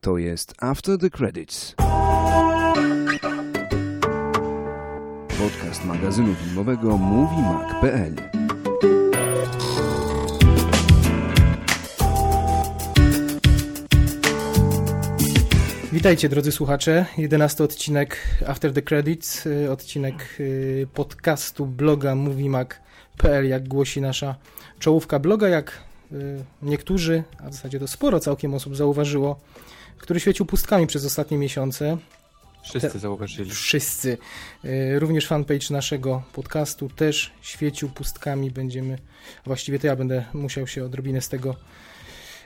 To jest After the Credits. Podcast magazynu filmowego MovieMag.pl Witajcie drodzy słuchacze, 11 odcinek After the Credits, y, odcinek y, podcastu bloga moviemag.pl, jak głosi nasza czołówka bloga, jak y, niektórzy, a w zasadzie to sporo całkiem osób zauważyło, który świecił pustkami przez ostatnie miesiące. Wszyscy zauważyli. Wszyscy. Y, Również fanpage naszego podcastu też świecił pustkami. Będziemy, właściwie to ja będę musiał się odrobinę z tego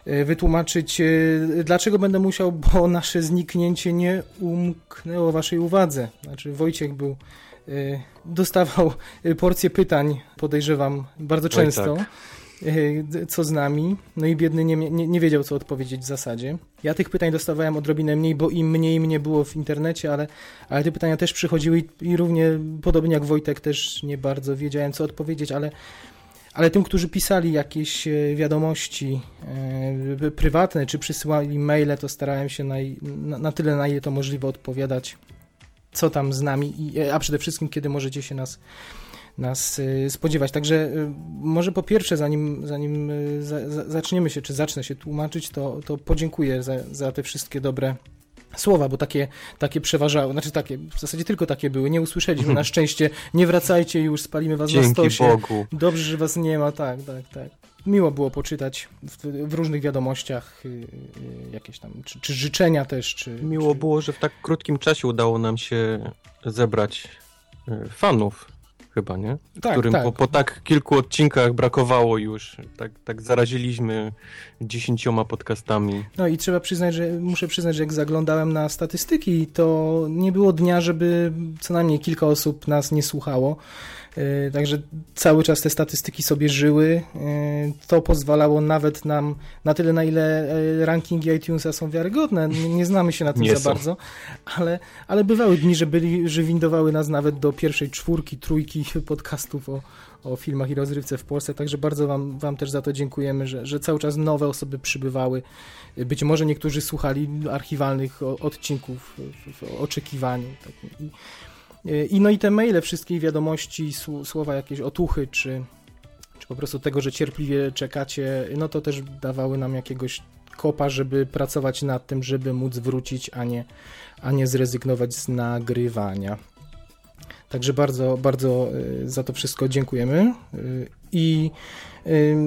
y, wytłumaczyć. Y, Dlaczego będę musiał? Bo nasze zniknięcie nie umknęło waszej uwadze. Znaczy Wojciech był, dostawał porcję pytań, podejrzewam, bardzo Oj, często. tak. Y, Co z nami? No i biedny nie, nie, nie wiedział, co odpowiedzieć w zasadzie. Ja tych pytań dostawałem odrobinę mniej, bo im mniej mnie było w internecie, ale, ale te pytania też przychodziły i, i równie podobnie jak Wojtek też nie bardzo wiedziałem, co odpowiedzieć, ale, ale tym, którzy pisali jakieś e, wiadomości e, prywatne, czy przysyłali maile, to starałem się naj, na, na tyle, na ile to możliwe odpowiadać, co tam z nami, i, e, a przede wszystkim, kiedy możecie się nas nas e, spodziewać. Także e, może po pierwsze, zanim, zanim za, za, zaczniemy się, czy zacznę się tłumaczyć, to, to podziękuję za, za te wszystkie dobre słowa, bo takie, takie przeważały, znaczy takie, w zasadzie tylko takie były, nie usłyszeliśmy, na szczęście, nie wracajcie już, spalimy was na Dzięki stosie. Bogu. Dobrze, że was nie ma, tak, tak, tak. Miło było poczytać w, w różnych wiadomościach y, y, jakieś tam, czy, czy życzenia też, czy... Miło czy... było, że w tak krótkim czasie udało nam się zebrać fanów, chyba, nie? Tak, Którym tak. Po, po tak kilku odcinkach brakowało już. Tak, tak zaraziliśmy dziesięcioma podcastami. No i trzeba przyznać, że muszę przyznać, że jak zaglądałem na statystyki, to nie było dnia, żeby co najmniej kilka osób nas nie słuchało. Yy, Także cały czas te statystyki sobie żyły. Yy, To pozwalało nawet nam na tyle, na ile yy, rankingi iTunesa są wiarygodne. Nie, znamy się na tym Nie za są. bardzo, ale, ale bywały dni, że, byli, że windowały nas nawet do pierwszej czwórki, trójki podcastów o, o filmach i rozrywce w Polsce. Także bardzo wam, wam też za to dziękujemy, że, że cały czas nowe osoby przybywały. Być może niektórzy słuchali archiwalnych odcinków w, w oczekiwaniu. Tak. I, I no i te maile, wszystkie wiadomości, sł- słowa jakieś otuchy, czy, czy po prostu tego, że cierpliwie czekacie, no to też dawały nam jakiegoś kopa, żeby pracować nad tym, żeby móc wrócić, a nie, a nie zrezygnować z nagrywania. Także bardzo, bardzo y, za to wszystko dziękujemy. Y, I y,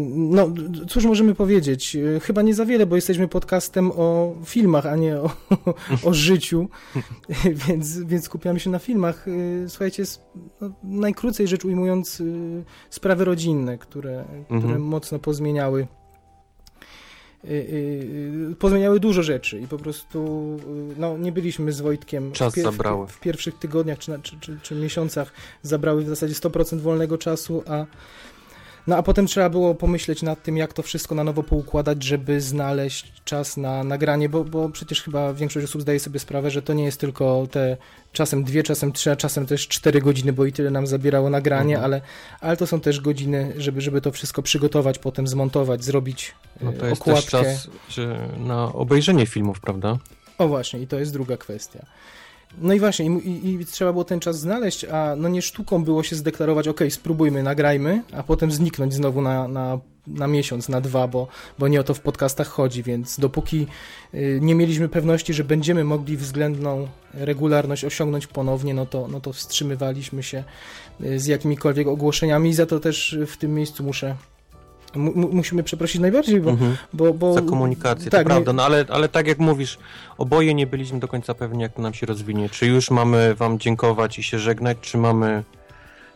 no, cóż możemy powiedzieć? Y, Chyba nie za wiele, bo jesteśmy podcastem o filmach, a nie o, o życiu, więc, więc skupiamy się na filmach. Y, Słuchajcie, no, najkrócej rzecz ujmując, y, sprawy rodzinne, które, które Mhm. mocno pozmieniały pozmieniały dużo rzeczy i po prostu no, nie byliśmy z Wojtkiem Czas w, pier- zabrały. w, pierwszych tygodniach czy, czy, czy, czy miesiącach zabrały w zasadzie 100% wolnego czasu, a no a potem trzeba było pomyśleć nad tym, jak to wszystko na nowo poukładać, żeby znaleźć czas na nagranie, bo, bo przecież chyba większość osób zdaje sobie sprawę, że to nie jest tylko te czasem dwie, czasem trzy, a czasem też cztery godziny, bo i tyle nam zabierało nagranie, Mhm. ale, ale to są też godziny, żeby, żeby to wszystko przygotować, potem zmontować, zrobić No e, to jest okładkę. też czas na obejrzenie filmów, prawda? O właśnie, i to jest druga kwestia. No i właśnie, i, i, trzeba było ten czas znaleźć, a no nie sztuką było się zdeklarować, ok, spróbujmy, nagrajmy, a potem zniknąć znowu na, na, na miesiąc, na dwa, bo, bo nie o to w podcastach chodzi, więc dopóki y, nie mieliśmy pewności, że będziemy mogli względną regularność osiągnąć ponownie, no to, no to wstrzymywaliśmy się y, z jakimikolwiek ogłoszeniami. I za to też w tym miejscu muszę mu, mu- musimy przeprosić najbardziej, bo, Mhm. bo, bo Za komunikację, tak, to prawda, no ale, ale tak jak mówisz, oboje nie byliśmy do końca pewni, jak to nam się rozwinie. Czy już mamy wam dziękować i się żegnać, czy mamy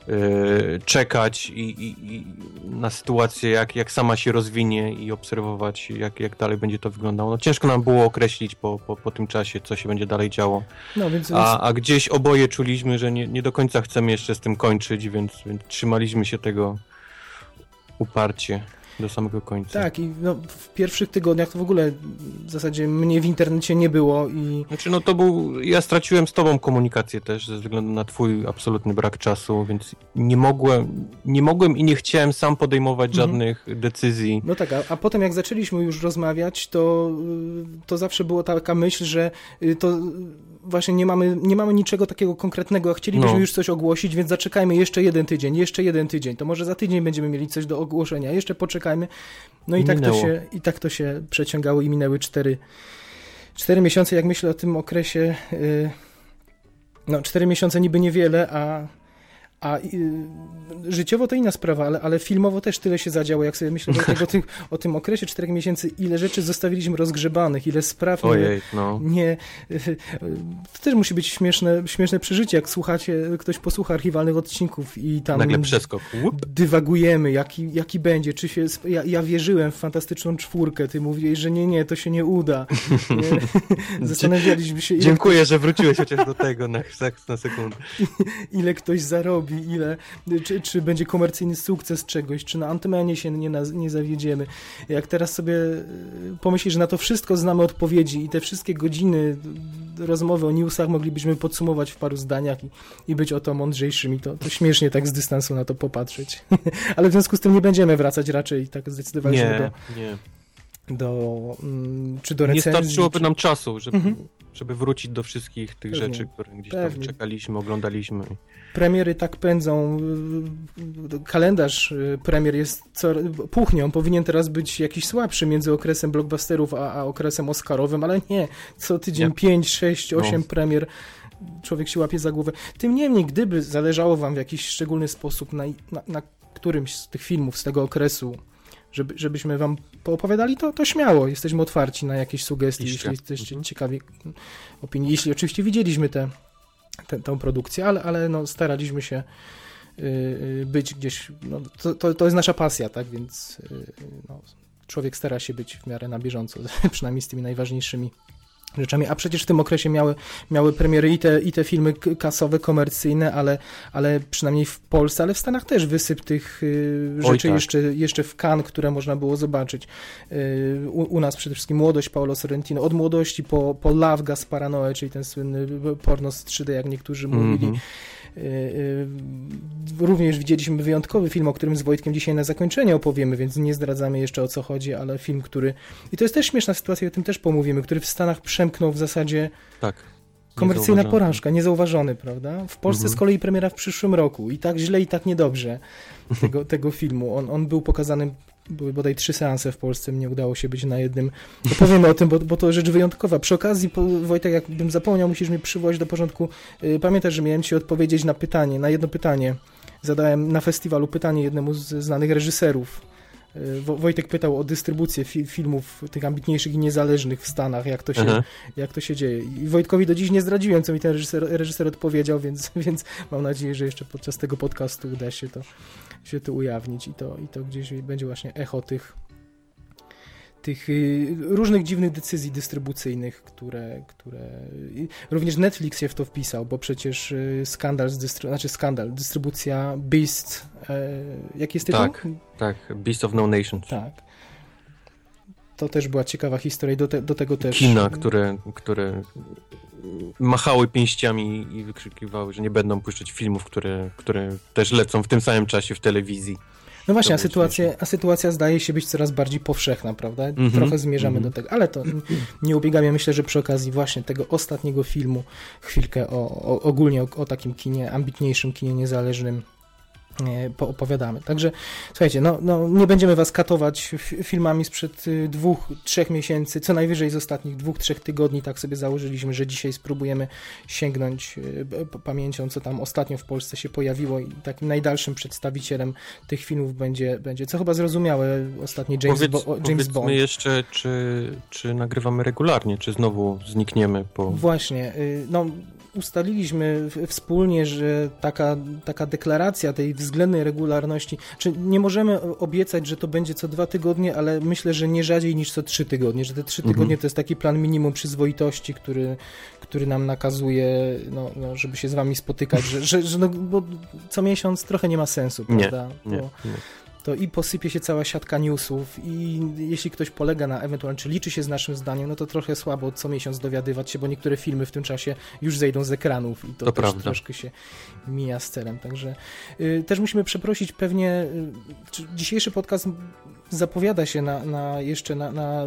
yy, czekać i, i, i na sytuację, jak, jak sama się rozwinie i obserwować, jak, jak dalej będzie to wyglądało. No ciężko nam było określić po, po, po tym czasie, co się będzie dalej działo. no, więc, A, a gdzieś oboje czuliśmy, że nie, nie do końca chcemy jeszcze z tym kończyć, więc, więc trzymaliśmy się tego uparcie. do samego końca. Tak, i no, w pierwszych tygodniach to w ogóle w zasadzie mnie w internecie nie było i... Znaczy, no to był... Ja straciłem z tobą komunikację też ze względu na twój absolutny brak czasu, więc nie mogłem, nie mogłem i nie chciałem sam podejmować mhm. żadnych decyzji. No tak, a, a potem jak zaczęliśmy już rozmawiać, to, y, to zawsze była taka myśl, że y, to właśnie nie mamy, nie mamy niczego takiego konkretnego, a chcielibyśmy no. już coś ogłosić, więc zaczekajmy jeszcze jeden tydzień, jeszcze jeden tydzień, to może za tydzień będziemy mieli coś do ogłoszenia, jeszcze poczekajmy. No i, tak, to się, i tak to się przeciągało i minęły cztery, cztery miesiące, jak myślę o tym okresie, yy, no cztery miesiące niby niewiele, a a y, życiowo to inna sprawa, ale, ale filmowo też tyle się zadziało, jak sobie myślę o, tym, o tym okresie czterech miesięcy, ile rzeczy zostawiliśmy rozgrzebanych, ile spraw Ojej, no. nie... To też musi być śmieszne, śmieszne przeżycie, jak słuchacie, ktoś posłucha archiwalnych odcinków i tam... Nagle przeskok. Łup. Dywagujemy, jaki, jaki będzie, czy się... Ja, ja wierzyłem w fantastyczną czwórkę, ty mówiłeś, że nie, nie, to się nie uda. Zastanawialiśmy się... Dziękuję, ktoś... że wróciłeś chociaż do tego na, na sekundę. ile ktoś zarobi ile, czy, czy będzie komercyjny sukces czegoś, czy na Antymenie się nie, nie zawiedziemy. Jak teraz sobie e, pomyślisz, że na to wszystko znamy odpowiedzi i te wszystkie godziny rozmowy o newsach moglibyśmy podsumować w paru zdaniach i, i być o to mądrzejszymi, to, to śmiesznie tak z dystansu na to popatrzeć. Ale w związku z tym nie będziemy wracać raczej tak zdecydowaliśmy nie, do... Nie, do, mm, czy do recenzji. Nie starczyłoby czy... nam czasu, żeby, mhm. Żeby wrócić do wszystkich tych Pewnie. rzeczy, które gdzieś Pewnie. tam czekaliśmy, oglądaliśmy premiery tak pędzą, kalendarz y, premier jest co, puchnią, powinien teraz być jakiś słabszy między okresem blockbusterów a, a okresem oscarowym, ale nie, co tydzień nie. 5, 6, 8 no. premier człowiek się łapie za głowę. Tym niemniej, gdyby zależało wam w jakiś szczególny sposób na, na, na którymś z tych filmów z tego okresu, żeby, żebyśmy wam poopowiadali, to, to śmiało. Jesteśmy otwarci na jakieś sugestie, jeśli jesteście mhm. ciekawi opinii. Jeśli oczywiście widzieliśmy te tę, tę produkcję, ale, ale no, staraliśmy się y, y, być gdzieś, no, to, to, to jest nasza pasja, tak, więc y, no, człowiek stara się być w miarę na bieżąco, przynajmniej z tymi najważniejszymi rzeczami, a przecież w tym okresie miały, miały premiery i te, i te filmy kasowe, komercyjne, ale, ale przynajmniej w Polsce, ale w Stanach też wysyp tych rzeczy tak. jeszcze, jeszcze w Cannes, które można było zobaczyć. u, u, nas przede wszystkim Młodość Paolo Sorrentino, od młodości po, po Love Gaspara Noe, czyli ten słynny porno z 3D, jak niektórzy mm -hmm. Y, y, również widzieliśmy wyjątkowy film, o którym z Wojtkiem dzisiaj na zakończenie opowiemy, więc nie zdradzamy jeszcze o co chodzi, ale film, który... I to jest też śmieszna sytuacja, o tym też pomówimy, który w Stanach przemknął w zasadzie... Tak. Komercyjna porażka, niezauważony, prawda? W Polsce mhm. z kolei premiera w przyszłym roku i tak źle i tak niedobrze tego, tego filmu. On, on był pokazany były bodaj trzy seanse w Polsce, mnie udało się być na jednym. To powiemy o tym, bo, bo to rzecz wyjątkowa. Przy okazji, Wojtek, jakbym zapomniał, musisz mnie przywołać do porządku. Y, pamiętasz, że miałem ci odpowiedzieć na pytanie, na jedno pytanie. Zadałem na festiwalu pytanie jednemu z znanych reżyserów. Y, Wojtek pytał o dystrybucję fi filmów tych ambitniejszych i niezależnych w Stanach, jak to, się, jak to się dzieje. I Wojtkowi do dziś nie zdradziłem, co mi ten reżyser, reżyser odpowiedział, więc, więc mam nadzieję, że jeszcze podczas tego podcastu uda się to się to ujawnić i to, i to gdzieś będzie właśnie echo tych, tych y, różnych dziwnych decyzji dystrybucyjnych, które, które również Netflix się w to wpisał, bo przecież y, skandal, z dystry... znaczy skandal, dystrybucja Beast, e, jaki jest tytuł? Tak, tak, Beast of No Nation. Tak. To też była ciekawa historia do, te, do tego też. Kina, które, które machały pięściami i wykrzykiwały, że nie będą puszczać filmów, które, które też lecą w tym samym czasie w telewizji. No właśnie, a sytuacja, a sytuacja zdaje się być coraz bardziej powszechna, prawda? Mm -hmm, Trochę zmierzamy mm -hmm. do tego, ale to nie ubiegamy. Myślę, że przy okazji właśnie tego ostatniego filmu chwilkę o, o ogólnie o, o takim kinie, ambitniejszym kinie niezależnym opowiadamy. Także słuchajcie, no, no, nie będziemy was katować filmami sprzed y, dwóch, trzech miesięcy, co najwyżej z ostatnich dwóch, trzech tygodni, tak sobie założyliśmy, że dzisiaj spróbujemy sięgnąć y, pamięcią, co tam ostatnio w Polsce się pojawiło i takim najdalszym przedstawicielem tych filmów będzie, będzie co chyba zrozumiałe, ostatni James, Powiedz, Bo James Bond. jeszcze, czy, czy nagrywamy regularnie, czy znowu znikniemy po... Właśnie, y, no ustaliliśmy wspólnie, że taka, taka deklaracja tej względnej regularności, czy nie możemy obiecać, że to będzie co dwa tygodnie, ale myślę, że nie rzadziej niż co trzy tygodnie, że te trzy tygodnie mhm. to jest taki plan minimum przyzwoitości, który, który nam nakazuje, no, no żeby się z wami spotykać, że, że, że no, bo co miesiąc trochę nie ma sensu, prawda? Nie, nie, nie. To i posypie się cała siatka newsów i jeśli ktoś polega na ewentualnie, czy liczy się z naszym zdaniem, no to trochę słabo co miesiąc dowiadywać się, bo niektóre filmy w tym czasie już zejdą z ekranów i to, To też prawda. troszkę się mija z celem. Także y, też musimy przeprosić pewnie, y, czy dzisiejszy podcast zapowiada się na, na jeszcze na, na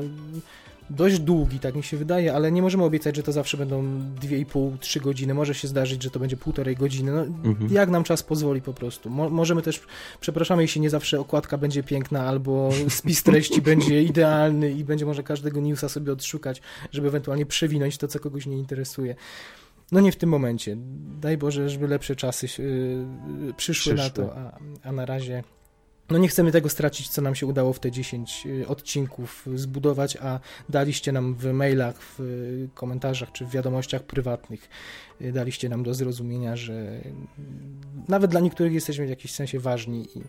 dość długi, tak mi się wydaje, ale nie możemy obiecać, że to zawsze będą 2,5-3 godziny. Może się zdarzyć, że to będzie półtorej godziny. No, Mhm. Jak nam czas pozwoli po prostu. Mo możemy też, przepraszamy, jeśli nie zawsze okładka będzie piękna, albo spis treści będzie idealny i będzie może każdego newsa sobie odszukać, żeby ewentualnie przewinąć to, co kogoś nie interesuje. No nie w tym momencie. Daj Boże, żeby lepsze czasy yy, przyszły, na Przyszły. to, a, a na razie no nie chcemy tego stracić, co nam się udało w te 10 y, odcinków zbudować, a daliście nam w mailach, w y, komentarzach czy w wiadomościach prywatnych, y, daliście nam do zrozumienia, że y, nawet dla niektórych jesteśmy w jakimś sensie ważni i,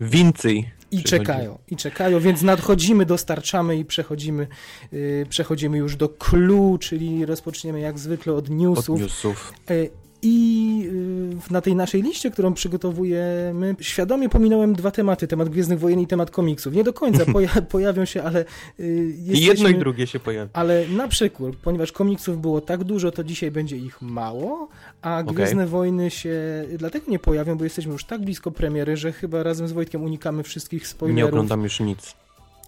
Więcej. i czekają, i czekają, więc nadchodzimy, dostarczamy i przechodzimy, y, przechodzimy już do clue, czyli rozpoczniemy jak zwykle od Od newsów. newsów. I y, na tej naszej liście, którą przygotowujemy, świadomie pominąłem dwa tematy, temat Gwiezdnych Wojen i temat komiksów. Nie do końca poja pojawią się, ale y, jesteśmy... jedno i drugie się pojawi. Ale na przekór, ponieważ komiksów było tak dużo, to dzisiaj będzie ich mało, a Gwiezdne Wojny się dlatego nie pojawią, bo jesteśmy już tak blisko premiery, że chyba razem z Wojtkiem unikamy wszystkich Nie spoilerów. oglądam już nic.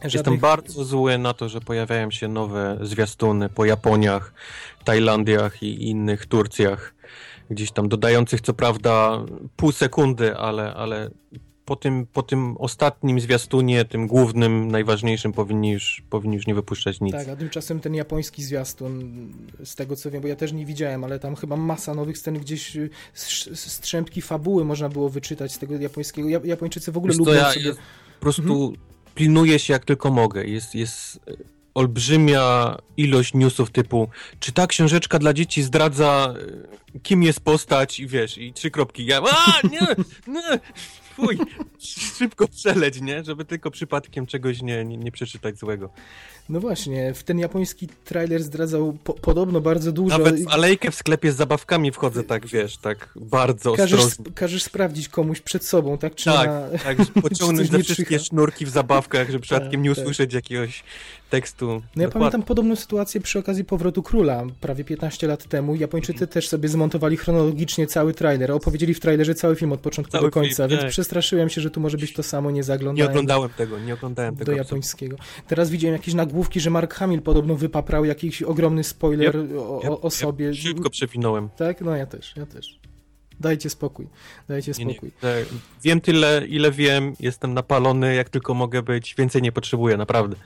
Jestem żadnych- bardzo zły na to, że pojawiają się nowe zwiastuny po Japoniach, Tajlandiach i innych Turcjach. Gdzieś tam dodających co prawda pół sekundy, ale, ale po, tym, po tym ostatnim zwiastunie, tym głównym, najważniejszym powinni już, powinni już nie wypuszczać nic. Tak, a tymczasem ten japoński zwiastun, z tego co wiem, bo ja też nie widziałem, ale tam chyba masa nowych scen, gdzieś y, strzępki fabuły można było wyczytać z tego japońskiego. Ja- Japończycy w ogóle Wiesz lubią ja sobie... po prostu pilnuję się jak tylko mogę. Jest, jest olbrzymia ilość newsów typu, czy ta książeczka dla dzieci zdradza, e, kim jest postać i wiesz, i trzy kropki. Ja, a, nie, nie, fuj, szybko przeleć, nie? Żeby tylko przypadkiem czegoś nie, nie, nie przeczytać złego. No właśnie, w ten japoński trailer zdradzał po, podobno bardzo dużo. Nawet w alejkę w sklepie z zabawkami wchodzę tak, wiesz, tak bardzo Każesz, ostrożnie. każesz sprawdzić komuś przed sobą, tak? Czy Tak, na... tak, pociągnąć nie te wszystkie sznurki w zabawkach, żeby przypadkiem Tak, nie tak. usłyszeć jakiegoś tekstu. No ja Dokładnie. pamiętam podobną sytuację przy okazji powrotu króla prawie 15 lat temu. Japończycy też sobie zmontowali chronologicznie cały trailer, opowiedzieli w trailerze cały film od początku Cały do końca, film, więc tak. przestraszyłem się, że tu może być to samo, nie Nie zaglądałem oglądałem tego, nie oglądałem do tego. absolutnie. japońskiego. Teraz widziałem jakieś nagłówki, że Mark Hamill podobno wypaprał jakiś ogromny spoiler o, Ja- o, o sobie. Ja szybko przewinąłem. Tak? No ja też, ja też. Dajcie spokój, dajcie Nie, nie. spokój. E, Wiem tyle, ile wiem, jestem napalony, jak tylko mogę być, więcej nie potrzebuję, naprawdę.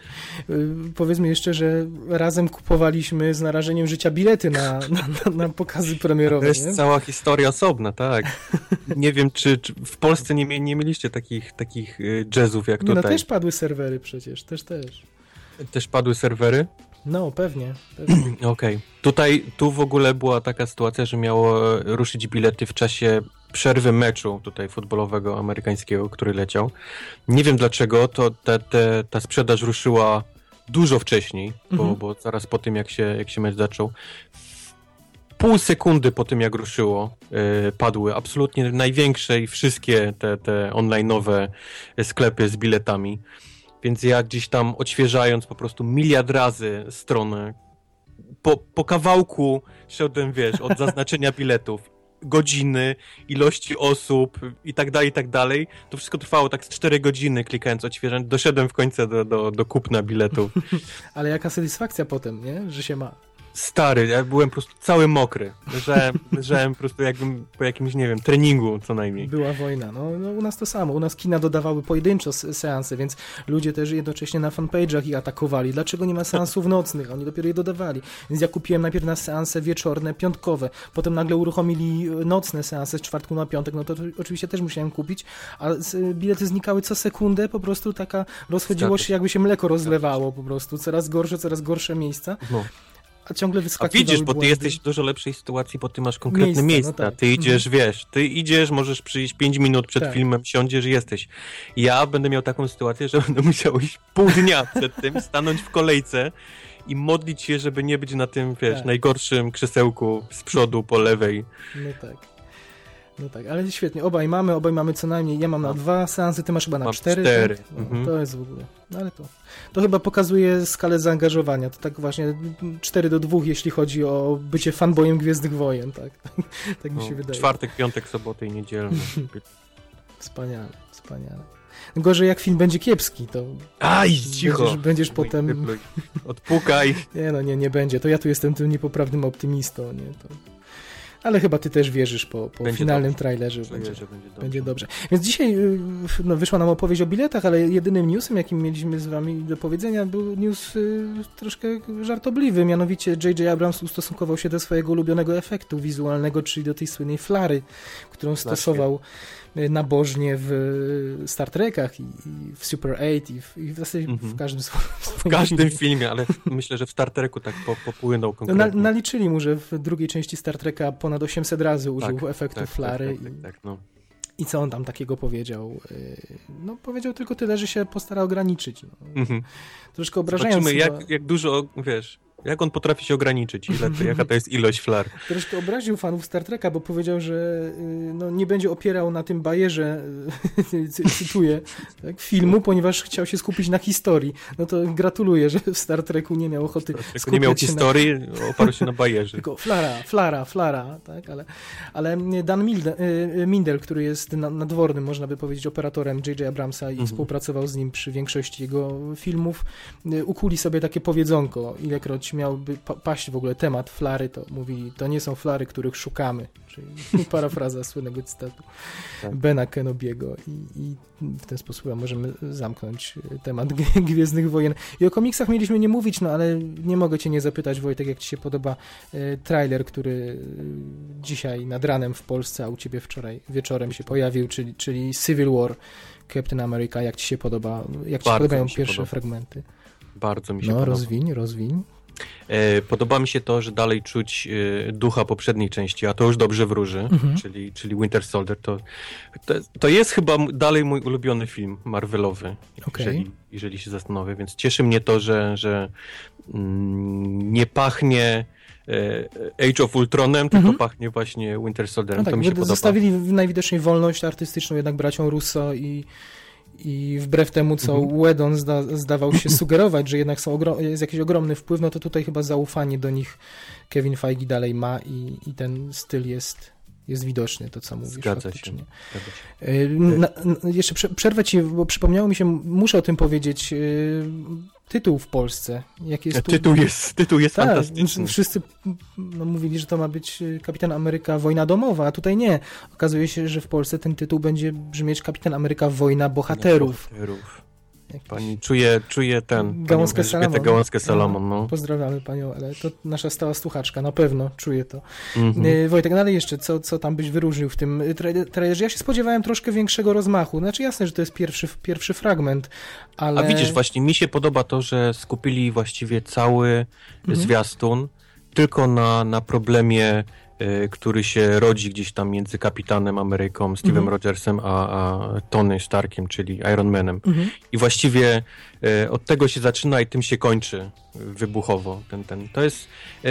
Y, Powiedzmy jeszcze, że razem kupowaliśmy z narażeniem życia bilety na, na, na, na pokazy To premierowe. jest nie? cała historia osobna, tak. Nie wiem, czy, czy w Polsce nie, nie mieliście takich, takich y, jazzów jak Nie, no tutaj. też padły serwery przecież, też, też. Też padły serwery? No, pewnie. pewnie. Okej. Tutaj, tu w ogóle była taka sytuacja, że miało e, ruszyć bilety w czasie przerwy meczu tutaj futbolowego amerykańskiego, który leciał. Nie wiem dlaczego, to te, te, ta sprzedaż ruszyła dużo wcześniej, bo, Mhm. bo zaraz po tym jak się, jak się mecz zaczął. Pół sekundy po tym jak ruszyło, e, padły absolutnie największe i wszystkie te, te online'owe sklepy z biletami. Więc ja gdzieś tam odświeżając po prostu miliard razy stronę, po, po kawałku szedłem, wiesz, od zaznaczenia biletów, godziny, ilości osób i tak dalej, i tak dalej. To wszystko trwało tak z 4 godziny, klikając odświeżając. Doszedłem w końcu do, do, do kupna biletów. Ale jaka satysfakcja potem, nie? Że się ma. Stary, ja byłem po prostu cały mokry. Leżałem, leżałem po prostu jakbym po jakimś, nie wiem, treningu co najmniej. Była wojna. No, no u nas to samo. U nas kina dodawały pojedynczo se- seanse, więc ludzie też jednocześnie na fanpage'ach ich atakowali. Dlaczego nie ma seansów nocnych? Oni dopiero je dodawali. Więc ja kupiłem najpierw na seanse wieczorne, piątkowe. Potem nagle uruchomili e, nocne seanse z czwartku na piątek. No to oczywiście też musiałem kupić. A z- bilety znikały co sekundę. Po prostu taka rozchodziło się. jakby się mleko rozlewało po prostu. Coraz gorsze, coraz gorsze miejsca. No. A ciągle A wyskakiwały widzisz, bo ty jesteś w dużo lepszej sytuacji, bo ty masz konkretne no miejsca. tak. Ty idziesz, wiesz, ty idziesz, możesz przyjść 5 minut przed Tak. filmem, siądziesz i jesteś. Ja będę miał taką sytuację, że będę musiał iść pół dnia przed tym, stanąć w kolejce i modlić się, żeby nie być na tym, wiesz, Tak. najgorszym krzesełku z przodu po lewej. No tak. No tak, ale świetnie. Obaj mamy, obaj mamy co najmniej. Ja mam na Mam. dwa seansy, ty masz chyba na Mam cztery. cztery, tak? No, mhm. To jest w ogóle. No ale to. To chyba pokazuje skalę zaangażowania. To tak właśnie 4 do 2, jeśli chodzi o bycie fanboyem Gwiezdnych Wojen, tak? tak mi No, się wydaje. czwartek, piątek, soboty i niedzielny. Wspaniale, wspaniale. Gorzej jak film będzie kiepski, to Aj, cicho! będziesz, będziesz potem... Odpukaj. Nie no, nie, nie będzie. To ja tu jestem tym niepoprawnym optymistą, nie? To... Ale chyba ty też wierzysz po, po finalnym dobrze. trailerze. że Będzie, będzie dobrze. będzie dobrze. Więc dzisiaj y, no, wyszła nam opowieść o biletach, ale jedynym newsem, jakim mieliśmy z wami do powiedzenia, był news y, troszkę żartobliwy. Mianowicie J.J. Abrams ustosunkował się do swojego ulubionego efektu wizualnego, czyli do tej słynnej flary, którą stosował nabożnie w y, Star Trekach i, i w Super 8 i w, i w zasadzie Mhm. w każdym W każdym filmie, ale myślę, że w Star Treku tak po, popłynął No, na, konkretnie. naliczyli mu, że w drugiej części Star Treka ponad 800 razy użył Tak, efektu tak, flary. Tak, tak, tak, tak, no. I, co on tam takiego powiedział? Yy, No powiedział tylko tyle, że się postara ograniczyć. No. Mhm. Troszkę obrażając Zobaczymy, chyba, jak, jak dużo, wiesz, jak on potrafi się ograniczyć, ile to, jaka to jest ilość flar. troszkę obraził fanów Star Treka, bo powiedział, że yy, no, nie będzie opierał na tym bajerze, cy- cytuję, tak, filmu, ponieważ chciał się skupić na historii. No to gratuluję, że w Star Treku nie miał ochoty Jak nie miał się na historii, oparł się na bajerze. Tylko flara, flara, flara, tak, ale, ale Dan Milde, y, Mindel, który jest na- nadwornym, można by powiedzieć, operatorem J.J. Abramsa i Mhm. współpracował z nim przy większości jego filmów, y, ukuli sobie takie powiedzonko, ilekroć miałby pa paść w ogóle temat flary, to mówi, to nie są flary, których szukamy, czyli parafraza słynnego cytatu Tak. Bena Kenobiego i, i w ten sposób możemy zamknąć temat Gwie- Gwiezdnych Wojen. I o komiksach mieliśmy nie mówić, no ale nie mogę cię nie zapytać, Wojtek, jak ci się podoba e, trailer, który y, dzisiaj nad ranem w Polsce, a u ciebie wczoraj wieczorem się pojawił, czyli, czyli Civil War Captain America. Jak ci się podoba? Jak ci się podobają się pierwsze podoba. fragmenty? Bardzo mi się No, podoba. rozwiń, rozwiń. E, Podoba mi się to, że dalej czuć e, ducha poprzedniej części, a to już dobrze wróży, Mhm. czyli, czyli Winter Soldier. To, to, to jest chyba dalej mój ulubiony film Marvelowy, Okej. jeżeli, jeżeli się zastanowię, więc cieszy mnie to, że, że mm, nie pachnie e, Age of Ultronem, tylko Mhm. pachnie właśnie Winter Soldierem. No tak, to mi się podoba. zostawili najwidoczniej wolność artystyczną jednak braciom Russo i, i wbrew temu, co Mhm. Wedon zda, zdawał się sugerować, że jednak są ogro- jest jakiś ogromny wpływ, no to tutaj chyba zaufanie do nich Kevin Feige dalej ma i, i ten styl jest, jest widoczny, to co mówisz Zgadza się. Zgadza się. Y, Na, na, jeszcze prze, przerwę ci, bo przypomniało mi się, muszę o tym powiedzieć, y, tytuł w Polsce. Jak jest tu... Tytuł jest, tytuł jest Tak, fantastyczny. wszyscy no, mówili, że to ma być y, Kapitan Ameryka Wojna Domowa, a tutaj nie. Okazuje się, że w Polsce ten tytuł będzie brzmieć Kapitan Ameryka Wojna Bohaterów. Bohaterów. Jakiś- Pani czuje, czuje ten. Gałązkę panią Salamon. Gałązkę Salamon, no. Pozdrawiamy panią, ale to nasza stała słuchaczka, na pewno czuje to. Mhm. Y, Wojtek, dalej jeszcze, co, co tam byś wyróżnił w tym tra- trailerze? Ja się spodziewałem troszkę większego rozmachu. Znaczy jasne, że to jest pierwszy, pierwszy fragment, ale... A widzisz, właśnie mi się podoba to, że skupili właściwie cały Mhm. zwiastun tylko na, na problemie, który się rodzi gdzieś tam między kapitanem Ameryką, Steve'em Mhm. Rogersem, a, a Tony Starkiem, czyli Iron Manem. Mhm. I właściwie od tego się zaczyna i tym się kończy e, wybuchowo. Ten, ten. To jest e,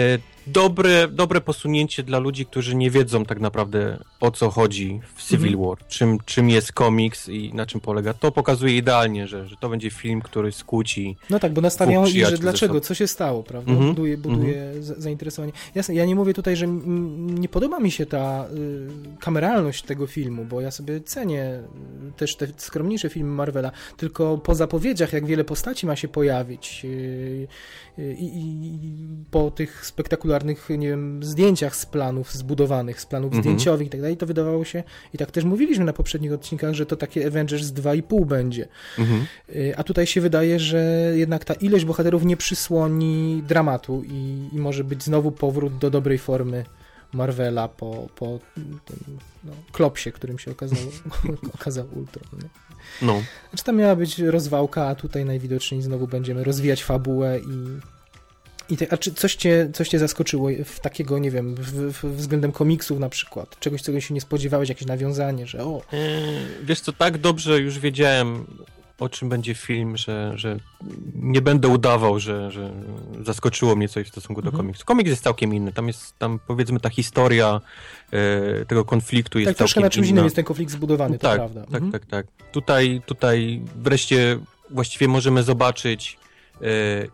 dobre, dobre posunięcie dla ludzi, którzy nie wiedzą tak naprawdę o co chodzi w Civil Mhm. War, czym, czym jest komiks i na czym polega. To pokazuje idealnie, że, że to będzie film, który skłóci. No tak, bo nastawiają i że dlaczego, co się stało, prawda? Mhm, Buduje, buduje za- zainteresowanie. Jasne, ja nie mówię tutaj, że nie podoba mi się ta y, kameralność tego filmu, bo ja sobie cenię y, też te skromniejsze filmy Marvela, tylko po zapowiedziach, jak wiele postaci ma się pojawić y, y, i, i po tych spektakularnych, nie wiem, zdjęciach z planów zbudowanych, z planów Mhm. zdjęciowych i tak dalej, to wydawało się, i tak też mówiliśmy na poprzednich odcinkach, że to takie Avengers 2,5 będzie. Mhm. Y, A tutaj się wydaje, że jednak ta ilość bohaterów nie przysłoni dramatu i, i może być znowu powrót do dobrej formy Marvela po, po tym no, klopsie, którym się okazał, okazał Ultron. Nie? No. Znaczy tam miała być rozwałka, a tutaj najwidoczniej znowu będziemy rozwijać fabułę i i te, a czy coś cię, coś cię zaskoczyło w takiego, nie wiem, w, w, względem komiksów na przykład? Czegoś, czego się nie spodziewałeś, jakieś nawiązanie, że o, E, wiesz co, tak dobrze już wiedziałem o czym będzie film, że, że nie będę udawał, że, że zaskoczyło mnie coś w stosunku do Mhm. komiksu. Komiks jest całkiem inny. Tam jest, tam powiedzmy ta historia e, tego konfliktu jest Tak, troszkę całkiem na czymś inna. innym jest ten konflikt zbudowany, to tak, prawda. tak, Mhm. tak, tak. Tutaj, tutaj wreszcie właściwie możemy zobaczyć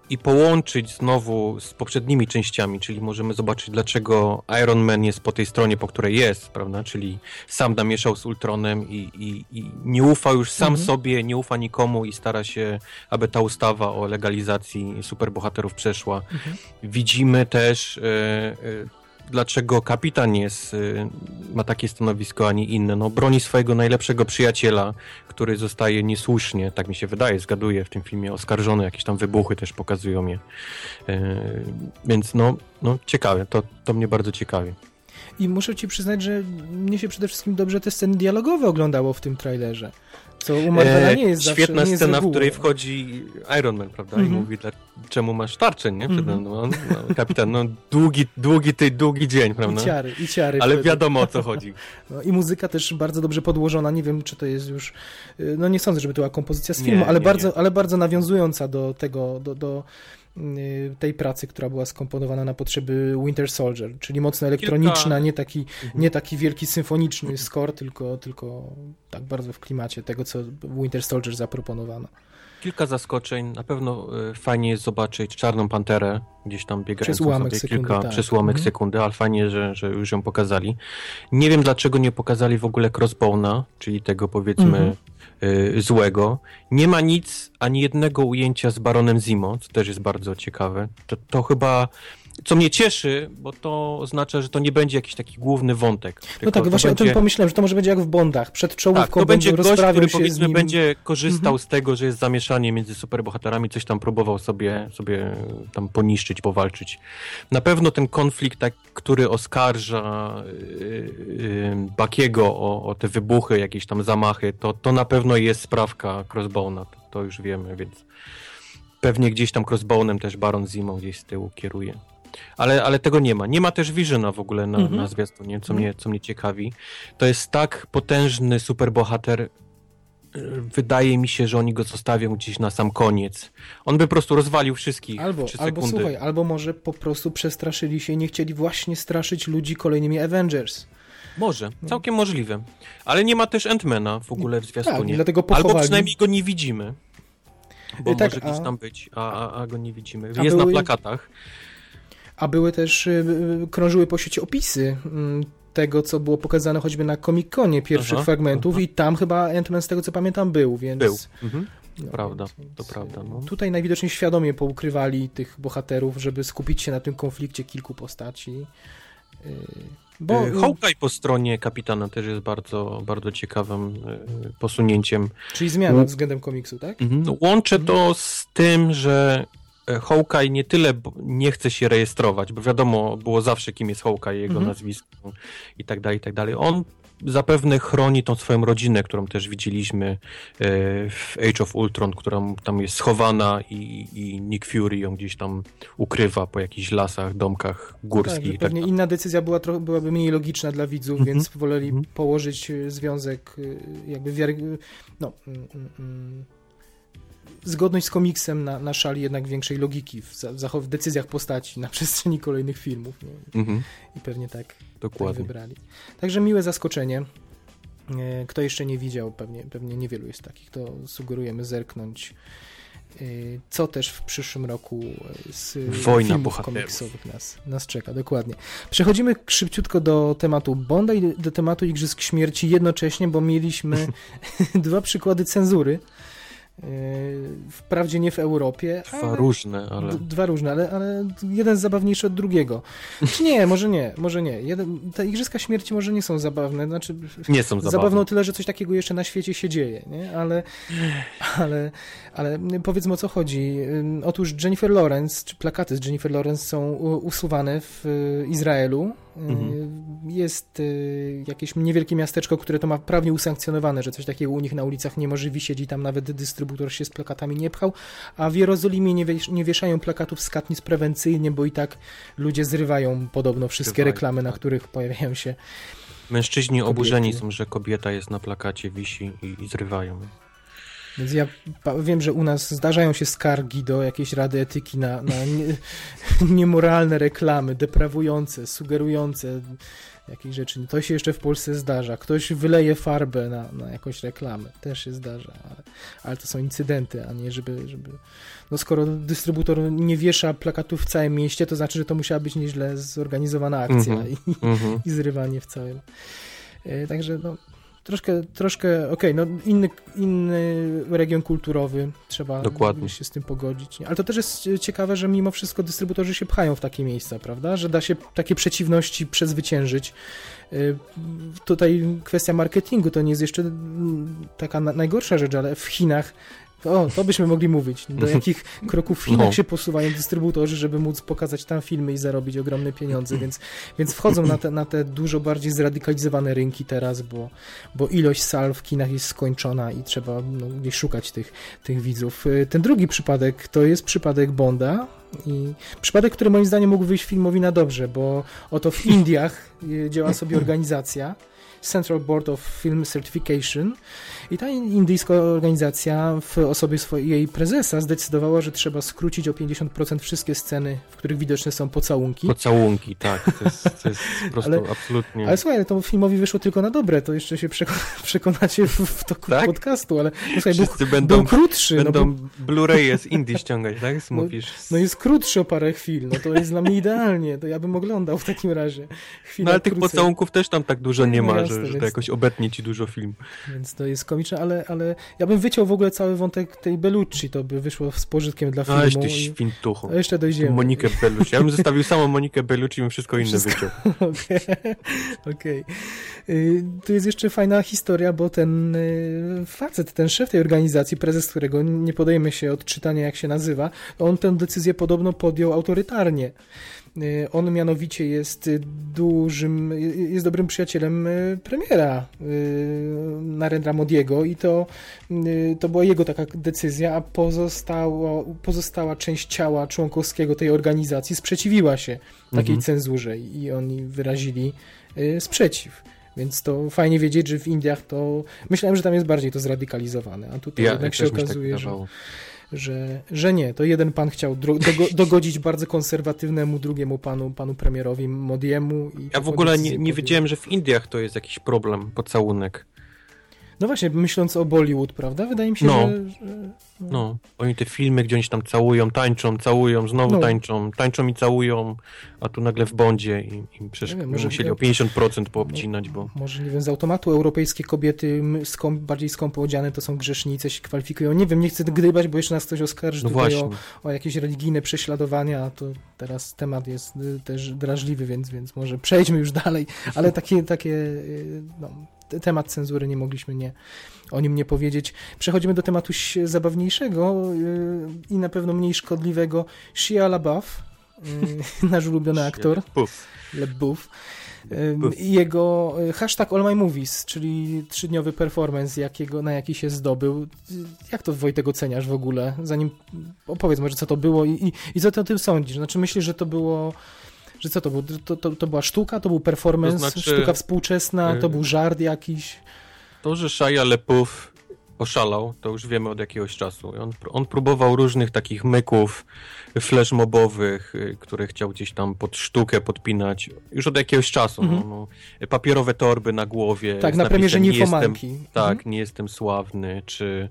i połączyć znowu z poprzednimi częściami, czyli możemy zobaczyć, dlaczego Iron Man jest po tej stronie, po której jest, prawda? Czyli sam namieszał z Ultronem i, i, i nie ufa już sam Mhm. sobie, nie ufa nikomu i stara się, aby ta ustawa o legalizacji superbohaterów przeszła. Mhm. Widzimy też, e, e, dlaczego kapitan jest, e, ma takie stanowisko, a nie inne. No, broni swojego najlepszego przyjaciela, który zostaje niesłusznie, tak mi się wydaje, zgaduję w tym filmie, oskarżony, jakieś tam wybuchy też pokazują je. E, więc no, no ciekawe, to, to mnie bardzo ciekawi. I muszę ci przyznać, że mnie się przede wszystkim dobrze te sceny dialogowe oglądało w tym trailerze. Co u Marvela nie jest zawsze E, Świetna nie jest scena, w której wchodzi Iron Man, prawda? Mhm. I mówi, dla, czemu masz tarczę, nie? Przede Mhm. mną. No, no, kapitan, no długi, długi, ty, długi dzień, I prawda? ciary, i ciary. Ale wtedy. wiadomo o co chodzi. No, I muzyka też bardzo dobrze podłożona. Nie wiem, czy to jest już. y, No nie sądzę, żeby to była kompozycja z filmu, Nie, ale, nie, bardzo, nie. ale bardzo nawiązująca do tego, do, do tej pracy, która była skomponowana na potrzeby Winter Soldier, czyli mocno elektroniczna, nie taki, Mhm. nie taki wielki symfoniczny score, tylko, tylko tak bardzo w klimacie tego, co Winter Soldier zaproponowano. Kilka zaskoczeń. Na pewno y, fajnie jest zobaczyć Czarną Panterę, gdzieś tam biegającą Przez ułamek sobie sekundy, kilka, tak. przez ułamek Mhm. sekundy, ale fajnie, że, że już ją pokazali. Nie wiem dlaczego nie pokazali w ogóle Crossbone'a, czyli tego powiedzmy Mhm. Y, złego. Nie ma nic, ani jednego ujęcia z Baronem Zimo, co też jest bardzo ciekawe. To, to chyba... Co mnie cieszy, bo to oznacza, że to nie będzie jakiś taki główny wątek. No tak, właśnie o będzie... tym pomyślałem, że to może będzie jak w Bondach. Przed czołówką Tak, to będzie gość, który powiedzmy będzie korzystał Mhm. z tego, że jest zamieszanie między superbohaterami, coś tam próbował sobie, sobie tam poniszczyć, powalczyć. Na pewno ten konflikt, tak, który oskarża yy, yy, Bakiego o, o te wybuchy, jakieś tam zamachy, to, to na pewno jest sprawka Crossbone'a, to, to już wiemy, więc pewnie gdzieś tam Crossbone'em też Baron Zimo gdzieś z tyłu kieruje. Ale, ale tego nie ma. Nie ma też Visiona w ogóle na, Mhm. na zwiastunie, co, Mhm. mnie, co mnie ciekawi. To jest tak potężny superbohater. y, Wydaje mi się, że oni go zostawią gdzieś na sam koniec. On by po prostu rozwalił wszystkich Albo, w 3 albo słuchaj, albo może po prostu przestraszyli się i nie chcieli właśnie straszyć ludzi kolejnymi Avengers. Może, całkiem możliwe. Ale nie ma też Ant-Mana w ogóle w Tak, zwiastunie. dlatego pochowali. Albo przynajmniej go nie widzimy. Bo Y, tak, może gdzieś a- tam być, a, a, a go nie widzimy. Jest były- na plakatach. A były też, y, y, krążyły po sieci opisy mm, tego, co było pokazane choćby na Comic-Conie pierwszych Aha, fragmentów aha. i tam chyba Ant-Man z tego co pamiętam był, więc... Był. Mhm. No, prawda, więc- to prawda, no. Tutaj najwidoczniej świadomie poukrywali tych bohaterów, żeby skupić się na tym konflikcie kilku postaci. Y, Bo Bo... Hawkeye po stronie kapitana też jest bardzo, bardzo ciekawym y, posunięciem. Czyli zmiana względem komiksu, tak? Mhm. Łączę to z tym, że e, Hawkeye nie tyle nie chce się rejestrować, bo wiadomo było zawsze kim jest Hawkeye, jego Mhm. nazwisko i tak dalej, i tak dalej. On zapewne chroni tą swoją rodzinę, którą też widzieliśmy e, w Age of Ultron, która tam jest schowana i, i Nick Fury ją gdzieś tam ukrywa po jakichś lasach, domkach Tak, górskich. że i tak pewnie dalej. inna decyzja była trochę, byłaby mniej logiczna dla widzów, Mhm. więc woleli Mhm. położyć y, związek jakby wiary... no... mm, mm, mm, zgodność z komiksem na, na szali jednak większej logiki w, w decyzjach postaci na przestrzeni kolejnych filmów. Nie? Mhm, I pewnie tak, tak dokładnie. wybrali. Także miłe zaskoczenie. E, Kto jeszcze nie widział, pewnie, pewnie niewielu jest takich, to sugerujemy zerknąć. E, Co też w przyszłym roku e, z Wojna filmów bohaterów. komiksowych nas, nas czeka, dokładnie. Przechodzimy szybciutko do tematu Bonda i do tematu Igrzysk Śmierci jednocześnie, bo mieliśmy dwa przykłady cenzury. E, Wprawdzie nie w Europie, Dwa różne, ale... Dwa różne, ale, ale jeden zabawniejszy od drugiego. Czy nie, może nie, może nie. Jeden, te Igrzyska Śmierci może nie są zabawne, znaczy Nie są zabawne. zabawne o tyle, że coś takiego jeszcze na świecie się dzieje, nie? Ale, ale, ale powiedzmy o co chodzi. Otóż Jennifer Lawrence, czy plakaty z Jennifer Lawrence są usuwane w y, Izraelu. Y, Mhm. Jest y, jakieś niewielkie miasteczko, które to ma prawnie usankcjonowane, że coś takiego u nich na ulicach nie może wisieć i tam nawet dystrybutor się z plakatami nie pchał, a w Jerozolimie nie, wiesz, nie wieszają plakatów z katnic prewencyjnie, bo i tak ludzie zrywają podobno wszystkie Zrywają, reklamy, na tak. których pojawiają się Mężczyźni oburzeni są, że kobieta jest na plakacie, wisi i, i zrywają. Więc ja wiem, że u nas zdarzają się skargi do jakiejś rady etyki na, na nie, niemoralne reklamy, deprawujące, sugerujące jakieś rzeczy. To się jeszcze w Polsce zdarza. Ktoś wyleje farbę na, na jakąś reklamę. Też się zdarza, ale, ale to są incydenty, a nie żeby, żeby... No skoro dystrybutor nie wiesza plakatów w całym mieście, to znaczy, że to musiała być nieźle zorganizowana akcja mm -hmm. i, mm -hmm. i zrywanie w całym... E, także no, troszkę, troszkę okej, okay, no inny, inny region kulturowy, trzeba Dokładnie. się z tym pogodzić. Nie? Ale to też jest ciekawe, że mimo wszystko dystrybutorzy się pchają w takie miejsca, prawda? Że da się takie przeciwności przezwyciężyć. Y, tutaj kwestia marketingu to nie jest jeszcze taka najgorsza rzecz, ale w Chinach o, to byśmy mogli mówić. Do jakich kroków w Chinach no. się posuwają dystrybutorzy, żeby móc pokazać tam filmy i zarobić ogromne pieniądze, więc, więc wchodzą na te, na te dużo bardziej zradykalizowane rynki teraz, bo, bo ilość sal w kinach jest skończona i trzeba no, gdzieś szukać tych, tych widzów. Ten drugi przypadek to jest przypadek Bonda, i przypadek, który moim zdaniem mógł wyjść filmowi na dobrze, bo oto w Indiach działa sobie organizacja Central Board of Film Certification i ta indyjska organizacja w osobie swojej prezesa zdecydowała, że trzeba skrócić o 50% wszystkie sceny, w których widoczne są pocałunki. Pocałunki, tak. To jest, to jest po prostu ale, absolutnie... Ale słuchaj, to filmowi wyszło tylko na dobre, to jeszcze się przekonacie w, w toku tak? podcastu, ale no, słuchaj, był, będą, był krótszy. No będą no, Blu-raye z Indii ściągać, tak? No, Mówisz. No, jest krótszy o parę chwil, no to jest dla mnie idealnie, to ja bym oglądał w takim razie. Chwila no ale tych pocałunków też tam tak dużo nie ma, no, jasne, że, że to jakoś obetnie ci dużo film. Więc to jest ale, ale ja bym wyciął w ogóle cały wątek tej Belucci, to by wyszło z pożytkiem dla filmu. Aleś ty świntuchu. A jeszcze dojdziemy. Monikę Bellucci. Ja bym zostawił samą Monikę Bellucci i bym wszystko inne wszystko... wyciął. Okej. Okay. okay. Tu jest jeszcze fajna historia, bo ten y, facet, ten szef tej organizacji, prezes którego nie podejmę się od czytania jak się nazywa, on tę decyzję podobno podjął autorytarnie. Y, on mianowicie jest dużym, jest dobrym przyjacielem y, premiera y, Narendra Modiego i to, to była jego taka decyzja, a pozostało, pozostała część ciała członkowskiego tej organizacji sprzeciwiła się takiej mhm. cenzurze i oni wyrazili sprzeciw. Więc to fajnie wiedzieć, że w Indiach to. Myślałem, że tam jest bardziej to zradykalizowane, a tutaj ja, jednak się tak okazuje, tak że że, że nie. To jeden pan chciał dogodzić bardzo konserwatywnemu drugiemu panu, panu premierowi Modiemu. ja w ogóle nie, nie wiedziałem, że w Indiach to jest jakiś problem, pocałunek. No właśnie, myśląc o Bollywood, prawda? Wydaje mi się, no. że, że... No, oni te filmy, gdzie oni się tam całują, tańczą, całują, znowu no. tańczą, tańczą i całują, a tu nagle w Bondzie i, i przecież wiem, może, musieli o 50% poobcinać, bo... Może, nie wiem, z automatu europejskie kobiety skąp, bardziej skąpo odziane to są grzesznice, się kwalifikują. Nie wiem, nie chcę gdybać, bo jeszcze nas ktoś oskarży no tutaj o, o, jakieś religijne prześladowania, a to teraz temat jest y, też drażliwy, więc, więc może przejdźmy już dalej, ale takie, takie y, no, temat cenzury nie mogliśmy nie, o nim nie powiedzieć. Przechodzimy do tematu zabawniejszego yy, i na pewno mniej szkodliwego. Shia LaBeouf, yy, nasz ulubiony aktor. LaBeouf. Jego yy, hashtag All My Movies, czyli trzydniowy performance, jakiego, na jaki się zdobył. Jak to Wojtek oceniasz w ogóle? Zanim opowiedz może, co to było i, i, i co ty o tym sądzisz? Znaczy myślisz, że to było że co to było? To, to, to była sztuka, to był performance, to znaczy, sztuka współczesna, to był żart jakiś? To, że Shia LePouf oszalał, to już wiemy od jakiegoś czasu. On, on próbował różnych takich myków flashmobowych, y, które chciał gdzieś tam pod sztukę podpinać już od jakiegoś czasu. No, mhm. no, papierowe torby na głowie. Tak, na premierze. Nie tak, mhm. nie jestem sławny, czy,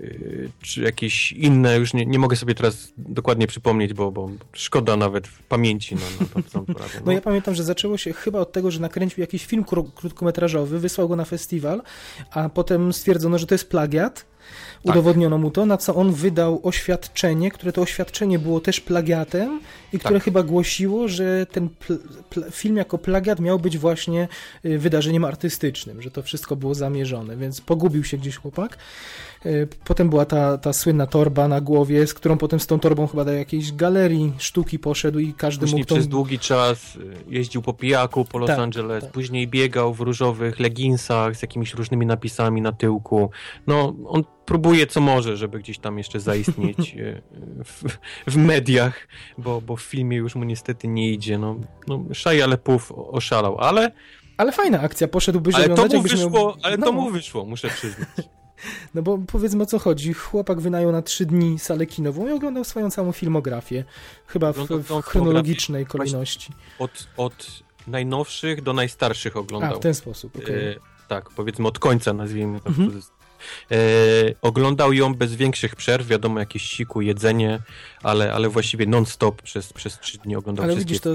y, czy jakieś inne, już nie, nie mogę sobie teraz dokładnie przypomnieć, bo, bo szkoda nawet w pamięci na, na co no. no ja pamiętam, że zaczęło się chyba od tego, że nakręcił jakiś film krótkometrażowy, wysłał go na festiwal, a potem stwierdzono, że to jest plagiat tak. udowodniono mu to, na co on wydał oświadczenie, które to oświadczenie było też plagiatem i które tak. chyba głosiło, że ten film jako plagiat miał być właśnie y, wydarzeniem artystycznym, że to wszystko było zamierzone, więc pogubił się gdzieś chłopak. Y, potem była ta, ta słynna torba na głowie, z którą potem z tą torbą chyba do jakiejś galerii sztuki poszedł i każdy później mógł... Tą... przez długi czas y, jeździł po pijaku po Los tak, Angeles, tak. później biegał w różowych leginsach z jakimiś różnymi napisami na tyłku. No, on próbuje co może, żeby gdzieś tam jeszcze zaistnieć e, w, w, mediach, bo, bo w filmie już mu niestety nie idzie. No, no Shia LaPouf oszalał, ale... Ale fajna akcja, poszedłby, żeby ale to mu wyszło, miał... Ale no. to mu wyszło, muszę przyznać. No bo powiedzmy o co chodzi. Chłopak wynajął na trzy dni salę kinową i oglądał swoją całą filmografię. Chyba w, w chronologicznej kolejności. Od, od najnowszych do najstarszych oglądał. A, w ten sposób, okay. e, tak, powiedzmy od końca, nazwijmy to mhm. E, oglądał ją bez większych przerw, wiadomo, jakieś siku, jedzenie, ale, ale właściwie non-stop przez, przez trzy dni oglądał Ale widzisz, to,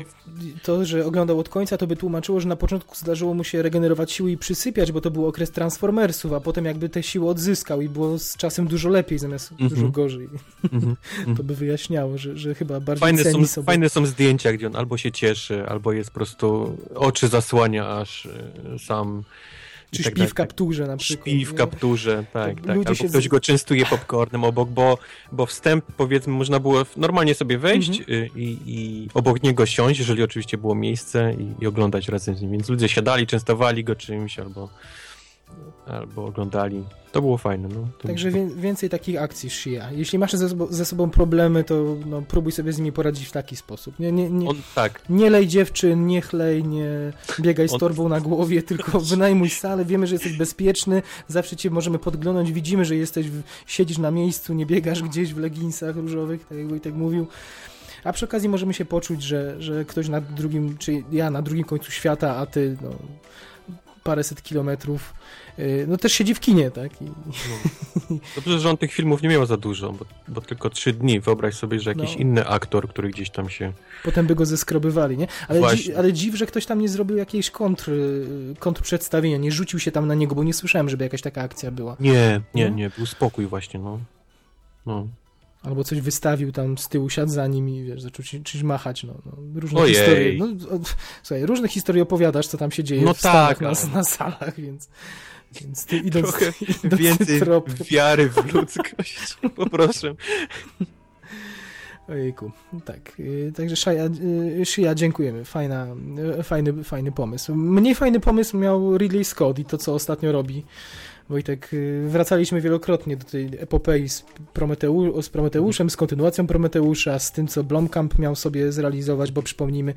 to, że oglądał od końca, to by tłumaczyło, że na początku zdarzyło mu się regenerować siły i przysypiać, bo to był okres Transformersów, a potem jakby te siły odzyskał i było z czasem dużo lepiej zamiast mm -hmm. dużo gorzej. Mm -hmm. to by wyjaśniało, że, że chyba bardziej fajne są, sobie. Fajne są zdjęcia, gdzie on albo się cieszy, albo jest po prostu oczy zasłania aż e, sam czy tak śpi w kapturze na przykład. Śpi w kapturze, tak, tak. Albo się ktoś z... go częstuje popcornem obok, bo, bo wstęp, powiedzmy, można było normalnie sobie wejść mhm. i, i, obok niego siąść, jeżeli oczywiście było miejsce i, i oglądać razem z nim. Więc ludzie siadali, częstowali go czymś albo albo oglądali. To było fajne. No. To Także więcej takich akcji Shia. Jeśli masz ze, ze, sobą problemy, to no, próbuj sobie z nimi poradzić w taki sposób. Nie, nie, nie, On, tak. nie lej dziewczyn, nie chlej, nie biegaj z On... torbą na głowie, tylko wynajmuj salę, wiemy, że jesteś bezpieczny, zawsze cię możemy podglądać, widzimy, że jesteś, w, siedzisz na miejscu, nie biegasz gdzieś w leginsach różowych, tak jak Wojtek mówił. A przy okazji możemy się poczuć, że, że ktoś na drugim, czy ja na drugim końcu świata, a ty no, paręset kilometrów no też siedzi w kinie, tak? I... No. Dobrze, że on tych filmów nie miał za dużo, bo, bo tylko trzy dni. Wyobraź sobie, że jakiś no. inny aktor, który gdzieś tam się... Potem by go zeskrobywali, nie? Ale, dzi ale dziw, że ktoś tam nie zrobił jakiejś kontr, kontrprzedstawienia, nie rzucił się tam na niego, bo nie słyszałem, żeby jakaś taka akcja była. Nie, nie, nie, był spokój właśnie, no. No. Albo coś wystawił tam z tyłu, siadł za nim i wiesz, zaczął czymś machać, no, no różne Ojej. historie. No, o, słuchaj, różne historie opowiadasz, co tam się dzieje no w tak, na, na salach, więc... Więc ty idąc, Trochę idąc więcej wiary w ludzkość, poproszę. Ojejku, tak. Y, także Shia, y, Shia dziękujemy. Fajna, y, fajny, fajny pomysł. Mniej fajny pomysł miał Ridley Scott i to, co ostatnio robi. Wojtek, wracaliśmy wielokrotnie do tej epopei z, Prometeu z Prometeuszem, z kontynuacją Prometeusza, z tym, co Blomkamp miał sobie zrealizować, bo przypomnijmy,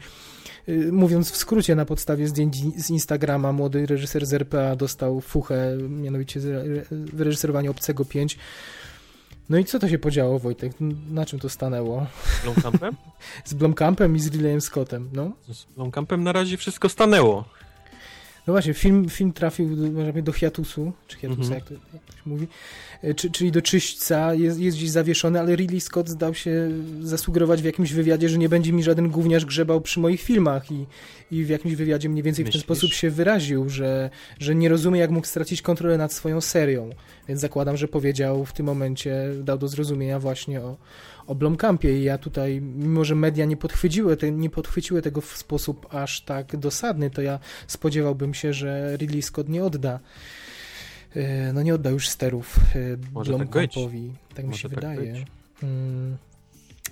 mówiąc w skrócie, na podstawie zdjęć z Instagrama, młody reżyser z RPA dostał fuchę, mianowicie wyreżyserowanie Obcego 5. No i co to się podziało, Wojtek? Na czym to stanęło? Z Blomkampem? z Blomkampem i z Ridleyem Scottem, no. Z Blomkampem na razie wszystko stanęło. No właśnie, film, film trafił do, do hiatusu, czy hiatusa, -hmm. jak, to, się mówi, e, czy, czyli do czyśćca, jest, jest gdzieś zawieszony, ale Ridley Scott zdał się zasugerować w jakimś wywiadzie, że nie będzie mi żaden gówniarz grzebał przy moich filmach i, i w jakimś wywiadzie mniej więcej w ten sposób się wyraził, że, że nie rozumie, jak mógł stracić kontrolę nad swoją serią, więc zakładam, że powiedział w tym momencie, dał do zrozumienia właśnie o, o Blomkampie i ja tutaj, mimo że media nie podchwyciły, te, nie podchwyciły tego w sposób aż tak dosadny, to ja spodziewałbym się, że Ridley Scott nie odda e, no nie odda już sterów e, tak Blomkampowi. Tak, tak mi się tak wydaje. Mm,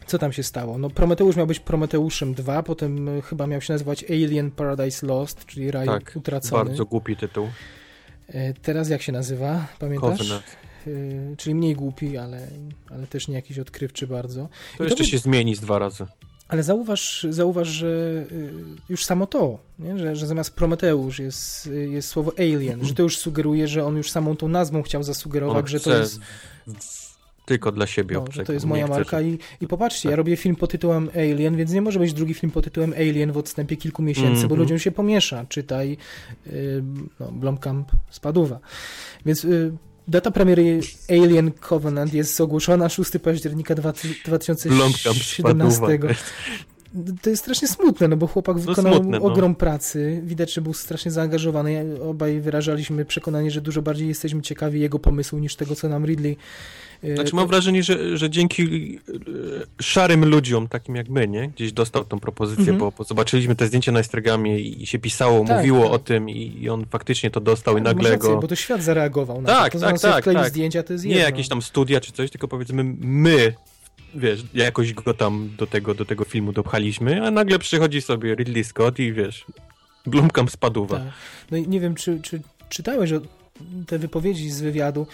co tam się stało? No Prometeusz miał być Prometeuszem 2, potem e, chyba miał się nazywać Alien Paradise Lost, czyli Raj tak, Utracony. bardzo głupi tytuł. Teraz jak się nazywa? Pamiętasz? Covenant. Y, czyli mniej głupi, ale, ale też nie jakiś odkrywczy bardzo. To I jeszcze to się zmieni z dwa razy. Ale zauważ, zauważ że y, już samo to, nie? Że, że zamiast Prometeusz jest, jest słowo alien, że to już sugeruje, że on już samą tą nazwą chciał zasugerować, on że to jest tylko dla siebie no, że to jest moja marka i, i popatrzcie, tak. ja robię film pod tytułem Alien, więc nie może być drugi film pod tytułem Alien w odstępie kilku miesięcy, mm -hmm. bo mhm. ludziom się pomiesza. Czytaj yy, no, Blomkamp Spaduwa. Więc yy, Data premiery Alien Covenant jest ogłoszona 6 października 2017. To jest strasznie smutne, no bo chłopak wykonał no smutne, no. ogrom pracy. Widać, że był strasznie zaangażowany. Obaj wyrażaliśmy przekonanie, że dużo bardziej jesteśmy ciekawi jego pomysłu niż tego, co nam Ridley znaczy mam wrażenie, że, że dzięki e, szarym ludziom, takim jak my, nie? Gdzieś dostał tą propozycję, mhm. bo, bo, zobaczyliśmy te zdjęcia na Instagramie i się pisało, tak, mówiło tak. o tym i, i, on faktycznie to dostał tak, i nagle rację, go... bo to świat zareagował na tak, to. Tak, tak, tak. zdjęcia, to jest Nie jakieś tam studia czy coś, tylko powiedzmy my wiesz, jakoś go tam do tego, do tego filmu dopchaliśmy, a nagle przychodzi sobie Ridley Scott i wiesz, Blumkamp spadł. Tak. No i nie wiem, czy, czy czytałeś te wypowiedzi z wywiadu,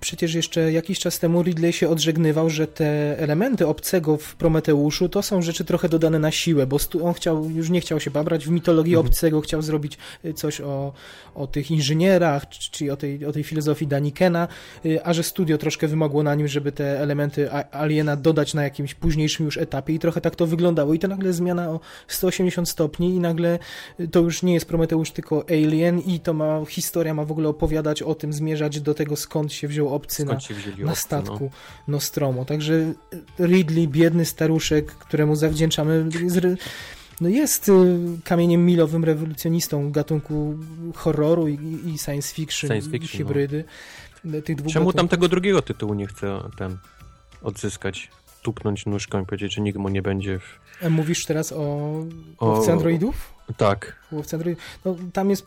przecież jeszcze jakiś czas temu Ridley się odżegnywał, że te elementy obcego w Prometeuszu to są rzeczy trochę dodane na siłę, bo on chciał, już nie chciał się babrać w mitologii mhm. obcego, chciał zrobić y, coś o, o tych inżynierach, czy o tej, o tej filozofii Danikena, y, a że studio troszkę wymogło na nim, żeby te elementy Aliena dodać na jakimś późniejszym już etapie i trochę tak to wyglądało i to nagle zmiana o 180 stopni i nagle to już nie jest Prometeusz, tylko Alien i to ma historia ma w ogóle opowiadać o tym, zmierzać do tego, skąd się wziął obcy na, na statku no. Nostromo. Także Ridley, biedny staruszek, któremu zawdzięczamy, no jest y, kamieniem milowym rewolucjonistą gatunku horroru i, i science fiction, science fiction hybrydy. No. Tych dwóch Czemu gatunków. tam tego drugiego tytułu nie chce ten odzyskać? Tupnąć nóżką i powiedzieć, że nikt mu nie będzie w... Mówisz teraz o, o... androidów? Tak. Łowca Androidów. No tam jest,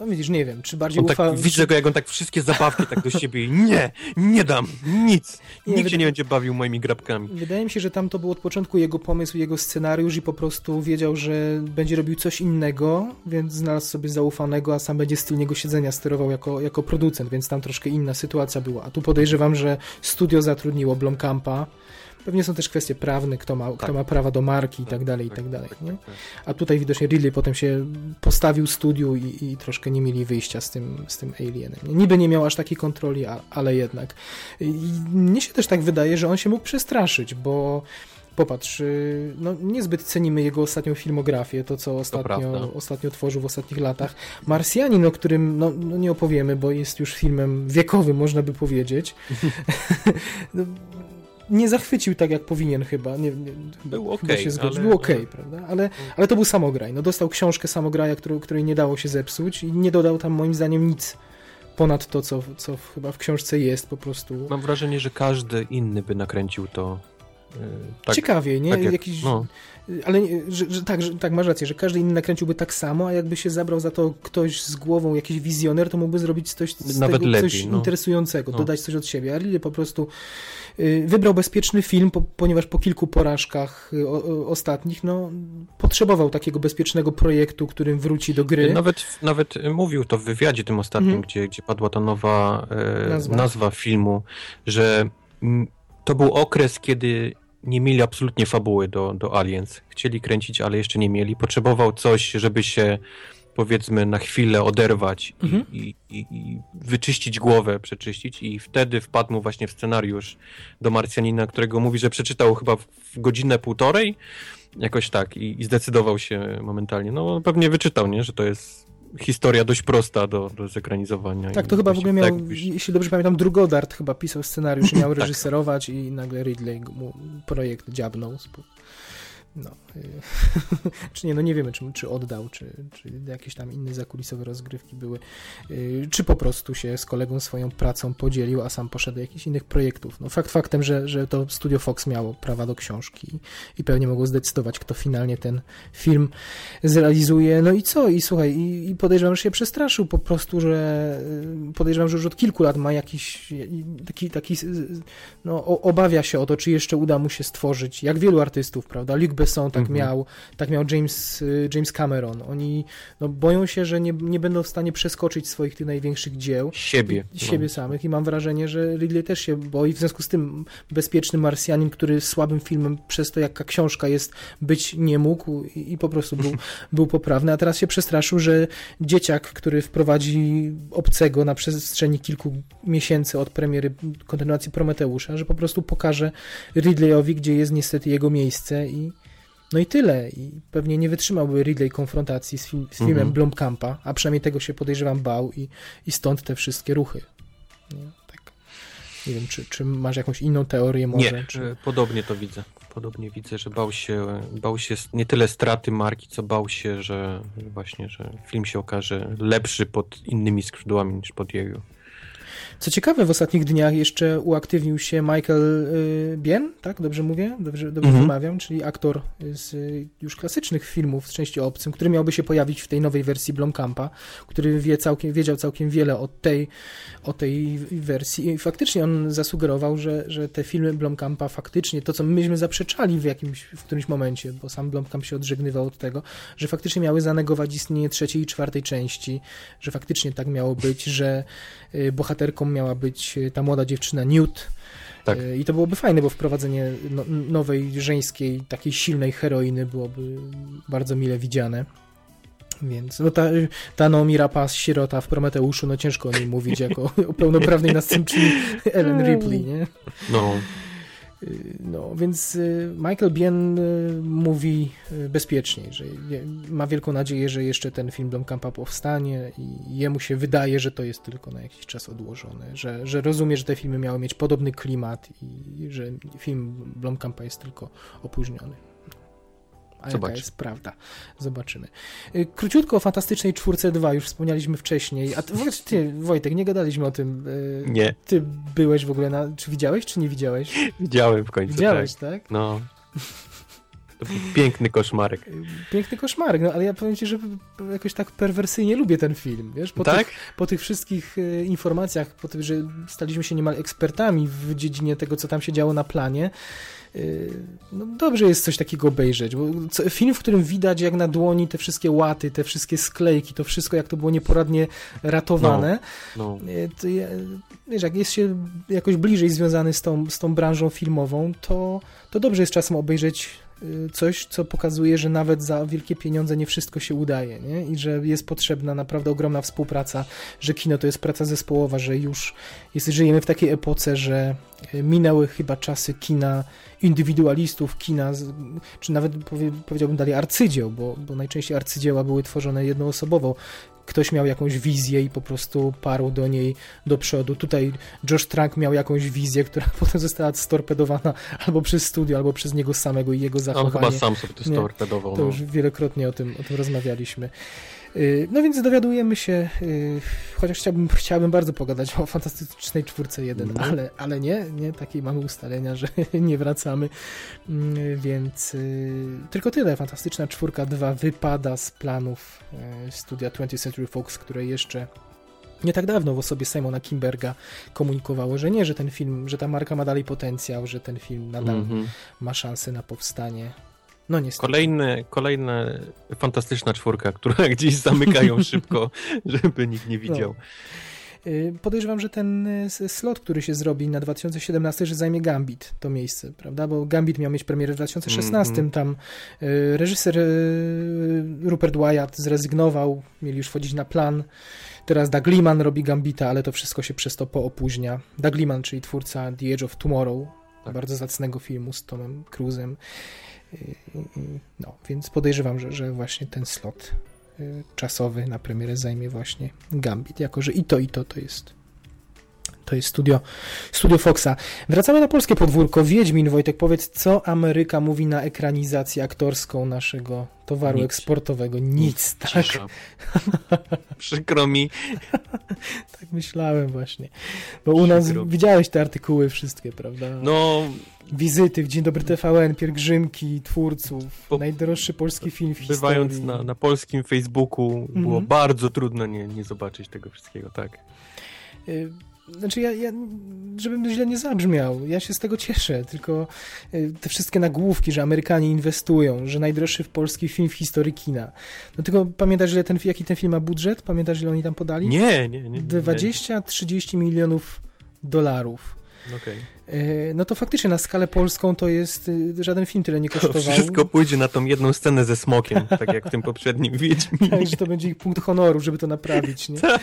no, widzisz, nie wiem, czy bardziej on tak, Widzę go, jak on tak wszystkie zabawki tak do siebie nie, nie dam, nic. Nie, Nikt się nie będzie bawił moimi grabkami. Wydaje mi się, że tam to był od początku jego pomysł, jego scenariusz i po prostu wiedział, że będzie robił coś innego, więc znalazł sobie zaufanego, a sam będzie styl niego siedzenia sterował jako, jako producent, więc tam troszkę inna sytuacja była. A tu podejrzewam, że studio zatrudniło Blomkampa, Pewnie są też kwestie prawne, kto ma, tak. kto ma prawa do marki i tak, tak dalej, i tak, tak dalej. Nie? A tutaj widocznie Ridley potem się postawił studiu i, i troszkę nie mieli wyjścia z tym, z tym Alienem. Niby nie miał aż takiej kontroli, a, ale jednak. I mnie się też tak wydaje, że on się mógł przestraszyć, bo popatrz, y, no niezbyt cenimy jego ostatnią filmografię, to co ostatnio, to ostatnio tworzył w ostatnich latach. Marsjanin, o którym no, no, nie opowiemy, bo jest już filmem wiekowym, można by powiedzieć. Nie zachwycił tak, jak powinien chyba. Nie, nie, był ok. Ale... Był ok, prawda? Ale, ale to był samograj. No, dostał książkę samograja, którą, której nie dało się zepsuć i nie dodał tam moim zdaniem nic ponad to, co, co chyba w książce jest po prostu. Mam wrażenie, że każdy inny by nakręcił to yy, tak, Ciekawie, nie? Tak jak, Jakiś, no. Ale że, że, tak, że, tak, masz rację, że każdy inny nakręciłby tak samo, a jakby się zabrał za to ktoś z głową, jakiś wizjoner, to mógłby zrobić coś, Nawet tego, lepiej, coś no. interesującego, no. dodać coś od siebie. A Lily po prostu Y, wybrał bezpieczny film, po, ponieważ po kilku porażkach y, o, ostatnich, no, potrzebował takiego bezpiecznego projektu, którym wróci do gry. Nawet, nawet mówił to w wywiadzie tym ostatnim, mhm. gdzie, gdzie padła ta nowa e, nazwa. nazwa filmu, że m, to był okres, kiedy nie mieli absolutnie fabuły do, do Aliens. Chcieli kręcić, ale jeszcze nie mieli. Potrzebował coś, żeby się powiedzmy na chwilę oderwać mhm. i, i, i, wyczyścić głowę, przeczyścić i wtedy wpadł mu właśnie w scenariusz do Marsjanina, którego mówi, że przeczytał chyba w godzinę, półtorej, jakoś tak i, i zdecydował się momentalnie. No pewnie wyczytał, nie, że to jest historia dość prosta do, do zekranizowania. Tak, to chyba w ogóle miał, tak, jeśli dobrze pamiętam, Drugodart chyba pisał scenariusz, miał tak. reżyserować i nagle Ridley mu projekt dziabnął. No, czy nie, no nie wiemy, czy, czy oddał, czy, czy jakieś tam inne zakulisowe rozgrywki były, y, czy po prostu się z kolegą swoją pracą podzielił, a sam poszedł do jakichś innych projektów. No fakt faktem, że, że to Studio Fox miało prawa do książki i pewnie mogło zdecydować, kto finalnie ten film zrealizuje. No i co? I słuchaj, i, i podejrzewam, że się przestraszył po prostu, że y, podejrzewam, że już od kilku lat ma jakiś taki, taki no, obawia się o to, czy jeszcze uda mu się stworzyć, jak wielu artystów, prawda? Luc Besson tak mhm. miał, tak miał James, y, James Cameron. Oni no, boją się, że nie, nie będą w stanie przeskoczyć swoich tych największych dzieł. Siebie. Siebie no. samych i mam wrażenie, że Ridley też się boi. W związku z tym Bezpieczny Marsjanin, który słabym filmem przez to, jaka książka jest, być nie mógł i, i po prostu był, był poprawny, a teraz się przestraszył, że dzieciak, który wprowadzi obcego na przestrzeni kilku miesięcy od premiery kontynuacji Prometeusza, że po prostu pokaże Ridleyowi, gdzie jest niestety jego miejsce i no i tyle. I pewnie nie wytrzymałby Ridley konfrontacji z, film, z filmem mhm. Blomkampa, a przynajmniej tego się podejrzewam bał i, i stąd te wszystkie ruchy. Nie, tak. nie wiem, czy, czy masz jakąś inną teorię może? Nie, czy... podobnie to widzę. Podobnie widzę, że bał się, bał się nie tyle straty marki, co bał się, że właśnie, że film się okaże lepszy pod innymi skrzydłami niż pod jego. Co ciekawe, w ostatnich dniach jeszcze uaktywnił się Michael y, Bien, tak? Dobrze mówię? Dobrze, dobrze Mhm. wymawiam? Czyli aktor z już klasycznych filmów z części obcym, który miałby się pojawić w tej nowej wersji Blomkampa, który wie całkiem, wiedział całkiem wiele o tej, o tej wersji i faktycznie on zasugerował, że, że te filmy Blomkampa faktycznie, to co myśmy zaprzeczali w jakimś, w którymś momencie, bo sam Blomkamp się odżegnywał od tego, że faktycznie miały zanegować istnienie trzeciej i czwartej części, że faktycznie tak miało być, że y, bohaterką miała być y, ta młoda dziewczyna Newt. Tak. Y, I to byłoby fajne, bo wprowadzenie no, nowej, żeńskiej, takiej silnej heroiny byłoby bardzo mile widziane. Więc no ta, ta Naomi Rapace, sierota w Prometeuszu, no ciężko o niej mówić jako o pełnoprawnej następczyni Ellen Ripley, nie? No, No, więc y, Michael Bien y, mówi y, bezpieczniej, że ma wielką nadzieję, że jeszcze ten film Blomkampa powstanie i jemu się wydaje, że to jest tylko na jakiś czas odłożone, że, że rozumie, że te filmy miały mieć podobny klimat i że film Blomkampa jest tylko opóźniony. A jaka Zobaczy. jest prawda? Zobaczymy. Y, Króciutko o Fantastycznej Czwórce 2, już wspomnieliśmy wcześniej. A ty, ty, Wojtek, nie gadaliśmy o tym. y, nie. Ty byłeś w ogóle na... Czy widziałeś, czy nie widziałeś? Widziałem w końcu, Widziałeś, tak. tak? No. Piękny koszmarek. Piękny koszmarek, no ale ja powiem ci, że jakoś tak perwersyjnie lubię ten film, wiesz? Po, tak? tych, po tych wszystkich informacjach, po tym, że staliśmy się niemal ekspertami w dziedzinie tego, co tam się działo na planie, no dobrze jest coś takiego obejrzeć, bo film, w którym widać jak na dłoni te wszystkie łaty, te wszystkie sklejki, to wszystko jak to było nieporadnie ratowane, No. E, to ja, wiesz, jak jest się jakoś bliżej związany z tą, z tą branżą filmową, to, to dobrze jest czasem obejrzeć y, coś, co pokazuje, że nawet za wielkie pieniądze nie wszystko się udaje, nie? I że jest potrzebna naprawdę ogromna współpraca, że kino to jest praca zespołowa, że już jest, żyjemy w takiej epoce, że y, minęły chyba czasy kina indywidualistów, kina, czy nawet powie, powiedziałbym dalej arcydzieł, bo, bo najczęściej arcydzieła były tworzone jednoosobowo. Ktoś miał jakąś wizję i po prostu parł do niej do przodu. Tutaj Josh Trank miał jakąś wizję, która potem została storpedowana albo przez studio, albo przez niego samego i jego On zachowanie. chyba sam sobie to Nie, storpedował. To No. już wielokrotnie o tym, o tym rozmawialiśmy. Yy, No więc dowiadujemy się, yy, chociaż chciałbym, chciałbym bardzo pogadać o Fantastycznej Czwórce 1, Mhm. ale, ale nie, nie, takie mamy ustalenia, że nie wracamy, Yy, więc yy, tylko tyle. Fantastyczna Czwórka 2 wypada z planów studia 20th Century Fox, które jeszcze nie tak dawno w osobie Simona Kimberga komunikowało, że nie, że ten film, że ta marka ma dalej potencjał, że ten film nadal Mhm. ma szansę na powstanie. No niestety. Kolejny, kolejna fantastyczna czwórka, która gdzieś zamykają szybko, żeby nikt nie widział. Y, Podejrzewam, że ten y, slot, który się zrobi na 2017, że zajmie Gambit to miejsce, prawda? Bo Gambit miał mieć premierę w 2016, Mhm. tam y, reżyser Rupert Wyatt zrezygnował, mieli już wchodzić na plan. Teraz Doug Liman robi Gambita, ale to wszystko się przez to poopóźnia. Doug Liman, czyli twórca The Edge of Tomorrow, Tak. bardzo zacnego filmu z Tomem Cruise'em. Y, No, więc podejrzewam, że, że właśnie ten slot y, czasowy na premierę zajmie właśnie Gambit, jako że i to, i to to jest to jest studio, studio Foxa. Wracamy na polskie podwórko. Wiedźmin, Wojtek, powiedz, co Ameryka mówi na ekranizację aktorską naszego towaru Nic. eksportowego? Nic, tak. Przykro mi. tak myślałem właśnie. Bo u nas Przykro. widziałeś te artykuły wszystkie, prawda? No, Wizyty w Dzień Dobry TVN, pielgrzymki twórców, Bo- najdroższy polski film w bywając historii. na, na polskim Facebooku, było Mhm. bardzo trudno nie, nie zobaczyć tego wszystkiego, tak. Y, Znaczy, ja, ja, żebym źle nie zabrzmiał, ja się z tego cieszę, tylko y, te wszystkie nagłówki, że Amerykanie inwestują, że najdroższy w polski film w historii kina. No tylko pamiętasz, ile ten, jaki ten film ma budżet? Pamiętasz, ile oni tam podali? Nie, nie, nie. nie. 20-30 milionów dolarów. Okej. Y, No to faktycznie na skalę polską to jest, y, żaden film tyle nie To kosztował. wszystko pójdzie na tą jedną scenę ze smokiem, tak jak w tym poprzednim Wiedźminie. Tak, że to będzie ich punkt honoru, żeby to naprawić, nie? Tak.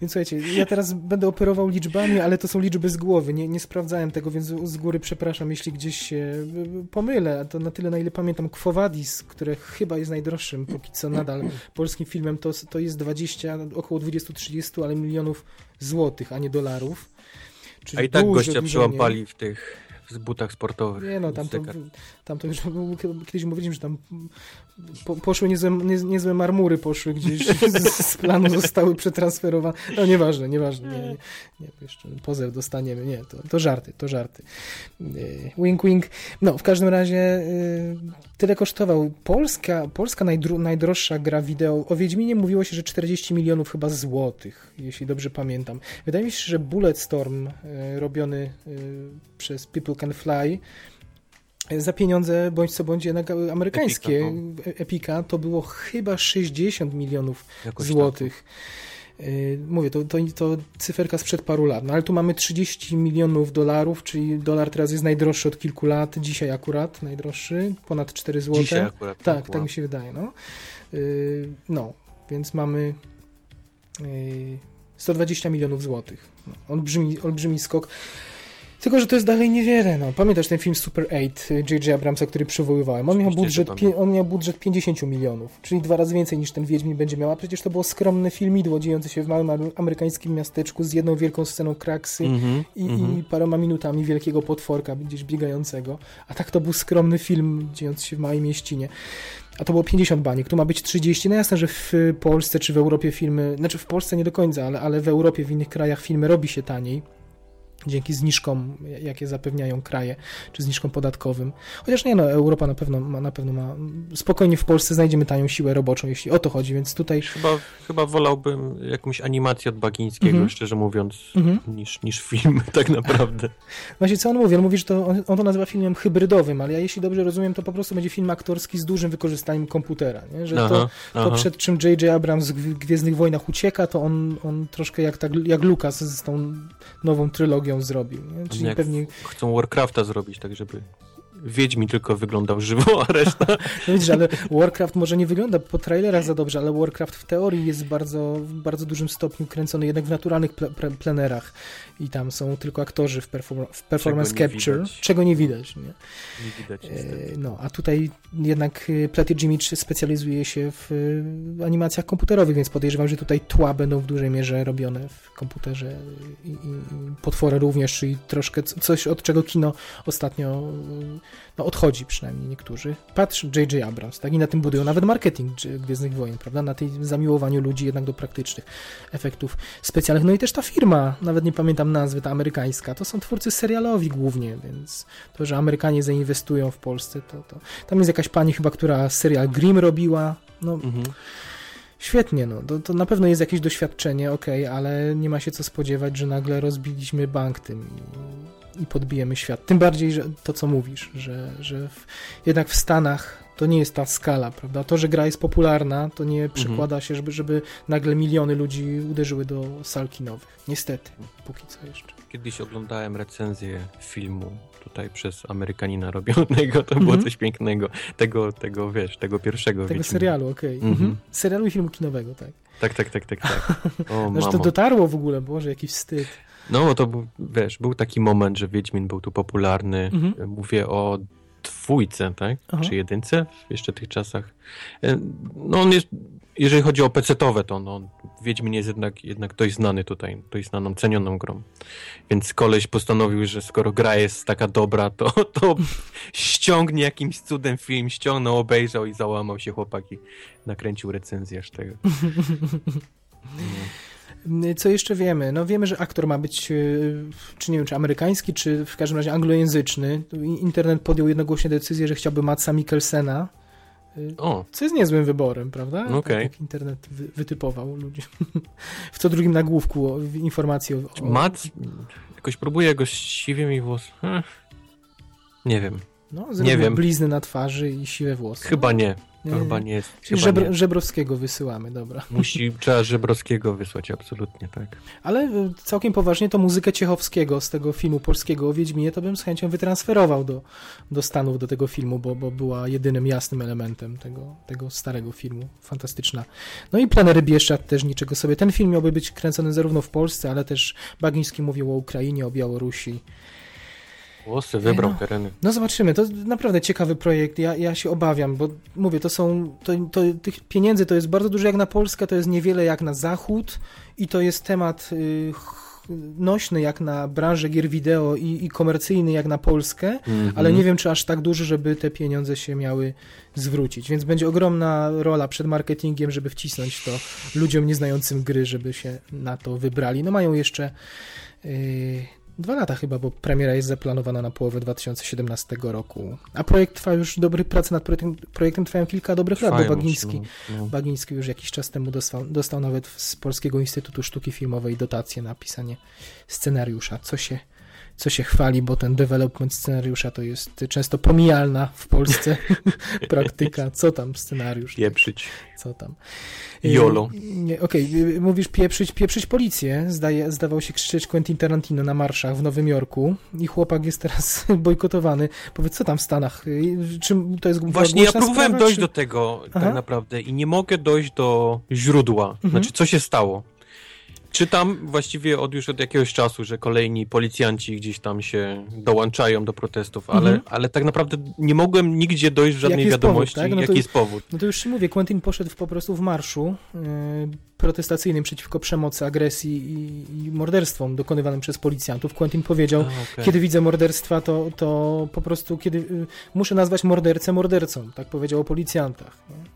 Więc słuchajcie, ja teraz będę operował liczbami, ale to są liczby z głowy. Nie, nie sprawdzałem tego, więc z góry przepraszam, jeśli gdzieś się y, pomylę. A to na tyle, na ile pamiętam, Quo Vadis, które chyba jest najdroższym, póki co nadal polskim filmem, to, to jest 20, około 20-30, ale milionów złotych, a nie dolarów. Czyli A i tak dużo, gościa dużo w tych w butach sportowych. Nie no, tam to, tam to już kiedyś mówiliśmy, że tam po, poszły niezłe, nie, niezłe marmury, poszły gdzieś z, z planu, zostały przetransferowane. No nieważne, nieważne. Nie, nie, nie jeszcze pozew dostaniemy. Nie, to, to żarty, to żarty. Wink, wink. No, w każdym razie tyle kosztował. Polska, Polska najdro, najdroższa gra wideo. O Wiedźminie mówiło się, że 40 milionów chyba złotych, jeśli dobrze pamiętam. Wydaje mi się, że Bulletstorm robiony przez People Can Fly za pieniądze bądź co bądź jednak amerykańskie Epika, no. Epika to było chyba 60 milionów Jakoś złotych. Tak. Mówię, to, to, to cyferka sprzed paru lat, no ale tu mamy 30 milionów dolarów, czyli dolar teraz jest najdroższy od kilku lat, dzisiaj akurat najdroższy, ponad 4 zł. Dzisiaj akurat. Tak, tak, tak mi się wydaje, no. No, więc mamy 120 milionów złotych. No, olbrzymi, olbrzymi skok. Tylko, że to jest dalej niewiele. No. Pamiętasz ten film Super 8 J.J. Abramsa, który przywoływałem? On miał, budżet, on miał budżet 50 milionów, czyli dwa razy więcej niż ten Wiedźmin będzie miał, a przecież to było skromne filmidło dziejące się w małym amerykańskim miasteczku z jedną wielką sceną kraksy mm -hmm, i, mm -hmm. paroma minutami wielkiego potworka gdzieś biegającego. A tak to był skromny film dziejący się w małej mieścinie. A to było 50 baniek, tu ma być 30. No jasne, że w Polsce czy w Europie filmy, znaczy w Polsce nie do końca, ale, ale w Europie, w innych krajach filmy robi się taniej dzięki zniżkom, jakie zapewniają kraje, czy zniżkom podatkowym. Chociaż nie, no, Europa na pewno ma, na pewno ma, spokojnie w Polsce znajdziemy tanią siłę roboczą, jeśli o to chodzi, więc tutaj... Chyba, chyba wolałbym jakąś animację od Bagińskiego, mhm. szczerze mówiąc, mhm. niż, niż film tak naprawdę. Właśnie co on mówi? On mówi, że to, on, on, to nazywa filmem hybrydowym, ale ja jeśli dobrze rozumiem, to po prostu będzie film aktorski z dużym wykorzystaniem komputera, nie? że aha, to, to przed czym J.J. Abrams w Gwiezdnych Wojnach ucieka, to on, on troszkę jak, tak, jak Lucas z tą nową trylogią zrobił. Nie? Czyli pewnie... Chcą Warcrafta zrobić, tak żeby Wiedźmi tylko wyglądał żywo, a reszta... No widzisz, ale Warcraft może nie wygląda po trailerach za dobrze, ale Warcraft w teorii jest bardzo, w bardzo dużym stopniu kręcony jednak w naturalnych ple plenerach i tam są tylko aktorzy w, perform w performance czego capture, widać. czego nie widać. Nie, nie widać e, No, a tutaj jednak e, Plated Image specjalizuje się w e, animacjach komputerowych, więc podejrzewam, że tutaj tła będą w dużej mierze robione w komputerze i, i, i potwory również, czyli troszkę coś, od czego kino ostatnio no, odchodzi przynajmniej niektórzy. Patrz J.J. Abrams, tak? I na tym budują nawet marketing Gwiezdnych Wojen, prawda? Na tej zamiłowaniu ludzi jednak do praktycznych efektów specjalnych. No i też ta firma, nawet nie pamiętam nazwy, ta amerykańska, to są twórcy serialowi głównie, więc to, że Amerykanie zainwestują w Polsce, to, to... Tam jest jakaś pani chyba, która serial Grimm robiła, no... Mhm. Świetnie, no, to, to na pewno jest jakieś doświadczenie, ok, ale nie ma się co spodziewać, że nagle rozbiliśmy bank tym i podbijemy świat. Tym bardziej, że to co mówisz, że, że w, jednak w Stanach to nie jest ta skala, prawda? To, że gra jest popularna, to nie mhm. przekłada się, żeby, żeby nagle miliony ludzi uderzyły do sal kinowych. Niestety, póki co jeszcze. Kiedyś oglądałem recenzję filmu tutaj przez Amerykanina robionego, to było mhm. coś pięknego. Tego, tego, wiesz, tego pierwszego. Tego serialu, okej. Okay. Mhm. Serialu i filmu kinowego, tak. Tak, tak, tak, tak, tak. O, no, że to dotarło w ogóle, Boże, jakiś wstyd. No, bo to wiesz, był taki moment, że Wiedźmin był tu popularny. Mhm. Mówię o dwójce, tak? Aha. Czy jedynce w jeszcze tych czasach. E, no on jest, jeżeli chodzi o PC-towe, to no, Wiedźmin jest jednak, jednak dość znany tutaj, dość znaną, cenioną grą. Więc koleś postanowił, że skoro gra jest taka dobra, to, to ściągnie jakimś cudem film, ściągnął, obejrzał i załamał się chłopaki. Nakręcił recenzję aż tego. No. Co jeszcze wiemy? No wiemy, że aktor ma być, e, czy nie wiem, czy amerykański, czy w każdym razie anglojęzyczny. Internet podjął jednogłośnie decyzję, że chciałby Matsa Mikkelsena, e, o. Co jest niezłym wyborem, prawda? Okay. Tak, internet wy, wytypował ludzi. w co drugim nagłówku informacji o... o... Matt? Jakoś próbuje go siwiem i włos... Nie wiem. No, nie wiem. blizny na twarzy i siwe włosy. Chyba nie. To chyba nie jest. Czyli żebr nie. Żebrowskiego wysyłamy, dobra. Musi, trzeba Żebrowskiego wysłać, absolutnie, tak. Ale e, całkiem poważnie to muzykę Ciechowskiego z tego filmu polskiego o Wiedźminie to bym z chęcią wytransferował do, do Stanów, do tego filmu, bo, bo była jedynym jasnym elementem tego, tego starego filmu. Fantastyczna. No i Planery Bieszczad też niczego sobie. Ten film miałby być kręcony zarówno w Polsce, ale też Bagiński mówił o Ukrainie, o Białorusi. Włosy wybrał no, tereny. No zobaczymy, to naprawdę ciekawy projekt. Ja, ja się obawiam, bo mówię, to są, to, to, tych pieniędzy to jest bardzo dużo jak na Polskę, to jest niewiele jak na Zachód i to jest temat y, nośny jak na branżę gier wideo i, i komercyjny jak na Polskę, Mhm. ale nie wiem, czy aż tak duży, żeby te pieniądze się miały zwrócić. Więc będzie ogromna rola przed marketingiem, żeby wcisnąć to ludziom nieznającym gry, żeby się na to wybrali. No mają jeszcze yy, dwa lata chyba, bo premiera jest zaplanowana na połowę 2017 roku. A projekt trwa już dobry, prace nad projektem, projektem trwają kilka dobrych lat, bo Bagiński, już, no, no. Bagiński już jakiś czas temu dostał, dostał nawet z Polskiego Instytutu Sztuki Filmowej dotację na pisanie scenariusza, co się, co się chwali, bo ten development scenariusza to jest często pomijalna w Polsce praktyka. Co tam scenariusz? Pieprzyć. Co tam? Jolo. Y, Okej, y, mówisz pieprzyć, pieprzyć policję. Zdaje, zdawał się krzyczeć Quentin Tarantino na marszach w Nowym Jorku i chłopak jest teraz bojkotowany. Powiedz, co tam w Stanach? Y, Czym to jest Właśnie ja próbowałem sprawa, dojść czy- do tego Aha. tak naprawdę i nie mogę dojść do źródła. Mhm. Znaczy, co się stało. Czytam właściwie od już od jakiegoś czasu, że kolejni policjanci gdzieś tam się dołączają do protestów, ale, Mhm. ale tak naprawdę nie mogłem nigdzie dojść w żadnej Jaki jest powód, wiadomości, tak? No to- jaki jest powód. No to już ci mówię, Quentin poszedł po prostu w marszu yy, protestacyjnym przeciwko przemocy, agresji i, i morderstwom dokonywanym przez policjantów. Quentin powiedział, A, okej. kiedy widzę morderstwa, to, to po prostu kiedy y, muszę nazwać mordercę mordercą, tak powiedział o policjantach. nie?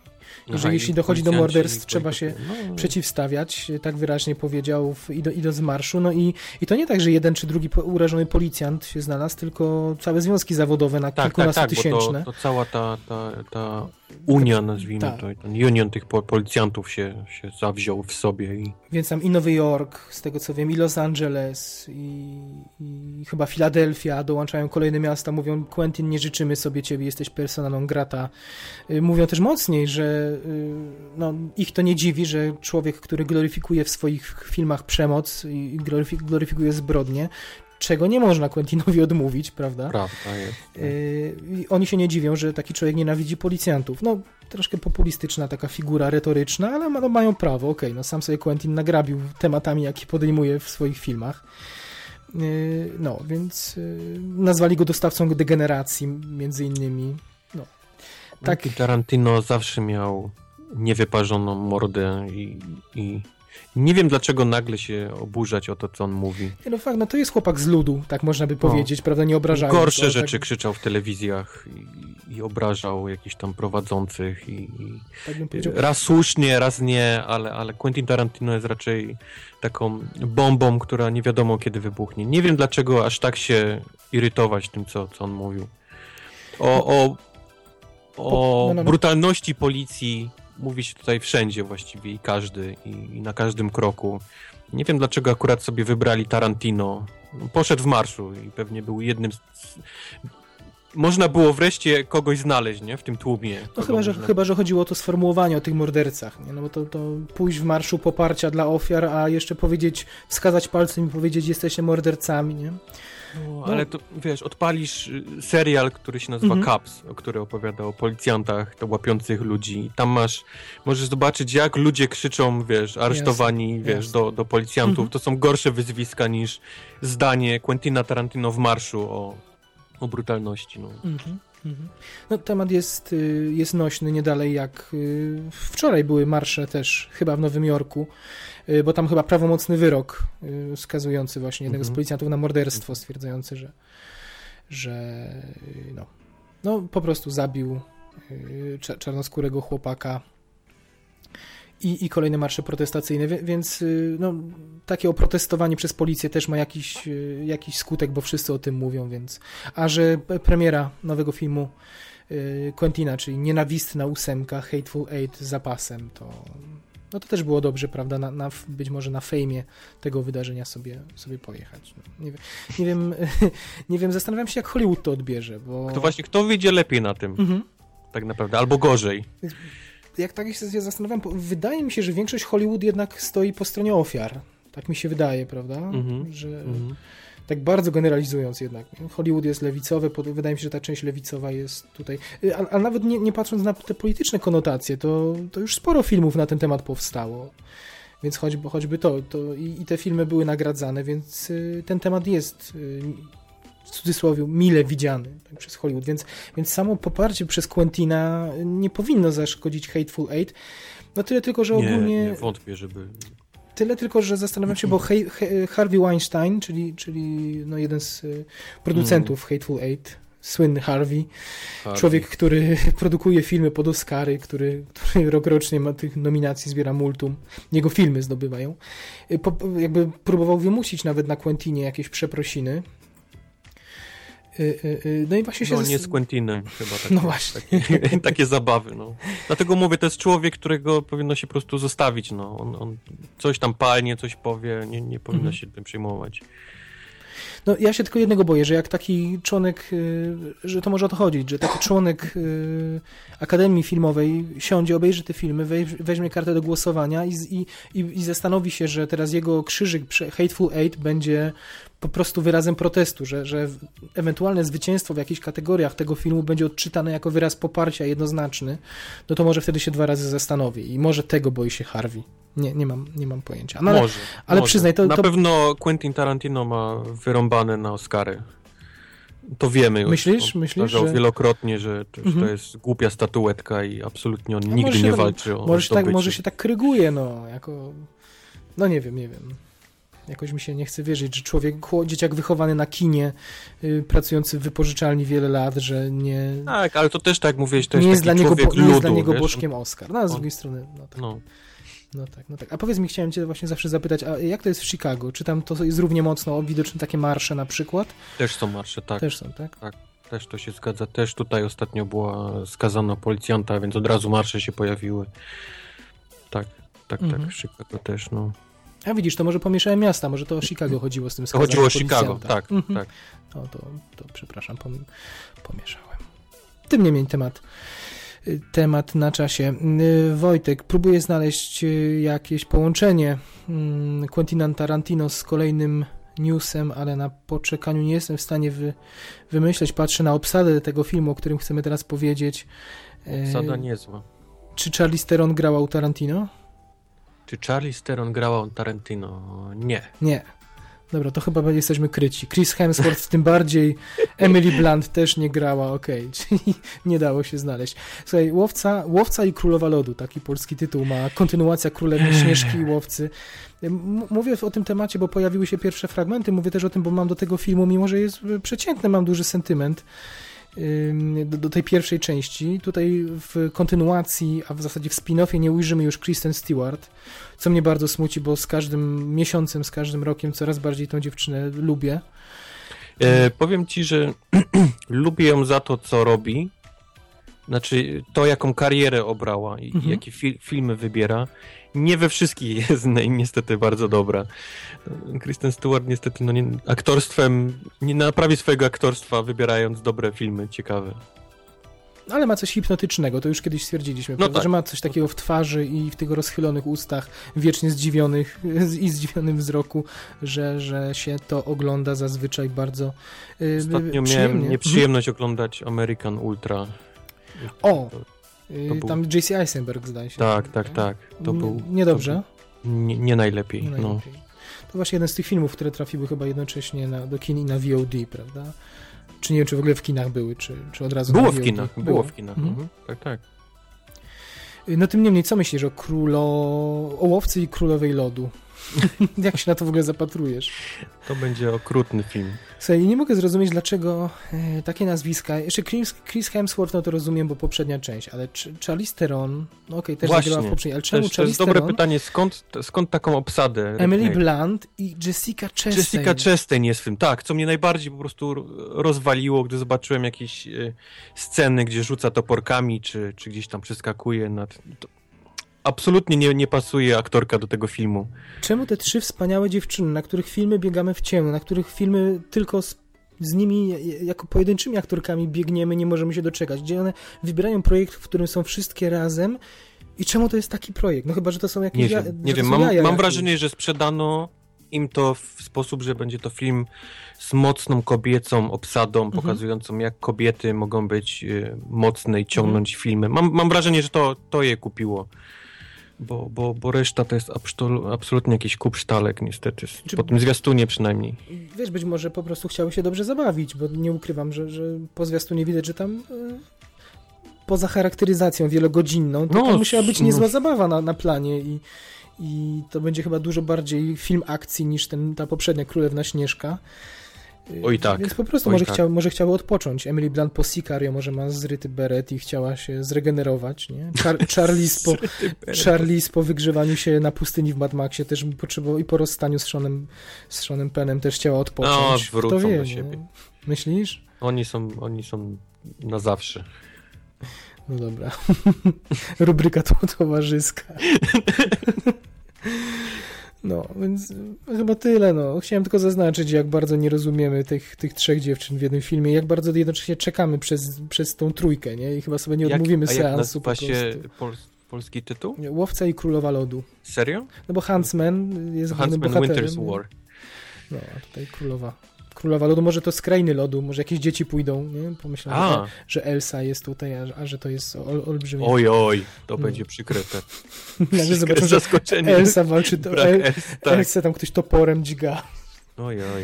I że Aha, jeśli i dochodzi do morderstw, trzeba się no, przeciwstawiać, tak wyraźnie powiedział w, ido, idąc z marszu. No i, i to nie tak, że jeden czy drugi urażony policjant się znalazł, tylko całe związki zawodowe na Tak, tak, kilkunastu tak, bo tysięczne. to, to cała ta, ta, ta unia, nazwijmy Tak. to, ten union tych po- policjantów się, się zawziął w sobie i Więc tam i Nowy Jork, z tego co wiem, i Los Angeles, i, i chyba Filadelfia, dołączają kolejne miasta, mówią Quentin, nie życzymy sobie ciebie, jesteś persona non grata. Y, Mówią też mocniej, że no, ich to nie dziwi, że człowiek, który gloryfikuje w swoich filmach przemoc i gloryfi- gloryfikuje zbrodnie, czego nie można Quentinowi odmówić, prawda? prawda jest. Yy, i oni się nie dziwią, że taki człowiek nienawidzi policjantów. No, troszkę populistyczna taka figura retoryczna, ale ma, no, mają prawo. Okej, no sam sobie Quentin nagrabił tematami, jakie podejmuje w swoich filmach. Yy, no, więc yy, nazwali go dostawcą degeneracji, między innymi. No, tak. Tarantino zawsze miał niewyparzoną mordę i, i nie wiem dlaczego nagle się oburzać o to, co on mówi. No fakt, no to jest chłopak z ludu, tak można by powiedzieć, prawda, nie obrażając. Gorsze go, rzeczy Tak, krzyczał w telewizjach i, i obrażał jakichś tam prowadzących i, i tak raz słusznie, raz nie, ale, ale Quentin Tarantino jest raczej taką bombą, która nie wiadomo kiedy wybuchnie. Nie wiem dlaczego aż tak się irytować tym, co, co on mówił. O, o, o no, no, no. brutalności policji mówi się tutaj wszędzie właściwie i każdy, i, i na każdym kroku. Nie wiem dlaczego akurat sobie wybrali Tarantino. Poszedł w marszu i pewnie był jednym z... Można było wreszcie kogoś znaleźć, nie? W tym tłumie. No chyba że, można- chyba, że chodziło o to sformułowanie o tych mordercach, nie? No bo to, to pójść w marszu poparcia dla ofiar, a jeszcze powiedzieć, wskazać palcem i powiedzieć, jesteście mordercami, nie? No, ale to wiesz, odpalisz y, serial, który się nazywa Mhm. Cops, o który opowiada o policjantach to łapiących ludzi. Tam masz, możesz zobaczyć, jak ludzie krzyczą, wiesz, aresztowani, wiesz, do, do policjantów. Mhm. To są gorsze wyzwiska niż zdanie Quentina Tarantino w marszu o, o brutalności. No. Mhm, mhm. No temat jest, y, jest nośny, nie dalej jak y, wczoraj były marsze też, chyba w Nowym Jorku, y, bo tam chyba prawomocny wyrok skazujący właśnie jednego z Mhm. policjantów na morderstwo, stwierdzający, że, że no, no po prostu zabił cza- czarnoskórego chłopaka i, i kolejne marsze protestacyjne, więc y, no, takie oprotestowanie przez policję też ma jakiś, y, jakiś skutek, bo wszyscy o tym mówią, więc a że premiera nowego filmu y, Quentina, czyli nienawistna ósemka, Hateful Eight z zapasem, to no to też było dobrze, prawda, na, na, być może na fejmie tego wydarzenia sobie, sobie pojechać. No, nie, wiem- nie wiem, nie wiem, zastanawiam się, jak Hollywood to odbierze, bo... To właśnie, kto wyjdzie lepiej na tym, Mhm. tak naprawdę, albo gorzej. Jak tak się zastanawiam, wydaje mi się, że większość Hollywood jednak stoi po stronie ofiar. Tak mi się wydaje, prawda? Mhm. Że Mhm. tak bardzo generalizując jednak. Hollywood jest lewicowy, wydaje mi się, że ta część lewicowa jest tutaj. Y, A, a nawet nie, nie patrząc na te polityczne konotacje, to, to już sporo filmów na ten temat powstało. Więc choćby, choćby to, to i, i te filmy były nagradzane, więc y, ten temat jest y, w cudzysłowie mile widziany tak, przez Hollywood, więc, więc samo poparcie przez Quentina nie powinno zaszkodzić Hateful Eight. No tyle tylko, że Nie, ogólnie nie, wątpię, żeby... tyle tylko, że zastanawiam się, bo He He Harvey Weinstein, czyli, czyli no jeden z y, producentów mm. Hateful Eight, słynny Harvey, Harvey, człowiek, który produkuje filmy pod Oscary, który, który rokrocznie ma tych nominacji, zbiera multum. Jego filmy zdobywają. Y, po, jakby próbował wymusić nawet na Quentinie jakieś przeprosiny no i właśnie się... No nie z Quentinem chyba. Takie, no właśnie. Takie, takie, zabawy, no. Dlatego mówię, to jest człowiek, którego powinno się po prostu zostawić, no. On, on coś tam palnie, coś powie, nie, nie powinno mhm. się tym przejmować. No ja się tylko jednego boję, że jak taki członek, że to może o to chodzić, że taki członek Akademii Filmowej siądzie, obejrzy te filmy, weźmie kartę do głosowania i, i, i zastanowi się, że teraz jego krzyżyk Hateful Eight będzie po prostu wyrazem protestu, że, że ewentualne zwycięstwo w jakichś kategoriach tego filmu będzie odczytane jako wyraz poparcia jednoznaczny, no to może wtedy się dwa razy zastanowi i może tego boi się Harvey. Nie, nie, mam, nie mam pojęcia. No, ale, może. Ale może. przyznaj, to... Na to... pewno Quentin Tarantino ma wyrąbane na Oscary. To wiemy już. Myślisz? On myślisz, że... wielokrotnie, że to, mhm. to, jest głupia statuetka i absolutnie on no nigdy nie walczy o może się, tak, może się tak kryguje, no, jako... No nie wiem, nie wiem. Jakoś mi się nie chce wierzyć, że człowiek, dzieciak wychowany na kinie, yy, pracujący w wypożyczalni wiele lat, że nie... Tak, ale to też tak mówiłeś, to jest nie jest dla niego, ludu, Nie jest dla niego wiesz? bożkiem Oscar. No, a z On... drugiej strony, no tak. No. No tak, no tak. A powiedz mi, chciałem cię właśnie zawsze zapytać, a jak to jest w Chicago? Czy tam to jest równie mocno widoczne takie marsze na przykład? Też są marsze, tak. Też są, tak? Tak, też to się zgadza. Też tutaj ostatnio była skazana policjanta, więc od razu marsze się pojawiły. Tak, tak, mhm. tak, w Chicago też, no. A widzisz, to może pomieszałem miasta, może to o Chicago chodziło z tym skazaniem Chodziło o Chicago, tak, mhm. tak. No to, to przepraszam, pomieszałem. Tym niemniej temat, y, temat na czasie. Y, Wojtek, próbuję znaleźć y, jakieś połączenie mm, Quentina Tarantino z kolejnym newsem, ale na poczekaniu nie jestem w stanie wy, wymyśleć. Patrzę na obsadę tego filmu, o którym chcemy teraz powiedzieć. Obsada niezła. Czy Charlie Theron grał u Tarantino? Czy Charlie Steron grała Tarantino? Nie. Nie. Dobra, to chyba jesteśmy kryci. Chris Hemsworth tym bardziej, Emily Blunt też nie grała, okej, okay, czyli nie dało się znaleźć. Słuchaj, Łowca, Łowca i Królowa Lodu, taki polski tytuł ma, kontynuacja Królewnej Śnieżki i Łowcy. Mówię o tym temacie, bo pojawiły się pierwsze fragmenty, mówię też o tym, bo mam do tego filmu, mimo że jest przeciętny, mam duży sentyment do, do, tej pierwszej części. Tutaj w kontynuacji, a w zasadzie w spin-offie nie ujrzymy już Kristen Stewart, co mnie bardzo smuci, bo z każdym miesiącem, z każdym rokiem coraz bardziej tą dziewczynę lubię. E, powiem ci, że lubię ją za to, co robi. Znaczy, to jaką karierę obrała i mhm. jakie fi filmy wybiera nie we wszystkich jest niestety bardzo dobra. Kristen Stewart niestety no, nie, aktorstwem nie naprawi swojego aktorstwa, wybierając dobre filmy, ciekawe. Ale ma coś hipnotycznego, to już kiedyś stwierdziliśmy, no tak. że ma coś takiego w twarzy i w tych rozchylonych ustach, wiecznie zdziwionych i zdziwionym wzroku, że, że się to ogląda zazwyczaj bardzo yy, Ostatnio miałem nieprzyjemność oglądać American Ultra. O! Był... Tam JC Eisenberg zdaje się. Tak, tak, tak. To był... Niedobrze? To był nie, nie, najlepiej, nie no. najlepiej. No. To właśnie jeden z tych filmów, które trafiły chyba jednocześnie na, do kin i na VOD, prawda? Czy nie wiem, czy w ogóle w kinach były, czy, czy od razu Było w kinach, było, było w kinach. Mhm. mhm. Tak, tak. No tym niemniej, co myślisz o królo... o łowcy i królowej lodu? Jak się na to w ogóle zapatrujesz? To będzie okrutny film. Słuchaj, nie mogę zrozumieć, dlaczego e, takie nazwiska. Jeszcze Chris, Chris Hemsworth, no to rozumiem, bo poprzednia część, ale Charlize Theron, no okej, okay, też zagrała w poprzedniej, ale czemu Charlize To jest dobre pytanie, skąd, skąd taką obsadę? Emily Blunt i Jessica Chastain. Jessica Chastain jest w tym, tak, co mnie najbardziej po prostu rozwaliło, gdy zobaczyłem jakieś e, sceny, gdzie rzuca toporkami, czy, czy gdzieś tam przeskakuje nad... To absolutnie nie, nie pasuje aktorka do tego filmu. Czemu te trzy wspaniałe dziewczyny, na których filmy biegamy w ciemno, na których filmy tylko z, z nimi jako pojedynczymi aktorkami biegniemy, nie możemy się doczekać, gdzie one wybierają projekt, w którym są wszystkie razem i czemu to jest taki projekt? No chyba, że to są jakieś... Nie wiem, ja, nie wiem. mam, mam wrażenie, że sprzedano im to w sposób, że będzie to film z mocną kobiecą obsadą, mhm. pokazującą jak kobiety mogą być y, mocne i ciągnąć mhm. filmy. Mam, mam wrażenie, że to, to je kupiło bo, bo, bo reszta to jest absolutnie jakiś kupsztalek niestety, Czy... po tym zwiastunie przynajmniej. Wiesz, być może po prostu chciały się dobrze zabawić, bo nie ukrywam, że, że po zwiastunie widać, że tam poza charakteryzacją wielogodzinną, to, No, to musiała być niezła no. zabawa na, na planie i, i to będzie chyba dużo bardziej film akcji niż ten, ta poprzednia Królewna Śnieżka. Y, Oj tak. Więc po prostu Oj może, tak. chciał, może chciały odpocząć. Emily Blunt po Sicario może ma zryty beret i chciała się zregenerować, nie? Char Charlize po, Charlize po wygrzewaniu się na pustyni w Mad Maxie też potrzebował i po rozstaniu z Seanem, z Seanem Pennem też chciała odpocząć. No, Kto wrócą wie, do nie? siebie. Myślisz? Oni są, oni są na zawsze. No dobra. Rubryka to towarzyska. No, więc chyba tyle. No. Chciałem tylko zaznaczyć, jak bardzo nie rozumiemy tych, tych trzech dziewczyn w jednym filmie, jak bardzo jednocześnie czekamy przez, przez tą trójkę, nie? I chyba sobie nie odmówimy jak, a jak seansu po nazywa się pol, polski tytuł? Łowca i Królowa Lodu. Serio? No bo Huntsman jest głównym Huntsman bohaterem. Winter's War. No, a tutaj Królowa. Królowa Lodu, może to z krainy lodu, może jakieś dzieci pójdą, nie? Pomyślałem, że, że Elsa jest tutaj, a, a że to jest ol, olbrzymie. oj, oj, to No. będzie przykryte. Nagle zobaczą, że zaskoczenie. Elsa walczy, to El, Els, tak. Elsa tam ktoś toporem dźga. Oj, oj.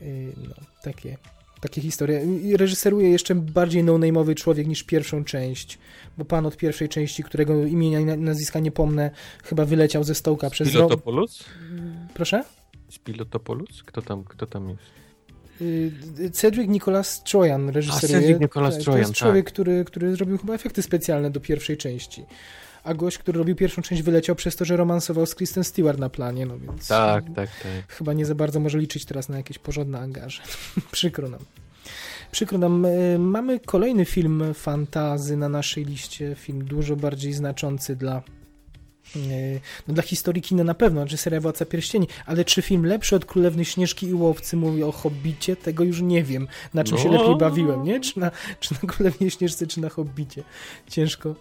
Yy, No, takie, takie historie. I reżyseruje jeszcze bardziej no-name'owy człowiek niż pierwszą część, bo pan od pierwszej części, którego imienia i na- nazwiska nie pomnę, chyba wyleciał ze stołka przez rok. Pilotopoulos? Proszę? Z Pilotopoulos? Kto tam, kto tam jest? Yy, Cedric Nicolas Trojan reżyseruje. Cedric Nicolas Tak, Trojan, To jest człowiek, który, który zrobił chyba efekty specjalne do pierwszej części. A gość, który robił pierwszą część, wyleciał przez to, że romansował z Kristen Stewart na planie, no więc Tak, tak, tak. chyba nie za bardzo może liczyć teraz na jakieś porządne angaże. Przykro nam. Przykro nam. E, Mamy kolejny film fantazy na naszej liście, film dużo bardziej znaczący dla no dla historii kina na pewno, czy seria Władca Pierścieni, ale czy film lepszy od Królewnej Śnieżki i Łowcy mówi o Hobbicie, tego już nie wiem, na czym się No. lepiej bawiłem, nie? Czy na, czy na Królewnej Śnieżce, czy na Hobbicie. Ciężko,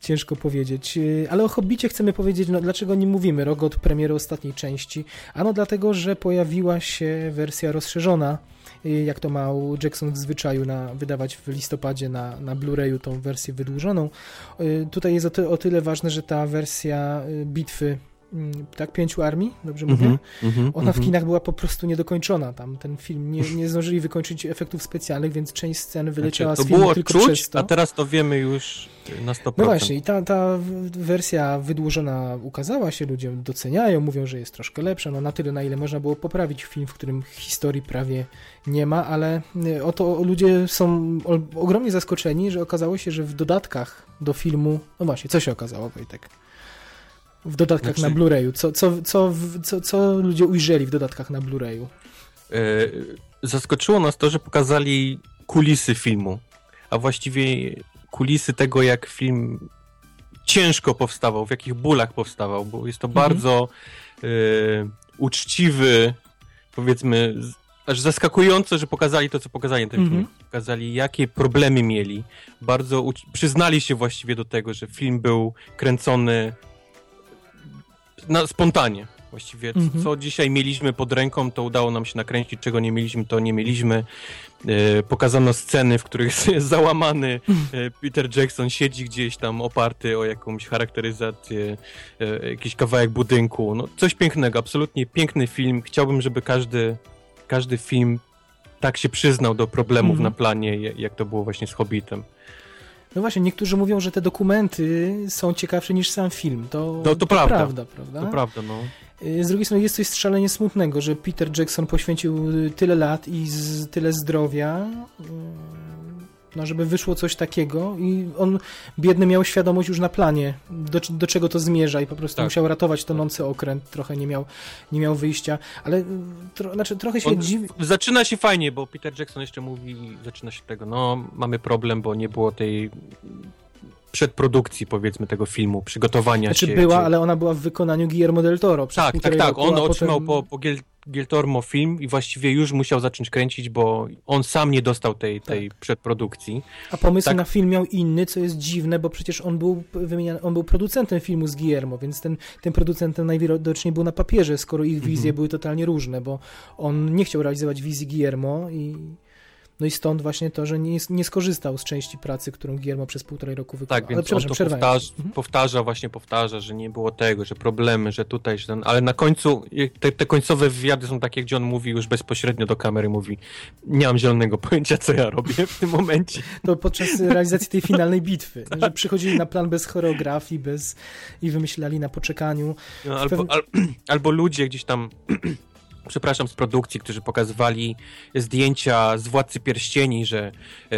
ciężko powiedzieć. E, Ale o Hobbicie chcemy powiedzieć, no dlaczego nie mówimy rok od premiery ostatniej części? Ano dlatego, że pojawiła się wersja rozszerzona, y, jak to ma Jackson w zwyczaju na, wydawać w listopadzie na, na Blu-rayu tą wersję wydłużoną. Y, Tutaj jest o, ty, o tyle ważne, że ta wersja y, bitwy tak, pięciu armii, dobrze mówię? Mhm, mhm, Ona w mhm. kinach była po prostu niedokończona. Tam ten film nie, nie zdążyli wykończyć efektów specjalnych, więc część scen wyleciała Znaczy, z filmu tylko czuć, przez to. a teraz to wiemy już na 100%. No właśnie, i ta, ta wersja wydłużona ukazała się, ludzie doceniają, mówią, że jest troszkę lepsza, no na tyle, na ile można było poprawić film, w którym historii prawie nie ma, ale y, oto ludzie są ogromnie zaskoczeni, że okazało się, że w dodatkach do filmu, no właśnie, co się okazało, Wojtek? W dodatkach Znaczy- na Blu-rayu, co, co, co, co, co ludzie ujrzeli w dodatkach na Blu-rayu? E, zaskoczyło nas to, że pokazali kulisy filmu, a właściwie kulisy tego, jak film ciężko powstawał, w jakich bólach powstawał, bo jest to Mhm. bardzo e, uczciwy, powiedzmy, aż zaskakujące, że pokazali to, co pokazali na tym Mhm. filmie. Pokazali, jakie problemy mieli. Bardzo przyznali się właściwie do tego, że film był kręcony na, spontanie. Właściwie Mhm. co dzisiaj mieliśmy pod ręką, to udało nam się nakręcić, czego nie mieliśmy, to nie mieliśmy. E, pokazano sceny, w których jest załamany e, Peter Jackson siedzi gdzieś tam oparty o jakąś charakteryzację, e, jakiś kawałek budynku. No, coś pięknego, absolutnie piękny film. Chciałbym, żeby każdy, każdy film tak się przyznał do problemów Mhm. na planie, jak to było właśnie z Hobbitem. No właśnie, niektórzy mówią, że te dokumenty są ciekawsze niż sam film. To, To- to prawda. prawda, prawda? To prawda, no. Y, Z drugiej strony jest coś szalenie smutnego, że Peter Jackson poświęcił tyle lat i z, tyle zdrowia, y, no żeby wyszło coś takiego i on biedny miał świadomość już na planie, do, do czego to zmierza i po prostu Tak. musiał ratować tonący okręt, trochę nie miał, nie miał wyjścia, ale y, tro, znaczy, trochę się On, dziwi... zaczyna się fajnie, bo Peter Jackson jeszcze mówi, zaczyna się tego, no mamy problem, bo nie było tej przedprodukcji, powiedzmy, tego filmu, przygotowania Znaczy się. była, czy- ale ona była w wykonaniu Guillermo del Toro. przez Tak, tak, półtorej tak. roku, On a otrzymał potem- po, po Giel, Gieltormo film i właściwie już musiał zacząć kręcić, bo on sam nie dostał tej, tej przedprodukcji. A pomysł Tak. na film miał inny, co jest dziwne, bo przecież on był wymieniany, on był producentem filmu z Guillermo, więc ten, ten producentem najwidoczniej był na papierze, skoro ich wizje Mhm. były totalnie różne, bo on nie chciał realizować wizji Guillermo i, No i stąd właśnie to, że nie, nie skorzystał z części pracy, którą Guillermo przez półtorej roku wykonał. Tak, więc Ale, on to powtarza, mhm. powtarza, właśnie powtarza, że nie było tego, że problemy, że tutaj, że ten, ale na końcu te, te końcowe wywiady są takie, gdzie on mówi już bezpośrednio do kamery, mówi nie mam zielonego pojęcia, co ja robię w tym momencie. To podczas realizacji tej finalnej bitwy, tak. że przychodzili na plan bez choreografii, bez i wymyślali na poczekaniu. No, albo, al, albo ludzie gdzieś tam przepraszam, z produkcji, którzy pokazywali zdjęcia z Władcy Pierścieni, że e,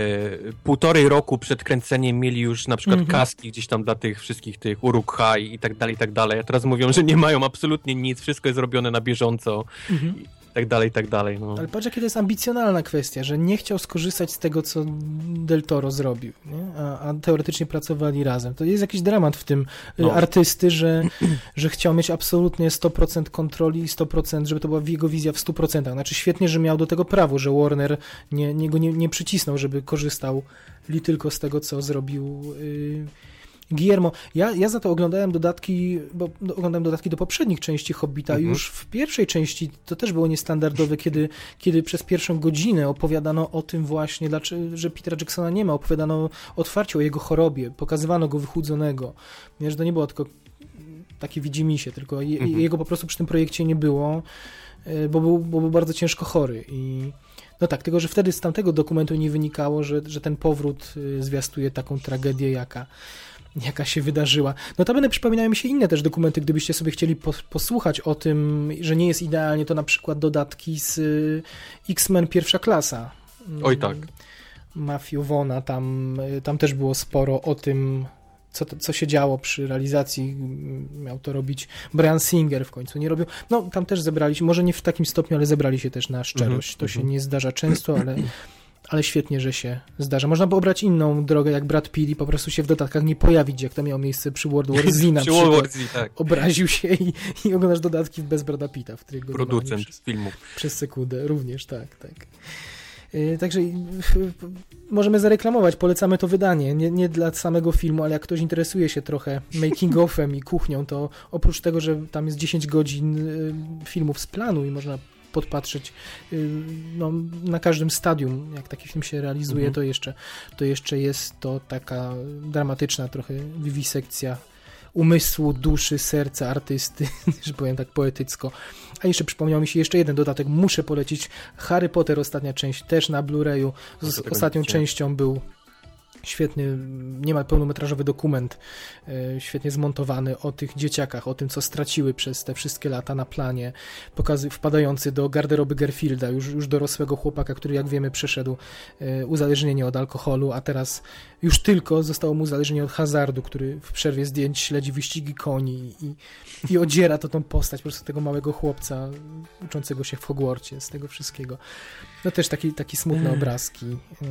półtorej roku przed kręceniem mieli już na przykład mm -hmm. kaski gdzieś tam dla tych wszystkich tych Uruk-hai i tak dalej, i tak dalej. A teraz mówią, że nie mają absolutnie nic, wszystko jest robione na bieżąco. Mm -hmm tak dalej, i tak dalej. No. Ale patrz, jakie to jest ambicjonalna kwestia, że nie chciał skorzystać z tego, co Del Toro zrobił, a, a, teoretycznie pracowali razem. To jest jakiś dramat w tym y, no. artysty, że, że chciał mieć absolutnie 100% kontroli i 100%, żeby to była jego wizja w 100%. Znaczy świetnie, że miał do tego prawo, że Warner nie, nie go nie, nie przycisnął, żeby korzystał li tylko z tego, co zrobił... Yy, Guillermo, ja, ja za to oglądałem dodatki, bo oglądałem dodatki do poprzednich części Hobbita. Mhm. Już w pierwszej części to też było niestandardowe, kiedy, kiedy przez pierwszą godzinę opowiadano o tym właśnie, dlaczego, że Petera Jacksona nie ma. Opowiadano otwarcie o jego chorobie, pokazywano go wychudzonego. Że to nie było tylko takie widzimisię, tylko je, mhm. jego po prostu przy tym projekcie nie było, e, bo był, bo był bardzo ciężko chory i no tak, tylko że wtedy z tamtego dokumentu nie wynikało, że, że ten powrót e, zwiastuje taką tragedię, jaka, jaka się wydarzyła. Notabene przypominają mi się inne też dokumenty, gdybyście sobie chcieli posłuchać o tym, że nie jest idealnie, to na przykład dodatki z y, X-Men pierwsza klasa. Oj tak. Matthew Vona, tam, y, tam też było sporo o tym, co, co się działo przy realizacji. Miał to robić Brian Singer w końcu, nie robił. No, tam też zebrali się, może nie w takim stopniu, ale zebrali się też na szczerość. To się mhm. nie zdarza często, ale ale świetnie, że się zdarza. Można by obrać inną drogę, jak Brad Pitt i po prostu się w dodatkach nie pojawić, jak to miało miejsce przy World War Z na przy World War Z, tak. Obraził się i, i oglądasz dodatki bez Brada Pitta, w których go Producent przez, filmu. Przez sekundę, również, tak, tak. Yy, także yy, możemy zareklamować, polecamy to wydanie, nie, nie, dla samego filmu, ale jak ktoś interesuje się trochę making-offem i kuchnią, to oprócz tego, że tam jest 10 godzin yy, filmów z planu i można podpatrzeć y, no, na każdym stadium, jak taki film się realizuje, mhm. to, jeszcze, to jeszcze jest to taka dramatyczna trochę wiwisekcja umysłu, duszy, serca artysty, że powiem tak poetycko. A jeszcze przypomniał mi się jeszcze jeden dodatek, muszę polecić Harry Potter, ostatnia część, też na Blu-rayu. Z ostatnią częścią był świetny, niemal pełnometrażowy dokument, e, świetnie zmontowany o tych dzieciakach, o tym, co straciły przez te wszystkie lata na planie, pokazy, wpadający do garderoby Gerfielda, już, już dorosłego chłopaka, który, jak wiemy, przeszedł e, uzależnienie od alkoholu, a teraz już tylko zostało mu uzależnienie od hazardu, który w przerwie zdjęć śledzi wyścigi koni i, i odziera to tą postać, po prostu tego małego chłopca uczącego się w Hogwarcie, z tego wszystkiego. No też taki, taki smutne obrazki. E,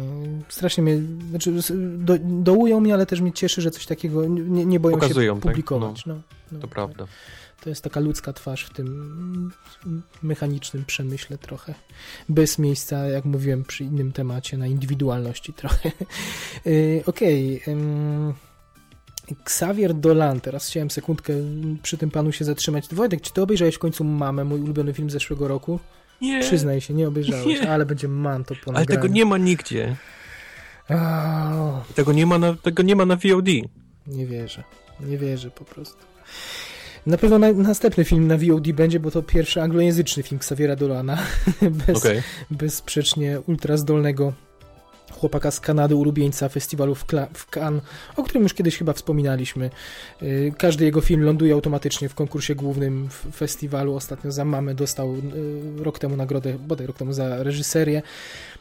strasznie mnie, znaczy do, dołują mnie, ale też mnie cieszy, że coś takiego nie, nie boją Pokazują, się tak? publikować. Tak? No, no, to prawda. To jest taka ludzka twarz w tym mechanicznym przemyśle trochę. Bez miejsca, jak mówiłem przy innym temacie, na indywidualności trochę. E, okej. Okay. Xavier Dolan, teraz chciałem sekundkę przy tym panu się zatrzymać. Wojtek, czy ty obejrzałeś w końcu Mamę, mój ulubiony film z zeszłego roku? Nie. Przyznaj się, nie obejrzałeś, nie. ale będzie man to po Ale tego nie ma nigdzie. Tego nie ma na, tego nie ma na VOD. Nie wierzę. Nie wierzę po prostu. Na pewno na, następny film na VOD będzie, bo to pierwszy anglojęzyczny film Xaviera Dolana. Bez, okay. Bezsprzecznie ultra zdolnego chłopaka z Kanady, ulubieńca festiwalu w, w Cannes, o którym już kiedyś chyba wspominaliśmy. Y, każdy jego film ląduje automatycznie w konkursie głównym w festiwalu. Ostatnio za Mamę dostał y, rok temu nagrodę, bodaj rok temu za reżyserię.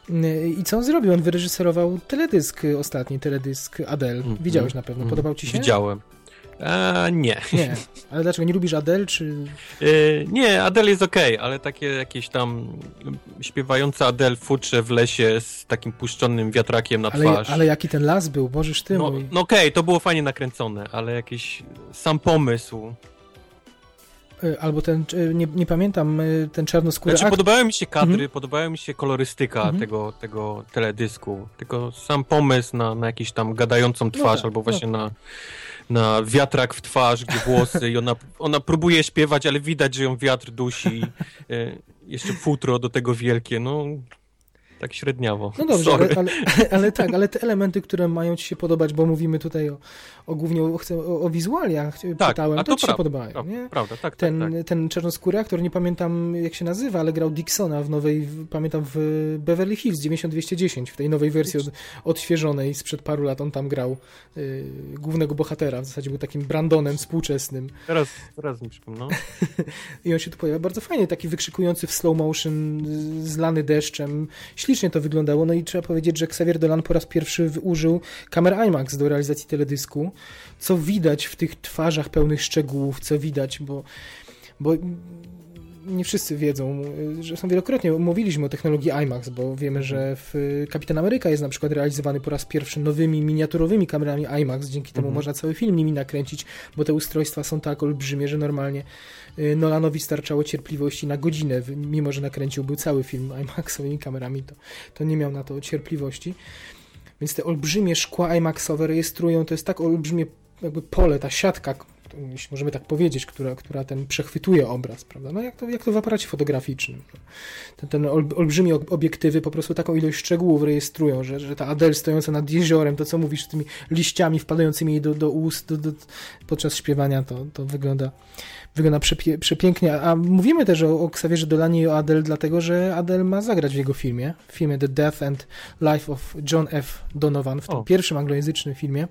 Y, I co on zrobił? On wyreżyserował teledysk, ostatni teledysk Adele. Mm -hmm. Widziałeś na pewno. Podobał ci się? Widziałem. E, nie. Nie. Ale dlaczego? Nie lubisz Adele, czy... E, nie, Adele jest okej, okay, ale takie jakieś tam śpiewające Adele futrze w lesie z takim puszczonym wiatrakiem na ale, twarz. Ale jaki ten las był, Bożysz ty No, mój. no okej, okay, to było fajnie nakręcone, ale jakiś sam pomysł e, albo ten, nie, nie pamiętam, e, ten czarnoskóry znaczy, akt. podobały mi się kadry, mhm. podobały mi się kolorystyka mhm. tego, tego teledysku, tylko sam pomysł na, na jakąś tam gadającą twarz, no tak, albo właśnie no. na na wiatrak w twarz, gdzie włosy i ona, ona próbuje śpiewać, ale widać, że ją wiatr dusi. E, jeszcze futro do tego wielkie, no... tak średniawo. No dobrze, ale, ale, ale, tak, ale te elementy, które mają ci się podobać, bo mówimy tutaj o, o głównie o, o, o wizualiach, Tak, czytałem, a to, to ci się podobają, prawda, nie? Prawda, tak, Ten, tak, tak. ten czarnoskóry aktor, nie pamiętam jak się nazywa, ale grał Dixona w nowej, pamiętam w Beverly Hills 9210, w tej nowej wersji od, odświeżonej sprzed paru lat on tam grał y, głównego bohatera, w zasadzie był takim Brandonem współczesnym Teraz, teraz mi przypomnę. No. i on się tu pojawia bardzo fajnie, taki wykrzykujący w slow motion, zlany deszczem, ślicznie to wyglądało, no i trzeba powiedzieć, że Xavier Dolan po raz pierwszy użył kamer IMAX do realizacji teledysku, co widać w tych twarzach pełnych szczegółów, co widać, bo, bo nie wszyscy wiedzą, y, że są wielokrotnie mówiliśmy o technologii IMAX, bo wiemy, że w y, Kapitan Ameryka jest na przykład realizowany po raz pierwszy nowymi miniaturowymi kamerami IMAX, dzięki temu Mhm. można cały film nimi nakręcić, bo te ustrojstwa są tak olbrzymie, że normalnie y, Nolanowi starczało cierpliwości na godzinę, mimo że nakręciłby cały film IMAXowymi kamerami, to, to nie miał na to cierpliwości. Więc te olbrzymie szkła IMAXowe rejestrują, to jest tak olbrzymie jakby pole, ta siatka, jeśli możemy tak powiedzieć, która, która ten przechwytuje obraz, prawda? No jak to, jak to w aparacie fotograficznym. Ten, ten ol, olbrzymie ob- obiektywy po prostu taką ilość szczegółów rejestrują, że, że ta Adele stojąca nad jeziorem, to co mówisz z tymi liściami wpadającymi jej do, do ust do, do, podczas śpiewania, to, to wygląda wygląda przepie, przepięknie. A mówimy też o, o Xavierze Dolanie i o Adele, dlatego że Adele ma zagrać w jego filmie, w filmie The Death and Life of John F. Donovan, w tym O. pierwszym anglojęzycznym filmie,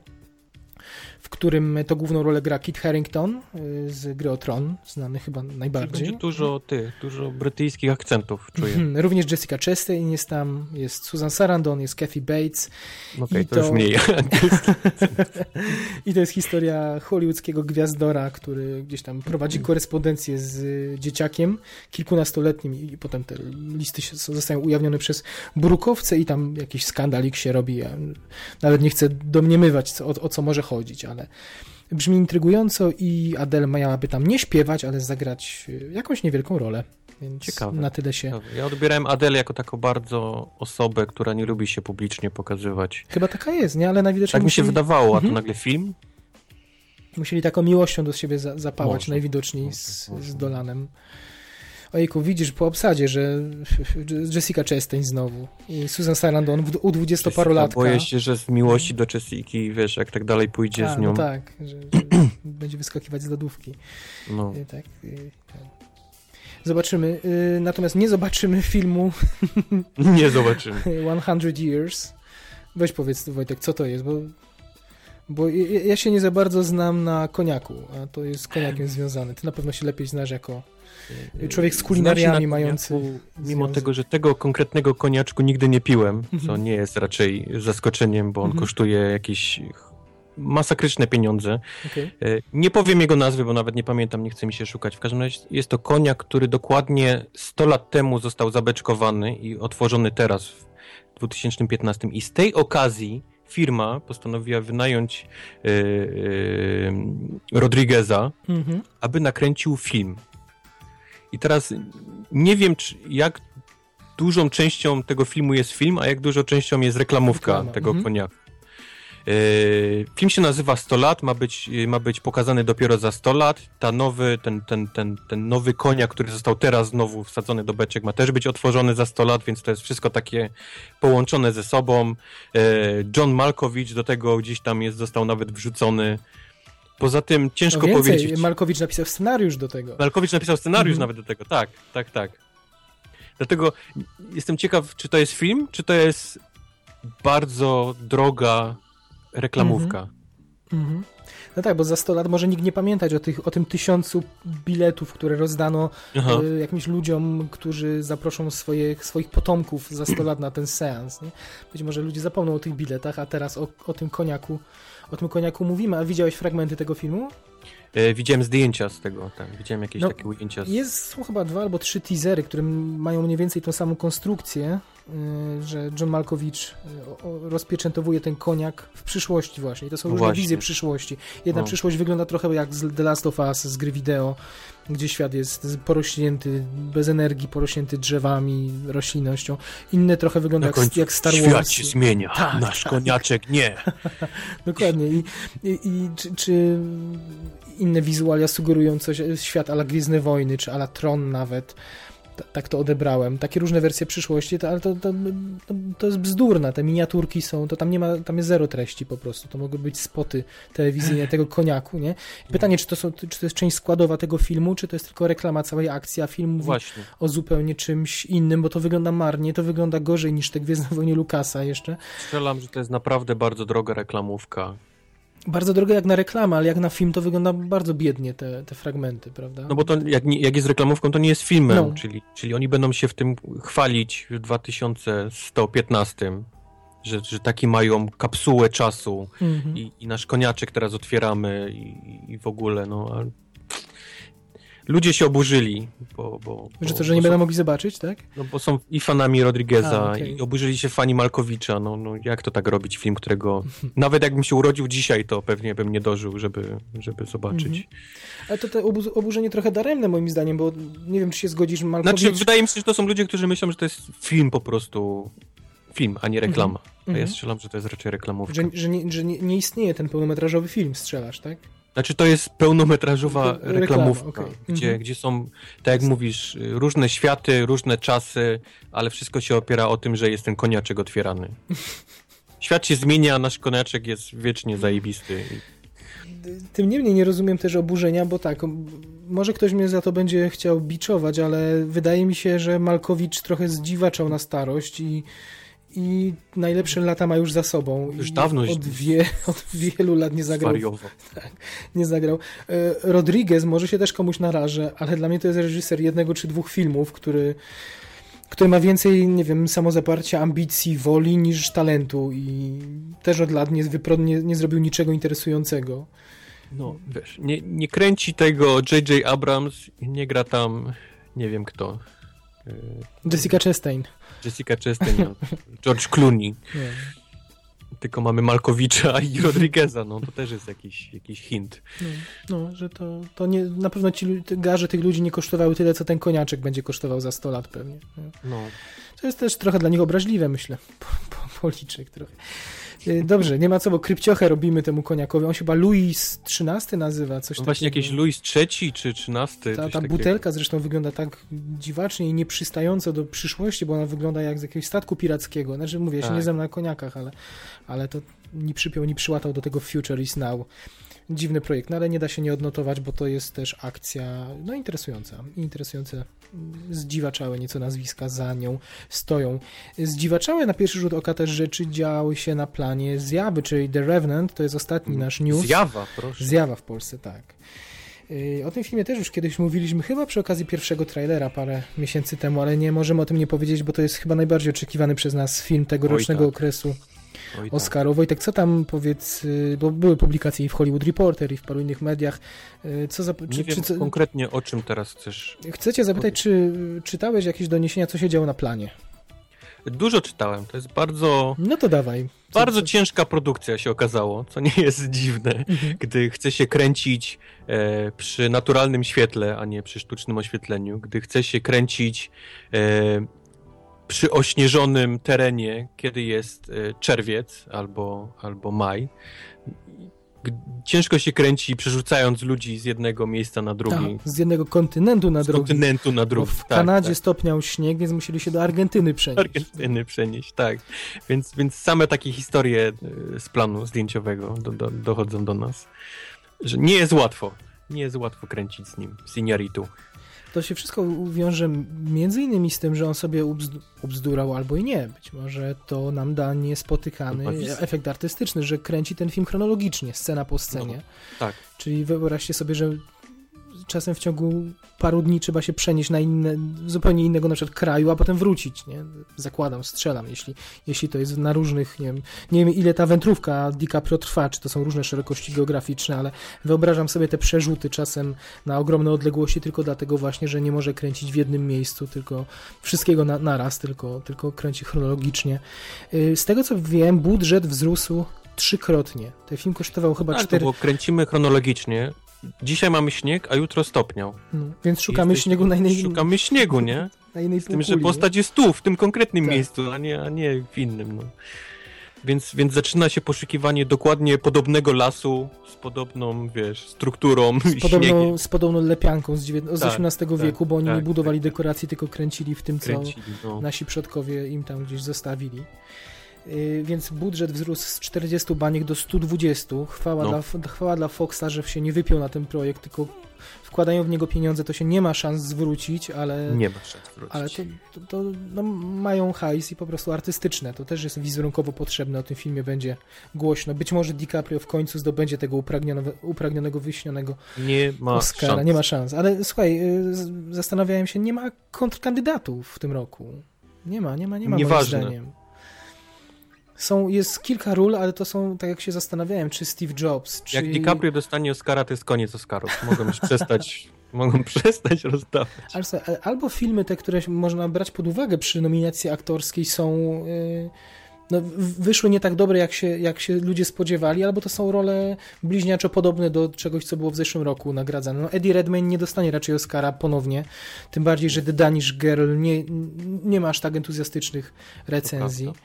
w którym to główną rolę gra Kit Harington y, z gry o Tron, znany chyba najbardziej. Będzie dużo tych, dużo brytyjskich akcentów czuję. Mhm. Również Jessica Chastain jest tam, jest Susan Sarandon, jest Kathy Bates Okej, I to, już to- mniej. i to jest historia hollywoodzkiego gwiazdora, który gdzieś tam prowadzi korespondencję z dzieciakiem kilkunastoletnim i potem te listy zostają ujawnione przez brukowce i tam jakiś skandalik się robi. Ja nawet nie chcę domniemywać o, o co może chodzić, ale brzmi intrygująco i Adele miałaby tam nie śpiewać, ale zagrać y, jakąś niewielką rolę. Więc Ciekawe. na tyle się... Ja odbierałem Adele jako taką bardzo osobę, która nie lubi się publicznie pokazywać. Chyba taka jest, nie? Ale najwidoczniej Tak mi się musieli- wydawało, a Mhm. nagle film? Musieli taką miłością do siebie za, zapałać najwidoczniej z, z Dolanem. Ojku, widzisz po obsadzie, że Jessica Chastain znowu i Susan Sarandon u dwudziestoparolatka. Boję się, że z miłości do Jessiki, wiesz, jak tak dalej pójdzie A, z nią. No tak, że, że będzie wyskakiwać z lodówki. No. Y, Tak, y, tak. Zobaczymy. Y, Natomiast nie zobaczymy filmu Nie zobaczymy. 100 Years. Weź powiedz, Wojtek, co to jest, bo, bo ja się nie za bardzo znam na koniaku, a to jest z koniakiem związane. Ty na pewno się lepiej znasz jako Człowiek z kulinariami na mający koniaku, Mimo związek. tego, że tego konkretnego koniaczku nigdy nie piłem, co Mhm. nie jest raczej zaskoczeniem, bo on Mhm. kosztuje jakieś masakryczne pieniądze. Okej. E, Nie powiem jego nazwy, bo nawet nie pamiętam, nie chce mi się szukać. W każdym razie jest to koniak, który dokładnie 100 lat temu został zabeczkowany i otworzony teraz w 2015. I z tej okazji firma postanowiła wynająć e, e, Rodrigueza, Mhm. aby nakręcił film. I teraz nie wiem, czy, jak dużą częścią tego filmu jest film, a jak dużą częścią jest reklamówka Reklama, tego mhm. koniaku. Yy, Film się nazywa 100 lat, ma być, yy, ma być pokazany dopiero za 100 lat. Ta nowy, ten, ten, ten, ten nowy koniak, który został teraz znowu wsadzony do beczek, ma też być otworzony za 100 lat, więc to jest wszystko takie połączone ze sobą. Yy, John Malkowicz do tego gdzieś tam jest, został nawet wrzucony. Poza tym ciężko No więcej, powiedzieć. Malkowicz napisał scenariusz do tego. Malkowicz napisał scenariusz Mhm. nawet do tego, tak, tak, tak. Dlatego jestem ciekaw, czy to jest film, czy to jest bardzo droga reklamówka. Mhm. No tak, bo za 100 lat może nikt nie pamiętać o, tych, o tym tysiącu biletów, które rozdano y, jakimś ludziom, którzy zaproszą swoje, swoich potomków za 100 lat na ten seans. Nie? Być może ludzie zapomną o tych biletach, a teraz o, o tym koniaku o tym koniaku mówimy. A widziałeś fragmenty tego filmu? E, widziałem zdjęcia z tego, tak, widziałem jakieś No, takie ujęcia. Z... Jest, są chyba dwa albo trzy teasery, które mają mniej więcej tą samą konstrukcję, y, że John Malkowicz o- rozpieczętowuje ten koniak w przyszłości właśnie. I to są No różne właśnie. wizje przyszłości. Jedna No. przyszłość wygląda trochę jak z The Last of Us z gry wideo, gdzie świat jest porośnięty, bez energii, porośnięty drzewami, roślinnością. Inne trochę wygląda jak, jak Star świat Wars. się zmienia, Tak, nasz tak. koniaczek nie. Dokładnie. I, i, i czy, czy inne wizualia sugerują coś, świat ala Gwiezdne Wojny, czy ala Tron nawet. tak to odebrałem. Takie różne wersje przyszłości, to, ale to, to, to, jest bzdurna. Te miniaturki są, to tam nie ma, tam jest zero treści po prostu. To mogą być spoty telewizyjne tego koniaku, nie? Pytanie, czy to, są, czy to jest część składowa tego filmu, czy to jest tylko reklama całej akcji, a film mówi Właśnie. o zupełnie czymś innym, bo to wygląda marnie, to wygląda gorzej niż te Gwiezdne Wojny Lukasa jeszcze. Strzelam, że to jest naprawdę bardzo droga reklamówka bardzo drogie jak na reklamę, ale jak na film to wygląda bardzo biednie te, te fragmenty, prawda? No bo to jak, jak jest reklamówką, to nie jest filmem, no. czyli, czyli oni będą się w tym chwalić w 2115, że, że taki mają kapsułę czasu mhm. i, i, nasz koniaczek teraz otwieramy i, i w ogóle, no ludzie się oburzyli, bo... bo że to, że nie są, będą mogli zobaczyć, tak? No bo są i fanami Rodrigueza, A, okay. i oburzyli się fani Malkowicza, no, no jak to tak robić, film, którego... nawet jakbym się urodził dzisiaj, to pewnie bym nie dożył, żeby, żeby zobaczyć. Mhm. Ale to te oburzenie trochę daremne moim zdaniem, bo nie wiem, czy się zgodzisz, Malkowicz... Znaczy, wydaje mi się, że to są ludzie, którzy myślą, że to jest film po prostu... Film, a nie reklama. Mhm. A ja mhm. strzelam, że to jest raczej reklamówka. Że, że, nie, że nie, nie istnieje ten pełnometrażowy film, strzelasz, tak? Znaczy to jest pełnometrażowa reklamówka, okay. gdzie, mhm. gdzie są, tak jak mówisz, różne światy, różne czasy, ale wszystko się opiera o tym, że jest ten koniaczek otwierany. Świat się zmienia, a nasz koniaczek jest wiecznie zajebisty. Tym niemniej nie rozumiem też oburzenia, bo tak, może ktoś mnie za to będzie chciał biczować, ale wydaje mi się, że Malkowicz trochę zdziwaczał na starość i i najlepsze lata ma już za sobą. Już dawno. Od, wie, od wielu lat nie zagrał. Tak, nie zagrał. E, Rodriguez może się też komuś narażę, ale dla mnie to jest reżyser jednego czy dwóch filmów, który, który ma więcej, nie wiem, samozaparcia, ambicji, woli niż talentu i też od lat nie, nie, nie zrobił niczego interesującego. No, wiesz, nie, nie kręci tego J.J. Abrams i nie gra tam nie wiem kto. Jessica Chastain. Jessica Chastain, no. George Clooney. Nie. Tylko mamy Malkowicza i Rodrigueza, no to też jest jakiś, jakiś hint. No, no że to, to nie, na pewno ci garze tych ludzi nie kosztowały tyle, co ten koniaczek będzie kosztował za 100 lat pewnie. No. To jest też trochę dla nich obraźliwe, myślę. Po, po, policzek trochę. Y, dobrze, nie ma co, bo krypciochę robimy temu koniakowi. On się chyba Louis XIII nazywa, coś no Właśnie jakiś Louis III czy XIII. Ta, ta butelka zresztą wygląda tak dziwacznie i nieprzystająco do przyszłości, bo ona wygląda jak z jakiegoś statku pirackiego. Znaczy, mówię, ja się nie tak. znam na koniakach, ale, ale to ni przypiął, ni przyłatał do tego Future is Now dziwny projekt, no ale nie da się nie odnotować, bo to jest też akcja no interesująca. Interesujące, zdziwaczałe nieco nazwiska za nią stoją. Zdziwaczałe na pierwszy rzut oka też rzeczy działy się na planie Zjawy, czyli The Revenant, to jest ostatni nasz news. Zjawa, proszę. Zjawa w Polsce, tak. Y, o tym filmie też już kiedyś mówiliśmy, chyba przy okazji pierwszego trailera parę miesięcy temu, ale nie możemy o tym nie powiedzieć, bo to jest chyba najbardziej oczekiwany przez nas film tegorocznego tak. okresu Oj, Oscarów. Wojtek, co tam powiedz, y, bo były publikacje i w Hollywood Reporter i w paru innych mediach. Y, co za, czy, Nie wiem czy, konkretnie o czym teraz chcesz. Chcecie zapytać, czy czytałeś jakieś doniesienia, co się działo na planie? Dużo czytałem, to jest bardzo... No to dawaj. Co, bardzo co? ciężka produkcja się okazało, co nie jest dziwne, mhm. gdy chce się kręcić e, przy naturalnym świetle, a nie przy sztucznym oświetleniu, gdy chce się kręcić e, przy ośnieżonym terenie, kiedy jest e, czerwiec albo, albo maj, ciężko się kręci przerzucając ludzi z jednego miejsca na drugi. Tak, z jednego kontynentu na drugi. Z kontynentu na drugi. Bo w tak, Kanadzie tak. stopniał śnieg, więc musieli się do Argentyny przenieść. Argentyny przenieść, tak. Więc, więc same takie historie e, z planu zdjęciowego do, do, dochodzą do nas. Że nie jest łatwo. Nie jest łatwo kręcić z nim, z Iñárritu to się wszystko wiąże między innymi z tym, że on sobie ubzdurał albo i nie. Być może to nam da niespotykany efekt artystyczny, że kręci ten film chronologicznie, scena po scenie. No, tak. Czyli wyobraźcie sobie, że czasem w ciągu paru dni trzeba się przenieść na inne, zupełnie innego na przykład kraju, a potem wrócić, nie? Zakładam, strzelam, jeśli, jeśli to jest na różnych, nie wiem, nie wiem ile ta wędrówka DiCaprio trwa, czy to są różne szerokości geograficzne, ale wyobrażam sobie te przerzuty czasem na ogromne odległości tylko dlatego właśnie, że nie może kręcić w jednym miejscu, tylko wszystkiego na, naraz, tylko, tylko kręci chronologicznie. Y, z tego co wiem, budżet wzrósł trzykrotnie. Ten film kosztował chyba tak, 4... bo kręcimy chronologicznie, Dzisiaj mamy śnieg, a jutro stopniał. No, więc szukamy Jesteś, śniegu na innej... Szukamy śniegu, nie? Na innej Z tym, że postać jest tu, w tym konkretnym tak. miejscu, a nie, a nie w innym, no. Więc, więc zaczyna się poszukiwanie dokładnie podobnego lasu z podobną, wiesz, strukturą. Z podobną, z podobną lepianką z, z Tak, XVIII tak, wieku, bo oni tak, nie budowali tak, dekoracji, tylko kręcili w tym, co Kręcili, no. nasi przodkowie im tam gdzieś zostawili. Yy, Więc budżet wzrósł z 40 baniek do 120. Chwała, No. dla, chwała dla Foxa, że się nie wypiął na ten projekt, tylko wkładają w niego pieniądze, to się nie ma szans zwrócić, ale, Nie ma szans wrócić. ale to, to, to no, mają hajs i po prostu artystyczne. To też jest wizerunkowo potrzebne, o tym filmie będzie głośno. Być może DiCaprio w końcu zdobędzie tego upragnionego, upragnionego wyśnionego Nie ma Oscara, szans. nie ma szans. Ale słuchaj, y, zastanawiałem się, nie ma kontrkandydatów w tym roku. Nie ma, nie ma, nie ma Nieważne. moim zdaniem. Są, jest kilka ról, ale to są, tak jak się zastanawiałem, czy Steve Jobs, czy... Jak DiCaprio dostanie Oscara, to jest koniec Oscarów. Mogą już przestać, mogą przestać rozdawać. Albo filmy te, które można brać pod uwagę przy nominacji aktorskiej są... y, No, wyszły nie tak dobre, jak się, jak się ludzie spodziewali, albo to są role bliźniaczo podobne do czegoś, co było w zeszłym roku nagradzane. No, Eddie Redmayne nie dostanie raczej Oscara ponownie, tym bardziej, że The Danish Girl nie, nie ma aż tak entuzjastycznych recenzji. prawda.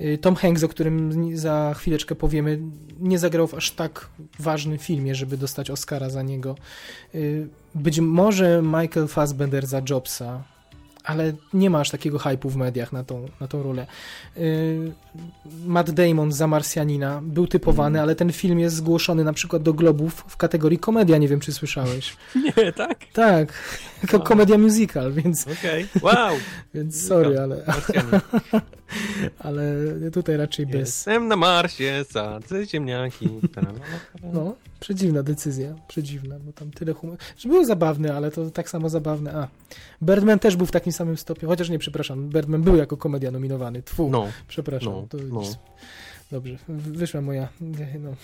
Y, Tom Hanks, o którym za chwileczkę powiemy, nie zagrał w aż tak ważnym filmie, żeby dostać Oscara za niego. Y, Być może Michael Fassbender za Jobsa, ale nie ma aż takiego hype'u w mediach na tą, na tą rolę. Y, Matt Damon za Marsjanina był typowany, ale ten film jest zgłoszony na przykład do Globów w kategorii komedia, nie wiem czy słyszałeś. Nie, tak? Tak, jako komedia musical, więc, Okej. Wow! więc sorry, ale, ale tutaj raczej bez. Jestem na Marsie, sadzę ziemniaki. No, przedziwna decyzja, przedziwna, bo tam tyle humoru. Był zabawny, ale to tak samo zabawne. A, Birdman też był w takim samym stopniu, chociaż nie, przepraszam, Birdman był jako komedia nominowany. Tfu, No, przepraszam. no, to no. Dobrze, wyszła moja no,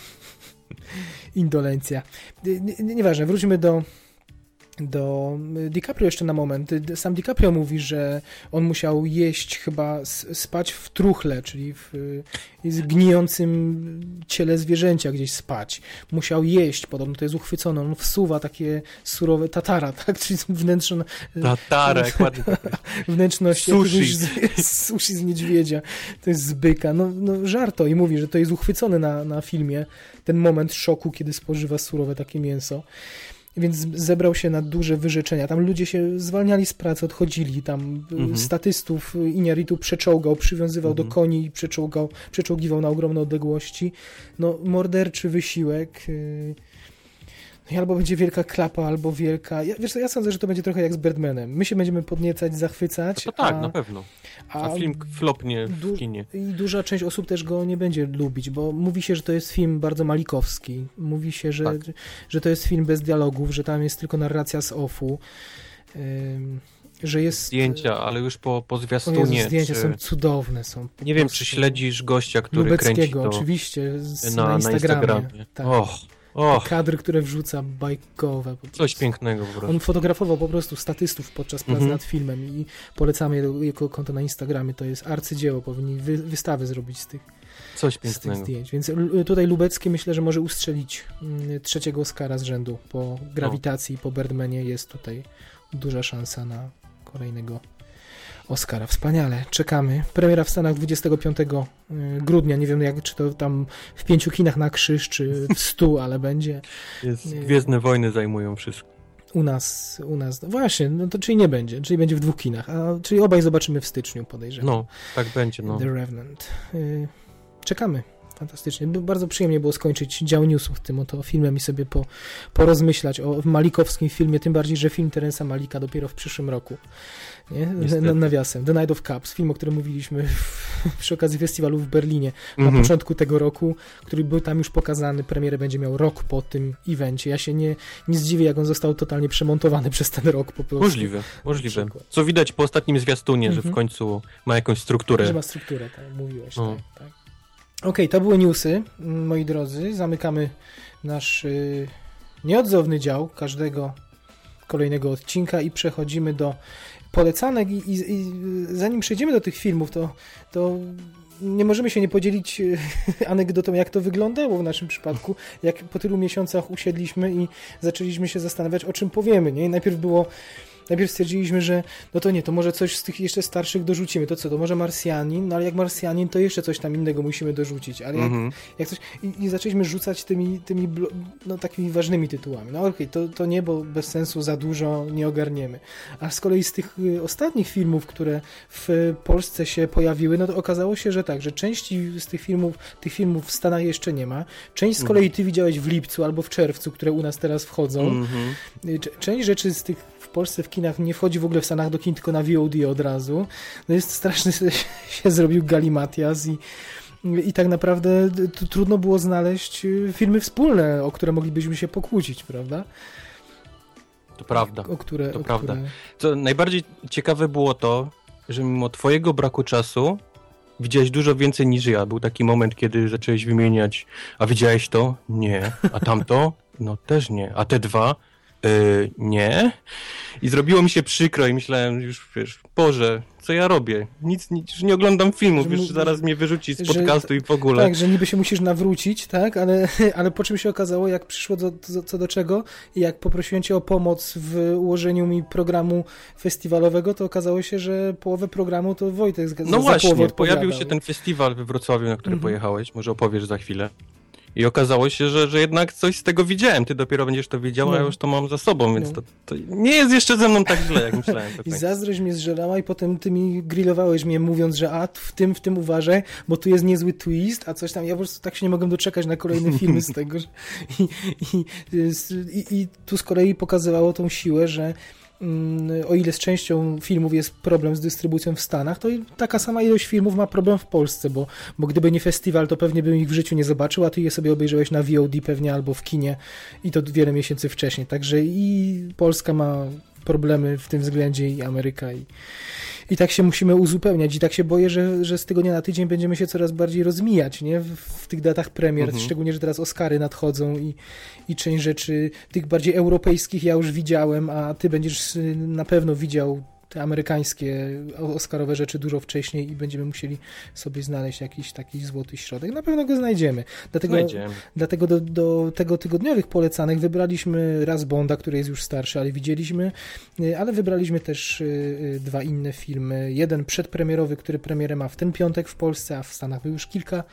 indolencja. Nie- nie- Nieważne, wróćmy do do DiCaprio jeszcze na moment. Sam DiCaprio mówi, że on musiał jeść chyba, spać w truchle, czyli w y, zgnijącym ciele zwierzęcia gdzieś spać. Musiał jeść, podobno to jest uchwycone. On wsuwa takie surowe tatara, tak? Czyli wnętrzne, tatarek, ładnie wnętrzność Sushi. z, sushi z niedźwiedzia. To jest z byka. No, no żarto i mówi, że to jest uchwycone na, na filmie, ten moment szoku, kiedy spożywa surowe takie mięso. Więc zebrał się na duże wyrzeczenia. Tam ludzie się zwalniali z pracy, odchodzili. Tam y, Mhm. statystów y, Iñárritu przeczołgał, przywiązywał do Mhm. koni i przeczołgał, przeczołgiwał na ogromne odległości. No, morderczy wysiłek. y, No i albo będzie wielka klapa, albo wielka... Ja, wiesz co, ja sądzę, że to będzie trochę jak z Birdmanem. My się będziemy podniecać, zachwycać, No to tak, a, na pewno. a A film flopnie w kinie. i duża część osób też go nie będzie lubić, bo mówi się, że to jest film bardzo malikowski. Mówi się, że, Tak. że to jest film bez dialogów, że tam jest tylko narracja z offu. Ym, że jest... Zdjęcia, ale już po, po O Jezu, zwiastunie. zdjęcia czy, są cudowne. Są nie wiem, czy śledzisz gościa, który kręci to oczywiście, z, na, na, na Instagramie. Instagramie. Tak. Och, och, Kadry, które wrzuca, bajkowe. coś pięknego po prostu. On fotografował po prostu statystów podczas prac Mhm. nad filmem i polecamy jego, jego konto na Instagramie. To jest arcydzieło, powinni wy, wystawy zrobić z tych, Coś z tych pięknego. zdjęć. Więc l- tutaj Lubecki myślę, że może ustrzelić mm, trzeciego Oscara z rzędu. Po grawitacji, po Birdmanie jest tutaj duża szansa na kolejnego Oscara. Wspaniale, czekamy. Premiera w Stanach 25 y, grudnia. Nie wiem, jak, czy to tam w pięciu kinach na krzyż, czy w stu, ale będzie. Jest. Gwiezdne wojny zajmują wszystko. U nas, u nas, no właśnie, no to czyli nie będzie, czyli będzie w dwóch kinach, a, czyli obaj zobaczymy w styczniu, podejrzewam. No, tak będzie, no. The Revenant. Y, czekamy. Fantastycznie. Bardzo przyjemnie było skończyć dział newsów tym oto filmem i sobie po, porozmyślać o malikowskim filmie, tym bardziej, że film Terensa Malika dopiero w przyszłym roku. Nie? Niestety. Na, nawiasem. The Night of Cups, film, o którym mówiliśmy w, przy okazji festiwalu w Berlinie na Mhm. początku tego roku, który był tam już pokazany, premierę będzie miał rok po tym evencie. Ja się nie, nie zdziwię, jak on został totalnie przemontowany przez ten rok po prostu. Możliwe, możliwe. Co widać po ostatnim zwiastunie, że Mhm. w końcu ma jakąś strukturę. Że ma strukturę, tak, mówiłeś. No. Tak, tak. Okej, to były newsy, mm, moi drodzy. Zamykamy nasz y, nieodzowny dział każdego kolejnego odcinka i przechodzimy do polecanek i, i, i zanim przejdziemy do tych filmów, to, to nie możemy się nie podzielić y, anegdotą, jak to wyglądało w naszym przypadku, jak po tylu miesiącach usiedliśmy i zaczęliśmy się zastanawiać, o czym powiemy. Nie? Najpierw było najpierw stwierdziliśmy, że no to nie, to może coś z tych jeszcze starszych dorzucimy. To co, to może Marsjanin? No ale jak Marsjanin, to jeszcze coś tam innego musimy dorzucić. Ale jak, Mhm. jak coś... I, I zaczęliśmy rzucać tymi, tymi no, takimi ważnymi tytułami. No okej, to, to nie, bo bez sensu za dużo nie ogarniemy. A z kolei z tych y, ostatnich filmów, które w Polsce się pojawiły, no to okazało się, że tak, że części z tych filmów, tych filmów w Stanach jeszcze nie ma. Część z kolei ty widziałeś w lipcu albo w czerwcu, które u nas teraz wchodzą. Mhm. Y, cze- Część rzeczy z tych w Polsce w kinach nie wchodzi w ogóle w Stanach do kin, tylko na VOD od razu. No jest straszny się zrobił galimatias i i tak naprawdę trudno było znaleźć y, filmy wspólne, o które moglibyśmy się pokłócić, prawda? To prawda. O które, to o prawda. Które... Co najbardziej ciekawe było to, że mimo twojego braku czasu widziałeś dużo więcej niż ja. Był taki moment, kiedy zacząłeś wymieniać, a widziałeś to? Nie. A tamto? No też nie. A te dwa? Yy, nie. I zrobiło mi się przykro i myślałem już, wiesz, Boże, co ja robię? Nic, nic już nie oglądam filmów, Że już mu- zaraz mnie wyrzuci z że- podcastu i w ogóle. Tak, że niby się musisz nawrócić, tak, ale, ale po czym się okazało, jak przyszło do, do, co do czego i jak poprosiłem cię o pomoc w ułożeniu mi programu festiwalowego, to okazało się, że połowę programu to Wojtek z No za właśnie, pojawił się ten festiwal we Wrocławiu, na który Mhm. pojechałeś, może opowiesz za chwilę. I okazało się, że, że jednak coś z tego widziałem. Ty dopiero będziesz to wiedział, a ja No. już to mam za sobą, więc No. to, to nie jest jeszcze ze mną tak źle, jak myślałem. I końca. zazdrość mnie zżerała i potem ty mi grillowałeś mnie mówiąc, że a w tym, w tym uważaj, bo tu jest niezły twist, a coś tam. Ja po prostu tak się nie mogłem doczekać na kolejne filmy z tego. I, i, i, I tu z kolei pokazywało tą siłę, że o ile z częścią filmów jest problem z dystrybucją w Stanach, to taka sama ilość filmów ma problem w Polsce, bo, bo gdyby nie festiwal, to pewnie bym ich w życiu nie zobaczył, a ty je sobie obejrzałeś na VOD pewnie albo w kinie i to wiele miesięcy wcześniej. Także i Polska ma problemy w tym względzie i Ameryka i, i tak się musimy uzupełniać i tak się boję, że, że z tygodnia na tydzień będziemy się coraz bardziej rozmijać, nie? W, w tych datach premier, Mhm. szczególnie, że teraz Oscary nadchodzą i, i część rzeczy tych bardziej europejskich ja już widziałem, a ty będziesz y, na pewno widział te amerykańskie Oscarowe rzeczy dużo wcześniej i będziemy musieli sobie znaleźć jakiś taki złoty środek. Na pewno go znajdziemy. Dlatego, Znajdziemy. Dlatego do, do tego tygodniowych polecanych wybraliśmy raz Bonda, który jest już starszy, ale widzieliśmy, y, ale wybraliśmy też y, y, dwa inne filmy. Jeden przedpremierowy, który premierę ma w ten piątek w Polsce, a w Stanach był już kilka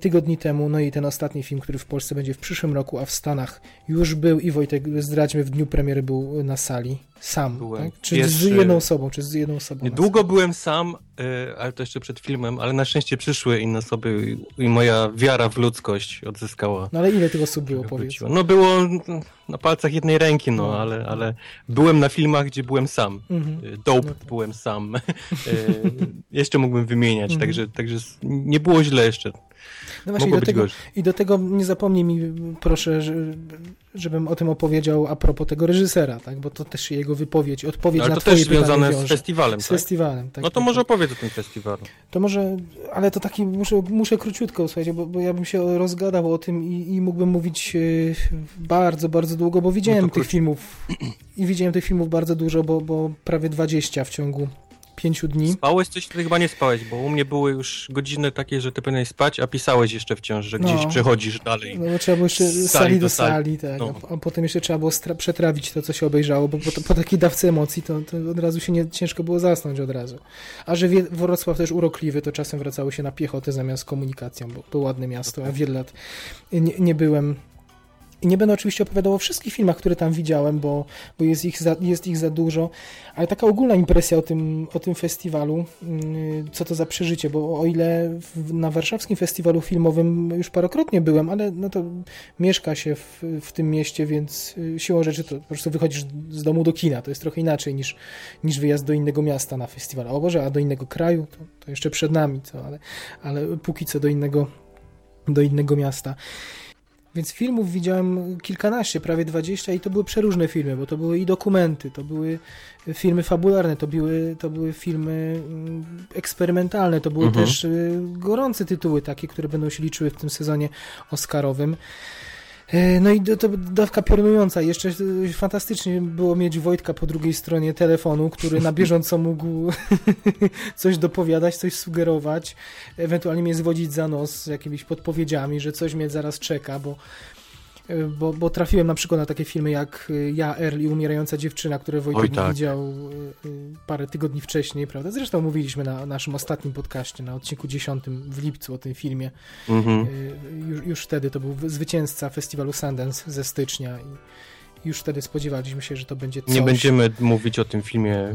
tygodni temu. No i ten ostatni film, który w Polsce będzie w przyszłym roku, a w Stanach już był i Wojtek, zdradźmy, w dniu premiery był na sali. Sam, Byłem. tak? Czy z jedną osobą, czy z jedną osobą. Długo byłem sam, y, ale to jeszcze przed filmem, ale na szczęście przyszły inne osoby i- moja wiara w ludzkość odzyskała. No ale ile tych osób było, powiedz? No było na palcach jednej ręki, no, No. ale, ale byłem na filmach, gdzie byłem sam. Mhm. Y, Dope No tak. byłem sam. Y, jeszcze mógłbym wymieniać, Mhm. także, także nie było źle jeszcze. No właśnie, i Mogło do, być tego, gorzej. I do tego nie zapomnij mi, proszę, że, żebym o tym opowiedział a propos tego reżysera, tak? Bo to też jego wypowiedź, odpowiedź Ale na to twoje też związane pytanie z wiąże. festiwalem, Z tak? festiwalem, tak. No to tak, może tak. opowiedz o tym festiwalu. To może, ale to taki, muszę, muszę króciutko, słuchajcie, bo, bo ja bym się rozgadał o tym i, i mógłbym mówić e, bardzo, bardzo długo, bo widziałem No tych filmów i widziałem tych filmów bardzo dużo, bo, bo prawie 20 w ciągu pięciu dni. Spałeś coś? Ty chyba nie spałeś, bo u mnie były już godziny takie, że ty powinieneś spać, a pisałeś jeszcze wciąż, że gdzieś No. przechodzisz dalej. No bo trzeba było jeszcze Z sali do sali. tak. No. A, a potem jeszcze trzeba było przetrawić to, co się obejrzało, bo po, po takiej dawce emocji to, to od razu się nie, ciężko było zasnąć od razu. A że wie, Wrocław też urokliwy, to czasem wracało się na piechotę zamiast komunikacją, bo to ładne miasto, a wiele lat nie, nie byłem. Nie będę oczywiście opowiadał o wszystkich filmach, które tam widziałem, bo, bo jest, ich za, jest ich za dużo, ale taka ogólna impresja o tym, o tym festiwalu, yy, co to za przeżycie, bo o ile na warszawskim festiwalu filmowym już parokrotnie byłem, ale no to mieszka się w, w tym mieście, więc yy, siłą rzeczy to po prostu wychodzisz z domu do kina, to jest trochę inaczej niż, niż wyjazd do innego miasta na festiwal. O Boże, a do innego kraju, to, to jeszcze przed nami, co, ale, ale póki co do innego, do innego miasta. Więc filmów widziałem kilkanaście, prawie dwadzieścia i to były przeróżne filmy, bo to były i dokumenty, to były filmy fabularne, to były, to były filmy mm, eksperymentalne, to były Mhm. też y, gorące tytuły takie, które będą się liczyły w tym sezonie oscarowym. E, No i to, dawka piorunująca. Jeszcze y, fantastycznie było mieć Wojtka po drugiej stronie telefonu, który na bieżąco mógł coś dopowiadać, coś sugerować, ewentualnie mnie zwodzić za nos z jakimiś podpowiedziami, że coś mnie zaraz czeka, bo bo, bo trafiłem na przykład na takie filmy jak y, Ja, Earl i Umierająca dziewczyna, które Wojtek Oj, tak. widział y, parę tygodni wcześniej, prawda? Zresztą mówiliśmy na naszym ostatnim podcaście, na odcinku 10 w lipcu o tym filmie. Mhm. Już, już wtedy to był zwycięzca festiwalu Sundance ze stycznia i już wtedy spodziewaliśmy się, że to będzie coś. Nie będziemy mówić o tym filmie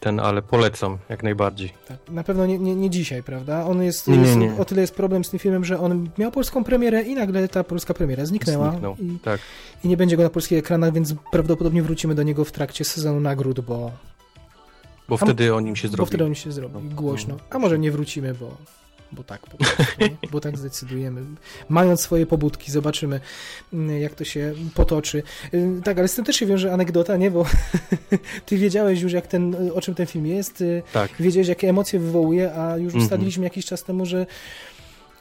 ten, ale polecam jak najbardziej. Tak, na pewno nie, nie, nie dzisiaj, prawda? On jest, Nie, jest nie. o tyle jest problem z tym filmem, że on miał polską premierę i nagle ta polska premiera zniknęła Zniknął, i, tak. i nie będzie go na polskich ekranach, więc prawdopodobnie wrócimy do niego w trakcie sezonu nagród, bo, Bo wtedy o nim się bo zrobi. wtedy on się zrobi No, głośno. no. A może nie wrócimy, bo, bo tak po prostu, nie? bo tak zdecydujemy. Mając swoje pobudki, zobaczymy mm, jak to się potoczy. Y, Tak, ale z tym też się wiąże anegdota, nie? Bo ty wiedziałeś już jak ten, o czym ten film jest, y, Tak. wiedziałeś, jakie emocje wywołuje, a już Mhm. ustaliliśmy jakiś czas temu, że,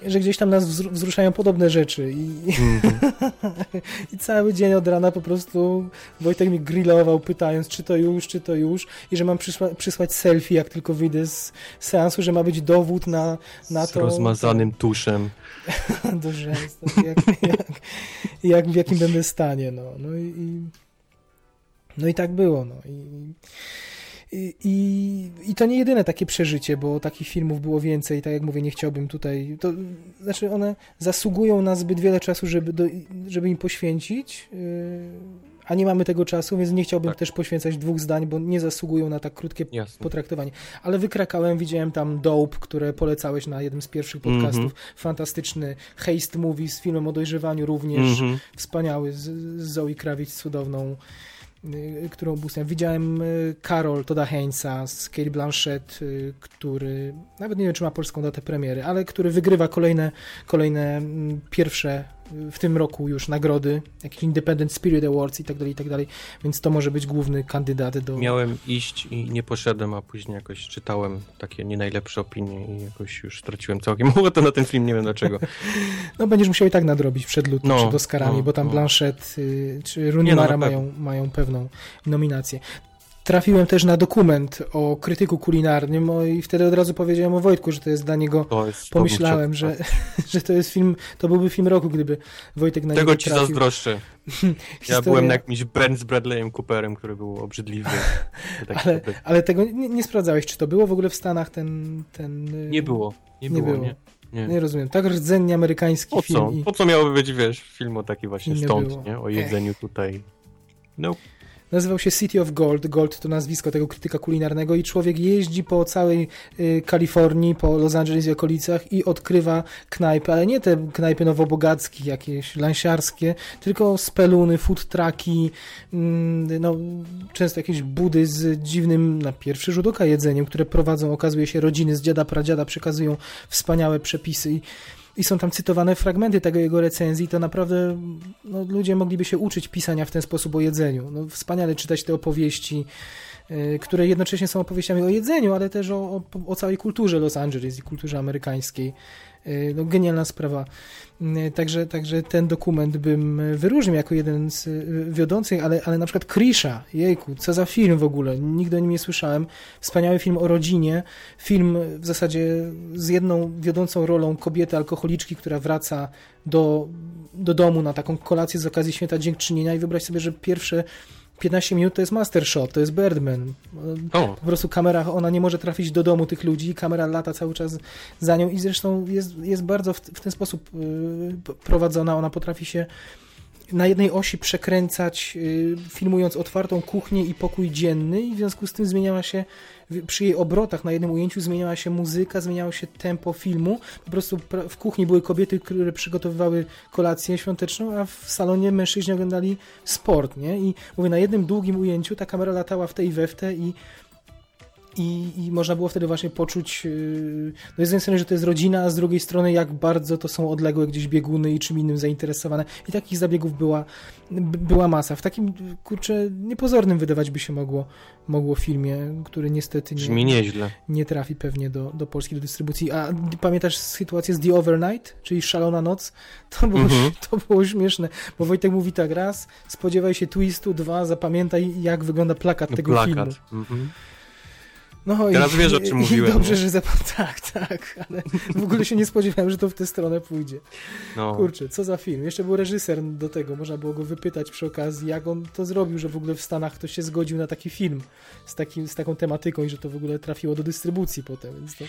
że gdzieś tam nas wzru- wzruszają podobne rzeczy i, Mhm. i cały dzień od rana po prostu Wojtek mi grillował, pytając, czy to już, czy to już i że mam przysła- przysłać selfie, jak tylko wyjdę z seansu, że ma być dowód na, na Z to... rozmazanym tuszem. do rzęs, tak, jak, jak, jak, w jakim będę stanie, no. No i, i, no i tak było, no. I, i, i, to nie jedyne takie przeżycie, bo takich filmów było więcej, tak jak mówię, nie chciałbym tutaj, to znaczy one zasługują na zbyt wiele czasu, żeby, do, żeby im poświęcić, yy, a nie mamy tego czasu, więc nie chciałbym Tak. też poświęcać dwóch zdań, bo nie zasługują na tak krótkie Jasne. potraktowanie. Ale wykrakałem, widziałem tam Dope, które polecałeś na jednym z pierwszych podcastów. Mhm. Fantastyczny Haste Movie z filmem o dojrzewaniu również. Mhm. Wspaniały, z, z Zoe Kravitz cudowną, y, którą błysnąłem. Widziałem y, Carol Toda Heinza z Kate Blanchett, y, który, nawet nie wiem, czy ma polską datę premiery, ale który wygrywa kolejne, kolejne mm, pierwsze y, w tym roku już nagrody, jakieś Independent Spirit Awards i tak dalej, i tak dalej, więc to może być główny kandydat do... Miałem iść i nie poszedłem, a później jakoś czytałem takie nie najlepsze opinie i jakoś już straciłem całkiem ochotę na ten film, nie wiem dlaczego. No będziesz musiał i tak nadrobić przed lutym, No, przed Oscarami, no, bo tam no. Blanchett y, czy Nie, no, mają, mają pewną nominację. Trafiłem też na dokument o krytyku kulinarnym o, i wtedy od razu powiedziałem o Wojtku, że to jest dla niego... Jest, Pomyślałem, że, że to jest film, to byłby film roku, gdyby Wojtek na Tego niego ci trafił. zazdroszczę. Ja byłem na jakimś Ben z Bradleyem Cooperem, który był obrzydliwy. Tak Ale, ale tego nie, nie sprawdzałeś, czy to było w ogóle w Stanach ten... ten y, Nie było. Nie, nie było, nie. Nie. Nie rozumiem. Tak rdzennie amerykański Po film. co? I... Po co miałoby być, wiesz, film o taki właśnie Nie stąd, było. nie? O jedzeniu tutaj. No, Nazywał się City of Gold. Gold to nazwisko tego krytyka kulinarnego i człowiek jeździ po całej y, Kalifornii, po Los Angeles i okolicach i odkrywa knajpy, ale nie te knajpy nowobogackie, jakieś lansiarskie, tylko speluny, food trucki, mm, no, często jakieś budy z dziwnym, na pierwszy rzut oka jedzeniem, które prowadzą, okazuje się, rodziny z dziada, pradziada, przekazują wspaniałe przepisy i i są tam cytowane fragmenty tego jego recenzji, to naprawdę no, ludzie mogliby się uczyć pisania w ten sposób o jedzeniu. No, wspaniale czytać te opowieści, y, które jednocześnie są opowieściami o jedzeniu, ale też o, o, o całej kulturze Los Angeles i kulturze amerykańskiej. Y, No, genialna sprawa. Y, Także, także ten dokument bym wyróżnił jako jeden z wiodących, ale, ale na przykład Krisha, jejku, co za film w ogóle, nigdy o nim nie słyszałem. Wspaniały film o rodzinie, film w zasadzie z jedną wiodącą rolą kobiety alkoholiczki, która wraca do, do domu na taką kolację z okazji Święta Dziękczynienia i wyobraź sobie, że pierwsze 15 minut to jest master shot, to jest Birdman. o, Po prostu kamera, ona nie może trafić do domu tych ludzi, kamera lata cały czas za nią i zresztą jest, jest bardzo w, w ten sposób y, prowadzona, ona potrafi się na jednej osi przekręcać, y, filmując otwartą kuchnię i pokój dzienny i w związku z tym zmieniała się przy jej obrotach na jednym ujęciu zmieniała się muzyka, zmieniało się tempo filmu. Po prostu w kuchni były kobiety, które przygotowywały kolację świąteczną, a w salonie mężczyźni oglądali sport, nie? I mówię, na jednym długim ujęciu ta kamera latała w tej i we w te i i, I można było wtedy właśnie poczuć, yy, no z jednej strony, że to jest rodzina, a z drugiej strony, jak bardzo to są odległe gdzieś bieguny i czym innym zainteresowane. I takich zabiegów była, była masa. W takim, kurczę, niepozornym wydawać by się mogło, mogło filmie, który niestety nie, nie trafi pewnie do, do polskiej do dystrybucji. A pamiętasz sytuację z The Overnight, czyli Szalona Noc? To było, Mhm. to było śmieszne, bo Wojtek mówi tak, raz, spodziewaj się twistu, dwa, zapamiętaj, jak wygląda plakat tego filmu. Plakat. Mhm. No Teraz i, wiesz, o czym i, mówiłem, I dobrze, że zap- tak, tak, ale w ogóle się nie spodziewałem, że to w tę stronę pójdzie. No. Kurczę, co za film. Jeszcze był reżyser do tego, można było go wypytać przy okazji, jak on to zrobił, że w ogóle w Stanach ktoś się zgodził na taki film z, takim, z taką tematyką i że to w ogóle trafiło do dystrybucji potem, więc to,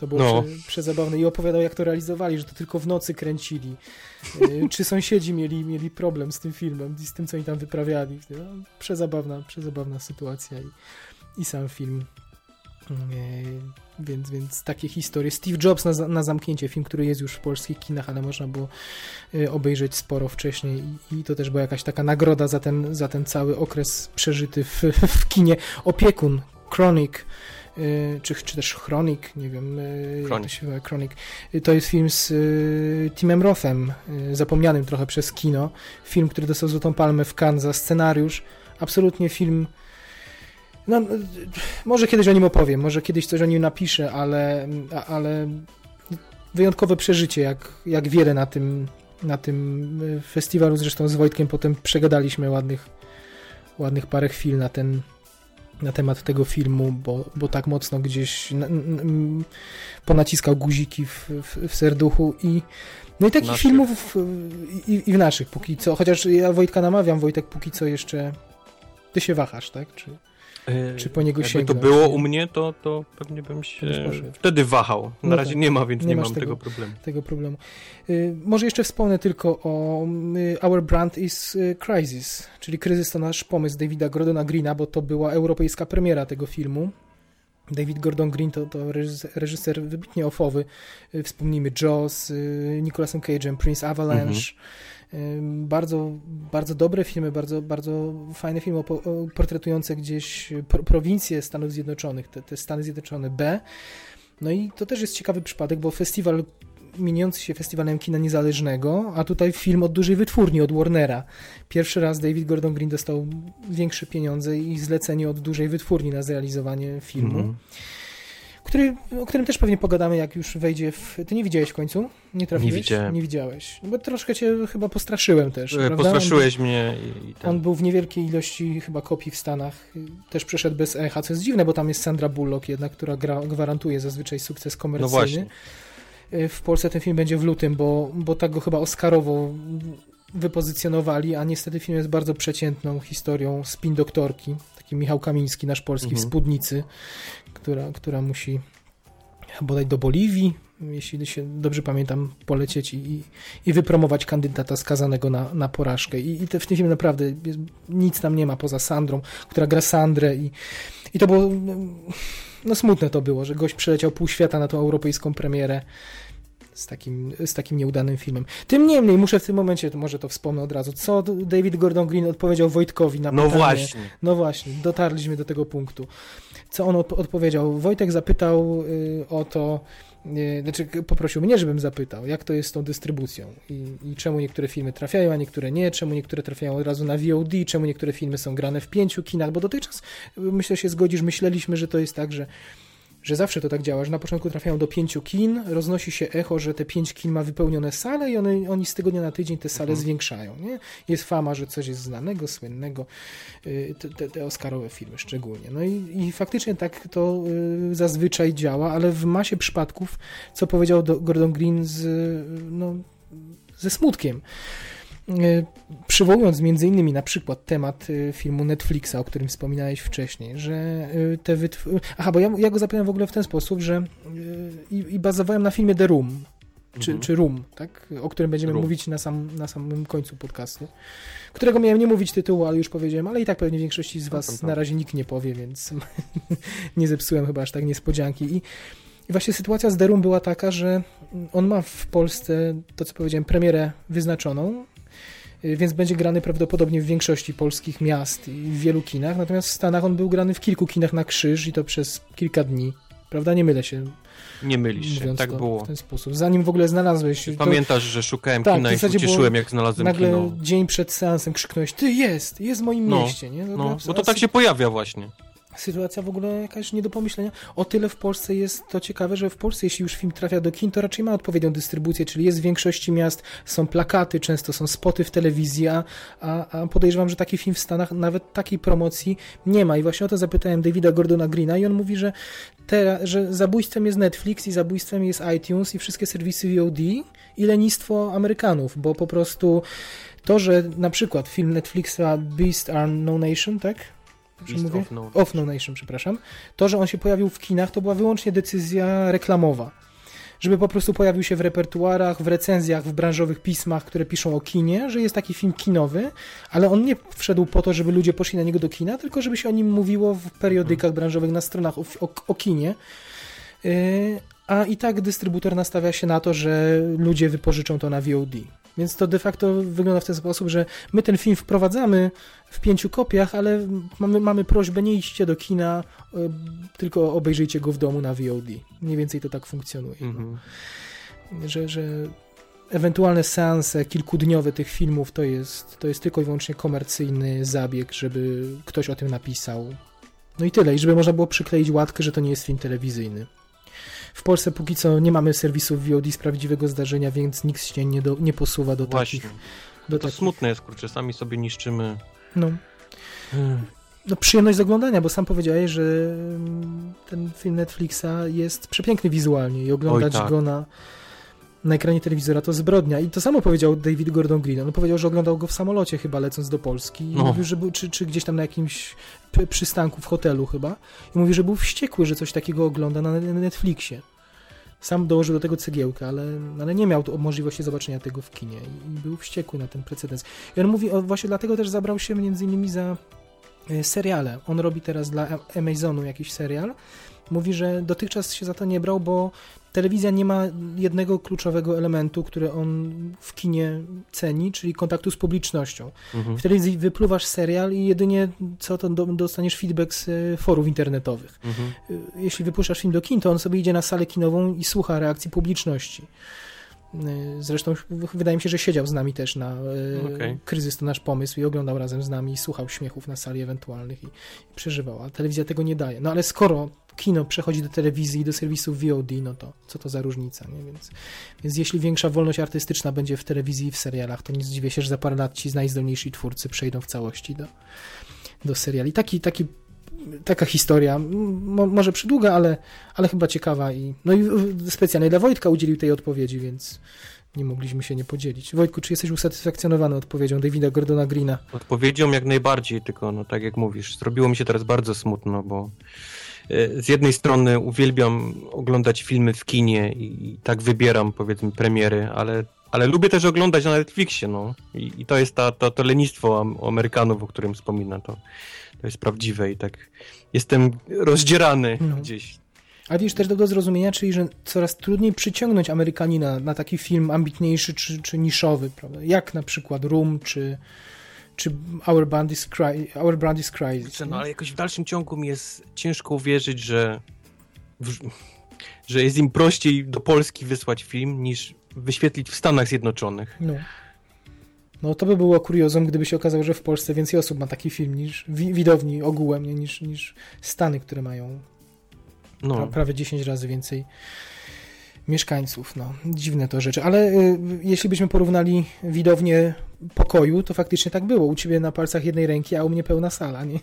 to było No. prze, przezabawne. I opowiadał, jak to realizowali, że to tylko w nocy kręcili. Y, Czy sąsiedzi mieli, mieli problem z tym filmem i z tym, co oni tam wyprawiali. No, przezabawna, przezabawna sytuacja i, i sam film. Yy, Więc, więc takie historie. Steve Jobs na, na zamknięcie, film, który jest już w polskich kinach, ale można było y, obejrzeć sporo wcześniej i, i to też była jakaś taka nagroda za ten, za ten cały okres przeżyty w, w kinie. Opiekun, Chronic, y, czy, czy też Chronik, nie wiem, jak to Chronic. się nazywa, Chronic. To jest film z Timem Rothem, zapomnianym trochę przez kino. Film, który dostał Złotą Palmę w Cannes za scenariusz. Absolutnie film no, może kiedyś o nim opowiem, może kiedyś coś o nim napiszę, ale, ale wyjątkowe przeżycie, jak, jak wiele na tym, na tym y, festiwalu. Zresztą z Wojtkiem potem przegadaliśmy ładnych, ładnych parę chwil na ten na temat tego filmu, bo, bo tak mocno gdzieś n, ponaciskał guziki w, w, w serduchu i no i takich Naszych. filmów i, i w naszych póki co, chociaż ja Wojtka namawiam, Wojtek póki co jeszcze ty się wahasz, tak? Czy, czy po niego Jakby to sięgnąć, było u mnie, to, to pewnie bym się wtedy wahał. Na No razie tak. nie ma, więc Nie nie, mam tego- tego problemu. tego problemu. Y, może jeszcze wspomnę tylko o y, Our Brand is y, Crisis, czyli Kryzys to nasz pomysł Davida Gordona Greena, bo to była europejska premiera tego filmu. David Gordon Green to, to reżyser, wybitnie ofowy. Y, Wspomnijmy Jaws, Nicolasem Cage'em, Prince Avalanche. Y, Bardzo, bardzo dobre filmy, bardzo, bardzo fajne filmy portretujące gdzieś pro, prowincje Stanów Zjednoczonych, te, te Stany Zjednoczone B. No i to też jest ciekawy przypadek, bo festiwal mieniący się festiwalem kina niezależnego, a tutaj film od dużej wytwórni, od Warnera. Pierwszy raz David Gordon Green dostał większe pieniądze i zlecenie od dużej wytwórni na zrealizowanie filmu, Mhm. Który, o którym też pewnie pogadamy, jak już wejdzie w... Ty nie widziałeś w końcu? Nie trafiłeś? Nie widziałem. Nie widziałeś. No Bo troszkę cię chyba postraszyłem też, E? Postraszyłeś mnie i, i ten... On był w niewielkiej ilości chyba kopii w Stanach. Też przeszedł bez echa, co jest dziwne, bo tam jest Sandra Bullock jednak, która gra, gwarantuje zazwyczaj sukces No komercyjny. właśnie. Y, W Polsce ten film będzie w lutym, bo, bo tak go chyba Oscarowo wypozycjonowali, a niestety film jest bardzo przeciętną historią spin doktorki, taki Michał Kamiński, nasz polski w Mhm. spódnicy, która, która musi bodaj do Boliwii, jeśli się dobrze pamiętam, polecieć i, i wypromować kandydata skazanego na, na porażkę. I, i te, w tym filmie naprawdę jest, nic tam nie ma poza Sandrą, która gra Sandrę i, i to było no smutne to było, że gość przeleciał pół świata na tą europejską premierę z takim, z takim nieudanym filmem. Tym niemniej muszę w tym momencie, może to wspomnę od razu, co David Gordon Green odpowiedział Wojtkowi na No pytanie. właśnie. No właśnie, dotarliśmy do tego punktu. Co on odp- odpowiedział? Wojtek zapytał y, o to, y, znaczy poprosił mnie, żebym zapytał, jak to jest z tą dystrybucją i, i czemu niektóre filmy trafiają, a niektóre nie, czemu niektóre trafiają od razu na VOD, czemu niektóre filmy są grane w pięciu kinach, bo dotychczas, y, myślę, się zgodzisz, myśleliśmy, że to jest tak, że że zawsze to tak działa, że na początku trafiają do pięciu kin, roznosi się echo, że te pięć kin ma wypełnione sale i one, oni z tygodnia na tydzień te sale Mhm. zwiększają. Nie? Jest fama, że coś jest znanego, słynnego, y, te, te, Oscarowe filmy szczególnie. No i, i faktycznie tak to y, zazwyczaj działa, ale w masie przypadków, co powiedział do, Gordon Green z, y, no, ze smutkiem, przywołując między innymi na przykład temat y, filmu Netflixa, o którym wspominałeś wcześniej, że y, te wytw... Aha, bo ja, ja go zapytałem w ogóle w ten sposób, że i, i bazowałem na filmie The Room, czy, Mhm. czy Room, tak? o którym będziemy Room. mówić na, sam, na samym końcu podcastu, którego miałem nie mówić tytułu, ale już powiedziałem, ale i tak pewnie większości z was tam, tam. na razie nikt nie powie, więc nie zepsułem chyba aż tak niespodzianki. I, I właśnie sytuacja z The Room była taka, że on ma w Polsce, to co powiedziałem, premierę wyznaczoną, więc będzie grany prawdopodobnie w większości polskich miast i w wielu kinach, natomiast w Stanach on był grany w kilku kinach na krzyż i to przez kilka dni. Prawda? Nie mylę się, Nie mylisz się, tak było. w ten sposób. Zanim w ogóle znalazłeś... to Pamiętasz, że szukałem Tak, kina i się ucieszyłem, jak znalazłem nagle kino. dzień przed seansem krzyknąłeś, ty jest, jest w moim No, mieście, nie? No, a- bo to tak się pojawia właśnie. Sytuacja w ogóle jakaś nie do pomyślenia. O tyle w Polsce jest to ciekawe, że w Polsce, jeśli już film trafia do kin, to raczej ma odpowiednią dystrybucję, czyli jest w większości miast, są plakaty, często są spoty w telewizji, a, a podejrzewam, że taki film w Stanach nawet takiej promocji nie ma. I właśnie o to zapytałem Davida Gordona Greena i on mówi, że, te, że zabójstwem jest Netflix i zabójstwem jest iTunes i wszystkie serwisy VOD i lenistwo Amerykanów, bo po prostu to, że na przykład film Netflixa Beast are No Nation, tak? Beast mówię? of no. Off No Nation, przepraszam. To, że on się pojawił w kinach, to była wyłącznie decyzja reklamowa. Żeby po prostu pojawił się w repertuarach, w recenzjach, w branżowych pismach, które piszą o kinie, że jest taki film kinowy, ale on nie wszedł po to, żeby ludzie poszli na niego do kina, tylko żeby się o nim mówiło w periodykach branżowych, na stronach o, o, o kinie. Yy, a i tak dystrybutor nastawia się na to, że ludzie wypożyczą to na VOD. Więc to de facto wygląda w ten sposób, że my ten film wprowadzamy w pięciu kopiach, ale mamy, mamy prośbę, nie idźcie do kina, y, tylko obejrzyjcie go w domu na VOD. Mniej więcej to tak funkcjonuje. Mhm. No. Że, że ewentualne seanse kilkudniowe tych filmów to jest, to jest tylko i wyłącznie komercyjny zabieg, żeby ktoś o tym napisał. No i tyle. I żeby można było przykleić łatkę, że to nie jest film telewizyjny. W Polsce póki co nie mamy serwisów VOD z prawdziwego zdarzenia, więc nikt się nie, do, nie posuwa do Właśnie. takich. Do To takich smutne jest, kurczę, sami sobie niszczymy. no, no, przyjemność z oglądania, bo sam powiedziałeś, że mm, ten film Netflixa jest przepiękny wizualnie i oglądać Oj, tak. go na, na ekranie telewizora to zbrodnia. I to samo powiedział David Gordon Green. On powiedział, że oglądał go w samolocie chyba lecąc do Polski. I No. mówił, że był, czy, czy gdzieś tam na jakimś przystanku w hotelu chyba. I mówi, że był wściekły, że coś takiego ogląda na Netflixie. Sam dołożył do tego cegiełkę, ale, ale nie miał możliwości zobaczenia tego w kinie i, był wściekły na ten precedens. I on mówi, o, właśnie dlatego też zabrał się między innymi za e, seriale. On robi teraz dla Amazonu jakiś serial. Mówi, że dotychczas się za to nie brał, bo telewizja nie ma jednego kluczowego elementu, który on w kinie ceni, czyli kontaktu z publicznością. Mhm. W telewizji wypluwasz serial i jedynie co to do, dostaniesz feedback z e, forów internetowych. Mhm. Y, Jeśli wypuszczasz film do kin, to on sobie idzie na salę kinową i słucha reakcji publiczności. Y, Zresztą wydaje mi się, że siedział z nami też na y, Okej. kryzys to nasz pomysł i oglądał razem z nami i słuchał śmiechów na sali ewentualnych i, i przeżywał, a telewizja tego nie daje. No ale skoro kino przechodzi do telewizji i do serwisów VOD, no to co to za różnica, nie? Więc, więc jeśli większa wolność artystyczna będzie w telewizji i w serialach, to nie zdziwię się, że za parę lat ci najzdolniejsi twórcy przejdą w całości do, do seriali. Taki, taki taka historia, może przydługa, ale, ale chyba ciekawa i no i specjalnie dla Wojtka udzielił tej odpowiedzi, więc nie mogliśmy się nie podzielić. Wojtku, czy jesteś usatysfakcjonowany odpowiedzią Davida Gordona Greena? Odpowiedzią jak najbardziej, tylko no tak jak mówisz, zrobiło mi się teraz bardzo smutno, bo z jednej strony uwielbiam oglądać filmy w kinie i, tak wybieram powiedzmy premiery, ale, ale lubię też oglądać na Netflixie, no. I, i to jest ta, to, to lenistwo Am- Amerykanów, o którym wspomina, to, to jest prawdziwe i tak jestem rozdzierany No. gdzieś. A widzisz też do, do zrozumienia, czyli że coraz trudniej przyciągnąć Amerykanina na taki film ambitniejszy czy, czy niszowy, prawda? Jak na przykład Room czy, czy Our Brand is, Cry, Our Brand is Crisis. No ale jakoś w dalszym ciągu mi jest ciężko uwierzyć, że, że jest im prościej do Polski wysłać film, niż wyświetlić w Stanach Zjednoczonych. No. No to by było kuriozum, gdyby się okazało, że w Polsce więcej osób ma taki film niż wi- widowni ogółem, niż, niż Stany, które mają pra, No, prawie 10 razy więcej mieszkańców. No, dziwne to rzeczy. Ale y, jeśli byśmy porównali widownię pokoju, to faktycznie tak było. U ciebie na palcach jednej ręki, a u mnie pełna sala, nie?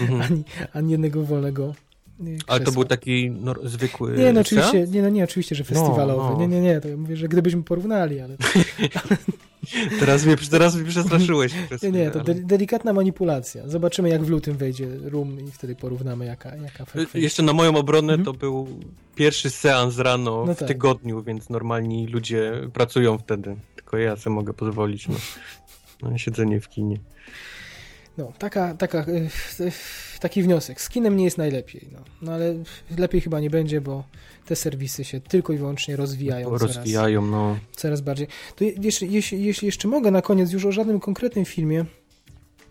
mhm. Ani, ani jednego wolnego y, ale to krzesła. był taki no, zwykły Nie, no oczywiście, nie, no nie, oczywiście, że festywalowy. no. Nie, nie, nie, to ja mówię, że gdybyśmy porównali, ale Teraz mnie, teraz mnie przestraszyłeś. nie, nie, to de- delikatna manipulacja. Zobaczymy, jak w lutym wejdzie Room i wtedy porównamy, jaka, jaka frekwencja. Jeszcze na moją obronę Mhm. to był pierwszy seans rano No w tak. tygodniu, więc normalni ludzie pracują wtedy. Tylko ja sobie mogę pozwolić na, na siedzenie w kinie. No, taka, taka, y, y, taki wniosek. Z kinem nie jest najlepiej, no. no ale lepiej chyba nie będzie, bo te serwisy się tylko i wyłącznie rozwijają coraz, Rozwijają, no. coraz bardziej. To je- jeśli, jeśli, jeśli jeszcze mogę na koniec już o żadnym konkretnym filmie,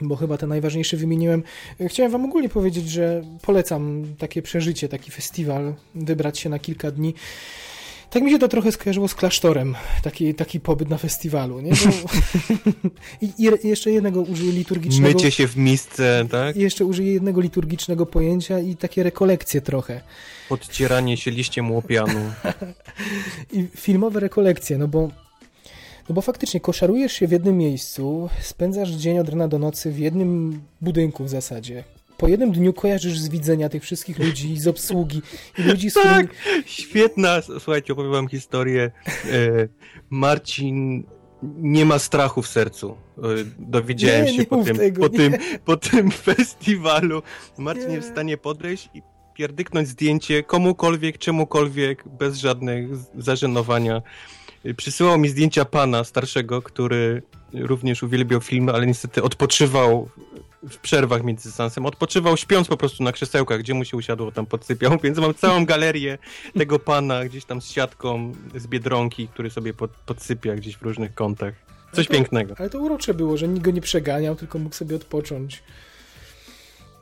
bo chyba ten najważniejszy wymieniłem. Chciałem wam ogólnie powiedzieć, że polecam takie przeżycie, taki festiwal, wybrać się na kilka dni. Tak mi się to trochę skojarzyło z klasztorem, taki, taki pobyt na festiwalu, nie? Bo... I, I, jeszcze jednego użyję liturgicznego... Mycie się w miejsce, tak? I jeszcze użyję jednego liturgicznego pojęcia i takie rekolekcje trochę. Podcieranie się liściem łopianu. I filmowe rekolekcje, no bo no bo faktycznie koszarujesz się w jednym miejscu, spędzasz dzień od rana do nocy w jednym budynku w zasadzie. Po jednym dniu kojarzysz z widzenia tych wszystkich ludzi, z obsługi i ludzi, z tak, którymi... świetna, słuchajcie, opowiem wam historię. E, Marcin nie ma strachu w sercu. E, dowiedziałem nie, się nie po, tym, tego, po, tym, po tym festiwalu. Marcin nie. jest w stanie podejść i pierdyknąć zdjęcie komukolwiek, czemukolwiek, bez żadnych zażenowania. Przysyłał mi zdjęcia pana starszego, który również uwielbiał filmy, ale niestety odpoczywał w przerwach między seansem. Odpoczywał śpiąc po prostu na krzesełkach, gdzie mu się usiadło, tam podsypiał, więc mam całą galerię tego pana gdzieś tam z siatką z Biedronki, który sobie pod, podsypia gdzieś w różnych kątach. Coś to, pięknego. Ale to urocze było, że nikt go nie przeganiał, tylko mógł sobie odpocząć.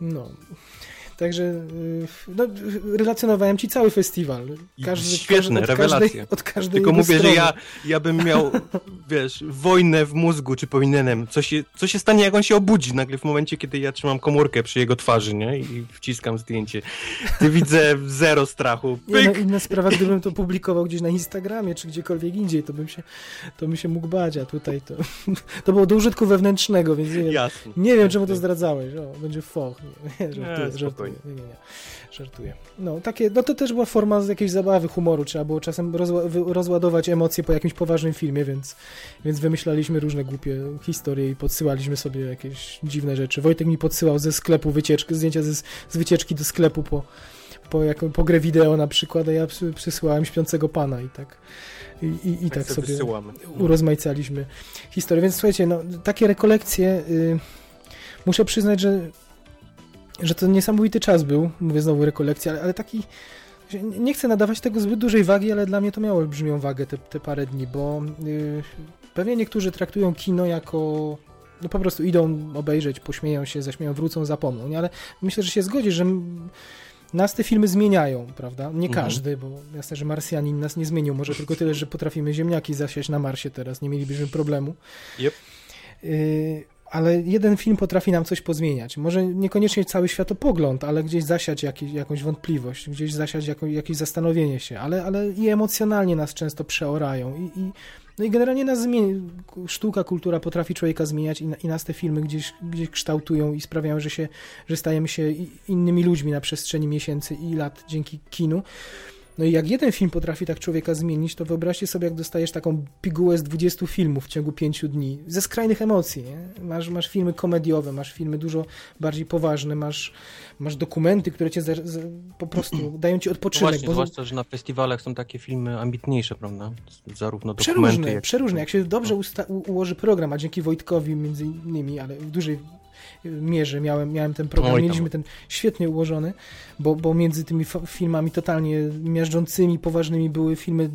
No. Także y, no, relacjonowałem ci cały festiwal. Każdy, Świetne, każdy, rewelacje. Każdej, od każdej Tylko mówię, strony. że ja, ja bym miał, wiesz, wojnę w mózgu, czy powinienem. Co się, co się stanie, jak on się obudzi nagle w momencie, kiedy ja trzymam komórkę przy jego twarzy, nie? I wciskam zdjęcie. Ty widzę zero strachu. No, inna sprawa, gdybym to publikował gdzieś na Instagramie, czy gdziekolwiek indziej, to bym się, to bym się mógł bać, a tutaj to, to było do użytku wewnętrznego, więc nie wiem, Jasne. nie wiem czemu to zdradzałeś. O, będzie foch. Nie, nie, żartuję, żartuję. Nie, nie, nie. Żartuję. No, takie, no to też była forma z jakiejś zabawy, humoru. Trzeba było czasem rozła rozładować emocje po jakimś poważnym filmie, więc, więc wymyślaliśmy różne głupie historie i podsyłaliśmy sobie jakieś dziwne rzeczy. Wojtek mi podsyłał ze sklepu wycieczki, zdjęcia ze, z wycieczki do sklepu po, po, jako, po grę wideo na przykład, a ja przysyłałem śpiącego pana i tak. I, i, i tak, tak sobie wysyłamy. urozmaicaliśmy historię. Więc słuchajcie, no, takie rekolekcje. Y, muszę przyznać, że że to niesamowity czas był, mówię znowu rekolekcja, ale, ale taki nie chcę nadawać tego zbyt dużej wagi, ale dla mnie to miało olbrzymią wagę te, te parę dni, bo yy, pewnie niektórzy traktują kino jako no po prostu idą obejrzeć, pośmieją się, zaśmieją, wrócą, zapomną, nie? ale myślę, że się zgodzisz, że nas te filmy zmieniają, prawda? Nie mhm. każdy, bo jasne, że Marsjanin nas nie zmienił, może tylko tyle, że potrafimy ziemniaki zasiać na Marsie teraz, nie mielibyśmy problemu. Yep. Yy, ale jeden film potrafi nam coś pozmieniać. Może niekoniecznie cały światopogląd, ale gdzieś zasiać jakieś, jakąś wątpliwość, gdzieś zasiać jako, jakieś zastanowienie się, ale, ale i emocjonalnie nas często przeorają i, i no i generalnie nas zmieni, sztuka, kultura potrafi człowieka zmieniać i, i, nas te filmy gdzieś, gdzieś kształtują i sprawiają, że, się, że stajemy się innymi ludźmi na przestrzeni miesięcy i lat dzięki kinu. No i jak jeden film potrafi tak człowieka zmienić, to wyobraźcie sobie, jak dostajesz taką pigułę z 20 filmów w ciągu 5 dni, ze skrajnych emocji. Nie? Masz, masz filmy komediowe, masz filmy dużo bardziej poważne, masz, masz dokumenty, które cię za, za, po prostu dają ci odpoczynek. Właśnie, bo... zwłaszcza, że na festiwalach są takie filmy ambitniejsze, prawda? Zarówno dokumenty, przeróżne, jak... Przeróżne, jak się dobrze usta- ułoży program, a dzięki Wojtkowi między innymi, ale w dużej mierze. Miałem, miałem ten program, mieliśmy ten świetnie ułożony, bo, bo między tymi filmami totalnie miażdżącymi, poważnymi były filmy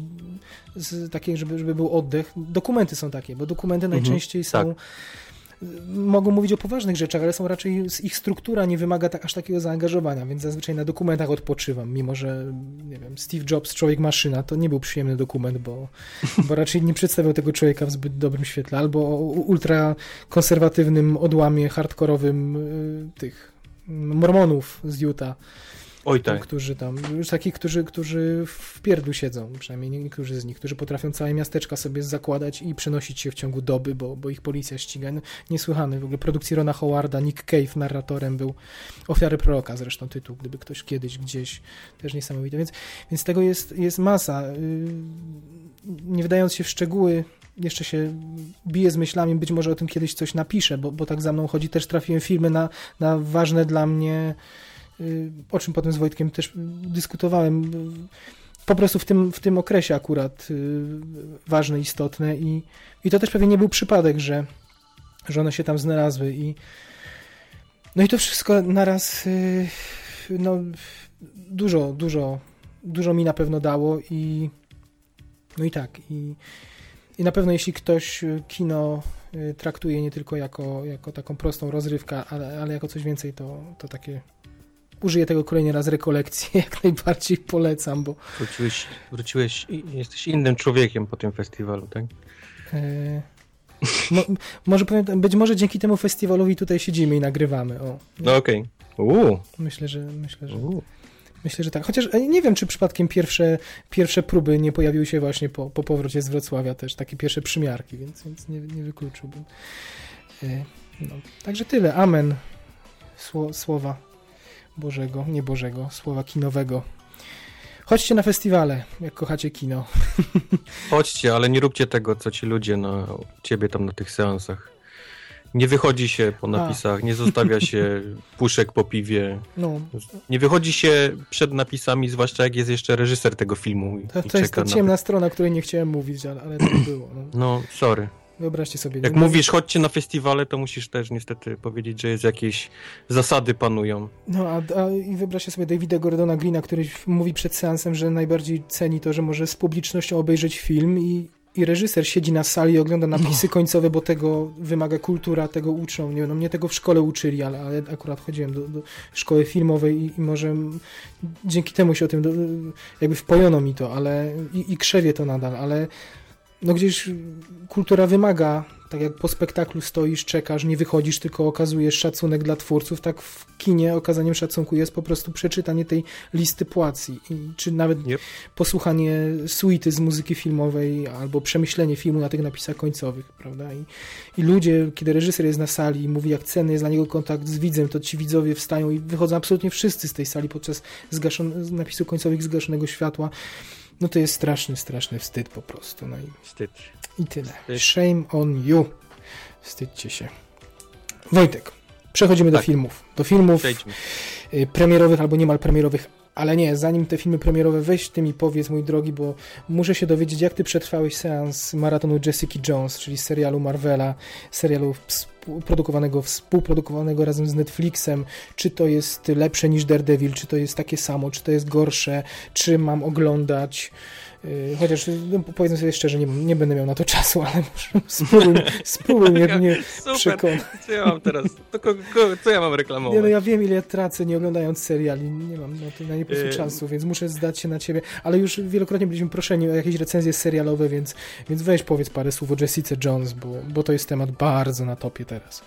z, takie, żeby, żeby był oddech. Dokumenty są takie, bo dokumenty mhm, najczęściej są tak mogą mówić o poważnych rzeczach, ale są raczej, ich struktura nie wymaga tak, aż takiego zaangażowania, więc zazwyczaj na dokumentach odpoczywam, mimo że, nie wiem, Steve Jobs, Człowiek Maszyna, to nie był przyjemny dokument, bo, bo raczej nie przedstawiał tego człowieka w zbyt dobrym świetle, albo o ultra konserwatywnym odłamie hardkorowym y, tych mormonów z Utah, Oj tak. Którzy tam, już takich, którzy, którzy w pierdlu siedzą, przynajmniej niektórzy z nich, którzy potrafią całe miasteczka sobie zakładać i przenosić się w ciągu doby, bo, bo ich policja ściga. No, niesłychany. W ogóle produkcji Rona Howarda, Nick Cave narratorem był Ofiary Proroka, zresztą tytuł, gdyby ktoś kiedyś gdzieś, też niesamowite. Więc, więc tego jest, jest masa. Y, nie wdając się w szczegóły, jeszcze się biję z myślami, być może o tym kiedyś coś napiszę, bo, bo tak za mną chodzi. Też trafiłem filmy na, na ważne dla mnie o czym potem z Wojtkiem też dyskutowałem, po prostu w tym, w tym okresie akurat y, ważne, istotne i, i to też pewnie nie był przypadek, że, że one się tam znalazły i no i to wszystko naraz y, no dużo, dużo, dużo mi na pewno dało i no i tak i, i na pewno jeśli ktoś kino traktuje nie tylko jako, jako taką prostą rozrywkę, ale, ale jako coś więcej, to, to takie użyję tego kolejny raz rekolekcji, jak najbardziej polecam, bo... Wróciłeś, wróciłeś i jesteś innym człowiekiem po tym festiwalu, tak? E, mo, może powiem, być może dzięki temu festiwalowi tutaj siedzimy i nagrywamy, o. No okej. Okay. Myślę, że myślę, że... Myślę, że tak. Chociaż e, nie wiem, czy przypadkiem pierwsze, pierwsze próby nie pojawiły się właśnie po, po powrocie z Wrocławia też, takie pierwsze przymiarki, więc, więc nie, nie wykluczyłbym. E, no. Także tyle. Amen. Sło, słowa Bożego, nie Bożego, słowa kinowego. Chodźcie na festiwale, jak kochacie kino. Chodźcie, ale nie róbcie tego, co ci ludzie na ciebie tam na tych seansach. Nie wychodzi się po napisach, A. nie zostawia się puszek po piwie. No. Nie wychodzi się przed napisami, zwłaszcza jak jest jeszcze reżyser tego filmu. To, to jest ta ciemna na... strona, o której nie chciałem mówić, ale, ale tak było. No. no, sorry. Wyobraźcie sobie. Jak mówisz, chodźcie na festiwale, to musisz też niestety powiedzieć, że jest jakieś zasady panują. No, a, a i wyobraźcie sobie Davida Gordona Greena, który mówi przed seansem, że najbardziej ceni to, że może z publicznością obejrzeć film i, i reżyser siedzi na sali i ogląda napisy no. końcowe, bo tego wymaga kultura, tego uczą. Nie, no, mnie tego w szkole uczyli, ale, ale akurat chodziłem do, do szkoły filmowej i, i, może dzięki temu się o tym do, jakby wpojono mi to, ale i, i krzewie to nadal, ale no gdzieś kultura wymaga, tak jak po spektaklu stoisz, czekasz, nie wychodzisz, tylko okazujesz szacunek dla twórców, tak w kinie okazaniem szacunku jest po prostu przeczytanie tej listy płaci, czy nawet yep. posłuchanie suity z muzyki filmowej, albo przemyślenie filmu na tych napisach końcowych, prawda? I, I ludzie, kiedy reżyser jest na sali i mówi, jak cenny jest dla niego kontakt z widzem, to ci widzowie wstają i wychodzą absolutnie wszyscy z tej sali podczas zgaszon- napisu końcowych zgaszonego światła no to jest straszny, straszny wstyd po prostu. No i, wstyd. I tyle. Wstyd. Shame on you. Wstydźcie się. Wojtek, przechodzimy tak. do filmów. Do filmów Przejdźmy. Y, premierowych albo niemal premierowych, ale nie, zanim te filmy premierowe, weź ty mi powiedz, mój drogi, bo muszę się dowiedzieć, jak ty przetrwałeś seans maratonu Jessica Jones, czyli serialu Marvela, serialu produkowanego, współprodukowanego razem z Netflixem, czy to jest lepsze niż Daredevil, czy to jest takie samo, czy to jest gorsze, czy mam oglądać chociaż no, powiedzmy sobie szczerze, nie, nie będę miał na to czasu, ale spróbuj, spróbuj mnie, mnie przekonać. Co ja mam teraz? Co ja mam reklamować? Nie, no ja wiem, ile ja tracę nie oglądając seriali. Nie mam na to na nie po prostu yy. czasu, więc muszę zdać się na ciebie. Ale już wielokrotnie byliśmy proszeni o jakieś recenzje serialowe, więc, więc weź powiedz parę słów o Jessica Jones, bo, bo to jest temat bardzo na topie teraz.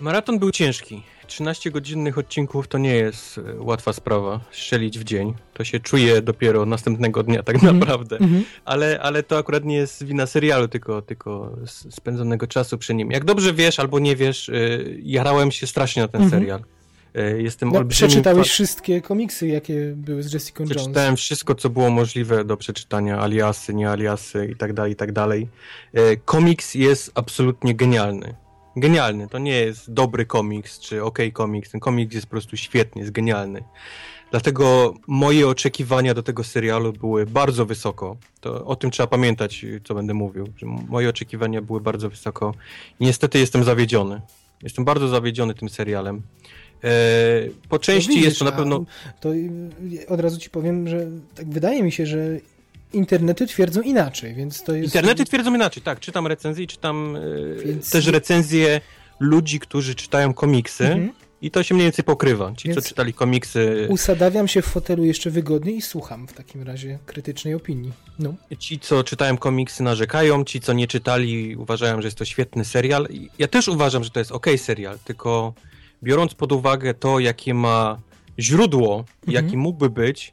Maraton był ciężki. 13 godzinnych odcinków to nie jest e, łatwa sprawa, strzelić w dzień. To się czuje dopiero następnego dnia tak mm -hmm. naprawdę. Mm -hmm. Ale, ale to akurat nie jest wina serialu, tylko, tylko spędzonego czasu przy nim. Jak dobrze wiesz albo nie wiesz, yy, jarałem się strasznie na ten mm -hmm. serial. Yy, jestem no, Przeczytałeś wszystkie komiksy, jakie były z Jessica Jones. Przeczytałem wszystko, co było możliwe do przeczytania, aliasy, nie aliasy i tak dalej, i tak dalej. Komiks jest absolutnie genialny genialny. To nie jest dobry komiks, czy ok komiks. Ten komiks jest po prostu świetny, jest genialny. Dlatego moje oczekiwania do tego serialu były bardzo wysoko. To o tym trzeba pamiętać, co będę mówił. Że moje oczekiwania były bardzo wysoko. I niestety jestem zawiedziony. Jestem bardzo zawiedziony tym serialem. E, po części widzisz, jest to na pewno. To od razu ci powiem, że tak wydaje mi się, że internety twierdzą inaczej, więc to jest... Internety twierdzą inaczej, tak. Czytam recenzje i czytam e, więc... też recenzje ludzi, którzy czytają komiksy mhm. i to się mniej więcej pokrywa. Ci, więc co czytali komiksy... Usadawiam się w fotelu jeszcze wygodniej i słucham w takim razie krytycznej opinii. No. Ci, co czytają komiksy narzekają, ci, co nie czytali uważają, że jest to świetny serial. Ja też uważam, że to jest ok serial, tylko biorąc pod uwagę to, jakie ma źródło, mhm. jaki mógłby być,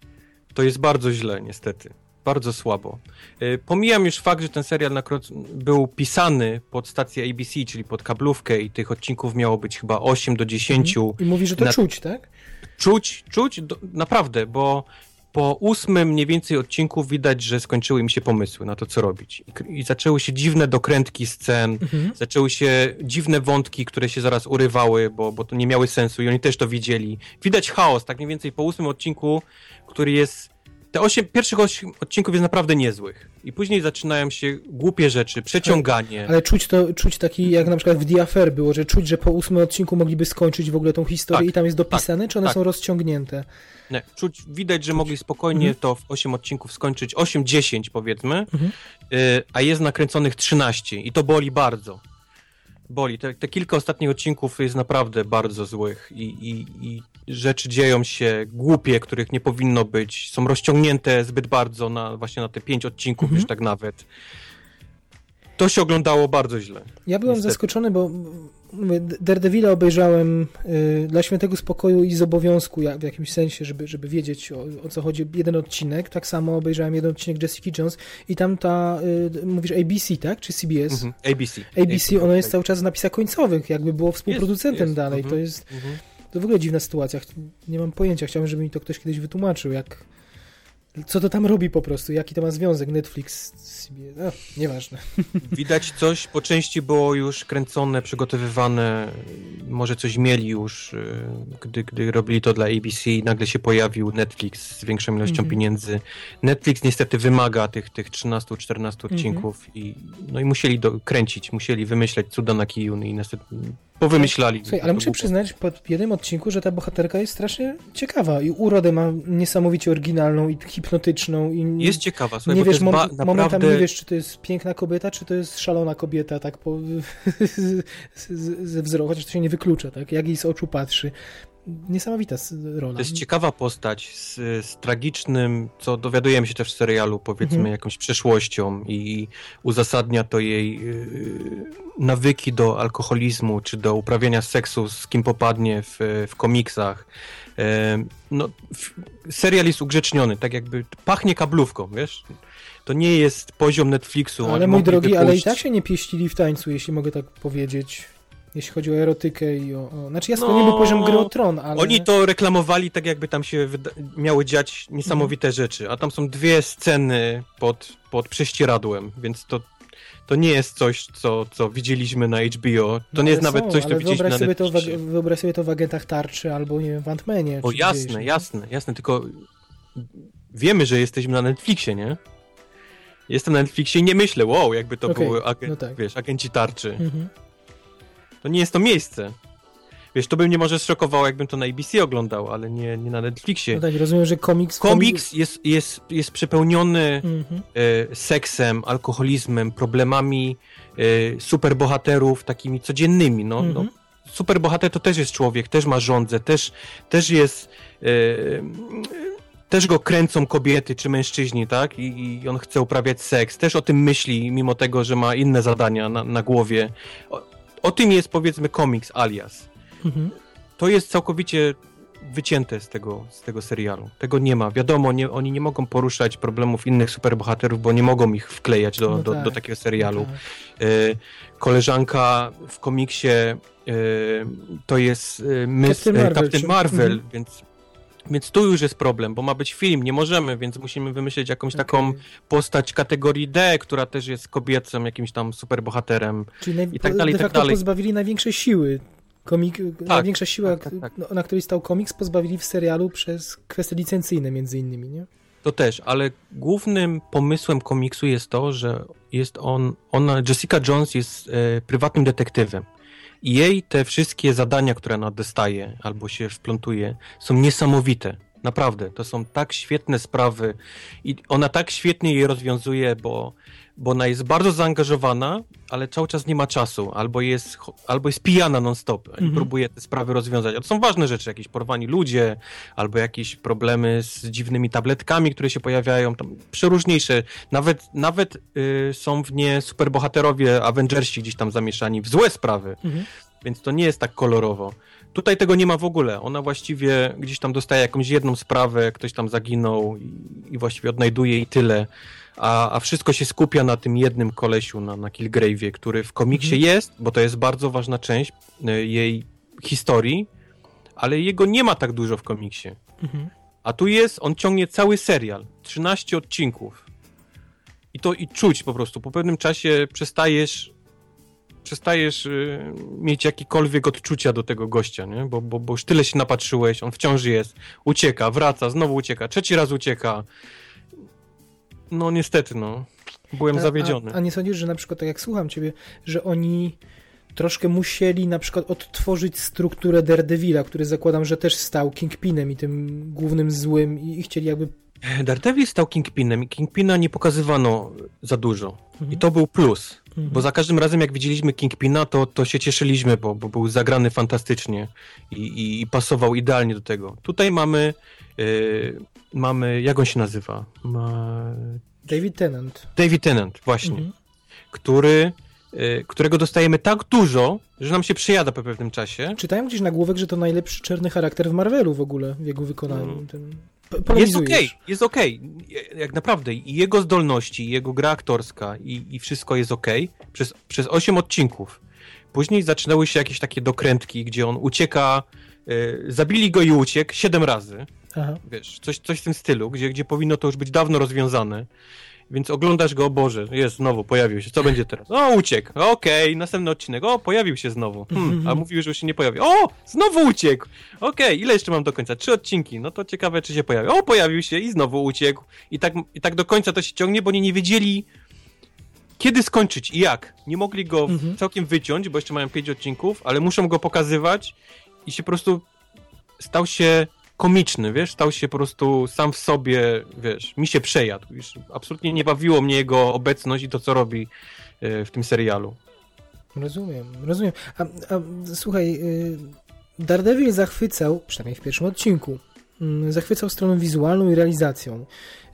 to jest bardzo źle niestety bardzo słabo. Y, pomijam już fakt, że ten serial był pisany pod stację ABC, czyli pod kablówkę i tych odcinków miało być chyba 8 do 10. Mhm. I mówi, że to na... czuć, tak? Czuć, czuć, do... naprawdę, bo po ósmym mniej więcej odcinku widać, że skończyły im się pomysły na to, co robić. I, i zaczęły się dziwne dokrętki scen, mhm. zaczęły się dziwne wątki, które się zaraz urywały, bo, bo to nie miały sensu i oni też to widzieli. Widać chaos, tak mniej więcej po ósmym odcinku, który jest te osiem, pierwszych osiem odcinków jest naprawdę niezłych. I później zaczynają się głupie rzeczy, przeciąganie. Ale, ale czuć to, czuć taki, jak na przykład w The Affair było, że czuć, że po ósmym odcinku mogliby skończyć w ogóle tą historię tak, i tam jest dopisane, tak, czy one tak. są rozciągnięte? Nie, czuć, widać, że mogli spokojnie mhm. to w 8 odcinków skończyć, 8-10 powiedzmy, mhm. y, a jest nakręconych 13 i to boli bardzo boli. Te, te kilka ostatnich odcinków jest naprawdę bardzo złych i, i, i rzeczy dzieją się głupie, których nie powinno być. Są rozciągnięte zbyt bardzo na właśnie na te pięć odcinków Mhm. już tak nawet. To się oglądało bardzo źle. Ja byłem Niestety. zaskoczony, bo mówię, Daredevila obejrzałem y, dla świętego spokoju i z obowiązku jak, w jakimś sensie, żeby, żeby wiedzieć o, o co chodzi. Jeden odcinek, tak samo obejrzałem jeden odcinek Jessica Jones i tam ta, y, mówisz ABC, tak? Czy CBS? Mhm. ABC. ABC, ono jest cały czas w napisach końcowych, jakby było współproducentem jest. dalej. Mhm. To jest Mhm. To w ogóle dziwna sytuacja. Nie mam pojęcia, chciałbym, żeby mi to ktoś kiedyś wytłumaczył, jak co to tam robi po prostu, jaki to ma związek Netflix z. No, nieważne. Widać coś, po części było już kręcone, przygotowywane, może coś mieli już, y, gdy, gdy robili to dla ABC, nagle się pojawił Netflix z większą ilością Mhm. pieniędzy. Netflix niestety wymaga tych, tych 13-14 odcinków i, no i musieli do, kręcić, musieli wymyśleć cuda na kiju no i niestety powymyślali. Słuchaj, ale muszę przyznać po jednym odcinku, że ta bohaterka jest strasznie ciekawa i urodę ma niesamowicie oryginalną i hipnotyczną i Jest ciekawa, słuchaj, nie wiesz, mom, ba- momentami naprawdę... nie wiesz, czy to jest piękna kobieta, czy to jest szalona kobieta, tak po, ze wzroku, chociaż to się nie wyklucza, tak, jak jej z oczu patrzy. Niesamowita rola. To jest ciekawa postać z, z tragicznym, co dowiadujemy się też w serialu, powiedzmy, Mhm. jakąś przeszłością i uzasadnia to jej yy, nawyki do alkoholizmu, czy do uprawiania seksu z kim popadnie w, w komiksach. Yy, no, serial jest ugrzeczniony, tak jakby pachnie kablówką, wiesz? To nie jest poziom Netflixu. Ale mój drogi, ale i tak się nie pieścili w tańcu, jeśli mogę tak powiedzieć. Jeśli chodzi o erotykę i o... o... Znaczy jasno, No, nie był poziom gry o tron, ale... Oni to reklamowali tak, jakby tam się miały dziać niesamowite Mhm. rzeczy, a tam są dwie sceny pod, pod prześcieradłem, więc to, to nie jest coś, co, co widzieliśmy na HBO. To No, nie jest nawet są, coś, co widzieliśmy wyobraź na sobie, to w, wyobraź sobie to w Agentach Tarczy albo, nie wiem, w. O jasne, gdzieś, nie? jasne, jasne, tylko wiemy, że jesteśmy na Netflixie, nie? Jestem na Netflixie i nie myślę, wow, jakby to Okej, były agen- no tak. wiesz, agenci tarczy. Mhm. To nie jest to miejsce. Wiesz, to by mnie może zszokowało, jakbym to na ABC oglądał, ale nie, nie na Netflixie. No tak, rozumiem, że komiks... Komiks jest, jest, jest przepełniony Mhm. e, seksem, alkoholizmem, problemami e, superbohaterów takimi codziennymi. No, Mhm. no, superbohater to też jest człowiek, też ma żądzę, też, też jest. E, też go kręcą kobiety czy mężczyźni, tak? I, I on chce uprawiać seks. Też o tym myśli, mimo tego, że ma inne zadania na, na głowie. O, o tym jest powiedzmy komiks alias Mhm. to jest całkowicie wycięte z tego, z tego serialu. Tego nie ma. Wiadomo, nie, oni nie mogą poruszać problemów innych superbohaterów, bo nie mogą ich wklejać do, No do, tak. do takiego serialu. Tak. E, koleżanka w komiksie e, to jest Miss, Captain Marvel, Captain czy- Marvel, Mhm. więc, więc tu już jest problem, bo ma być film, nie możemy, więc musimy wymyślić jakąś taką Okej. postać kategorii D, która też jest kobiecym jakimś tam superbohaterem. Czyli naj... i tak dalej, de i tak dalej. pozbawili największej siły. Komik... największa siła, tak, tak, tak. no, na której stał komiks, pozbawili w serialu przez kwestie licencyjne między innymi, nie? To też, ale głównym pomysłem komiksu jest to, że jest on, ona, Jessica Jones jest e, prywatnym detektywem. Jej te wszystkie zadania, które ona dostaje albo się wplątuje, są niesamowite. Naprawdę, to są tak świetne sprawy i ona tak świetnie je rozwiązuje, bo, bo ona jest bardzo zaangażowana, ale cały czas nie ma czasu, albo jest, albo jest pijana non-stop i Mhm. próbuje te sprawy rozwiązać. A to są ważne rzeczy, jakieś porwani ludzie, albo jakieś problemy z dziwnymi tabletkami, które się pojawiają, tam przeróżniejsze. Nawet, nawet y, są w nie superbohaterowie, Avengersi gdzieś tam zamieszani w złe sprawy, Mhm. więc to nie jest tak kolorowo. Tutaj tego nie ma w ogóle. Ona właściwie gdzieś tam dostaje jakąś jedną sprawę, ktoś tam zaginął i, i właściwie odnajduje i tyle. A, a wszystko się skupia na tym jednym kolesiu, na, na Kilgrave'ie, który w komiksie jest, bo to jest bardzo ważna część y, jej historii, ale jego nie ma tak dużo w komiksie. Mhm. A tu jest, on ciągnie cały serial, 13 odcinków. I to i czuć po prostu, po pewnym czasie przestajesz przestajesz y, mieć jakiekolwiek odczucia do tego gościa, nie? Bo, bo, bo już tyle się napatrzyłeś, on wciąż jest, ucieka, wraca, znowu ucieka, trzeci raz ucieka. No niestety, no. Byłem A- zawiedziony. A, a nie sądzisz, że na przykład, tak jak słucham ciebie, że oni troszkę musieli na przykład odtworzyć strukturę Daredevila, który zakładam, że też stał Kingpinem i tym głównym złym i, chcieli jakby Daredevil stał Kingpinem i Kingpina nie pokazywano za dużo. Mhm. I to był plus. Mhm. Bo za każdym razem, jak widzieliśmy Kingpina, to, to się cieszyliśmy, bo, bo był zagrany fantastycznie i, i, i pasował idealnie do tego. Tutaj mamy. Yy, mamy. Jak on się nazywa? Ma... David Tennant. David Tennant, właśnie. Mhm. Który, yy, którego dostajemy tak dużo, że nam się przyjada po pewnym czasie. Czytałem gdzieś nagłówek, że to najlepszy czarny charakter w Marvelu w ogóle, w jego wykonaniu. Mm. Jest okej, jest okej. Jak naprawdę. I jego zdolności, i jego gra aktorska i, i wszystko jest okej. Przez, przez 8 odcinków. Później zaczynały się jakieś takie dokrętki, gdzie on ucieka. Y, zabili go i uciekł 7 razy. Aha. Wiesz, coś, coś w tym stylu, gdzie, gdzie powinno to już być dawno rozwiązane. Więc oglądasz go, o Boże, jest znowu, pojawił się, co będzie teraz? O, uciekł, okej, następny odcinek, o, pojawił się znowu, hmm, a mówił, że już się nie pojawi. O, znowu uciekł, okej, ile jeszcze mam do końca? Trzy odcinki, no to ciekawe, czy się pojawi. O, pojawił się i znowu uciekł. I tak, I tak do końca to się ciągnie, bo oni nie wiedzieli, kiedy skończyć i jak. Nie mogli go Mhm. całkiem wyciąć, bo jeszcze mają pięć odcinków, ale muszą go pokazywać i się po prostu stał się komiczny, wiesz, stał się po prostu sam w sobie, wiesz, mi się przejadł. Już absolutnie nie bawiło mnie jego obecność i to, co robi e, w tym serialu. Rozumiem, rozumiem. A, a słuchaj, y, Daredevil zachwycał, przynajmniej w pierwszym odcinku, zachwycał stroną wizualną i realizacją.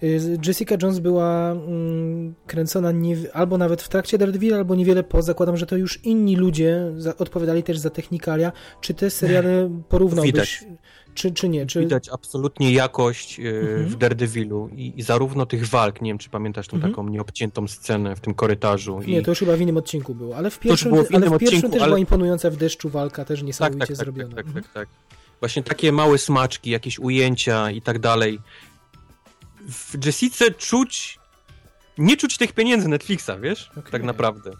Y, Jessica Jones była mm, kręcona nie, albo nawet w trakcie Daredevil, albo niewiele po. Zakładam, że to już inni ludzie za, odpowiadali też za technikalia. Czy te seriale porównałbyś? Widać. Czy, czy nie? Czy... Widać absolutnie jakość e, Mhm. w Daredevilu i, i zarówno tych walk, nie wiem, czy pamiętasz tą Mhm. taką nieobciętą scenę w tym korytarzu. Nie, i... to już chyba w innym odcinku było, ale w pierwszym, było w ale w pierwszym odcinku, też ale- była imponująca w deszczu walka, też tak, niesamowicie tak, tak, zrobiona. tak, tak, Mhm. tak, tak. Właśnie takie małe smaczki, jakieś ujęcia i tak dalej. W Jessice czuć, nie czuć tych pieniędzy Netflixa, wiesz? Okej. Tak naprawdę.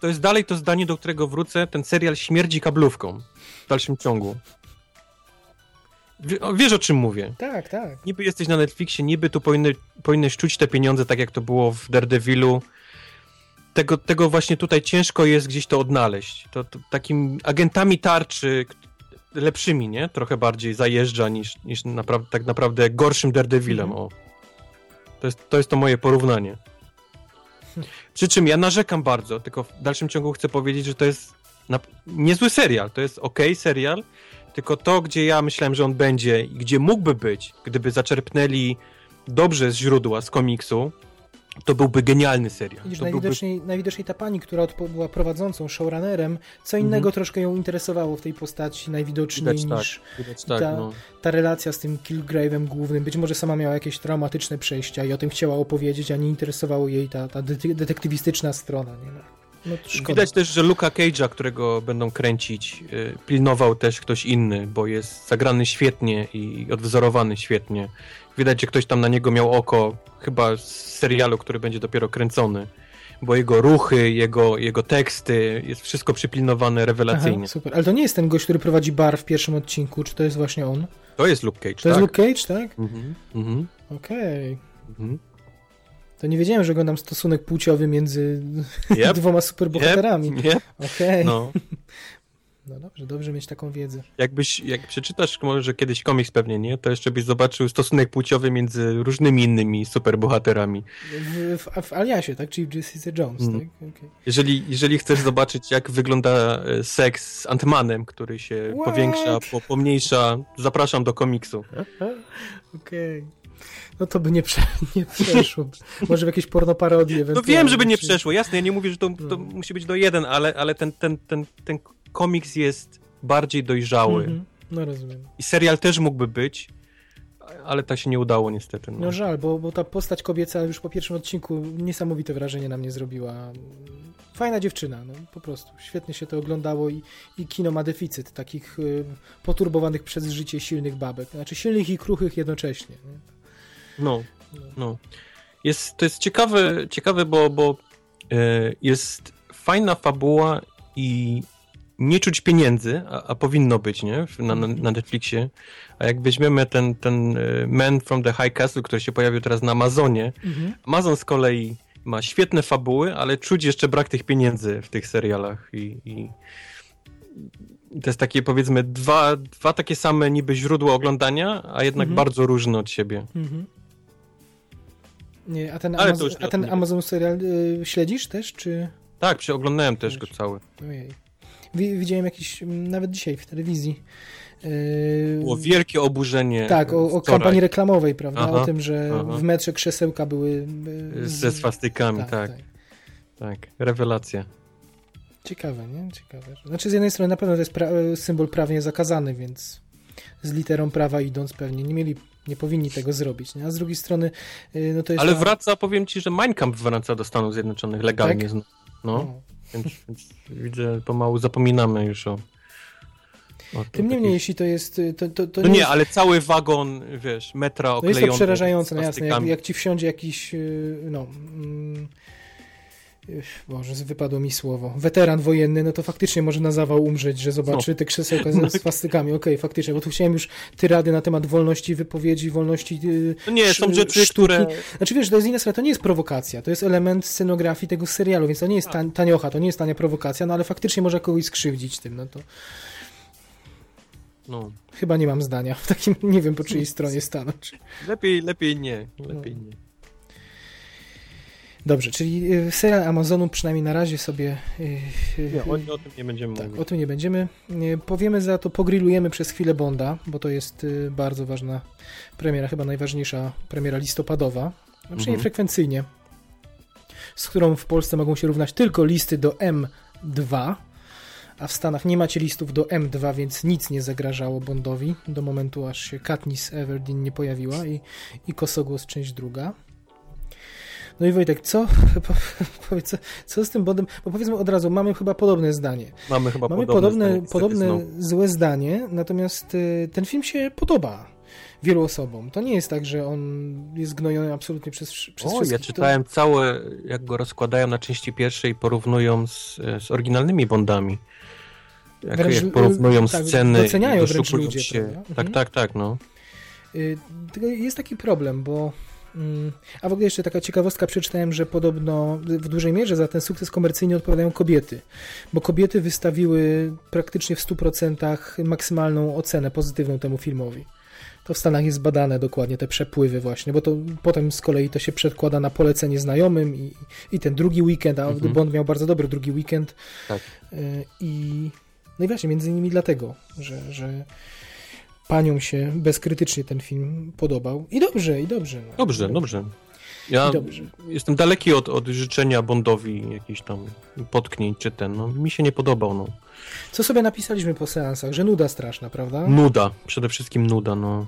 To- jest dalej to zdanie, do którego wrócę. Ten serial śmierdzi kablówką w dalszym ciągu. Wiesz o czym mówię. Tak, tak. Niby jesteś na Netflixie, niby tu powinny, powinieneś czuć te pieniądze, tak jak to było w Daredevilu. Tego, tego właśnie tutaj ciężko jest gdzieś to odnaleźć. To, to takim agentami tarczy lepszymi, nie? Trochę bardziej zajeżdża niż, niż napra- tak naprawdę gorszym Daredevilem. Mhm. O. To, jest, to jest to moje porównanie. Przy czym ja narzekam bardzo, tylko w dalszym ciągu chcę powiedzieć, że to jest niezły serial. To jest ok serial, tylko to, gdzie ja myślałem, że on będzie i gdzie mógłby być, gdyby zaczerpnęli dobrze z źródła, z komiksu, to byłby genialny serial. Widzisz, To byłby... najwidoczniej, najwidoczniej ta pani, która była prowadzącą, showrunnerem, co innego Mhm. troszkę ją interesowało w tej postaci najwidoczniej Widać tak, niż widać tak, ta- no. ta relacja z tym Killgrave'em głównym. Być może sama miała jakieś traumatyczne przejścia i o tym chciała opowiedzieć, a nie interesowało jej ta, ta dete- detektywistyczna strona. Nie? No, no. Widać też, że Luka Cage'a, którego będą kręcić, y, pilnował też ktoś inny, bo jest zagrany świetnie i odwzorowany świetnie. Widać, że ktoś tam na niego miał oko, chyba z serialu, który będzie dopiero kręcony, bo jego ruchy, jego, jego teksty, jest wszystko przypilnowane rewelacyjnie. Aha, super. Ale to nie jest ten gość, który prowadzi bar w pierwszym odcinku, czy to jest właśnie on? To jest Luke Cage, To tak? jest Luke Cage, tak? Mhm, mhm, Okej. mhm. To nie wiedziałem, że oglądam stosunek płciowy między Yep, dwoma superbohaterami. yep, yep. Okej. No. No. dobrze, dobrze mieć taką wiedzę. Jakbyś, jak przeczytasz może kiedyś komiks pewnie, nie? To jeszcze byś zobaczył stosunek płciowy między różnymi innymi superbohaterami. W, w, w Aliasie, tak? Czyli w Jessica Jones, Mm. tak? Okej. Jeżeli, jeżeli chcesz zobaczyć, jak wygląda e, seks z Antmanem, który się What? powiększa, po, pomniejsza, zapraszam do komiksu. Okej. No to by nie, prze, nie przeszło. Może w jakieś pornoparodie No wiem, żeby nie przeszło, jasne, ja nie mówię, że to, to No. musi być do jeden, ale, ale ten, ten, ten, ten komiks jest bardziej dojrzały. Mhm. No rozumiem. I serial też mógłby być, ale tak się nie udało niestety. No. No żal, bo, bo ta postać kobieca już po pierwszym odcinku niesamowite wrażenie na mnie zrobiła. Fajna dziewczyna, no po prostu. Świetnie się to oglądało i, i kino ma deficyt takich y, poturbowanych przez życie silnych babek. Znaczy silnych i kruchych jednocześnie. Nie? No, no. Jest, to jest ciekawe, ciekawe bo, bo e, jest fajna fabuła i nie czuć pieniędzy, a, a powinno być, nie? Na, na, Netflixie. A jak weźmiemy ten, ten e, Man from the High Castle, który się pojawił teraz na Amazonie, Mhm. Amazon z kolei ma świetne fabuły, ale czuć jeszcze brak tych pieniędzy w tych serialach i, i to jest takie powiedzmy dwa, dwa takie same niby źródła oglądania, a jednak Mhm. bardzo różne od siebie. Mhm. Nie, a ten, nie a ten Amazon serial y, śledzisz też, czy... Tak, oglądałem też go cały. Ojej. Wi- Widziałem jakiś, m, nawet dzisiaj w telewizji. Było wielkie oburzenie. tak, o, o kampanii reklamowej, prawda? Aha, o tym, że aha. w metrze krzesełka były. z- Ze swastykami, tak, tak. Rewelacja. Ciekawe, nie? Ciekawe. Znaczy, z jednej strony na pewno to jest pra- symbol prawnie zakazany, więc z literą prawa idąc pewnie nie mieli, nie powinni tego zrobić, nie? A z drugiej strony, y, no to jest. Ale wraca, powiem ci, że Mein Kampf wraca do Stanów Zjednoczonych legalnie. Tak? No, No. Więc, więc widzę, pomału zapominamy już o. o Tym niemniej, takich- jeśli to jest. y, To, to, to No nie, jest, ale cały wagon, wiesz, metra no oklejony. jest to przerażające, no jasne. Jak, jak ci wsiądzie jakiś. y, No. mm, Boże, wypadło mi słowo. Weteran wojenny, no to faktycznie może na zawał umrzeć, że zobaczy te krzesełka No. ze swastykami. Okej, faktycznie, bo tu chciałem już tyrady na temat wolności wypowiedzi, wolności. No nie, są rzeczy, sztuki. które... Znaczy wiesz, to jest inna sprawa, to nie jest prowokacja, to jest element scenografii tego serialu, więc to nie jest tań, taniocha, to nie jest tania prowokacja, no ale faktycznie może kogoś skrzywdzić tym, no to No, chyba nie mam zdania. W takim, nie wiem po czyjej stronie stanąć. lepiej, lepiej nie, lepiej nie. Dobrze, czyli y, serial Amazonu przynajmniej na razie sobie... y, y, Nie, o, o tym nie będziemy tak, mówić. o tym nie będziemy. Powiemy za to, pogrillujemy przez chwilę Bonda, bo to jest bardzo ważna premiera, chyba najważniejsza premiera listopadowa, przynajmniej Mhm. frekwencyjnie, z którą w Polsce mogą się równać tylko listy do M2, a w Stanach nie macie listów do M2, więc nic nie zagrażało Bondowi do momentu, aż się Katniss Everdeen nie pojawiła i, i Kosogłos część druga. No i Wojtek, co, po, powiedz, co, co z tym Bondem? Bo powiedzmy od razu, mamy chyba podobne zdanie. Mamy chyba Mamy podobne, podobne, zdanie, niestety podobne znowu. złe zdanie, natomiast y, ten film się podoba wielu osobom. To nie jest tak, że on jest gnojony absolutnie przez, przez O, wszystkich. ja czytałem całe, jak go rozkładają na części pierwszej i porównują z, z oryginalnymi Bondami. Jak, Wręcz, jak porównują tak, sceny doceniają wręcz ludzie, się. prawda? Tak, Mhm. tak, tak, no. Y, Tylko jest taki problem, bo. Mm, A w ogóle jeszcze taka ciekawostka, przeczytałem, że podobno w dużej mierze za ten sukces komercyjny odpowiadają kobiety, bo kobiety wystawiły praktycznie w 100% maksymalną ocenę pozytywną temu filmowi. To w Stanach jest badane dokładnie, te przepływy właśnie, bo to potem z kolei to się przedkłada na polecenie znajomym i, i ten drugi weekend, a Mhm. Bond miał bardzo dobry drugi weekend. Tak. Y, I no i właśnie, między innymi dlatego, że, że paniom się bezkrytycznie ten film podobał. I dobrze, i dobrze. No. Dobrze, dobrze. Ja dobrze. jestem daleki od, od życzenia Bondowi jakichś tam potknięć czy ten. No, mi się nie podobał, no. Co sobie napisaliśmy po seansach, że nuda straszna, prawda? Nuda, przede wszystkim nuda, no.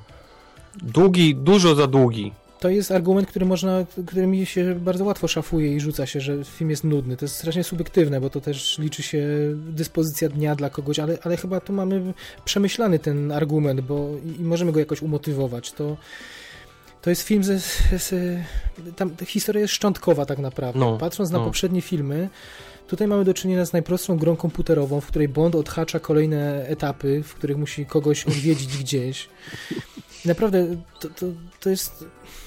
Długi, dużo za długi. To jest argument, który można, który mi się bardzo łatwo szafuje i rzuca się, że film jest nudny. To jest strasznie subiektywne, bo to też liczy się dyspozycja dnia dla kogoś, ale, ale chyba tu mamy przemyślany ten argument, bo i, i możemy go jakoś umotywować. To, to jest film ze, z, tam ta historia jest szczątkowa tak naprawdę. No, Patrząc na no. poprzednie filmy, tutaj mamy do czynienia z najprostszą grą komputerową, w której Bond odhacza kolejne etapy, w których musi kogoś odwiedzić gdzieś. I naprawdę to, to, to jest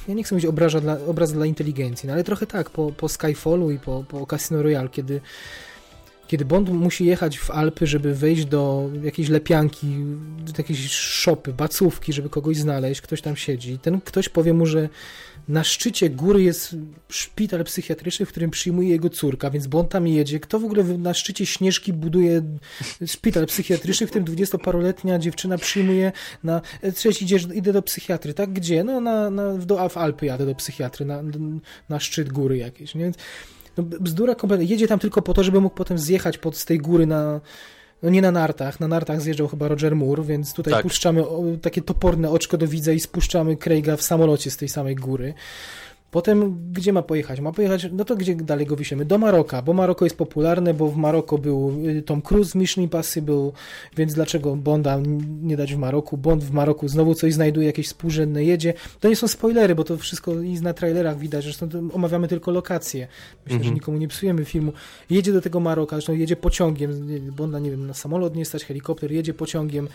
ja nie chcę mówić obraża dla, obraz dla inteligencji, no ale trochę tak, po, po Skyfallu i po, po Casino Royale, kiedy, kiedy Bond musi jechać w Alpy, żeby wejść do jakiejś lepianki, do jakiejś szopy, bacówki, żeby kogoś znaleźć, ktoś tam siedzi. Ten ktoś powie mu, że na szczycie góry jest szpital psychiatryczny, w którym przyjmuje jego córka, więc Bond tam jedzie. Kto w ogóle na szczycie Śnieżki buduje szpital psychiatryczny, w którym dwudziestoparoletnia dziewczyna przyjmuje na... Cześć, idziesz, idę do psychiatry, tak? Gdzie? No na, na, do, w Alpy jadę do psychiatry, na, na szczyt góry jakieś, nie? Więc no, bzdura kompletna. Jedzie tam tylko po to, żeby mógł potem zjechać pod, z tej góry na... No nie na nartach, na nartach zjeżdżał chyba Roger Moore, więc tutaj Tak. puszczamy takie toporne oczko do widza i spuszczamy Craiga w samolocie z tej samej góry. Potem gdzie ma pojechać? Ma pojechać, no to gdzie dalej go wysiemy? Do Maroka, bo Maroko jest popularne, bo w Maroko był y, Tom Cruise w Mission Impossible, więc dlaczego Bonda nie dać w Maroku? Bond w Maroku znowu coś znajduje, jakieś współrzędne jedzie. To nie są spoilery, bo to wszystko i na trailerach widać, zresztą omawiamy tylko lokacje. Myślę, Mhm. że nikomu nie psujemy filmu. Jedzie do tego Maroka, zresztą jedzie pociągiem, Bonda, nie wiem, na samolot nie stać, helikopter, jedzie pociągiem.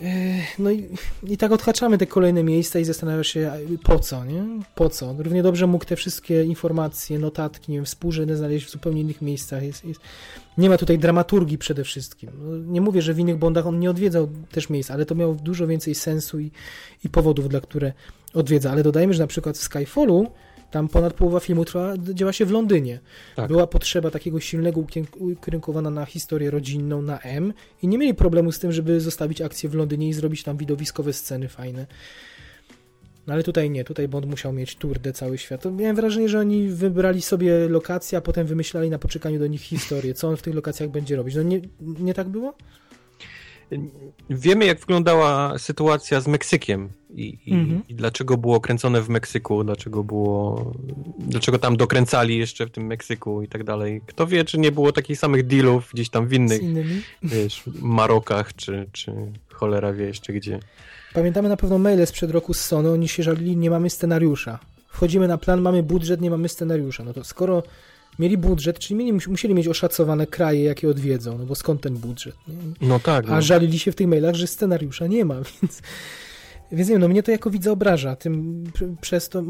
Ech, No i, i tak odhaczamy te kolejne miejsca i zastanawiasz się, po co, nie? Po co? Równie dobrze mógł te wszystkie informacje, notatki, nie wiem, współrzędne znaleźć w zupełnie innych miejscach. Jest, jest... Nie ma tutaj dramaturgii przede wszystkim. No, nie mówię, że w innych Bondach on nie odwiedzał też miejsc, ale to miało dużo więcej sensu i, i powodów, dla które odwiedza. Ale dodajmy, że na przykład w Skyfallu Tam ponad połowa filmu trwa, działa się w Londynie. Tak. Była potrzeba takiego silnego ukierunkowana na historię rodzinną, na M i nie mieli problemu z tym, żeby zostawić akcję w Londynie i zrobić tam widowiskowe sceny fajne. No ale tutaj nie, tutaj Bond musiał mieć turdę cały świat. To miałem wrażenie, że oni wybrali sobie lokacje, a potem wymyślali na poczekaniu do nich historię, co on w tych lokacjach będzie robić. No nie, nie tak było? Wiemy, jak wyglądała sytuacja z Meksykiem i, i, mhm. i, dlaczego było kręcone w Meksyku, dlaczego było, dlaczego tam dokręcali jeszcze w tym Meksyku i tak dalej. Kto wie, czy nie było takich samych dealów gdzieś tam w innych, wiesz, Marokach, czy, czy cholera wie jeszcze gdzie. Pamiętamy na pewno maile sprzed roku z Sony, oni się żalili, nie mamy scenariusza. Wchodzimy na plan, mamy budżet, nie mamy scenariusza. No to skoro mieli budżet, czyli mieli, musieli mieć oszacowane kraje, jakie odwiedzą, no bo skąd ten budżet? Nie? No tak. A no. żalili się w tych mailach, że scenariusza nie ma, więc więc nie wiem, no mnie to jako widza obraża, tym przez to,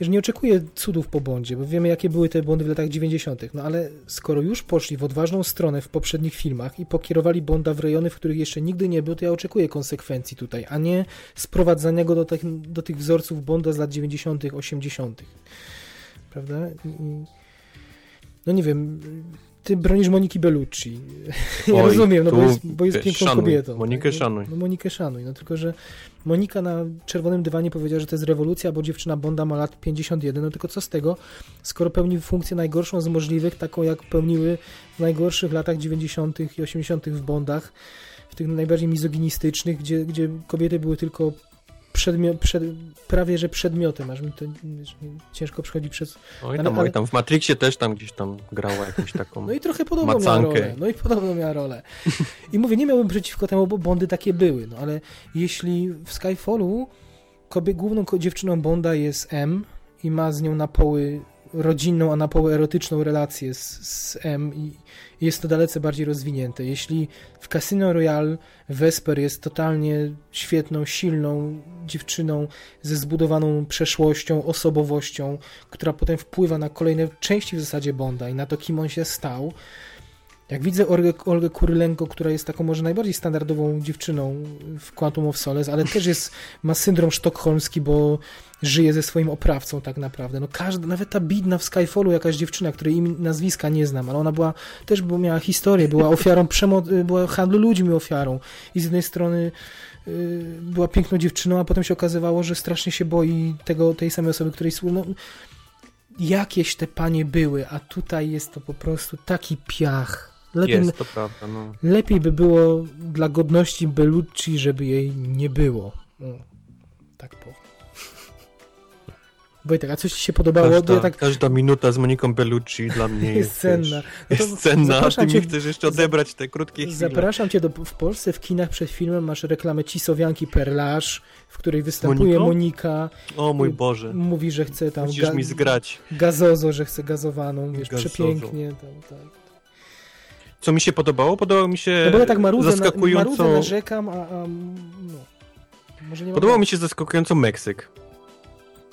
że nie oczekuję cudów po Bondzie, bo wiemy jakie były te Bondy w latach 90., no ale skoro już poszli w odważną stronę w poprzednich filmach i pokierowali Bonda w rejony, w których jeszcze nigdy nie był, to ja oczekuję konsekwencji tutaj, a nie sprowadzania go do, tych, do tych wzorców Bonda z lat 90., 80., prawda? I, no nie wiem, ty bronisz Moniki Bellucci. Ja Oj, rozumiem, no bo jest, bo jest piękną szanuj, kobietą. Monikę tak? szanuj. No Monikę szanuj, no tylko, że Monika na czerwonym dywanie powiedziała, że to jest rewolucja, bo dziewczyna Bonda ma lat 51, no tylko co z tego, skoro pełni funkcję najgorszą z możliwych, taką jak pełniły w najgorszych latach 90. i 80. w Bondach, w tych najbardziej mizoginistycznych, gdzie, gdzie kobiety były tylko przedmio- przed, prawie że przedmiotem, aż mi to wiesz, ciężko przychodzi przez... Oj tam, ale, oj tam, w Matrixie też tam gdzieś tam grała jakąś taką No i trochę podobną miała rolę. No i podobną miała rolę. I mówię, nie miałbym przeciwko temu, bo Bondy takie były, no ale jeśli w Skyfallu kobie, główną dziewczyną Bonda jest M i ma z nią na poły rodzinną, a na poły erotyczną relację z, z M i jest to dalece bardziej rozwinięte. Jeśli w Casino Royale Vesper jest totalnie świetną, silną dziewczyną ze zbudowaną przeszłością, osobowością, która potem wpływa na kolejne części w zasadzie Bonda i na to, kim on się stał, jak widzę Olgę, Olgę Kurylenko, która jest taką może najbardziej standardową dziewczyną w Quantum of Solace, ale też jest, ma syndrom sztokholmski, bo żyje ze swoim oprawcą tak naprawdę. No każda, nawet ta bidna w Skyfallu jakaś dziewczyna, której im nazwiska nie znam, ale ona była, też miała historię, była ofiarą przemocy, była handlu ludźmi ofiarą i z jednej strony yy, była piękną dziewczyną, a potem się okazywało, że strasznie się boi tego, tej samej osoby, której no, jakieś te panie były, a tutaj jest to po prostu taki piach Lepiej, jest, to prawda. No. Lepiej by było dla godności Bellucci, żeby jej nie było. No, tak powiem. Wojtek, a coś ci się podobało? Każda, ja tak... każda minuta z Moniką Bellucci dla mnie jest, jest cenna. No jest cenna, a ty cię, mi chcesz jeszcze odebrać te krótkie chwile. Zapraszam cię do, w Polsce w kinach przed filmem masz reklamę Cisowianki Perlage, w której występuje Monika. O mój Boże. Mówi, że chce tam... Musisz ga... mi zgrać. Gazozo, że chce gazowaną, wiesz, Gazozo. przepięknie. Tam, tak. Co mi się podobało? Podobało mi się no bo ja tak marudzę, zaskakująco... Na, narzekam, a, a no. Może nie Podobał mi się zaskakująco Meksyk.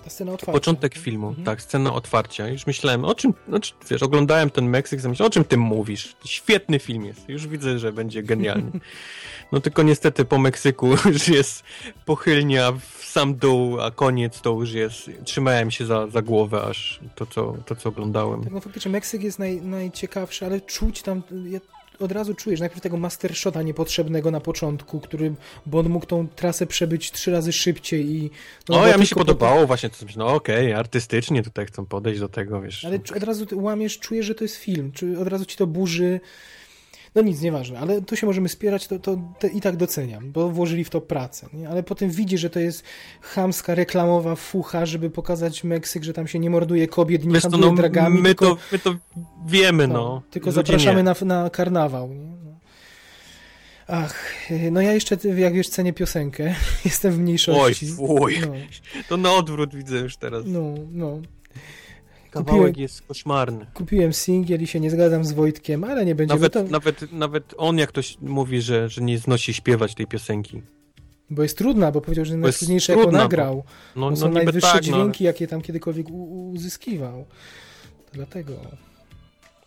Ta scena otwarcia. Początek filmu, mhm. tak, scena otwarcia. Już myślałem, o czym, znaczy, wiesz, oglądałem ten Meksyk, zamyślałem, o czym ty mówisz? Świetny film jest, już widzę, że będzie genialny. No tylko niestety po Meksyku już jest pochylnia w sam dół, a koniec to już jest, trzymałem się za, za głowę aż to co, to, co oglądałem. Tak, no faktycznie Meksyk jest naj, najciekawszy, ale czuć tam, ja od razu czujesz najpierw tego mastershota niepotrzebnego na początku, który, bo on mógł tą trasę przebyć trzy razy szybciej i... No, o, ja mi się podobało po... właśnie, to no okej, okay, artystycznie tutaj chcą podejść do tego, wiesz. Ale od razu łamiesz, czujesz, że to jest film, czy od razu ci to burzy no nic, nieważne, ale tu się możemy spierać, to, to, to, i tak doceniam, bo włożyli w to pracę. Nie? Ale potem widzi, że to jest chamska, reklamowa fucha, żeby pokazać Meksyk, że tam się nie morduje kobiet, nie Wiesz, handluje no, dragami. My, tylko, to, my to wiemy, no. no. Tylko zapraszamy na, na karnawał. Nie? No. Ach, no ja jeszcze, jak wiesz, cenię piosenkę. Jestem w mniejszości. Oj, oj. No. To na odwrót widzę już teraz. No, no. Kawałek kupiłem, jest koszmarny. Kupiłem singiel i się nie zgadzam z Wojtkiem, ale nie będzie... Nawet, to... nawet, nawet on jak ktoś mówi, że, że nie znosi śpiewać tej piosenki. Bo jest trudna, bo powiedział, że najtrudniejsze jako nagrał. Bo, no, bo są no, najwyższe tak, no, dźwięki, no, jakie tam kiedykolwiek uzyskiwał. To dlatego...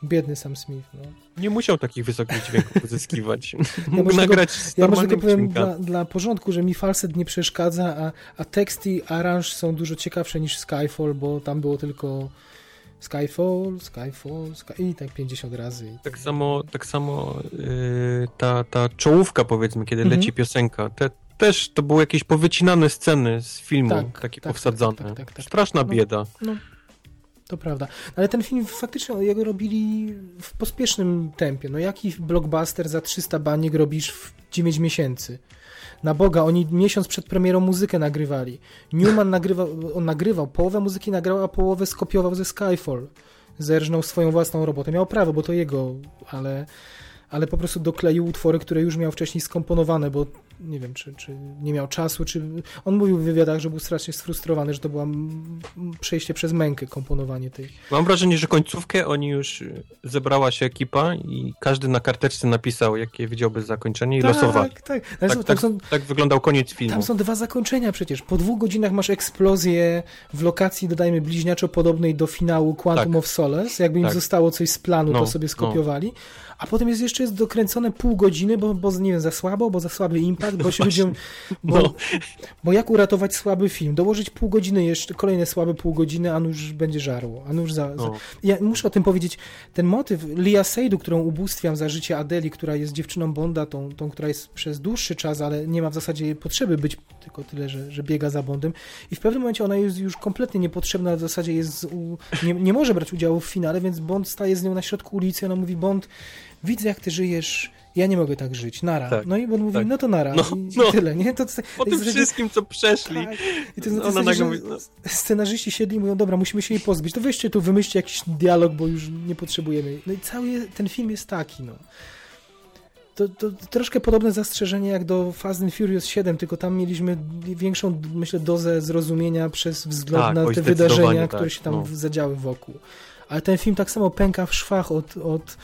Biedny Sam Smith, no. Nie musiał takich wysokich dźwięków uzyskiwać. Mógł tylko- nagrać z Ja może tylko powiem dla, dla porządku, że mi falset nie przeszkadza, a, a tekst i aranż są dużo ciekawsze niż Skyfall, bo tam było tylko Skyfall, Skyfall, Sky... i tak 50 razy. Tak samo, tak samo yy, ta, ta czołówka, powiedzmy, kiedy Mhm. leci piosenka, te, też to były jakieś powycinane sceny z filmu, Tak, takie tak, powsadzane. tak, tak, tak, tak. Straszna No. bieda. To prawda. Ale ten film faktycznie jego robili w pospiesznym tempie. No jaki blockbuster za 300 baniek robisz w 9 miesięcy? Na Boga, oni miesiąc przed premierą muzykę nagrywali. Newman nagrywał, on nagrywał, połowę muzyki nagrał, a połowę skopiował ze Skyfall. Zerżnął swoją własną robotę. Miał prawo, bo to jego, ale, ale po prostu dokleił utwory, które już miał wcześniej skomponowane, bo nie wiem, czy, czy nie miał czasu, czy... On mówił w wywiadach, że był strasznie sfrustrowany, że to było przejście przez mękę, komponowanie tej... Mam wrażenie, że końcówkę oni już y, zebrała się ekipa i każdy na karteczce napisał, jakie widziałby zakończenie i. Tak, tak. Ale Tak, są, tak, tam, są, tak wyglądał koniec filmu. tam są dwa zakończenia przecież. Po dwóch godzinach masz eksplozję w lokacji, dodajmy, bliźniaczo podobnej do finału Quantum Tak. of Solace. Jakby im Tak. zostało coś z planu, No, to sobie no. A potem jest jeszcze jest dokręcone pół godziny, bo, bo nie wiem, za słabo, bo za słaby impact, bo się ludziom... Bo, No. bo jak uratować słaby film? Dołożyć pół godziny jeszcze, kolejne słabe pół godziny, a nuż będzie żarło. A nuż za, za, No. ja muszę o tym powiedzieć. Ten motyw Lia Seydu, którą ubóstwiam za życie Adeli, która jest dziewczyną Bonda, tą, tą, która jest przez dłuższy czas, ale nie ma w zasadzie potrzeby być tylko tyle, że, że biega za Bondem. I w pewnym momencie ona jest już kompletnie niepotrzebna, w zasadzie jest u, nie, nie może brać udziału w finale, więc Bond staje z nią na środku ulicy ona mówi, Bond, widzę jak ty żyjesz, ja nie mogę tak żyć, nara. Tak, no i Bond mówi, tak. no to nara. No, I, no. Tyle, nie? To, to, Po tym zasadzie- wszystkim, co przeszli. tak. I to, Ona to, że mówi, no. scenarzyści siedli i mówią, dobra, musimy się jej pozbyć, to weźcie tu, wymyślcie jakiś dialog, bo już nie potrzebujemy. No i cały ten film jest taki, no. To, to troszkę podobne zastrzeżenie jak do Fast and Furious 7, tylko tam mieliśmy większą, myślę, dozę zrozumienia przez wzgląd Tak, na te wydarzenia, tak, które się tam no. zadziały wokół. Ale ten film tak samo pęka w szwach od, od,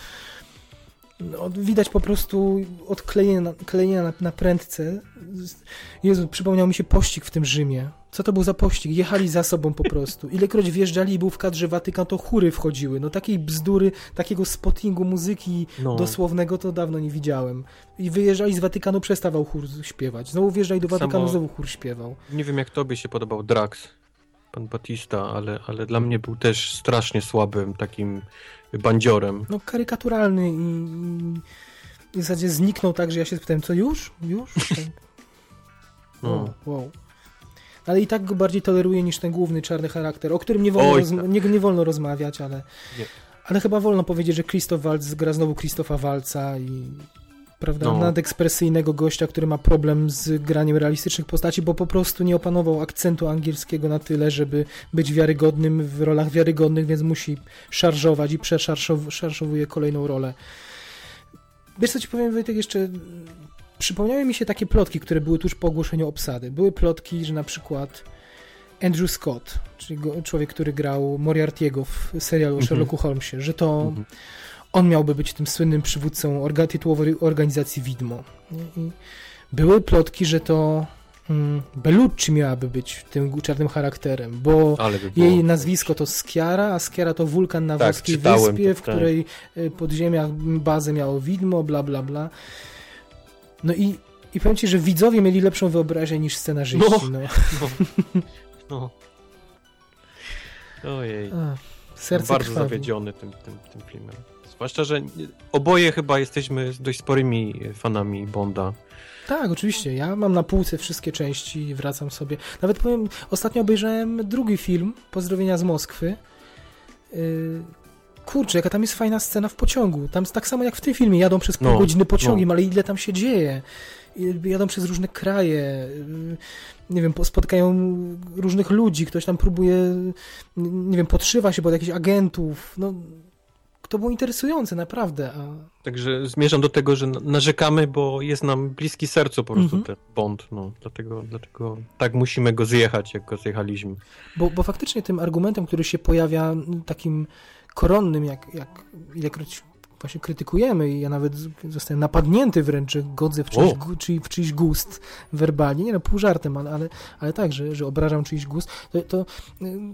od widać po prostu odklejenia na, klejenia na, na prędce. Jezu, przypomniał mi się pościg w tym Rzymie. Co to był za pościg? Jechali za sobą po prostu. Ilekroć wjeżdżali i był w kadrze Watykan, to chóry wchodziły. No takiej bzdury, takiego spottingu muzyki No. dosłownego to dawno nie widziałem. I wyjeżdżali z Watykanu, przestawał chór śpiewać. Znowu wjeżdżali do Samo- Watykanu, znowu chór śpiewał. Nie wiem, jak tobie się podobał Drax, pan Batista, ale, ale dla mnie był też strasznie słabym takim bandziorem. No karykaturalny i, i w zasadzie zniknął tak, że ja się spytałem, co już? Już? Tak. No. Wow, wow. Ale i tak go bardziej toleruję niż ten główny czarny charakter, o którym nie wolno, Oj, tak. nie, nie wolno rozmawiać, ale, Nie. ale chyba wolno powiedzieć, że Christoph Waltz gra znowu Krzysztofa Walca i prawda, No. nadekspresyjnego gościa, który ma problem z graniem realistycznych postaci, bo po prostu nie opanował akcentu angielskiego na tyle, żeby być wiarygodnym w rolach wiarygodnych, więc musi szarżować i przeszarżowuje kolejną rolę. Wiesz co ci powiem, Wojtek, jeszcze przypomniały mi się takie plotki, które były tuż po ogłoszeniu obsady. Były plotki, że na przykład Andrew Scott, czyli go, człowiek, który grał Moriarty'ego w serialu o Mhm. Sherlocku Holmesie, że to Mhm. On miałby być tym słynnym przywódcą orga, tytułowej organizacji Widmo. I były plotki, że to mm, Bellucci miałaby być tym czarnym charakterem, bo by jej nazwisko to Skiara, a Skiara to wulkan na Tak, włoskiej wyspie, w tak. której y, pod ziemiach bazę miało widmo, bla bla bla. No i, i powiem ci, że widzowie mieli lepszą wyobraźnię niż scenarzyści. No. No. No. Ojej. A, serce Bardzo krwawi. zawiedziony tym, tym, tym filmem. Zwłaszcza, że oboje chyba jesteśmy dość sporymi fanami Bonda. Tak, oczywiście. Ja mam na półce wszystkie części i wracam sobie. Nawet powiem, ostatnio obejrzałem drugi film, Pozdrowienia z Moskwy. Yy, kurczę, jaka tam jest fajna scena w pociągu. Tam jest tak samo jak w tym filmie, jadą przez pół No, godziny pociągiem, ale ile tam się dzieje. Jadą przez różne kraje, yy, nie wiem, po- spotkają różnych ludzi, ktoś tam próbuje, nie wiem, podszywa się pod jakichś agentów. No, to było interesujące, naprawdę. A Także zmierzam do tego, że narzekamy, bo jest nam bliski sercu po prostu Mhm. ten Bond. No, dlatego, dlatego tak musimy go zjechać, jak go zjechaliśmy. Bo, bo faktycznie tym argumentem, który się pojawia takim koronnym, jak, jak ilekroć właśnie krytykujemy i ja nawet zostałem napadnięty wręcz, że godzę w czyjś, gu- czy, w czyjś gust werbalnie, nie no, pół żartem, ale, ale, ale tak, że, że obrażam czyjś gust, to, to ym,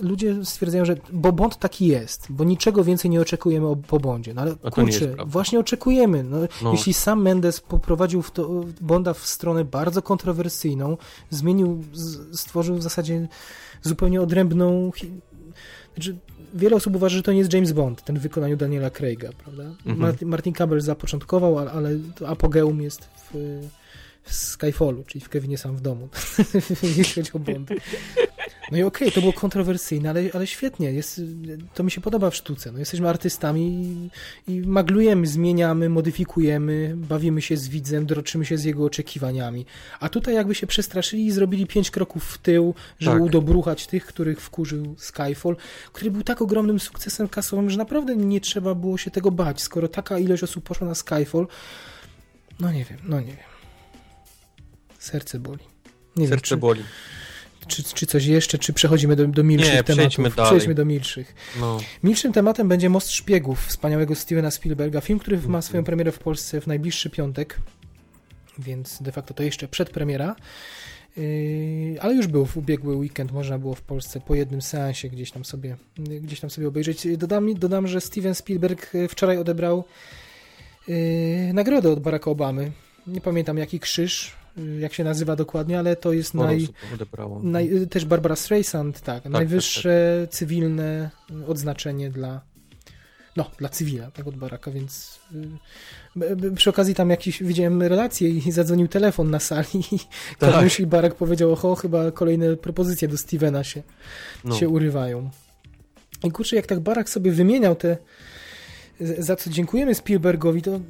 ludzie stwierdzają, że bo Bond taki jest, bo niczego więcej nie oczekujemy o, po Bondzie. No ale kurczę, właśnie oczekujemy. No, no. Jeśli sam Mendes poprowadził w to, Bonda w stronę bardzo kontrowersyjną, zmienił, stworzył w zasadzie zupełnie odrębną znaczy, wiele osób uważa, że to nie jest James Bond, ten w wykonaniu Daniela Craiga, prawda? Mhm. Martin, Martin Campbell zapoczątkował, ale, ale apogeum jest w, w Skyfallu, czyli w Kevinie sam w domu, jeśli chodzi o Bond. No i okej, okay, to było kontrowersyjne, ale, ale świetnie, jest, to mi się podoba w sztuce. No, jesteśmy artystami i, i maglujemy, zmieniamy, modyfikujemy, bawimy się z widzem, droczymy się z jego oczekiwaniami. A tutaj jakby się przestraszyli i zrobili pięć kroków w tył, żeby tak. udobruchać tych, których wkurzył Skyfall, który był tak ogromnym sukcesem kasowym, że naprawdę nie trzeba było się tego bać, skoro taka ilość osób poszła na Skyfall. No nie wiem, no nie wiem. Serce boli. Nie Serce wiem, czy... boli czy, czy coś jeszcze, czy przechodzimy do, do milszych Nie, tematów? Przejdźmy, dalej. przejdźmy do milszych. No. Milszym tematem będzie Most Szpiegów wspaniałego Stevena Spielberga, film, który ma swoją premierę w Polsce w najbliższy piątek, więc de facto to jeszcze przedpremiera. Yy, ale już był w ubiegły weekend, można było w Polsce po jednym seansie gdzieś tam sobie, gdzieś tam sobie obejrzeć. Dodam, dodam że Steven Spielberg wczoraj odebrał yy, nagrodę od Baracka Obamy. Nie pamiętam jaki krzyż, jak się nazywa dokładnie, ale to jest naj, naj, też Barbara Streisand, tak, tak najwyższe tak, tak. cywilne odznaczenie dla no, dla cywila, tak, od Baraka, więc y, przy okazji tam jakiś, widziałem relację i zadzwonił telefon na sali i tak. i Barak powiedział, oho, chyba kolejne propozycje do Stevena się, no. się urywają. I kurczę, jak tak Barak sobie wymieniał te za co dziękujemy Spielbergowi, to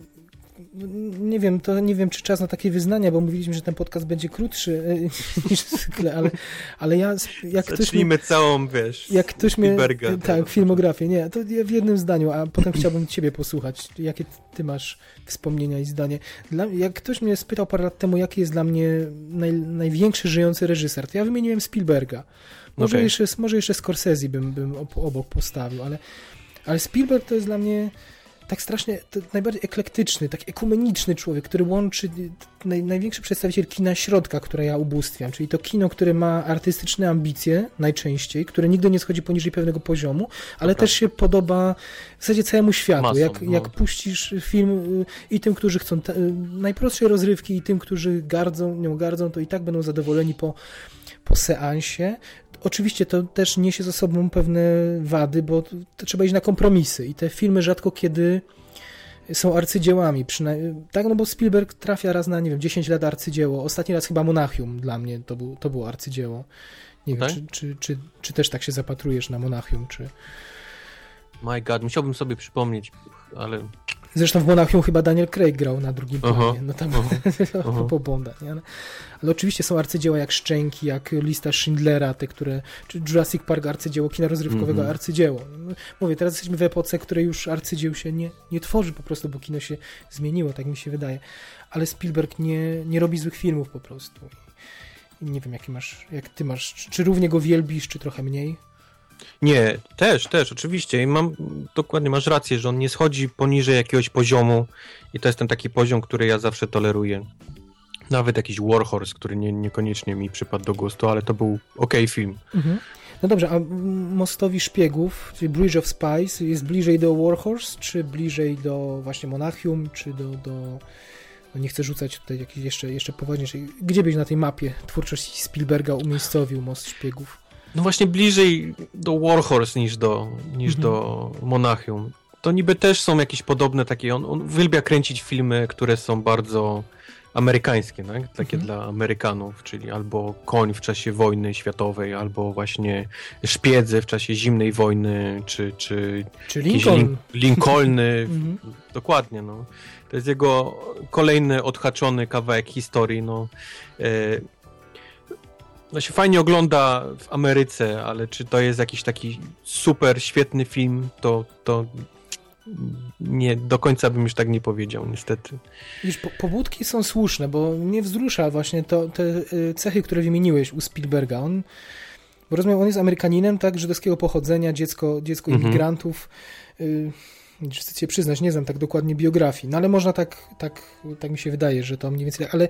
nie wiem, to nie wiem, czy czas na takie wyznania, bo mówiliśmy, że ten podcast będzie krótszy e, niż zwykle, ale, ale ja... Jak Zacznijmy ktoś całą, wiesz, jak ktoś mnie, Tak, filmografię, nie, to ja w jednym zdaniu, a potem chciałbym ciebie posłuchać, jakie ty masz wspomnienia i zdanie. Dla, jak ktoś mnie spytał parę lat temu, jaki jest dla mnie naj, największy żyjący reżyser, to ja wymieniłem Spielberga. Może, okay. jeszcze, może jeszcze Scorsese bym, bym obok postawił, ale, ale Spielberg to jest dla mnie tak strasznie, najbardziej eklektyczny, tak ekumeniczny człowiek, który łączy naj, największy przedstawiciel kina środka, które ja ubóstwiam, czyli to kino, które ma artystyczne ambicje najczęściej, które nigdy nie schodzi poniżej pewnego poziomu, ale też się podoba w zasadzie całemu światu. Jak, no. jak puścisz film y, i tym, którzy chcą te, y, najprostsze rozrywki i tym, którzy gardzą, nią gardzą, to i tak będą zadowoleni po po seansie, Oczywiście to też niesie ze sobą pewne wady, bo trzeba iść na kompromisy i te filmy rzadko kiedy są arcydziełami. Tak, no bo Spielberg trafia raz na, nie wiem, 10 lat arcydzieło. Ostatni raz chyba Monachium dla mnie to, był, to było arcydzieło. Nie wiem, czy, czy, czy, czy, też tak się zapatrujesz na Monachium, czy... My God, musiałbym sobie przypomnieć, ale Zresztą w Monachium chyba Daniel Craig grał na drugim planie, no tam uh po Bonda, nie? Ale, ale, oczywiście są arcydzieła jak Szczęki, jak Lista Schindlera, te, które, czy Jurassic Park arcydzieło, kina rozrywkowego mm -hmm. arcydzieło. No, mówię, teraz jesteśmy w epoce, której już arcydzieł się nie, nie tworzy po prostu, bo kino się zmieniło, tak mi się wydaje. Ale Spielberg nie, nie robi złych filmów po prostu. I nie wiem, jaki masz, jak ty masz, czy równie go wielbisz, czy trochę mniej? Nie, też, też, oczywiście. I mam, dokładnie masz rację, że on nie schodzi poniżej jakiegoś poziomu i to jest ten taki poziom, który ja zawsze toleruję. Nawet jakiś Warhorse, który nie, niekoniecznie mi przypadł do gustu, ale to był ok film. Mhm. No dobrze, a Mostowi Szpiegów, czyli Bridge of Spies, jest bliżej do Warhorse, czy bliżej do właśnie Monachium, czy do... do... No nie chcę rzucać tutaj jakiejś jeszcze, jeszcze poważniejszej. Gdzie byś na tej mapie twórczości Spielberga umiejscowił Most Szpiegów? No właśnie bliżej do Warhorse niż do, niż mhm. do Monachium. To niby też są jakieś podobne takie, on, on uwielbia kręcić filmy, które są bardzo amerykańskie, tak? takie mhm. dla Amerykanów, czyli albo koń w czasie wojny światowej, albo właśnie szpiedzy w czasie zimnej wojny, czy, czy, czy Lincoln. Lincolny, mhm. dokładnie, no. To jest jego kolejny odhaczony kawałek historii, no. E, no się fajnie ogląda w Ameryce, ale czy to jest jakiś taki super, świetny film, to, to nie, do końca bym już tak nie powiedział, niestety. Wiesz, po, pobudki są słuszne, bo mnie wzrusza właśnie to, te y, cechy, które wymieniłeś u Spielberga. On, bo rozumiem, on jest Amerykaninem, tak, żydowskiego pochodzenia, dziecko, dziecko mhm. imigrantów. Y, chcę przyznać, nie znam tak dokładnie biografii, no ale można tak, tak, tak mi się wydaje, że to mniej więcej, ale,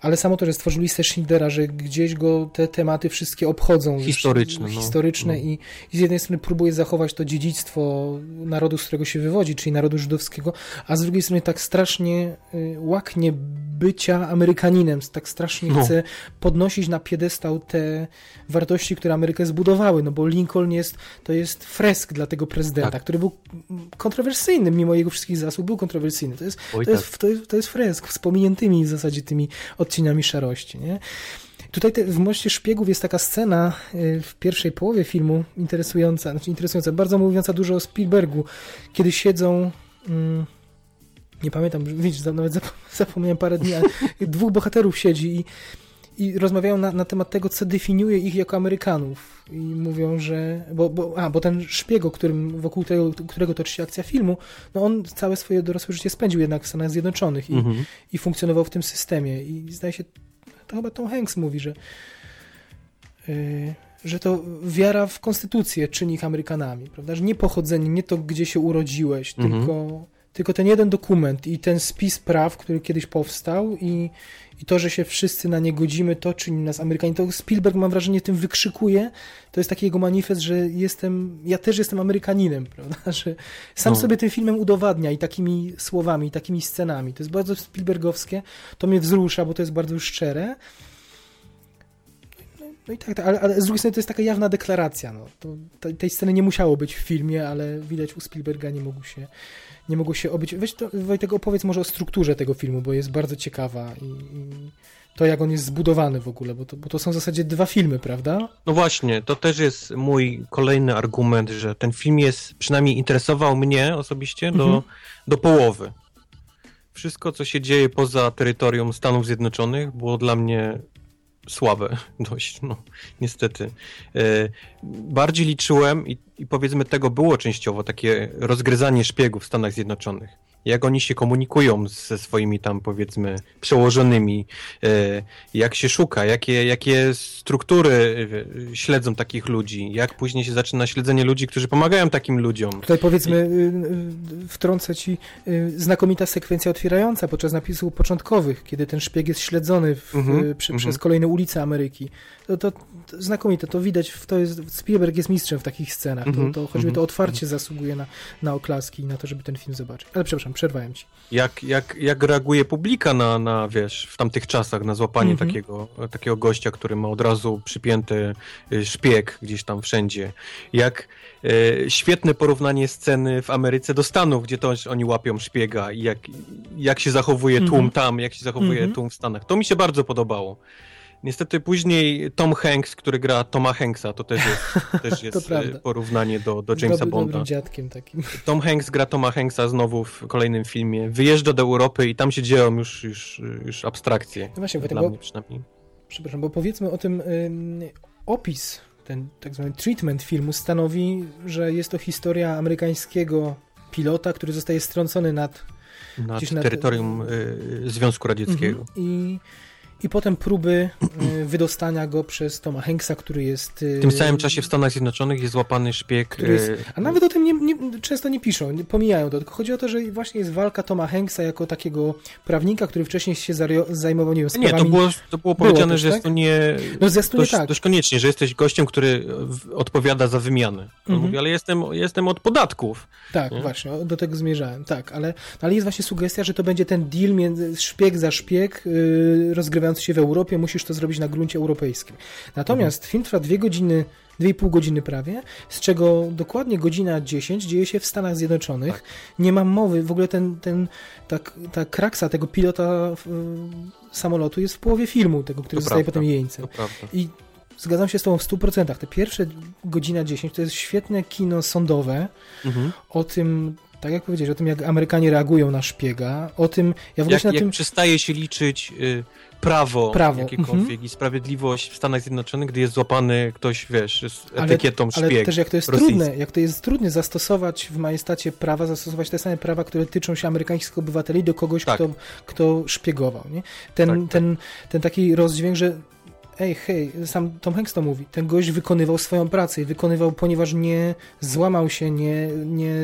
ale samo to, że stworzył listę Schindlera, że gdzieś go te tematy wszystkie obchodzą. Historyczne. Że, historyczne no. I, I, z jednej strony próbuje zachować to dziedzictwo narodu, z którego się wywodzi, czyli narodu żydowskiego, a z drugiej strony tak strasznie y, łaknie bycia Amerykaninem, tak strasznie no. chce podnosić na piedestał te wartości, które Amerykę zbudowały, no bo Lincoln jest, to jest fresk dla tego prezydenta, tak. który był kontrowersyjny, mimo jego wszystkich zasług, był kontrowersyjny. To jest, Oj, to, tak. jest, to, jest, to jest fresk z pominiętymi w zasadzie tymi odcieniami szarości, nie? Tutaj te, w Moście Szpiegów jest taka scena y, w pierwszej połowie filmu interesująca, znaczy interesująca, bardzo mówiąca dużo o Spielbergu, kiedy siedzą... Mm, nie pamiętam, widzisz, nawet zapomniałem parę dni, ale dwóch bohaterów siedzi i, i rozmawiają na, na temat tego, co definiuje ich jako Amerykanów. I mówią, że. Bo, bo, a, bo ten szpieg, którym, wokół tego, którego toczy się akcja filmu, no on całe swoje dorosłe życie spędził jednak w Stanach Zjednoczonych i, mhm. i funkcjonował w tym systemie. I zdaje się, to chyba Tom Hanks mówi, że. Yy, że to wiara w konstytucję czyni ich Amerykanami, prawda? Że nie pochodzenie, nie to, gdzie się urodziłeś, mhm. tylko tylko ten jeden dokument i ten spis praw, który kiedyś powstał i, i to, że się wszyscy na nie godzimy, to czyni nas Amerykanami. To Spielberg, mam wrażenie, tym wykrzykuje. To jest taki jego manifest, że jestem, ja też jestem Amerykaninem, prawda? Że sam no. sobie tym filmem udowadnia i takimi słowami, i takimi scenami. To jest bardzo Spielbergowskie. To mnie wzrusza, bo to jest bardzo szczere. No i tak, tak ale, ale, z drugiej strony to jest taka jawna deklaracja. No. To, tej sceny nie musiało być w filmie, ale widać u Spielberga nie mógł się nie mogło się obyć. Weź to, Wojtek, opowiedz może o strukturze tego filmu, bo jest bardzo ciekawa i, i to, jak on jest zbudowany w ogóle, bo to, bo to są w zasadzie dwa filmy, prawda? No właśnie, to też jest mój kolejny argument, że ten film jest, przynajmniej interesował mnie osobiście do, mhm. do połowy. Wszystko, co się dzieje poza terytorium Stanów Zjednoczonych, było dla mnie słabe dość, no niestety. E, bardziej liczyłem i, i powiedzmy tego było częściowo takie rozgryzanie szpiegów w Stanach Zjednoczonych jak oni się komunikują ze swoimi tam powiedzmy przełożonymi, e, jak się szuka, jakie, jakie struktury e, śledzą takich ludzi, jak później się zaczyna śledzenie ludzi, którzy pomagają takim ludziom. Tutaj powiedzmy, I... wtrącę ci znakomita sekwencja otwierająca podczas napisów początkowych, kiedy ten szpieg jest śledzony w, mm-hmm, przy, mm-hmm. przez kolejne ulice Ameryki. To, to, to, znakomite, to widać, to jest, Spielberg jest mistrzem w takich scenach, mm-hmm, to, mhm, to choćby to mhm, otwarcie zasługuje na, na oklaski i na to, żeby ten film zobaczyć. Ale przepraszam, przerwałem ci. Jak, jak, jak reaguje publika na, na, wiesz, w tamtych czasach na złapanie -hmm. takiego, takiego gościa, który ma od razu przypięty y, szpieg gdzieś tam wszędzie. Jak e, świetne porównanie sceny w Ameryce do Stanów, gdzie to oni łapią szpiega i jak, jak się zachowuje tłum -hmm. tam, jak się zachowuje tłum w Stanach. To mi się bardzo podobało. Niestety później Tom Hanks, który gra Toma Hanksa, to też jest, też jest e, porównanie do, do Jamesa Dobry, Bonda. dziadkiem takim. Tom Hanks gra Toma Hanksa znowu w kolejnym filmie. Wyjeżdża do Europy i tam się dzieją już, już, już abstrakcje. No właśnie, dla mnie przynajmniej. Przepraszam, bo powiedzmy o tym opis, ten tak zwany treatment filmu stanowi, że jest to historia amerykańskiego pilota, który zostaje strącony nad, nad, nad terytorium y, Związku Radzieckiego. Mhm. I i potem próby e, wydostania go przez Toma Hanksa, który jest... W tym samym czasie w Stanach Zjednoczonych jest złapany szpieg... Jest, e, a nawet o tym nie, nie, często nie piszą, nie, pomijają to, tylko chodzi o to, że właśnie jest walka Toma Hanksa jako takiego prawnika, który wcześniej się zajmował, nie wiem, sprawami... Nie, to było, to było powiedziane, było że jest tak? to nie... No dość, tak. dość koniecznie, że jesteś gościem, który odpowiada za wymianę. On mhm. mówi, ale jestem, jestem od podatków. Tak, nie? właśnie, do tego zmierzałem, tak, ale, ale jest właśnie sugestia, że to będzie ten deal między szpieg za szpieg, yy, rozgrywający znajdujący się w Europie, musisz to zrobić na gruncie europejskim. Natomiast mhm. film trwa dwie godziny, dwie i pół godziny prawie, z czego dokładnie godzina 10 dzieje się w Stanach Zjednoczonych. Tak. Nie mam mowy, w ogóle ten, ten, ta, ta kraksa tego pilota samolotu jest w połowie filmu, tego, który to zostaje prawda. potem jeńcem. I zgadzam się z tobą w 100%. Te pierwsze godzina 10 to jest świetne kino sądowe mhm. o tym, tak jak powiedziałeś, o tym, jak Amerykanie reagują na szpiega, o tym, ja w ogóle jak, na jak tym... przestaje się liczyć y, prawo, prawo. jakiekolwiek mhm. i sprawiedliwość w Stanach Zjednoczonych, gdy jest złapany ktoś, wiesz, z etykietą ale, szpieg Ale też jak to jest rosyjski. trudne, jak to jest trudne zastosować w majestacie prawa, zastosować te same prawa, które tyczą się amerykańskich obywateli do kogoś, tak. kto, kto szpiegował, nie? Ten, tak, ten, tak. ten taki rozdźwięk, że ej, hej, sam Tom Hanks to mówi, ten gość wykonywał swoją pracę i wykonywał, ponieważ nie złamał się, nie, nie,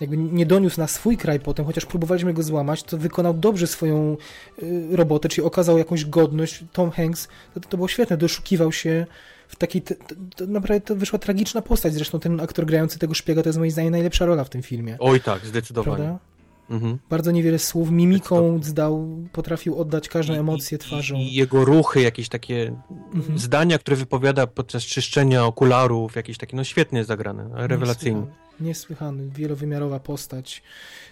jakby nie doniósł na swój kraj potem, chociaż próbowaliśmy go złamać, to wykonał dobrze swoją y, robotę, czyli okazał jakąś godność. Tom Hanks, to, to było świetne, doszukiwał się w takiej, to, to naprawdę to wyszła tragiczna postać, zresztą ten aktor grający tego szpiega to jest moim zdaniem najlepsza rola w tym filmie. Oj tak, zdecydowanie. Prawda? Mhm. Bardzo niewiele słów, mimiką zdał, potrafił oddać każdą emocję twarzą. I jego ruchy, jakieś takie Mhm. zdania, które wypowiada podczas czyszczenia okularów, jakieś takie, no świetnie zagrane, rewelacyjnie. Niesłychany, niesłychany, wielowymiarowa postać.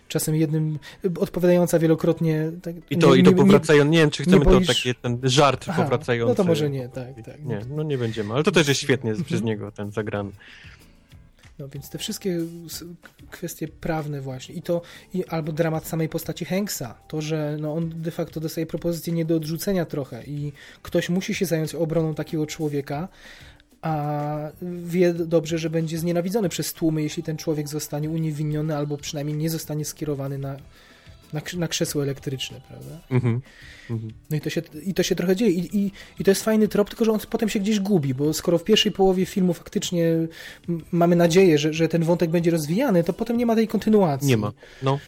Czasem jednym, odpowiadająca wielokrotnie. Tak, I to, nie- i to nie- powracając, nie wiem, czy chcemy boisz- to taki ten żart Aha, powracający. no to może nie, tak, tak. Nie, no nie będziemy, ale to też jest świetnie przez niego ten zagrany. No więc te wszystkie kwestie prawne właśnie. I to i, albo dramat samej postaci Hanksa, to, że no on de facto dostaje propozycję nie do odrzucenia trochę i ktoś musi się zająć obroną takiego człowieka, a wie dobrze, że będzie znienawidzony przez tłumy, jeśli ten człowiek zostanie uniewinniony albo przynajmniej nie zostanie skierowany na, na, na krzesło elektryczne, prawda? Mhm. Mhm. No i to się, i to się trochę dzieje. I, i, I to jest fajny trop, tylko że on potem się gdzieś gubi, bo skoro w pierwszej połowie filmu faktycznie mamy nadzieję, że, że ten wątek będzie rozwijany, to potem nie ma tej kontynuacji. Nie ma. No,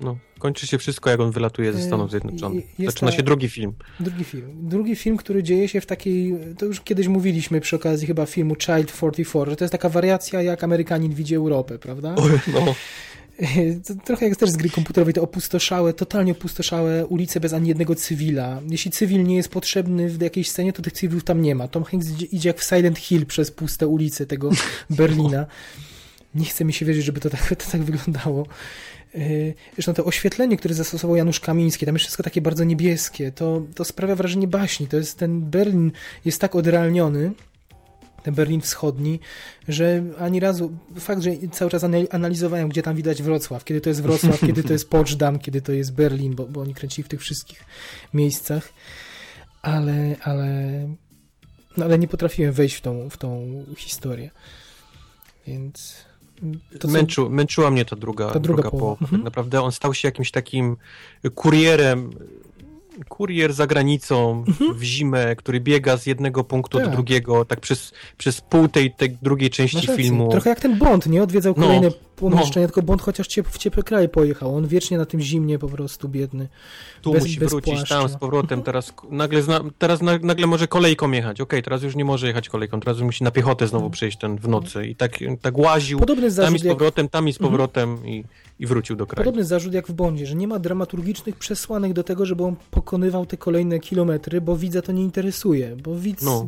no. Kończy się wszystko, jak on wylatuje ze Yy, Stanów Zjednoczonych. Zaczyna ta- się drugi film. Drugi film. Drugi film, który dzieje się w takiej, to już kiedyś mówiliśmy przy okazji chyba filmu Child 44, że to jest taka wariacja, jak Amerykanin widzi Europę, prawda? O, no. Trochę jak też z gry komputerowej, to opustoszałe, totalnie opustoszałe ulice bez ani jednego cywila. Jeśli cywil nie jest potrzebny w jakiejś scenie, to tych cywilów tam nie ma. Tom Hanks idzie, jak w Silent Hill przez puste ulice tego Berlina. Nie chce mi się wierzyć, żeby to tak, to tak wyglądało. Yy, Zresztą to oświetlenie, które zastosował Janusz Kamiński, tam jest wszystko takie bardzo niebieskie, to, to sprawia wrażenie baśni. To jest ten Berlin jest tak odrealniony, ten Berlin wschodni, że ani razu, fakt, że cały czas anal- analizowałem, gdzie tam widać Wrocław, kiedy to jest Wrocław, kiedy to jest Poczdam, kiedy to jest Berlin, bo, bo oni kręcili w tych wszystkich miejscach, ale, ale, no ale nie potrafiłem wejść w tą, w tą historię. Więc to Męczył, męczyła mnie ta druga, Ta druga druga, połowa. połowa. Mhm. Tak naprawdę on stał się jakimś takim kurierem, kurier za granicą w zimę, który biega z jednego punktu Mhm. Tak. do drugiego, tak przez, przez pół tej, tej drugiej części filmu. Trochę jak ten Bond, nie? Odwiedzał No, pomieszczenia, tylko Bond chociaż ciep w ciepłe kraje pojechał. On wiecznie na tym zimnie po prostu biedny. tu bez- musi bez wrócić, płaszcza. tam z powrotem, teraz nagle, zna, teraz na, nagle może kolejką jechać. Okej, teraz już nie może jechać kolejką, teraz musi na piechotę znowu przejść ten w nocy i tak, tak łaził Podobny tam i zarzut z jak powrotem, tam i z Mhm. powrotem i, i wrócił do kraju. Podobny zarzut jak w Bondzie, że nie ma dramaturgicznych przesłanek do tego, żeby on pokonywał te kolejne kilometry, bo widza to nie interesuje, bo widz No.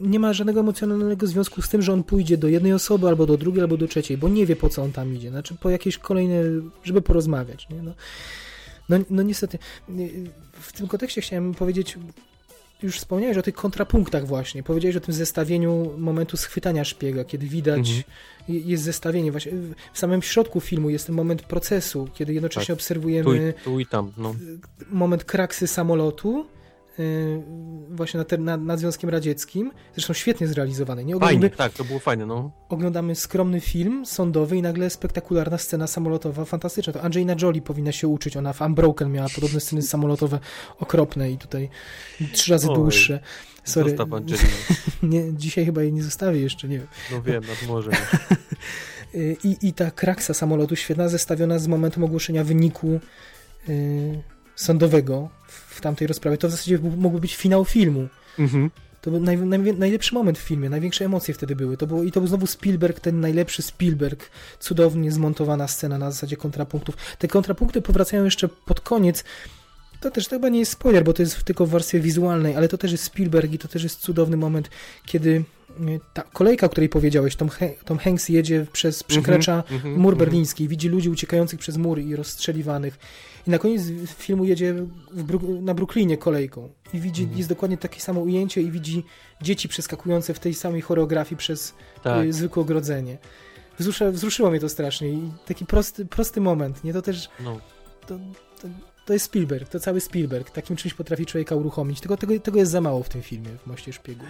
Nie ma żadnego emocjonalnego związku z tym, że on pójdzie do jednej osoby, albo do drugiej, albo do trzeciej, bo nie wie po co on tam idzie, znaczy po jakieś kolejne, żeby porozmawiać, nie? No, no, no niestety, w tym kontekście chciałem powiedzieć, już wspomniałeś o tych kontrapunktach właśnie, powiedziałeś o tym zestawieniu momentu schwytania szpiega, kiedy widać, Mhm. je- jest zestawienie właśnie, w samym środku filmu jest ten moment procesu, kiedy jednocześnie Tak. obserwujemy Tu i, tu i tam, no. moment kraksy samolotu, właśnie nad, nad, nad Związkiem Radzieckim, zresztą świetnie zrealizowany. Nie Fajnie, oglądamy, tak, to było fajne, no. oglądamy skromny film sądowy i nagle spektakularna scena samolotowa, fantastyczna. To Angelina Jolie powinna się uczyć, ona w Unbroken miała podobne sceny samolotowe okropne i tutaj trzy razy Oj, dłuższe. Sorry, Zostaw Angelina. nie, dzisiaj chyba jej nie zostawię jeszcze, nie wiem. No wiem, nad morzem. Y, I, I ta kraksa samolotu świetna, zestawiona z momentem ogłoszenia wyniku y, sądowego w, tamtej rozprawie. To w zasadzie mógłby być finał filmu. Mhm. To był naj, naj, najlepszy moment w filmie, największe emocje wtedy były. To było, I to był znowu Spielberg, ten najlepszy Spielberg, cudownie zmontowana scena na zasadzie kontrapunktów. Te kontrapunkty powracają jeszcze pod koniec. To też to chyba nie jest spoiler, bo to jest tylko w warstwie wizualnej, ale to też jest Spielberg i to też jest cudowny moment, kiedy y, ta kolejka, o której powiedziałeś, Tom, He- Tom Hanks jedzie przez, przekracza Mhm, mhm, mur mhm. berliński, widzi ludzi uciekających przez mur i rozstrzeliwanych. I na koniec filmu jedzie na Brooklynie kolejką i widzi, Mhm. jest dokładnie takie samo ujęcie i widzi dzieci przeskakujące w tej samej choreografii przez Tak. y, zwykłe ogrodzenie. Wzrusza, wzruszyło mnie to strasznie i taki prosty, prosty moment, nie? To też, No. to, to, to jest Spielberg, to cały Spielberg. Takim czymś potrafi człowieka uruchomić. Tylko tego, tego jest za mało w tym filmie, w Moście Szpiegów.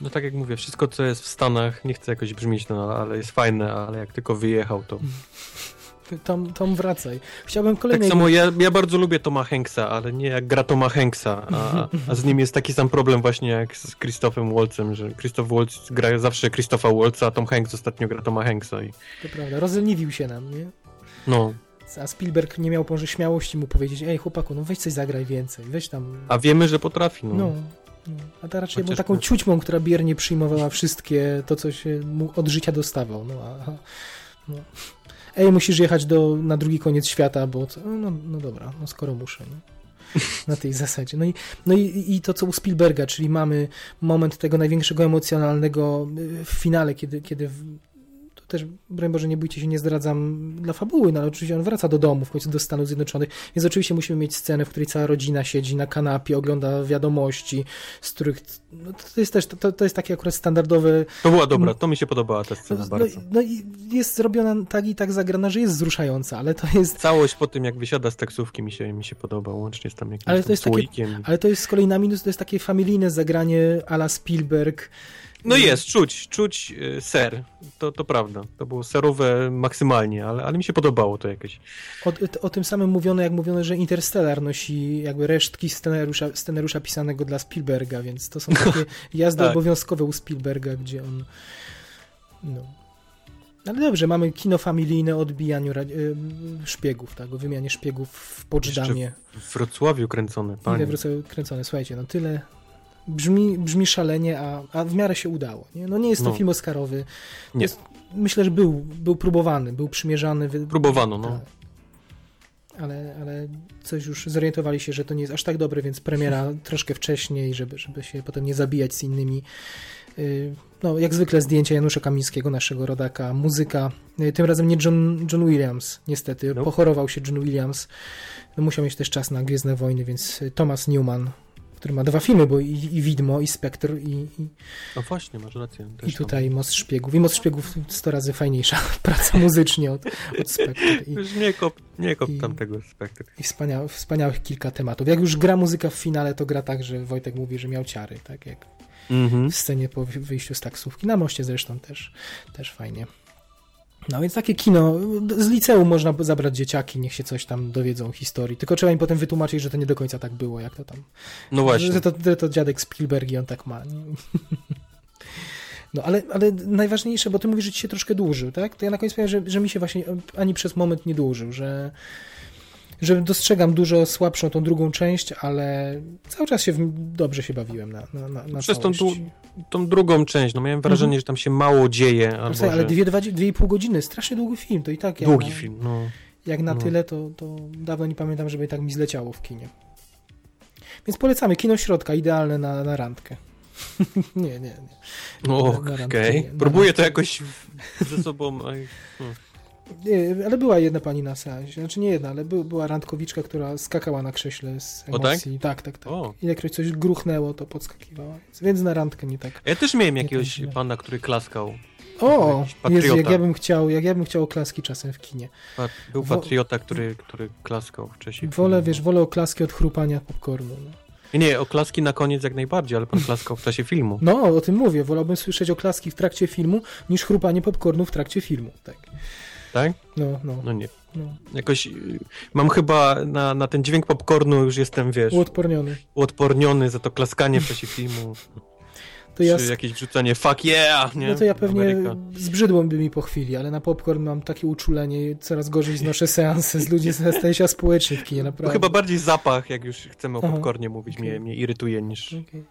No tak jak mówię, wszystko co jest w Stanach, nie chcę jakoś brzmieć, no ale jest fajne, ale jak tylko wyjechał, to Tom, Tom wracaj. Chciałbym kolejnej... Tak samo ja, ja bardzo lubię Toma Hanksa, ale nie jak gra Toma Hanksa, a, a z nim jest taki sam problem właśnie jak z Christophem Waltzem, że Christoph Waltz gra zawsze Christopha Waltza, a Tom Hanks ostatnio gra Toma Hanksa i To prawda, rozleniwił się nam, nie? no. A Spielberg nie miał może śmiałości mu powiedzieć, ej chłopaku, no weź coś zagraj więcej, weź tam... A wiemy, że potrafi, no. No, no. A ta raczej był Chociaż taką to- ciućmą, która biernie przyjmowała wszystkie to, co się mu od życia dostawał. No, a, no. Ej, musisz jechać do, na drugi koniec świata, bo co? No, no dobra, no skoro muszę. No. Na tej zasadzie. No, i, no i, i to, co u Spielberga, czyli mamy moment tego największego emocjonalnego y, w finale, kiedy, kiedy też, broń Boże, nie bójcie się, nie zdradzam dla fabuły, no ale oczywiście on wraca do domu, w końcu do Stanów Zjednoczonych, więc oczywiście musimy mieć scenę, w której cała rodzina siedzi na kanapie, ogląda wiadomości, z których, no to jest też, to, to jest takie akurat standardowe, To była dobra, to mi się podobała ta no, scena no, bardzo. no i jest zrobiona tak i tak zagrana, że jest wzruszająca, ale to jest, Całość po tym, jak wysiada z taksówki mi się, mi się podoba, łącznie z tam jakimś Ale to jest takie- ale to jest z kolei na minus, to jest takie familijne zagranie ala Spielberg, No jest, czuć, czuć y, ser, to, to prawda. To było serowe maksymalnie, ale, ale mi się podobało to jakieś. O, o tym samym mówiono, jak mówiono, że Interstellar nosi jakby resztki scenariusza, scenariusza pisanego dla Spielberga, więc to są takie jazdy Tak. obowiązkowe u Spielberga, gdzie on. No. Ale dobrze, mamy kino familijne o odbijaniu y, szpiegów, tak, o wymianie szpiegów w Poczdamie. W Wrocławiu kręcone, panie. wrócę kręcone, słuchajcie, no tyle. Brzmi, brzmi szalenie, a, a w miarę się udało. Nie? No nie jest to No. film Oscarowy. Nie. Jest, myślę, że był, był próbowany, był przymierzany. Próbowano, no. tak. Ale, ale coś już zorientowali się, że to nie jest aż tak dobre, więc premiera troszkę wcześniej, żeby, żeby się potem nie zabijać z innymi. Yy, No, jak zwykle zdjęcia Janusza Kamińskiego, naszego rodaka, muzyka. Yy, Tym razem nie John, John Williams, niestety. No. Pochorował się John Williams. No, musiał mieć też czas na Gwiezdne Wojny, więc Thomas Newman, który ma dwa filmy, bo i, i Widmo, i Spectre, i, i, No właśnie, masz rację. i Też tam. tutaj Most Szpiegów. I Most Szpiegów 100 razy fajniejsza praca muzycznie od, od Spectre. I, Już nie kop, nie kop i- tamtego spektaklu. i wspaniałych, wspaniałych kilka tematów. Jak już gra muzyka w finale, to gra tak, że Wojtek mówi, że miał ciary, tak jak Mhm. w scenie po wy- wyjściu z taksówki. Na moście zresztą też, też fajnie. No więc takie kino, z liceum można zabrać dzieciaki, niech się coś tam dowiedzą historii, tylko trzeba im potem wytłumaczyć, że to nie do końca tak było, jak to tam. No właśnie. Że to, że to dziadek Spielberg i on tak ma. Nie? No ale, ale najważniejsze, bo ty mówisz, że ci się troszkę dłużył, tak? To ja na koniec powiem, że, że mi się właśnie ani przez moment nie dłużył, że, że dostrzegam dużo słabszą tą drugą część, ale cały czas się w, dobrze się bawiłem na, na, na, na Przez tą. Tą drugą część, no miałem wrażenie, Mhm. że tam się mało dzieje, No albo słuchaj, ale że... dwie, dwa, dwie i pół godziny, strasznie długi film, to i tak Długi na, film, no. Jak na No. tyle, to, to dawno nie pamiętam, żeby tak mi zleciało w kinie. Więc polecamy, kino środka, idealne na, na randkę. nie, nie, nie. No, okej. na Próbuję to jakoś ze sobą... hmm. Nie, ale była jedna pani na seansie, znaczy nie jedna, ale by, była randkowiczka, która skakała na krześle z O, tak? emocji. tak? Tak, tak. O. Ilekroć coś gruchnęło, to podskakiwała. Więc, na randkę nie tak. Ja też miałem jakiegoś tak pana, który klaskał. O, Jezu, jak ja bym chciał, jak ja bym chciał oklaski czasem w kinie. Był patriota, który, który klaskał wcześniej. Wolę, wiesz, wolę oklaski od chrupania popcornu. No. Nie, nie, oklaski na koniec jak najbardziej, ale pan klaskał w czasie filmu. No, o tym mówię. Wolałbym słyszeć oklaski w trakcie filmu, niż chrupanie popcornu w trakcie filmu. Tak. Tak? No, no, No nie. no. Jakoś y, mam chyba na, na ten dźwięk popcornu już jestem, wiesz, Uodporniony. uodporniony za to klaskanie w czasie filmu. To ja, czy jakieś wrzucanie fuck yeah, nie? no to ja pewnie Ameryka. zbrzydło by mi po chwili, ale na popcorn mam takie uczulenie, coraz gorzej znoszę seanse z ludzi, staję się społecznie w kinie, No naprawdę. chyba bardziej zapach, jak już chcemy o Aha. popcornie mówić, mnie, Okej. mnie irytuje niż... Okej.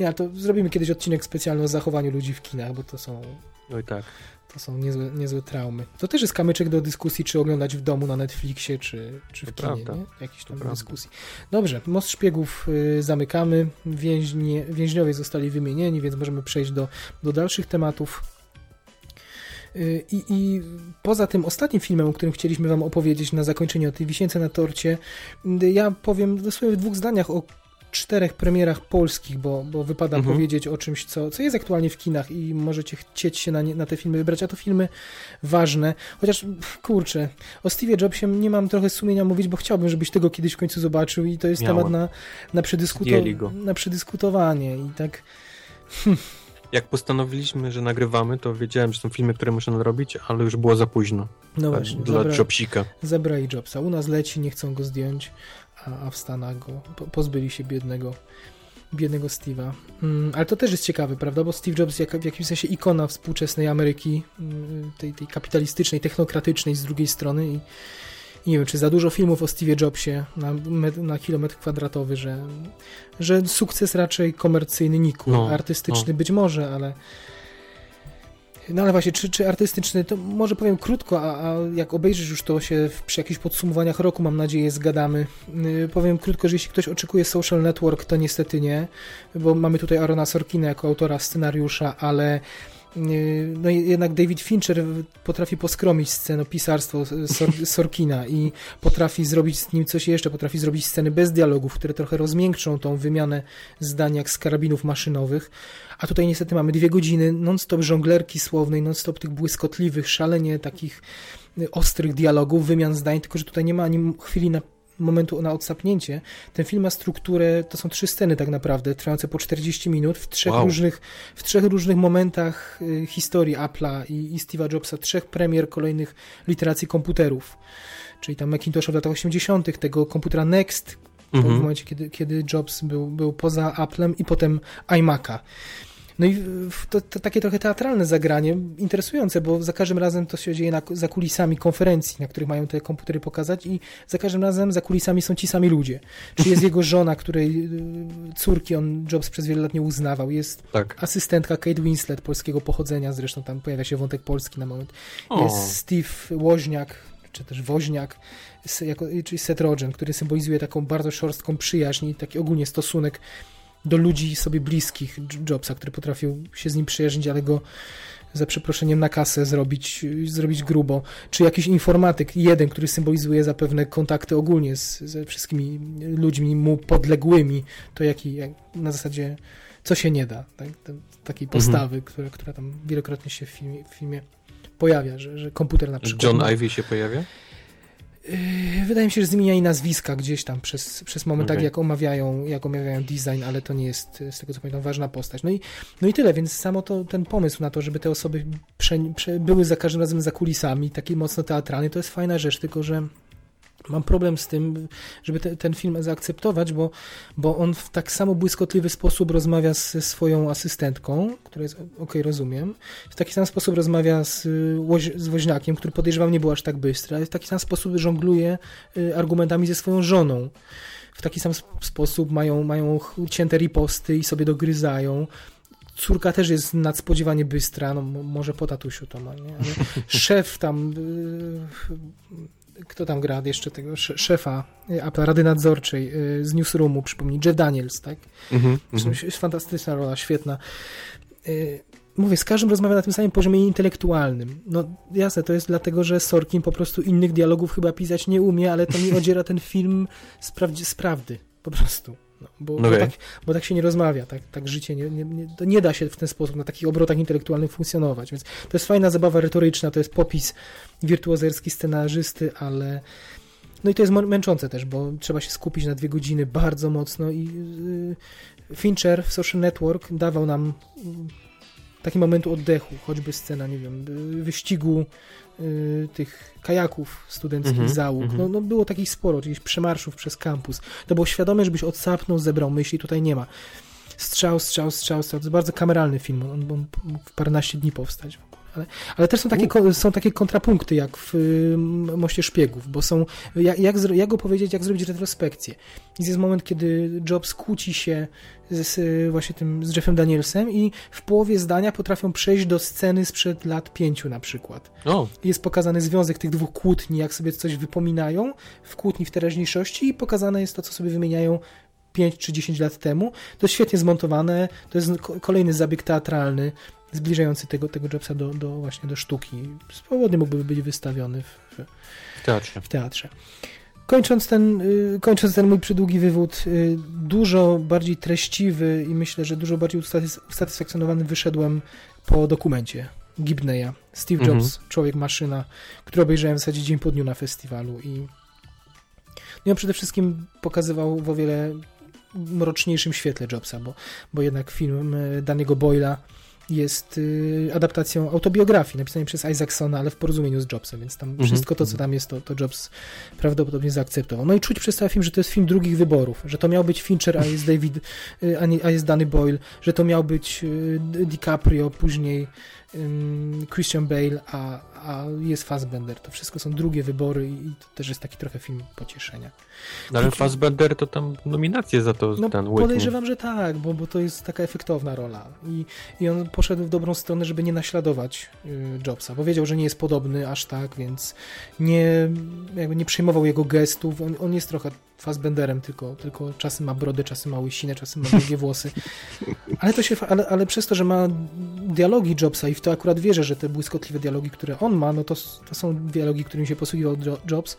Nie, ale to zrobimy kiedyś odcinek specjalny o zachowaniu ludzi w kinach, bo to są, Oj tak. To są niezłe, niezłe traumy. To też jest kamyczek do dyskusji, czy oglądać w domu na Netflixie, czy, czy w To kinie, prawda. nie? Tam To prawda. dyskusji. Dobrze, Most Szpiegów y, zamykamy, Więźnie, więźniowie zostali wymienieni, więc możemy przejść do, do dalszych tematów. Y, I, I poza tym ostatnim filmem, o którym chcieliśmy Wam opowiedzieć na zakończenie o tej wisience na torcie, y, ja powiem dosłownie w dwóch zdaniach o czterech premierach polskich, bo, bo wypada Mhm. powiedzieć o czymś, co, co jest aktualnie w kinach i możecie chcieć się na, nie, na te filmy wybrać, a to filmy ważne. Chociaż, kurczę, o Steve'ie Jobsie nie mam trochę sumienia mówić, bo chciałbym, żebyś tego kiedyś w końcu zobaczył i to jest Miałem. temat na, na, przedyskuto- na przedyskutowanie i tak... jak postanowiliśmy, że nagrywamy, to wiedziałem, że są filmy, które muszę nadrobić, ale już było za późno. No właśnie. Dla zabra... Jobsika. Zabrali Jobsa. U nas leci, nie chcą go zdjąć, a, a w Stanach go pozbyli się biednego biednego Steve'a. Mm, ale to też jest ciekawe, prawda? Bo Steve Jobs jak, w jakimś sensie ikona współczesnej Ameryki, mm, tej, tej kapitalistycznej, technokratycznej z drugiej strony i, i nie wiem, czy za dużo filmów o Steve Jobsie na, na kilometr kwadratowy, że, że sukces raczej komercyjny nikł, no, artystyczny no. być może, ale no ale właśnie, czy, czy artystyczny, to może powiem krótko, a, a jak obejrzysz już to się przy jakichś podsumowaniach roku, mam nadzieję, zgadamy. Yy, powiem krótko, że jeśli ktoś oczekuje Social Network, to niestety nie, bo mamy tutaj Arona Sorkina jako autora scenariusza, ale no jednak David Fincher potrafi poskromić scenopisarstwo Sor Sorkina i potrafi zrobić z nim coś jeszcze, potrafi zrobić sceny bez dialogów, które trochę rozmiękczą tą wymianę zdań jak z karabinów maszynowych, a tutaj niestety mamy dwie godziny non-stop żonglerki słownej, non-stop tych błyskotliwych, szalenie takich ostrych dialogów, wymian zdań, tylko że tutaj nie ma ani chwili na momentu na odsapnięcie. Ten film ma strukturę, to są trzy sceny tak naprawdę, trwające po 40 minut, w trzech, wow. różnych, w trzech różnych momentach y, historii Apple'a i, i Steve'a Jobsa, trzech premier kolejnych literacji komputerów. Czyli tam Macintosha w latach 80., tego komputera Next, mhm. w momencie, kiedy, kiedy Jobs był, był poza Applem i potem iMac'a. No i to, to, takie trochę teatralne zagranie, interesujące, bo za każdym razem to się dzieje na, za kulisami konferencji, na których mają te komputery pokazać i za każdym razem za kulisami są ci sami ludzie. Czy jest jego żona, której y, córki on Jobs przez wiele lat nie uznawał, jest tak. asystentka Kate Winslet polskiego pochodzenia, zresztą tam pojawia się wątek polski na moment. O. Jest Steve Woźniak, czy też Woźniak, jako, czyli Seth Rogen, który symbolizuje taką bardzo szorstką przyjaźń i taki ogólnie stosunek do ludzi sobie bliskich Jobsa, który potrafił się z nim przyjaźnić, ale go za przeproszeniem na kasę zrobić, zrobić grubo, czy jakiś informatyk, jeden, który symbolizuje zapewne kontakty ogólnie z, ze wszystkimi ludźmi mu podległymi, to jaki, jak, na zasadzie co się nie da, tak? takiej mhm. postawy, mhm. która, która tam wielokrotnie się w filmie, w filmie pojawia, że, że komputer na przykład... John Ivy się pojawia? Yy, wydaje mi się, że zmieniali nazwiska gdzieś tam przez, przez moment, okay. tak jak omawiają, jak omawiają design, ale to nie jest, z tego co pamiętam, ważna postać. No i, no i tyle, więc samo to, ten pomysł na to, żeby te osoby prze, prze, były za każdym razem za kulisami, taki mocno teatralny, to jest fajna rzecz, tylko że Mam problem z tym, żeby te, ten film zaakceptować, bo, bo on w tak samo błyskotliwy sposób rozmawia ze swoją asystentką, która jest, ok, rozumiem, w taki sam sposób rozmawia z, z woźniakiem, który podejrzewam nie był aż tak bystry, ale w taki sam sposób żongluje y, argumentami ze swoją żoną. W taki sam sposób mają, mają cięte riposty i sobie dogryzają. Córka też jest nadspodziewanie bystra, no może po tatusiu to ma, nie? Ale szef tam y, kto tam gra jeszcze tego szefa Apple, Rady Nadzorczej y, z Newsroomu, przypomnij, Jeff Daniels, tak? -hmm. Jest fantastyczna rola, świetna. Y, mówię, z każdym rozmawia na tym samym poziomie intelektualnym. No jasne, to jest dlatego, że Sorkin po prostu innych dialogów chyba pisać nie umie, ale to mi odziera ten film z, prawdy, z prawdy, po prostu. No, bo, okay. bo, tak, bo, tak, się nie rozmawia, tak, tak życie nie, nie, nie, nie da się w ten sposób na takich obrotach intelektualnych funkcjonować, więc to jest fajna zabawa retoryczna, to jest popis wirtuozerski scenarzysty, ale no i to jest męczące też, bo trzeba się skupić na dwie godziny bardzo mocno i yy, Fincher w Social Network dawał nam yy, taki moment oddechu, choćby scena, nie wiem, wyścigu Y, tych kajaków studenckich mm -hmm, załóg. Mm -hmm. no, no, było takich sporo, jakichś przemarszów przez kampus. To było świadome, żebyś odsapnął, zebrał myśli, tutaj nie ma. Strzał, strzał, strzał, strzał. To jest bardzo kameralny film. On mógł w paręnaście dni powstać. Ale, ale też są takie, są takie kontrapunkty jak w Moście Szpiegów, bo są, jak, jak, jak go powiedzieć, jak zrobić retrospekcję. I jest moment, kiedy Jobs kłóci się z, właśnie tym, z Jeffem Danielsem i w połowie zdania potrafią przejść do sceny sprzed lat pięciu na przykład. Oh. Jest pokazany związek tych dwóch kłótni, jak sobie coś wypominają w kłótni w teraźniejszości i pokazane jest to, co sobie wymieniają 5 czy 10 lat temu. To jest świetnie zmontowane, to jest kolejny zabieg teatralny, zbliżający tego, tego Jobsa do, do właśnie do sztuki. Swobodnie mógłby być wystawiony w, w teatrze. W teatrze. Kończąc ten, y, kończąc ten mój przydługi wywód, y, dużo bardziej treściwy i myślę, że dużo bardziej usatysfakcjonowany wyszedłem po dokumencie Gibneya. Steve mhm. Jobs, Człowiek-Maszyna, który obejrzałem w zasadzie dzień po dniu na festiwalu i no, przede wszystkim pokazywał w o wiele mroczniejszym świetle Jobsa, bo, bo jednak film y, Daniego Boyla jest y, adaptacją autobiografii napisanej przez Isaacsona, ale w porozumieniu z Jobsem, więc tam Mhm. wszystko to, co tam jest, to, to Jobs prawdopodobnie zaakceptował. No i czuć przez cały film, że to jest film drugich wyborów, że to miał być Fincher, a jest David, y, a, nie, a jest Danny Boyle, że to miał być y, DiCaprio, później Christian Bale, a, a jest Fassbender. To wszystko są drugie wybory i to też jest taki trochę film pocieszenia. No, ale Krótki- Fassbender to tam nominację za to No ten podejrzewam, że tak, bo, bo to jest taka efektowna rola I, i on poszedł w dobrą stronę, żeby nie naśladować y, Jobsa, bo wiedział, że nie jest podobny aż tak, więc nie, jakby nie przejmował jego gestów, on, on jest trochę Fassbenderem, tylko, tylko czasem ma brodę, czasem ma łysinę, czasem ma długie włosy, ale, to się, ale, ale przez to, że ma dialogi Jobsa i w to akurat wierzę, że te błyskotliwe dialogi, które on ma, no to, to są dialogi, którymi się posługiwał Jo- Jobs,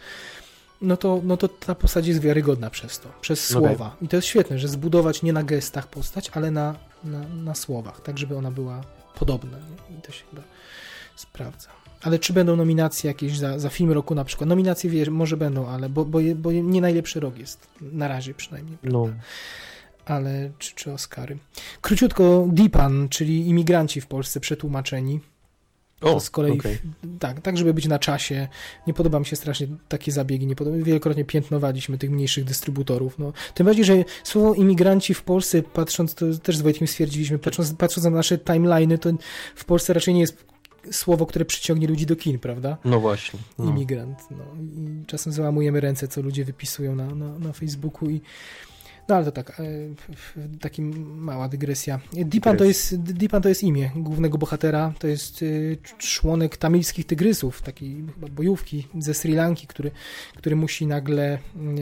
no to, no to ta postać jest wiarygodna przez to, przez Okej. słowa. I to jest świetne, że zbudować nie na gestach postać, ale na, na, na słowach, tak żeby ona była podobna. Nie? I to się chyba sprawdza. Ale czy będą nominacje jakieś za, za film roku na przykład? Nominacje wie, może będą, ale bo, bo, bo nie najlepszy rok jest. Na razie przynajmniej. No. Ale czy, czy Oscary? Króciutko Dipan, czyli imigranci w Polsce przetłumaczeni. O, To z kolei, okej. tak, tak, żeby być na czasie. Nie podoba mi się strasznie takie zabiegi. Nie podoba, wielokrotnie piętnowaliśmy tych mniejszych dystrybutorów. No. Tym bardziej, że słowo imigranci w Polsce, patrząc, to też z Wojtkiem stwierdziliśmy, patrząc, patrząc na nasze timeliny, to w Polsce raczej nie jest słowo, które przyciągnie ludzi do kin, prawda? No właśnie. No. Imigrant. No. I czasem załamujemy ręce, co ludzie wypisują na, na, na Facebooku i no ale to tak, e, taki mała dygresja. Dipan to, jest, Dipan to jest imię głównego bohatera, to jest e, członek tamilskich tygrysów, takiej chyba bojówki ze Sri Lanki, który, który musi nagle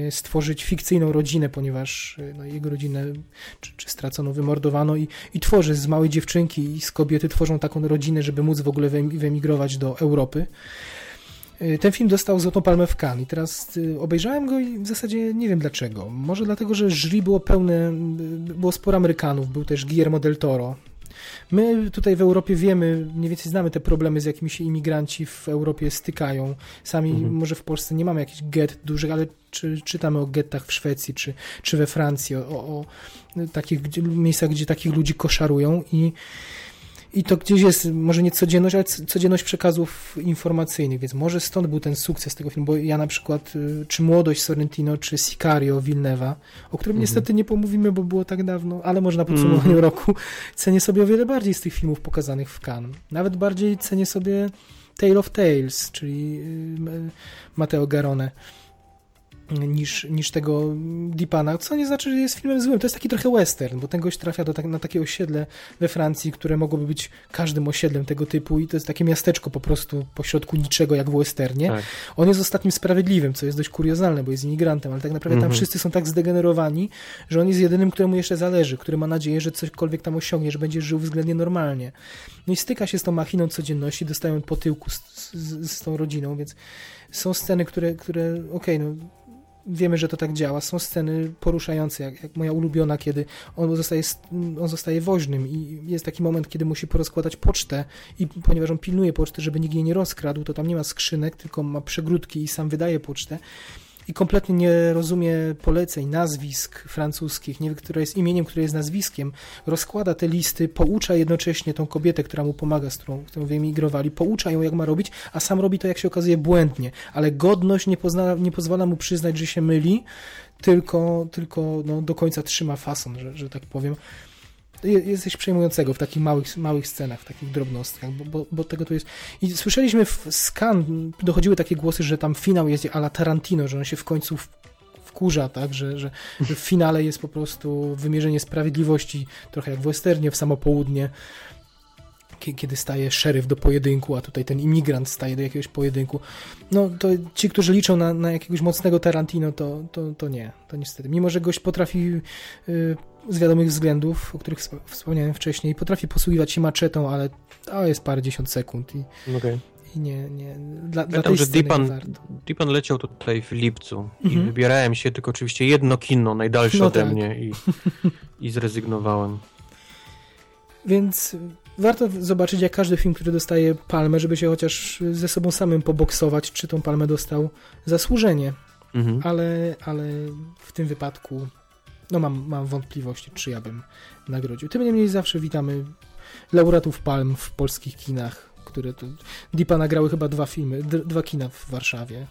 e, stworzyć fikcyjną rodzinę, ponieważ no, jego rodzinę czy, czy stracono, wymordowano i, i tworzy z małej dziewczynki i z kobiety tworzą taką rodzinę, żeby móc w ogóle wyem- wyemigrować do Europy. Y, Ten film dostał Złotą Palmę w Cannes i teraz y, obejrzałem go i w zasadzie nie wiem dlaczego. Może dlatego, że jury było pełne, y, było sporo Amerykanów, był też Guillermo del Toro. My tutaj w Europie wiemy, mniej więcej znamy te problemy, z jakimi się imigranci w Europie stykają. Sami Mhm. może w Polsce nie mamy jakichś gett dużych, ale czy, czytamy o gettach w Szwecji czy, czy we Francji, o, o takich gdzie, miejscach, gdzie takich ludzi koszarują i i to gdzieś jest, może nie codzienność, ale codzienność przekazów informacyjnych, więc może stąd był ten sukces tego filmu, bo ja na przykład, y, czy Młodość Sorrentino, czy Sicario Villeneuve'a, o którym Mhm. niestety nie pomówimy, bo było tak dawno, ale może na podsumowaniu Mhm. roku cenię sobie o wiele bardziej z tych filmów pokazanych w Cannes. Nawet bardziej cenię sobie Tale of Tales, czyli y, Matteo Garone niż, niż tego Deepana, co nie znaczy, że jest filmem złym. To jest taki trochę western, bo ten gość trafia do, tak, na takie osiedle we Francji, które mogłoby być każdym osiedlem tego typu i to jest takie miasteczko po prostu pośrodku niczego, jak w westernie. Tak. On jest ostatnim sprawiedliwym, co jest dość kuriozalne, bo jest imigrantem, ale tak naprawdę tam Mhm. wszyscy są tak zdegenerowani, że on jest jedynym, któremu jeszcze zależy, który ma nadzieję, że cośkolwiek tam osiągnie, że będzie żył względnie normalnie. No i styka się z tą machiną codzienności, dostają po tyłku z, z, z tą rodziną, więc są sceny, które, które okej, no wiemy, że to tak działa. Są sceny poruszające, jak, jak moja ulubiona, kiedy on zostaje, on zostaje woźnym i jest taki moment, kiedy musi porozkładać pocztę i ponieważ on pilnuje poczty, żeby nikt jej nie rozkradł, to tam nie ma skrzynek, tylko ma przegródki i sam wydaje pocztę i kompletnie nie rozumie poleceń, nazwisk francuskich, nie wie, które jest imieniem, które jest nazwiskiem, rozkłada te listy, poucza jednocześnie tą kobietę, która mu pomaga, z którą, którą wyemigrowali, poucza ją, jak ma robić, a sam robi to, jak się okazuje, błędnie, ale godność nie, pozna, nie pozwala mu przyznać, że się myli, tylko, tylko no, do końca trzyma fason, że, że tak powiem. Je- Jest przejmującego w takich małych, małych scenach, w takich drobnostkach, bo, bo, bo tego to jest. I słyszeliśmy w Skan, dochodziły takie głosy, że tam finał jest ala Tarantino, że on się w końcu wkurza, tak, że, że, w finale jest po prostu wymierzenie sprawiedliwości, trochę jak w westernie, w samo południe, kie- kiedy staje szeryf do pojedynku, a tutaj ten imigrant staje do jakiegoś pojedynku. No to ci, którzy liczą na, na jakiegoś mocnego Tarantino, to, to, to nie, to niestety. Mimo, że gość potrafi y, z wiadomych względów, o których wsp- wspomniałem wcześniej, potrafi posługiwać się maczetą, ale to jest parę dziesiąt sekund i, Okej. i nie, nie, dla, dla Pamiętam, tej że Deepan. Deepan leciał tutaj w lipcu Mhm. i wybierałem się, tylko oczywiście jedno kino najdalsze No ode tak. mnie i, i zrezygnowałem. Więc warto zobaczyć, jak każdy film, który dostaje palmę, żeby się chociaż ze sobą samym poboksować, czy tą palmę dostał zasłużenie. Mhm. Ale, ale w tym wypadku no mam, mam wątpliwości, czy ja bym nagrodził. Tym niemniej zawsze witamy laureatów Palm w polskich kinach, które to... Deepa nagrały chyba dwa filmy, dwa kina w Warszawie.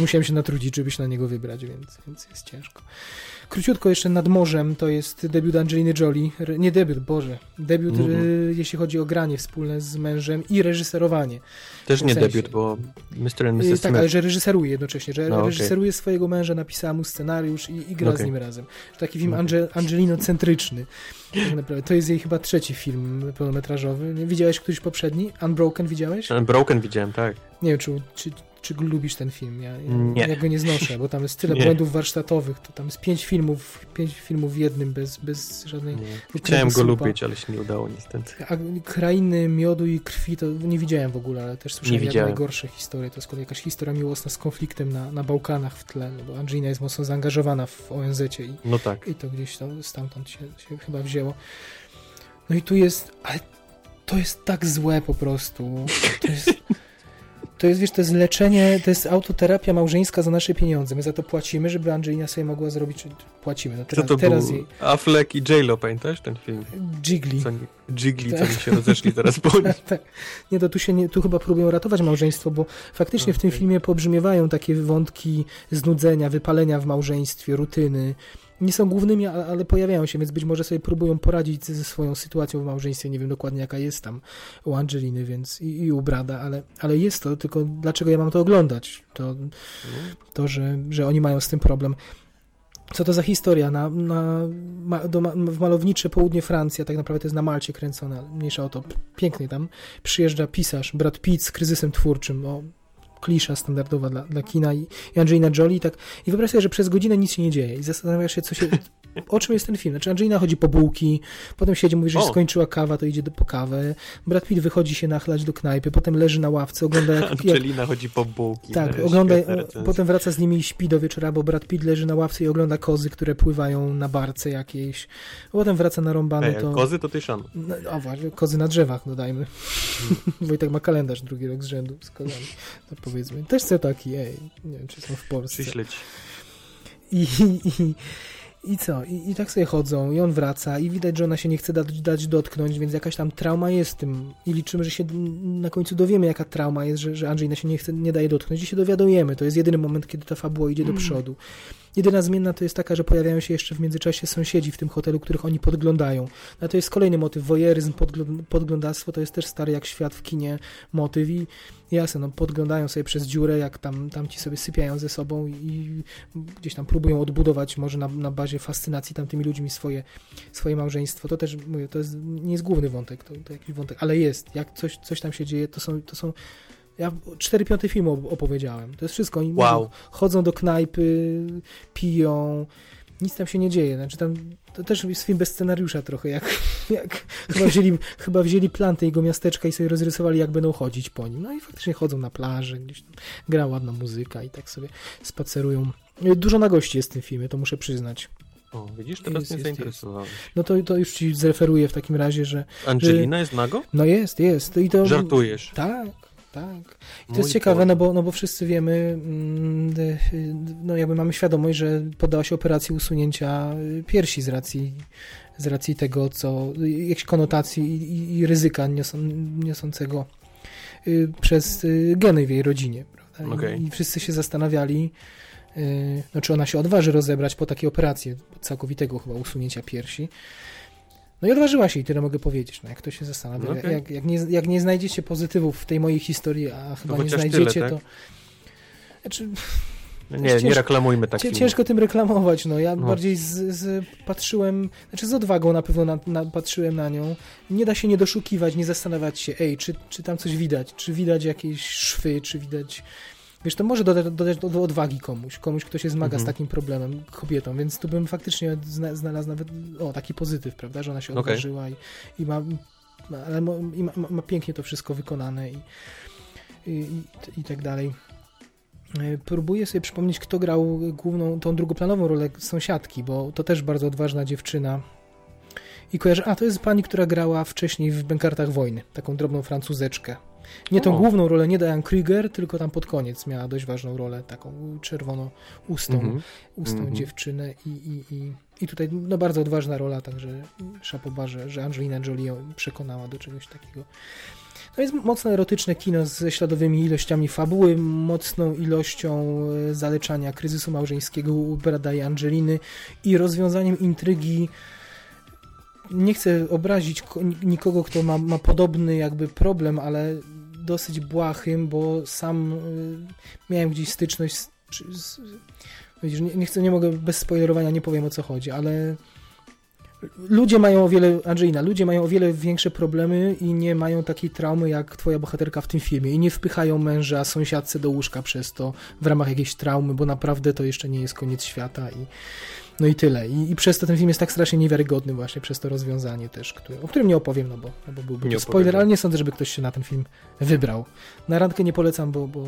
Musiałem się natrudzić, żeby się na niego wybrać, więc, więc jest ciężko. Króciutko jeszcze nad morzem to jest debiut Angeliny Jolie. Nie debiut, Boże. Debiut, Mhm. y, jeśli chodzi o granie wspólne z mężem i reżyserowanie. Też nie sensie- debiut, bo Mr. and Y, Mrs. tak, ale Smith. że reżyseruje jednocześnie, że No, reżyseruje swojego męża, napisała mu scenariusz i, i gra z Okej. nim razem. Taki film Okej. Ange, Angelino-centryczny. Tak naprawdę. To jest jej chyba trzeci film pełnometrażowy. Widziałeś któryś poprzedni? Unbroken widziałeś? Broken widziałem, tak. Nie wiem, czy, czy, czy lubisz ten film. Ja, ja, ja go nie znoszę, bo tam jest tyle Nie. błędów warsztatowych. To tam jest pięć filmów, pięć filmów w jednym, bez, bez żadnej... Chciałem go słupa. lubić, ale się nie udało niestety. A krainy miodu i krwi to nie widziałem w ogóle, ale też słyszałem jak najgorsze historie. To jest jakaś historia miłosna z konfliktem na, na Bałkanach w tle, no bo Angelina jest mocno zaangażowana w ONZ i, No tak. i to gdzieś to stamtąd się, się chyba wzięło. No i tu jest, ale to jest tak złe po prostu. To jest, to jest, wiesz, to jest leczenie, to jest autoterapia małżeńska za nasze pieniądze. My za to płacimy, żeby Angelina sobie mogła zrobić, płacimy. No Co teraz, to teraz był? jej Affleck i J-Lo, pamiętasz ten film? Jiggly. Co Jiggly, co Tak. oni się rozeszli teraz po nim. tak. Nie, to tu się nie, tu chyba próbują ratować małżeństwo, bo faktycznie w tym filmie pobrzmiewają takie wątki znudzenia, wypalenia w małżeństwie, rutyny. Nie są głównymi, ale pojawiają się, więc być może sobie próbują poradzić ze swoją sytuacją w małżeństwie. Nie wiem dokładnie jaka jest tam u Angeliny, więc i, i u Brada, ale, ale jest to, tylko dlaczego ja mam to oglądać? To, to że, że oni mają z tym problem. Co to za historia? Na, na, ma, do, ma, w malownicze południe Francji, a tak naprawdę to jest na Malcie kręcona, mniejsza o to, pięknie tam, przyjeżdża pisarz Brad Pitt z kryzysem twórczym, o, klisza standardowa dla, dla kina i, Angelina Jolie tak, i wyobraź sobie, że przez godzinę nic się nie dzieje i zastanawiasz się, co się, o czym jest ten film. Znaczy Angelina chodzi po bułki, potem siedzi, mówi, że się skończyła kawa, to idzie do, po kawę, Brad Pitt wychodzi się nachlać do knajpy, potem leży na ławce, ogląda jak, jak Angelina chodzi po bułki. tak, ogląda, potem wraca z nimi i śpi do wieczora, bo Brad Pitt leży na ławce i ogląda kozy, które pływają na barce jakiejś. Potem wraca na rąbany, Ej, to... kozy to ty szan. No, o właśnie, kozy na drzewach, dodajmy. Wojtek ma kalendarz drugi rok z rzędu z kozami. To powiedzmy. Też chcę taki, ej, nie wiem, czy są w Polsce. Przyśleć. I, i, i co? I, I tak sobie chodzą, i on wraca, i widać, że ona się nie chce dać, dać dotknąć, więc jakaś tam trauma jest w tym. I liczymy, że się na końcu dowiemy, jaka trauma jest, że, że Angelina się nie chce, nie daje dotknąć, i się dowiadujemy. To jest jedyny moment, kiedy ta fabuła idzie do przodu. Jedyna zmienna to jest taka, że pojawiają się jeszcze w międzyczasie sąsiedzi w tym hotelu, których oni podglądają. No to jest kolejny motyw. Wojeryzm, podgl- podglądactwo to jest też stary jak świat w kinie motyw i jasne, no podglądają sobie przez dziurę, jak tam, tam ci sobie sypiają ze sobą i, gdzieś tam próbują odbudować może na, na bazie fascynacji tamtymi ludźmi swoje, swoje małżeństwo. To też, mówię, to jest, nie jest główny wątek, to, to jakiś wątek, ale jest. Jak coś, coś tam się dzieje, to są, to są ja 4 piąty film op- opowiedziałem. To jest wszystko. Oni Wow. chodzą do knajpy, piją. Nic tam się nie dzieje. Znaczy tam, to też jest film bez scenariusza trochę, jak, jak chyba, wzięli, chyba wzięli plan tego miasteczka i sobie rozrysowali, jak będą chodzić po nim. No i faktycznie chodzą na plaży, gdzieś tam gra ładna muzyka i tak sobie spacerują. Dużo na gości jest w tym filmie, to muszę przyznać. O, widzisz, teraz Jest, mnie zainteresowałeś. No to, to już ci zreferuję w takim razie, że Angelina jest nago? no jest, jest. I to, Żartujesz. Tak, tak. I to jest ciekawe, no bo, no bo wszyscy wiemy, mm, no jakby mamy świadomość, że poddała się operacji usunięcia y, piersi z racji, z racji tego, co, jakichś konotacji i, i, ryzyka niosą, niosącego y, przez y, geny w jej rodzinie. Prawda? I, Okej. I wszyscy się zastanawiali, no czy ona się odważy rozebrać po takiej operacji całkowitego chyba usunięcia piersi. No i odważyła się i tyle mogę powiedzieć, no jak to się zastanawia. No okej. Jak, jak, nie, jak nie znajdziecie pozytywów w tej mojej historii, a chyba nie chociaż znajdziecie, tyle, to... tak? Znaczy, No Nie, nie reklamujmy tak ciężko tym reklamować, no ja No. bardziej z, z, patrzyłem, znaczy z odwagą na pewno na, na, patrzyłem na nią. Nie da się nie doszukiwać, nie zastanawiać się, ej, czy, czy tam coś widać, czy widać jakieś szwy, czy widać... Wiesz, to może dodać, dodać do, do odwagi komuś, komuś, kto się zmaga Mhm. z takim problemem, kobietą, więc tu bym faktycznie zna, znalazł nawet, o, taki pozytyw, prawda, że ona się odważyła i, i, ma, ma, ale i ma, ma pięknie to wszystko wykonane i, i, i, i tak dalej. E, Próbuję sobie przypomnieć, kto grał główną, tą drugoplanową rolę sąsiadki, bo to też bardzo odważna dziewczyna. I kojarzę, a to jest pani, która grała wcześniej w Bękartach Wojny, taką drobną francuzeczkę. Nie tą O. główną rolę, nie Diane Krieger, tylko tam pod koniec miała dość ważną rolę, taką czerwono ustą, Mhm. ustą Mhm. dziewczynę i, i, i I tutaj no, bardzo odważna rola, także szapoba, że, że Angelina Jolie ją przekonała do czegoś takiego. To jest mocno erotyczne kino ze śladowymi ilościami fabuły, mocną ilością e, zaleczania kryzysu małżeńskiego u Brada i Angeliny i rozwiązaniem intrygi nie chcę obrazić nikogo, kto ma, ma podobny jakby problem, ale dosyć błahym, bo sam y, miałem gdzieś styczność z, z widzisz, nie, nie, chcę, nie mogę bez spoilerowania, nie powiem o co chodzi, ale ludzie mają o wiele, Angelina, ludzie mają o wiele większe problemy i nie mają takiej traumy jak twoja bohaterka w tym filmie. I nie wpychają męża, sąsiadce do łóżka przez to w ramach jakiejś traumy, bo naprawdę to jeszcze nie jest koniec świata i no i tyle. I, I, przez to ten film jest tak strasznie niewiarygodny właśnie przez to rozwiązanie też, które, o którym nie opowiem, no bo, no bo byłby nie to spoiler, ale nie sądzę, żeby ktoś się na ten film wybrał. Na randkę nie polecam, bo, bo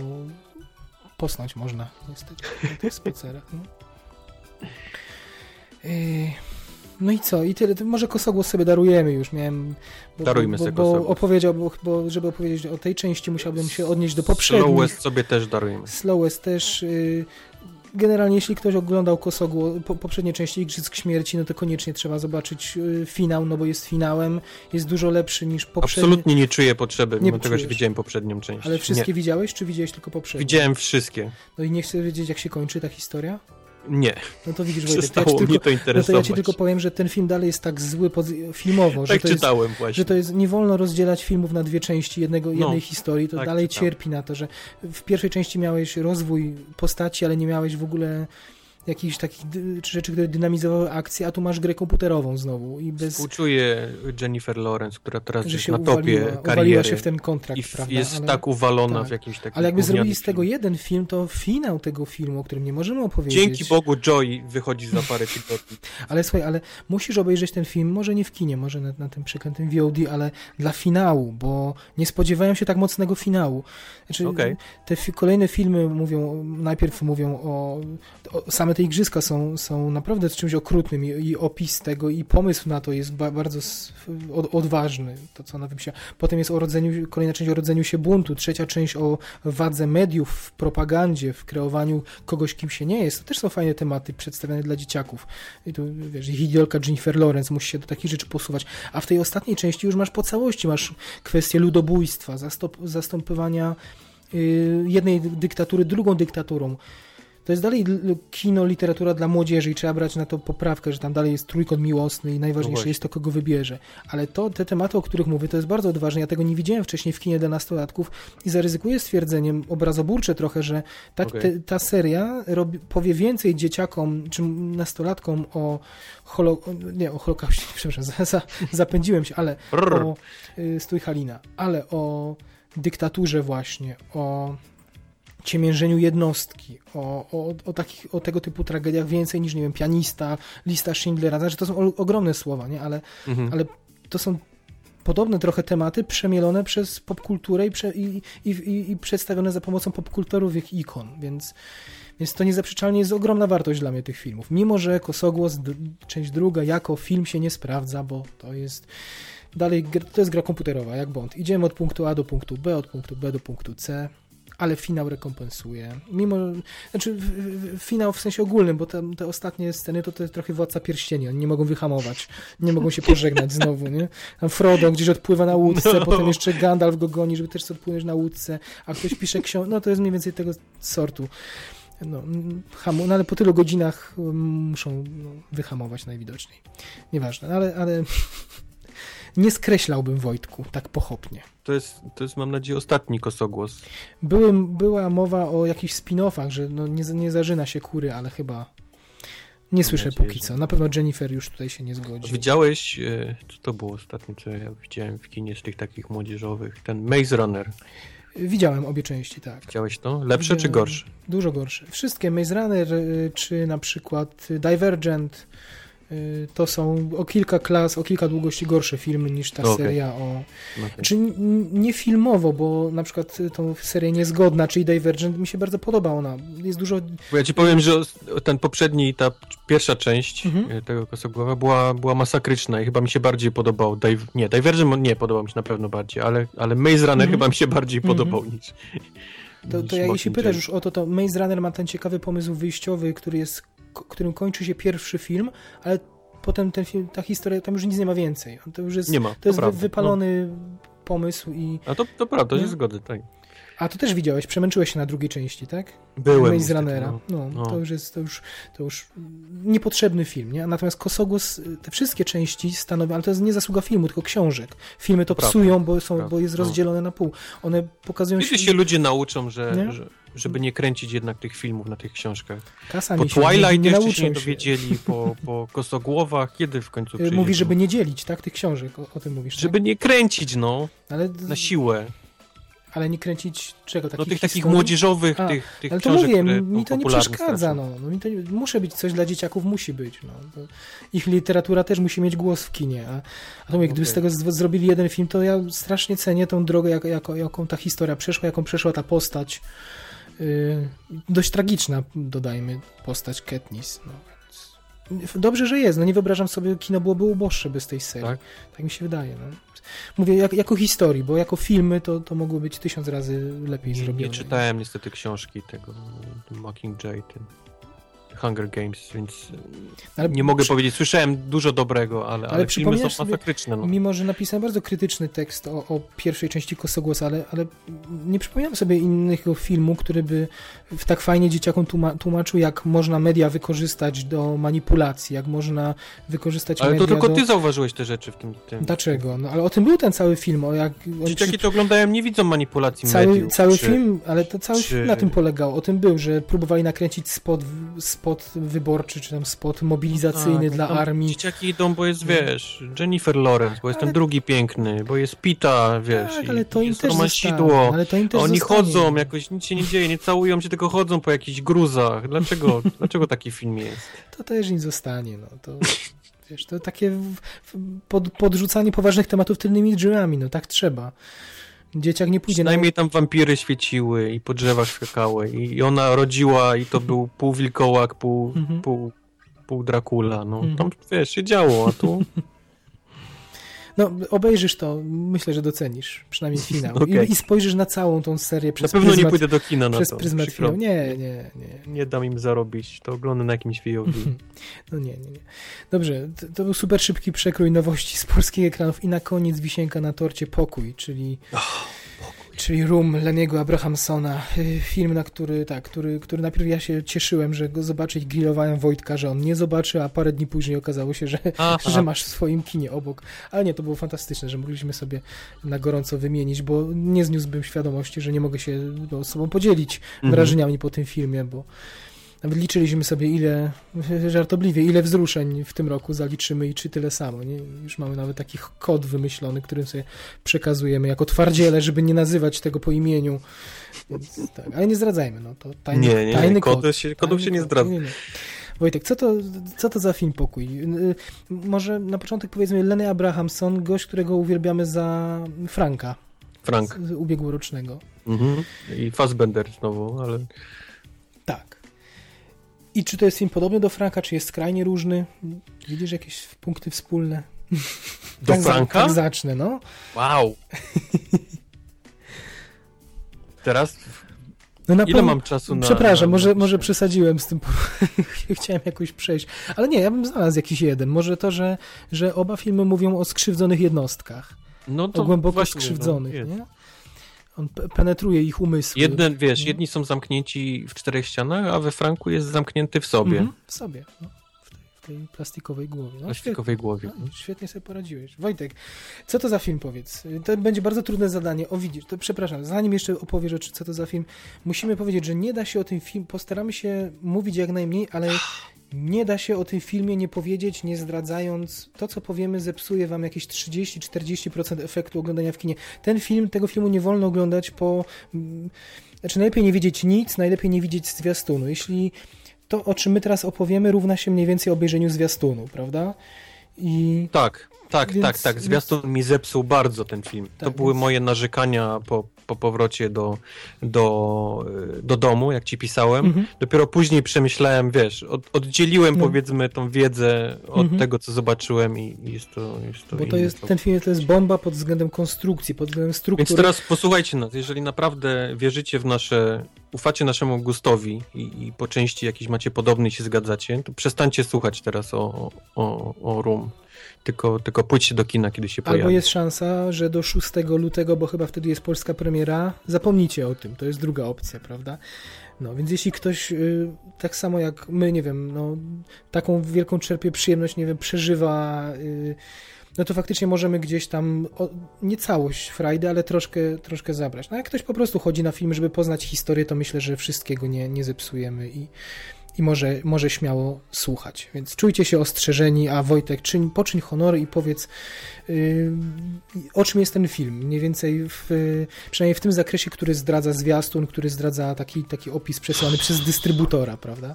posnąć można niestety na tych spacerach. No. Yy, no i co? I tyle. Może kosogłos sobie darujemy już. Miałem. Bo, Darujmy bo, sobie bo, bo opowiedział, bo, bo, żeby opowiedzieć o tej części, musiałbym się odnieść do poprzednich. Slow West sobie też darujemy. Slow West też. Yy, generalnie jeśli ktoś oglądał Kosogło, po, poprzednie części Igrzysk Śmierci, no to koniecznie trzeba zobaczyć y, finał, no bo jest finałem, jest dużo lepszy niż poprzedni. Absolutnie nie czuję potrzeby, mimo tego, że widziałem poprzednią część. Ale wszystkie nie. widziałeś, czy widziałeś tylko poprzednie? Widziałem wszystkie. No i nie chcę wiedzieć, jak się kończy ta historia? Nie. No to widzisz, Wojtek, Przestało ja tylko, mnie to interesować. No to ja ci tylko powiem, że ten film dalej jest tak zły pod, filmowo, tak że, to czytałem jest, właśnie. że to jest, nie wolno rozdzielać filmów na dwie części jednego, no, jednej historii, to tak dalej czytałem. cierpi na to, że w pierwszej części miałeś rozwój postaci, ale nie miałeś w ogóle jakichś takich rzeczy, które dynamizowały akcję, a tu masz grę komputerową znowu i bez... Współczuję Jennifer Lawrence, która teraz że jest na uwaliła, topie uwaliła kariery. się w ten kontrakt, I prawda? jest ale, tak uwalona tak. w jakimś takim Ale jakby zrobili z film. tego jeden film, to finał tego filmu, o którym nie możemy opowiedzieć... Dzięki Bogu Joy wychodzi za parę tygodni. Ale słuchaj, ale musisz obejrzeć ten film, może nie w kinie, może na, na tym przeklętym VOD, ale dla finału, bo nie spodziewają się tak mocnego finału. Znaczy, Okej. te fi kolejne filmy mówią, najpierw mówią o, o same te igrzyska są, są naprawdę czymś okrutnym i, i opis tego i pomysł na to jest ba bardzo od, odważny, to co na tym się... Potem jest o rodzeniu, kolejna część o rodzeniu się buntu, trzecia część o wadze mediów w propagandzie, w kreowaniu kogoś, kim się nie jest. To też są fajne tematy przedstawiane dla dzieciaków. I tu, wiesz, ich idolka Jennifer Lawrence musi się do takich rzeczy posuwać. A w tej ostatniej części już masz po całości, masz kwestię ludobójstwa, zastop, zastępowania y, jednej dyktatury drugą dyktaturą. To jest dalej kino, literatura dla młodzieży i trzeba brać na to poprawkę, że tam dalej jest trójkąt miłosny i najważniejsze właśnie. jest to, kogo wybierze. Ale to, te tematy, o których mówię, to jest bardzo odważne. Ja tego nie widziałem wcześniej w kinie dla nastolatków i zaryzykuję stwierdzeniem obrazoburcze trochę, że tak Okej. te, ta seria robi, powie więcej dzieciakom czy nastolatkom o holo, nie, o Holokauście, przepraszam, za, za, zapędziłem się, ale Brrr. o y, stój Halina, ale o dyktaturze właśnie, o ciemiężeniu jednostki, o, o, o, takich, o tego typu tragediach więcej niż, nie wiem, pianista, lista Schindlera, znaczy to są o, ogromne słowa, nie, ale, Mhm. ale to są podobne trochę tematy przemielone przez popkulturę i, prze, i, i, i, i przedstawione za pomocą popkulturowych ikon, więc, więc to niezaprzeczalnie jest ogromna wartość dla mnie tych filmów. Mimo, że Kosogłos, część druga, jako film się nie sprawdza, bo to jest dalej, to jest gra komputerowa, jak Bond. Idziemy od punktu A do punktu B, od punktu B do punktu C, ale finał rekompensuje. Mimo, znaczy w, w, finał w sensie ogólnym, bo te, te ostatnie sceny to, to jest trochę Władca Pierścieni, oni nie mogą wyhamować, nie mogą się pożegnać znowu, nie? Tam Frodo gdzieś odpływa na łódce, No. potem jeszcze Gandalf go goni, żeby też odpłynąć na łódce, a ktoś pisze książkę, no to jest mniej więcej tego sortu. No, hamu, no ale po tylu godzinach muszą no, wyhamować najwidoczniej. Nieważne, ale, ale nie skreślałbym Wojtku tak pochopnie. To jest, to jest, mam nadzieję, ostatni kosogłos. Były, była mowa o jakichś spin-offach, że no nie, nie zażyna się kury, ale chyba nie słyszę nadzieję, póki co. Na pewno Jennifer już tutaj się nie zgodzi. Widziałeś, e, co to było ostatnie, co ja widziałem w kinie z tych takich młodzieżowych? Ten Maze Runner. Widziałem obie części, tak. Widziałeś to? Lepsze czy Widziałem. gorsze? Dużo gorsze. Wszystkie Maze Runner, y, czy na przykład Divergent, to są o kilka klas, o kilka długości gorsze filmy niż ta Okej. seria o... No tak. Czy nie filmowo, bo na przykład y, tą serię Niezgodna, czyli Divergent, mi się bardzo podoba ona. Jest dużo... Bo ja ci powiem, że ten poprzedni, ta pierwsza część Mhm. e, tego kosogłowa była, była masakryczna i chyba mi się bardziej podobał. Dive, nie, Divergent nie podobał mi się na pewno bardziej, ale, ale Maze Runner Mhm. chyba mi się bardziej Mhm. podobał niż. To, to ja, jeśli pytasz już o to, to Maze Runner ma ten ciekawy pomysł wyjściowy, który jest którym kończy się pierwszy film, ale potem ten film, ta historia, tam już nic nie ma więcej. To już jest, Nie ma, to to jest prawda, wypalony pomysł i... A to, to prawda, to się zgodzę, tak. A to też widziałeś, przemęczyłeś się na drugiej części, tak? Byłem. Maze Runnera. no. No, No. To już jest, to już, to już niepotrzebny film, nie? Natomiast Kosogłos, te wszystkie części stanowią, ale to jest nie zasługa filmu, tylko książek. Filmy to Prawda, psują, bo, są, prawda, bo jest no. rozdzielone na pół. One pokazują Kiedy się ludzie nauczą, że, Nie? że, żeby nie kręcić jednak tych filmów na tych książkach. Kasami Po Twilight nie, nie jeszcze się nie dowiedzieli, po, po Kosogłowach, kiedy w końcu Y, przyjdzie Mówi, żeby nie dzielić, tak? Tych książek, o, o tym mówisz, Żeby nie kręcić, no, tak? Ale, na siłę. Ale nie kręcić czego? No Takich tych takich historii? młodzieżowych, A, tych, tych Ale to książek, mówię, mi to nie przeszkadza, no. no mi to muszę być coś dla dzieciaków, musi być, no. Ich literatura też musi mieć głos w kinie, a, a to mówię, gdyby z tego z, zrobili jeden film, to ja strasznie cenię tą drogę, jak, jako, jaką ta historia przeszła, jaką przeszła ta postać. Yy, dość tragiczna, dodajmy, postać Katniss, no. Dobrze, że jest. No nie wyobrażam sobie, kino byłoby uboższe bez tej serii. Tak, Tak? mi się wydaje. No. Mówię jak, jako historii, bo jako filmy to, to mogły być tysiąc razy lepiej zrobione. nie czytałem niestety książki tego Mockingjay, ten Hunger Games, więc Ale nie mogę przy- powiedzieć. Słyszałem dużo dobrego, ale, ale, filmy są masakryczne. No. Mimo, że napisałem bardzo krytyczny tekst o, o pierwszej części Kosogłos, ale, ale nie przypomniałem sobie innego filmu, który by tak fajnie dzieciakom tłuma- tłumaczył, jak można media wykorzystać do manipulacji, jak można wykorzystać Ale media to tylko do... ty zauważyłeś te rzeczy w tym. tym. Dlaczego? No, ale o tym był ten cały film, o jak... Dzieciaki to oglądają, nie widzą manipulacji Cały, mediów. cały czy- film, ale to cały czy- film na tym polegał. O tym był, że próbowali nakręcić spot, spot wyborczy, czy tam spot mobilizacyjny Tak, dla armii. Dzieciaki idą, bo jest, wiesz, Jennifer Lawrence, bo jest Ale- ten drugi piękny, bo jest Pita, wiesz, Tak, ale to im jest też romansidło. Ale to im też Oni zostanie. chodzą, jakoś nic się nie dzieje, nie całują się, tylko chodzą po jakichś gruzach. Dlaczego, dlaczego taki film jest? To też im zostanie, no. To, wiesz, to takie pod, podrzucanie poważnych tematów tylnymi drzwiami, no tak trzeba. Dzieciak nie pójdzie na... Przynajmniej tam wampiry świeciły i po drzewach skakały i, ona rodziła i to był pół wilkołak, pół, Mhm. pół, pół Dracula. No, Mhm. tam, wiesz, się działo, a tu... No, obejrzysz to, myślę, że docenisz, przynajmniej finał. Okej. I, I spojrzysz na całą tą serię Na przez pewno nie pryzmat, pójdę do kina na przez to. pryzmat finału. Nie, nie, nie. Nie dam im zarobić, to oglądam na jakimś VOD. No nie, nie, nie. Dobrze, to, to był super szybki przekrój nowości z polskich ekranów i na koniec wisienka na torcie Pokój, czyli czyli Room Leniego Abrahamsona. Y, Film, na który, tak, który, który najpierw ja się cieszyłem, że go zobaczę i grillowałem Wojtka, że on nie zobaczy, a parę dni później okazało się, że, Aha. że masz w swoim kinie obok. Ale nie, to było fantastyczne, że mogliśmy sobie na gorąco wymienić, bo nie zniósłbym świadomości, że nie mogę się no, z sobą podzielić Mhm. wrażeniami po tym filmie, bo nawet liczyliśmy sobie ile, żartobliwie, ile wzruszeń w tym roku zaliczymy i czy tyle samo. Nie? Już mamy nawet taki kod wymyślony, którym sobie przekazujemy jako twardziele, żeby nie nazywać tego po imieniu. Więc, tak, ale nie zdradzajmy, no to tajny, Nie, nie, tajny kod. kodów się, kodów się nie kod. zdradza. Nie, nie. Wojtek, co to, co to za film Pokój? Y, Może na początek powiedzmy Lenny Abrahamson, gość, którego uwielbiamy za Franka Frank. z ubiegłorocznego. Mhm. I Fassbender znowu, ale. I czy to jest film podobny do Franka, czy jest skrajnie różny? Widzisz jakieś punkty wspólne? do tak za- Franka? Tak zacznę, no. Wow. Teraz no na ile pewno- mam czasu na... Przepraszam, na, może, może przesadziłem z tym. Chciałem jakoś przejść. Ale nie, ja bym znalazł jakiś jeden. Może to, że, że oba filmy mówią o skrzywdzonych jednostkach. No O głęboko właśnie, skrzywdzonych, no, nie? On pe- penetruje ich. Jedne, wiesz, jedni są zamknięci w czterech ścianach, a we Franku jest zamknięty w sobie. Mhm, w sobie. No. W, tej, plastikowej głowie. No, plastikowej głowie. No, świetnie sobie poradziłeś. Wojtek, co to za film powiedz? To będzie bardzo trudne zadanie. O widzisz, to przepraszam, zanim jeszcze opowiesz, co to za film, musimy powiedzieć, że nie da się o tym filmie, postaramy się mówić jak najmniej, ale nie da się o tym filmie nie powiedzieć, nie zdradzając. To, co powiemy, zepsuje wam jakieś 30-40% efektu oglądania w kinie. Ten film, tego filmu nie wolno oglądać po... mm, Znaczy najlepiej nie widzieć nic, najlepiej nie widzieć zwiastunu. Jeśli to, o czym my teraz opowiemy, równa się mniej więcej obejrzeniu zwiastunu, prawda? I Tak, tak, Więc- tak, tak. Zwiastun mi zepsuł bardzo ten film. to Tak, były więc- moje narzekania po, po powrocie do, do, do domu, jak ci pisałem. Mhm. Dopiero później przemyślałem, wiesz, od, oddzieliłem No. powiedzmy tą wiedzę od Mhm. tego, co zobaczyłem i i jest to, jest to Bo to jest, ten film to jest bomba pod względem konstrukcji, pod względem struktury. Więc teraz posłuchajcie nas, jeżeli naprawdę wierzycie w nasze ufacie naszemu gustowi i, i po części jakiś macie podobny i się zgadzacie, to przestańcie słuchać teraz o, o, o Room. Tylko, tylko pójdźcie do kina, kiedy się pojawi. Albo jest szansa, że do 6 lutego, bo chyba wtedy jest polska premiera, zapomnijcie o tym. To jest druga opcja, prawda? No, więc jeśli ktoś y, tak samo jak my, nie wiem, no, taką wielką czerpie przyjemność, nie wiem, przeżywa, y, no to faktycznie możemy gdzieś tam, o, nie całość frajdy, ale troszkę, troszkę zabrać. No jak ktoś po prostu chodzi na film, żeby poznać historię, to myślę, że wszystkiego nie, nie zepsujemy i, i może, może śmiało słuchać. Więc czujcie się ostrzeżeni, a Wojtek, czyń, poczyń honory i powiedz, yy, o czym jest ten film. Mniej więcej, w, przynajmniej w tym zakresie, który zdradza zwiastun, który zdradza taki, taki opis przesyłany przez dystrybutora, prawda?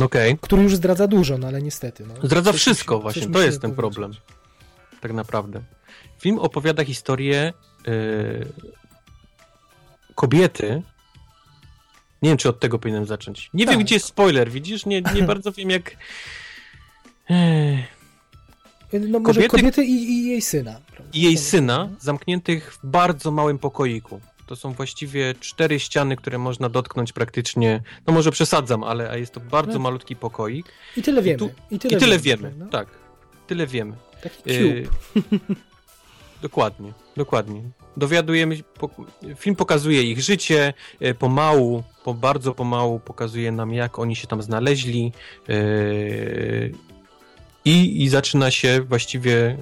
Okay. Który już zdradza dużo, no ale niestety. No. Zdradza wszystko, właśnie, to jest ten problem. Tak naprawdę. Film opowiada historię yy, kobiety, nie wiem, czy od tego powinienem zacząć. Nie tak. wiem, gdzie jest spoiler, widzisz? Nie, nie bardzo wiem, jak... No może kobiety, kobiety i, i, jej syna. I jej syna, zamkniętych w bardzo małym pokoiku. To są właściwie cztery ściany, które można dotknąć praktycznie. No może przesadzam, ale jest to bardzo no. malutki pokoik. I tyle wiemy. I, tu, i tyle, i tyle wiemy, wiemy tak. Tyle wiemy. Taki cube. Dokładnie, dokładnie dowiadujemy, film pokazuje ich życie, e, pomału, po bardzo pomału pokazuje nam, jak oni się tam znaleźli e, i, i zaczyna się właściwie e,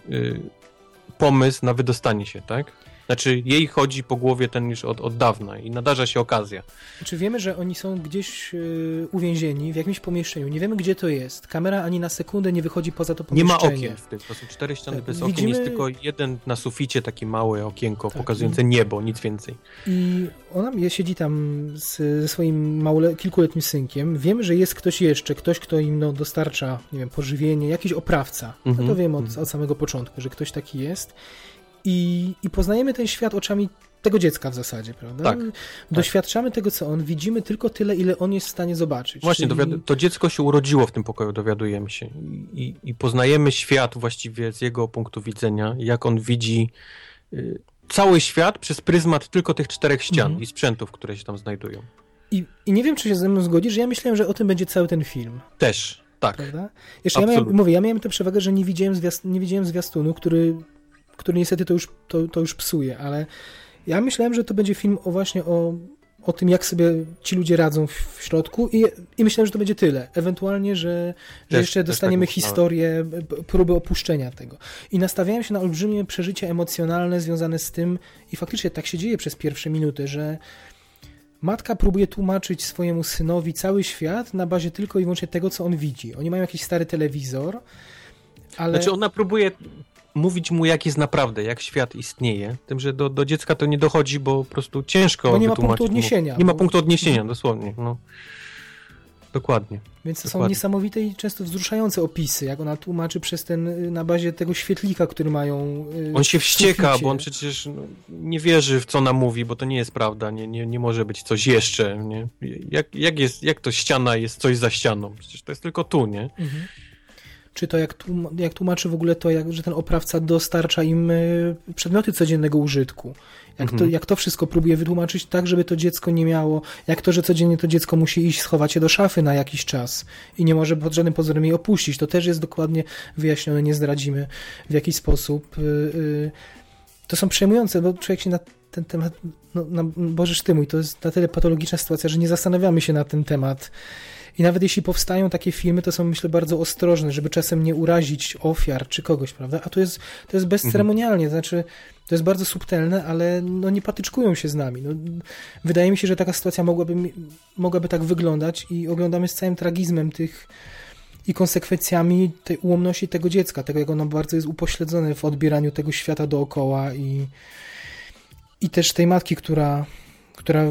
pomysł na wydostanie się, tak? Znaczy, jej chodzi po głowie ten już od, od dawna i nadarza się okazja. Czy wiemy, że oni są gdzieś yy, uwięzieni w jakimś pomieszczeniu? Nie wiemy, gdzie to jest. Kamera ani na sekundę nie wychodzi poza to pomieszczenie. Nie ma okien w tym. To są cztery ściany tak, bez widzimy... okien. Jest tylko jeden na suficie, takie małe okienko tak, pokazujące i... niebo, nic więcej. I ona siedzi tam z, ze swoim małole... kilkuletnim synkiem. Wiemy, że jest ktoś jeszcze, ktoś, kto im no, dostarcza, nie wiem, pożywienie, jakiś oprawca. -hmm. No to mhm, wiemy od, -hmm. od samego początku, że ktoś taki jest i, i poznajemy ten świat oczami tego dziecka w zasadzie, prawda? Tak. Doświadczamy tak. tego, co on, widzimy tylko tyle, ile on jest w stanie zobaczyć. Właśnie, czyli... to dziecko się urodziło w tym pokoju, dowiadujemy się. I, I, poznajemy świat właściwie z jego punktu widzenia, jak on widzi y, cały świat przez pryzmat tylko tych czterech ścian mhm. i sprzętów, które się tam znajdują. I, I nie wiem, czy się ze mną zgodzisz, że ja myślałem, że o tym będzie cały ten film. Też, tak. Prawda? Jeszcze ja miałem, mówię, ja miałem tę przewagę, że nie widziałem, zwiast, nie widziałem zwiastunu, który który niestety to już, to, to już psuje, ale ja myślałem, że to będzie film o właśnie o, o tym, jak sobie ci ludzie radzą w, środku i, i myślałem, że to będzie tyle. Ewentualnie, że, że też, jeszcze dostaniemy tak historię, próby opuszczenia tego. I nastawiałem się na olbrzymie przeżycie emocjonalne związane z tym i faktycznie tak się dzieje przez pierwsze minuty, że matka próbuje tłumaczyć swojemu synowi cały świat na bazie tylko i wyłącznie tego, co on widzi. Oni mają jakiś stary telewizor, ale... Znaczy ona próbuje mówić mu, jak jest naprawdę, jak świat istnieje. Tym, że do, do dziecka to nie dochodzi, bo po prostu ciężko bo nie ma punktu odniesienia. Mu. Nie ma punktu odniesienia, dosłownie. No. Dokładnie. Więc to Dokładnie. są niesamowite i często wzruszające opisy, jak ona tłumaczy przez ten, y, na bazie tego świetlika, który mają. Yy, on się wścieka, bo on przecież no, nie wierzy w co ona mówi, bo to nie jest prawda, nie, nie, nie może być coś jeszcze. Nie? Jak, jak, jest, jak to ściana jest coś za ścianą? Przecież to jest tylko tu, nie? Mhm czy to jak, jak tłumaczy w ogóle to, jak, że ten oprawca dostarcza im e, przedmioty codziennego użytku. Jak, to, mhm. jak to wszystko próbuje wytłumaczyć tak, żeby to dziecko nie miało, jak to, że codziennie to dziecko musi iść, schować się do szafy na jakiś czas i nie może pod żadnym pozorem jej opuścić. To też jest dokładnie wyjaśnione, nie zdradzimy w jaki sposób. E, e, to są przejmujące, bo człowiek się na ten temat, no, na Boże ty mój, to jest na tyle patologiczna sytuacja, że nie zastanawiamy się na ten temat i nawet jeśli powstają takie filmy, to są myślę bardzo ostrożne, żeby czasem nie urazić ofiar czy kogoś, prawda? A to jest, to jest bezceremonialnie, to znaczy to jest bardzo subtelne, ale no nie patyczkują się z nami. No, wydaje mi się, że taka sytuacja mogłaby, mogłaby tak wyglądać i oglądamy z całym tragizmem tych i konsekwencjami tej ułomności tego dziecka, tego jak ono bardzo jest upośledzone w odbieraniu tego świata dookoła i, i też tej matki, która która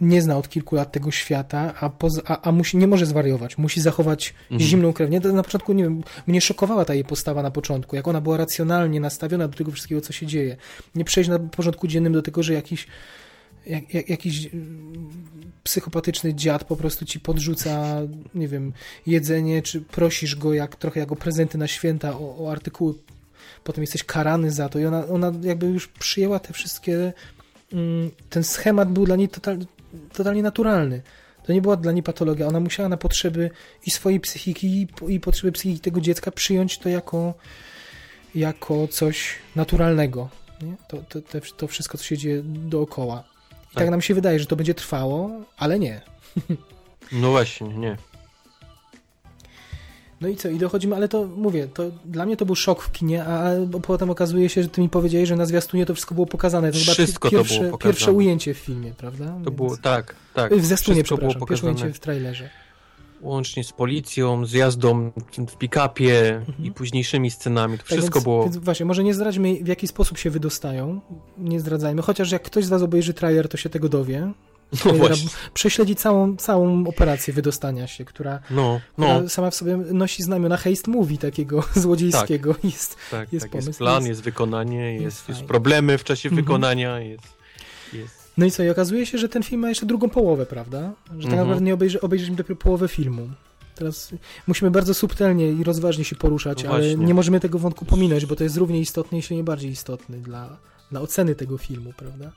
nie zna od kilku lat tego świata, a, poza, a, a musi, nie może zwariować, musi zachować mhm. zimną krew. Nie, na początku, nie wiem, mnie szokowała ta jej postawa na początku, jak ona była racjonalnie nastawiona do tego wszystkiego, co się dzieje. Nie przejść na porządku dziennym do tego, że jakiś jak, jak, jakiś psychopatyczny dziad po prostu ci podrzuca, nie wiem, jedzenie, czy prosisz go jak trochę jako prezenty na święta o, o artykuły, potem jesteś karany za to i ona, ona jakby już przyjęła te wszystkie ten schemat był dla niej total, totalnie naturalny. To nie była dla niej patologia. Ona musiała na potrzeby i swojej psychiki, i, potrzeby psychiki tego dziecka przyjąć to jako, jako coś naturalnego. To, to, to wszystko, co się dzieje dookoła. I tak. tak nam się wydaje, że to będzie trwało, ale nie. No właśnie, nie. No i co, i dochodzimy, ale to mówię, to dla mnie to był szok w kinie, a potem okazuje się, że ty mi powiedziałeś, że na zwiastunie to wszystko było pokazane. To wszystko pierwsze, to było pokazane. Pierwsze ujęcie w filmie, prawda? To Więc... było, tak, tak. W zwiastunie, przepraszam, było pierwsze ujęcie w trailerze. Łącznie z policją, z jazdą w pick-upie mhm. i późniejszymi scenami. To tak wszystko więc, było... Więc właśnie, może nie zdradźmy w jaki sposób się wydostają, nie zdradzajmy, chociaż jak ktoś z was obejrzy trailer, to się tego dowie, no prześledzi całą, całą operację wydostania się, która, no, no. która sama w sobie nosi znamiona haste movie takiego złodziejskiego. Tak, jest, tak, jest tak, pomysł. Jest plan, jest, wykonanie, jest, jest, jest problemy w czasie mhm. wykonania, jest, jest... No i co, i okazuje się, że ten film ma jeszcze drugą połowę, prawda? Że tak mhm. naprawdę nie obejrzy, obejrzymy dopiero połowę filmu. Teraz musimy bardzo subtelnie i rozważnie się poruszać, no ale nie możemy tego wątku pominąć, bo to jest równie istotny, jeśli nie bardziej istotny dla, dla oceny tego filmu, prawda?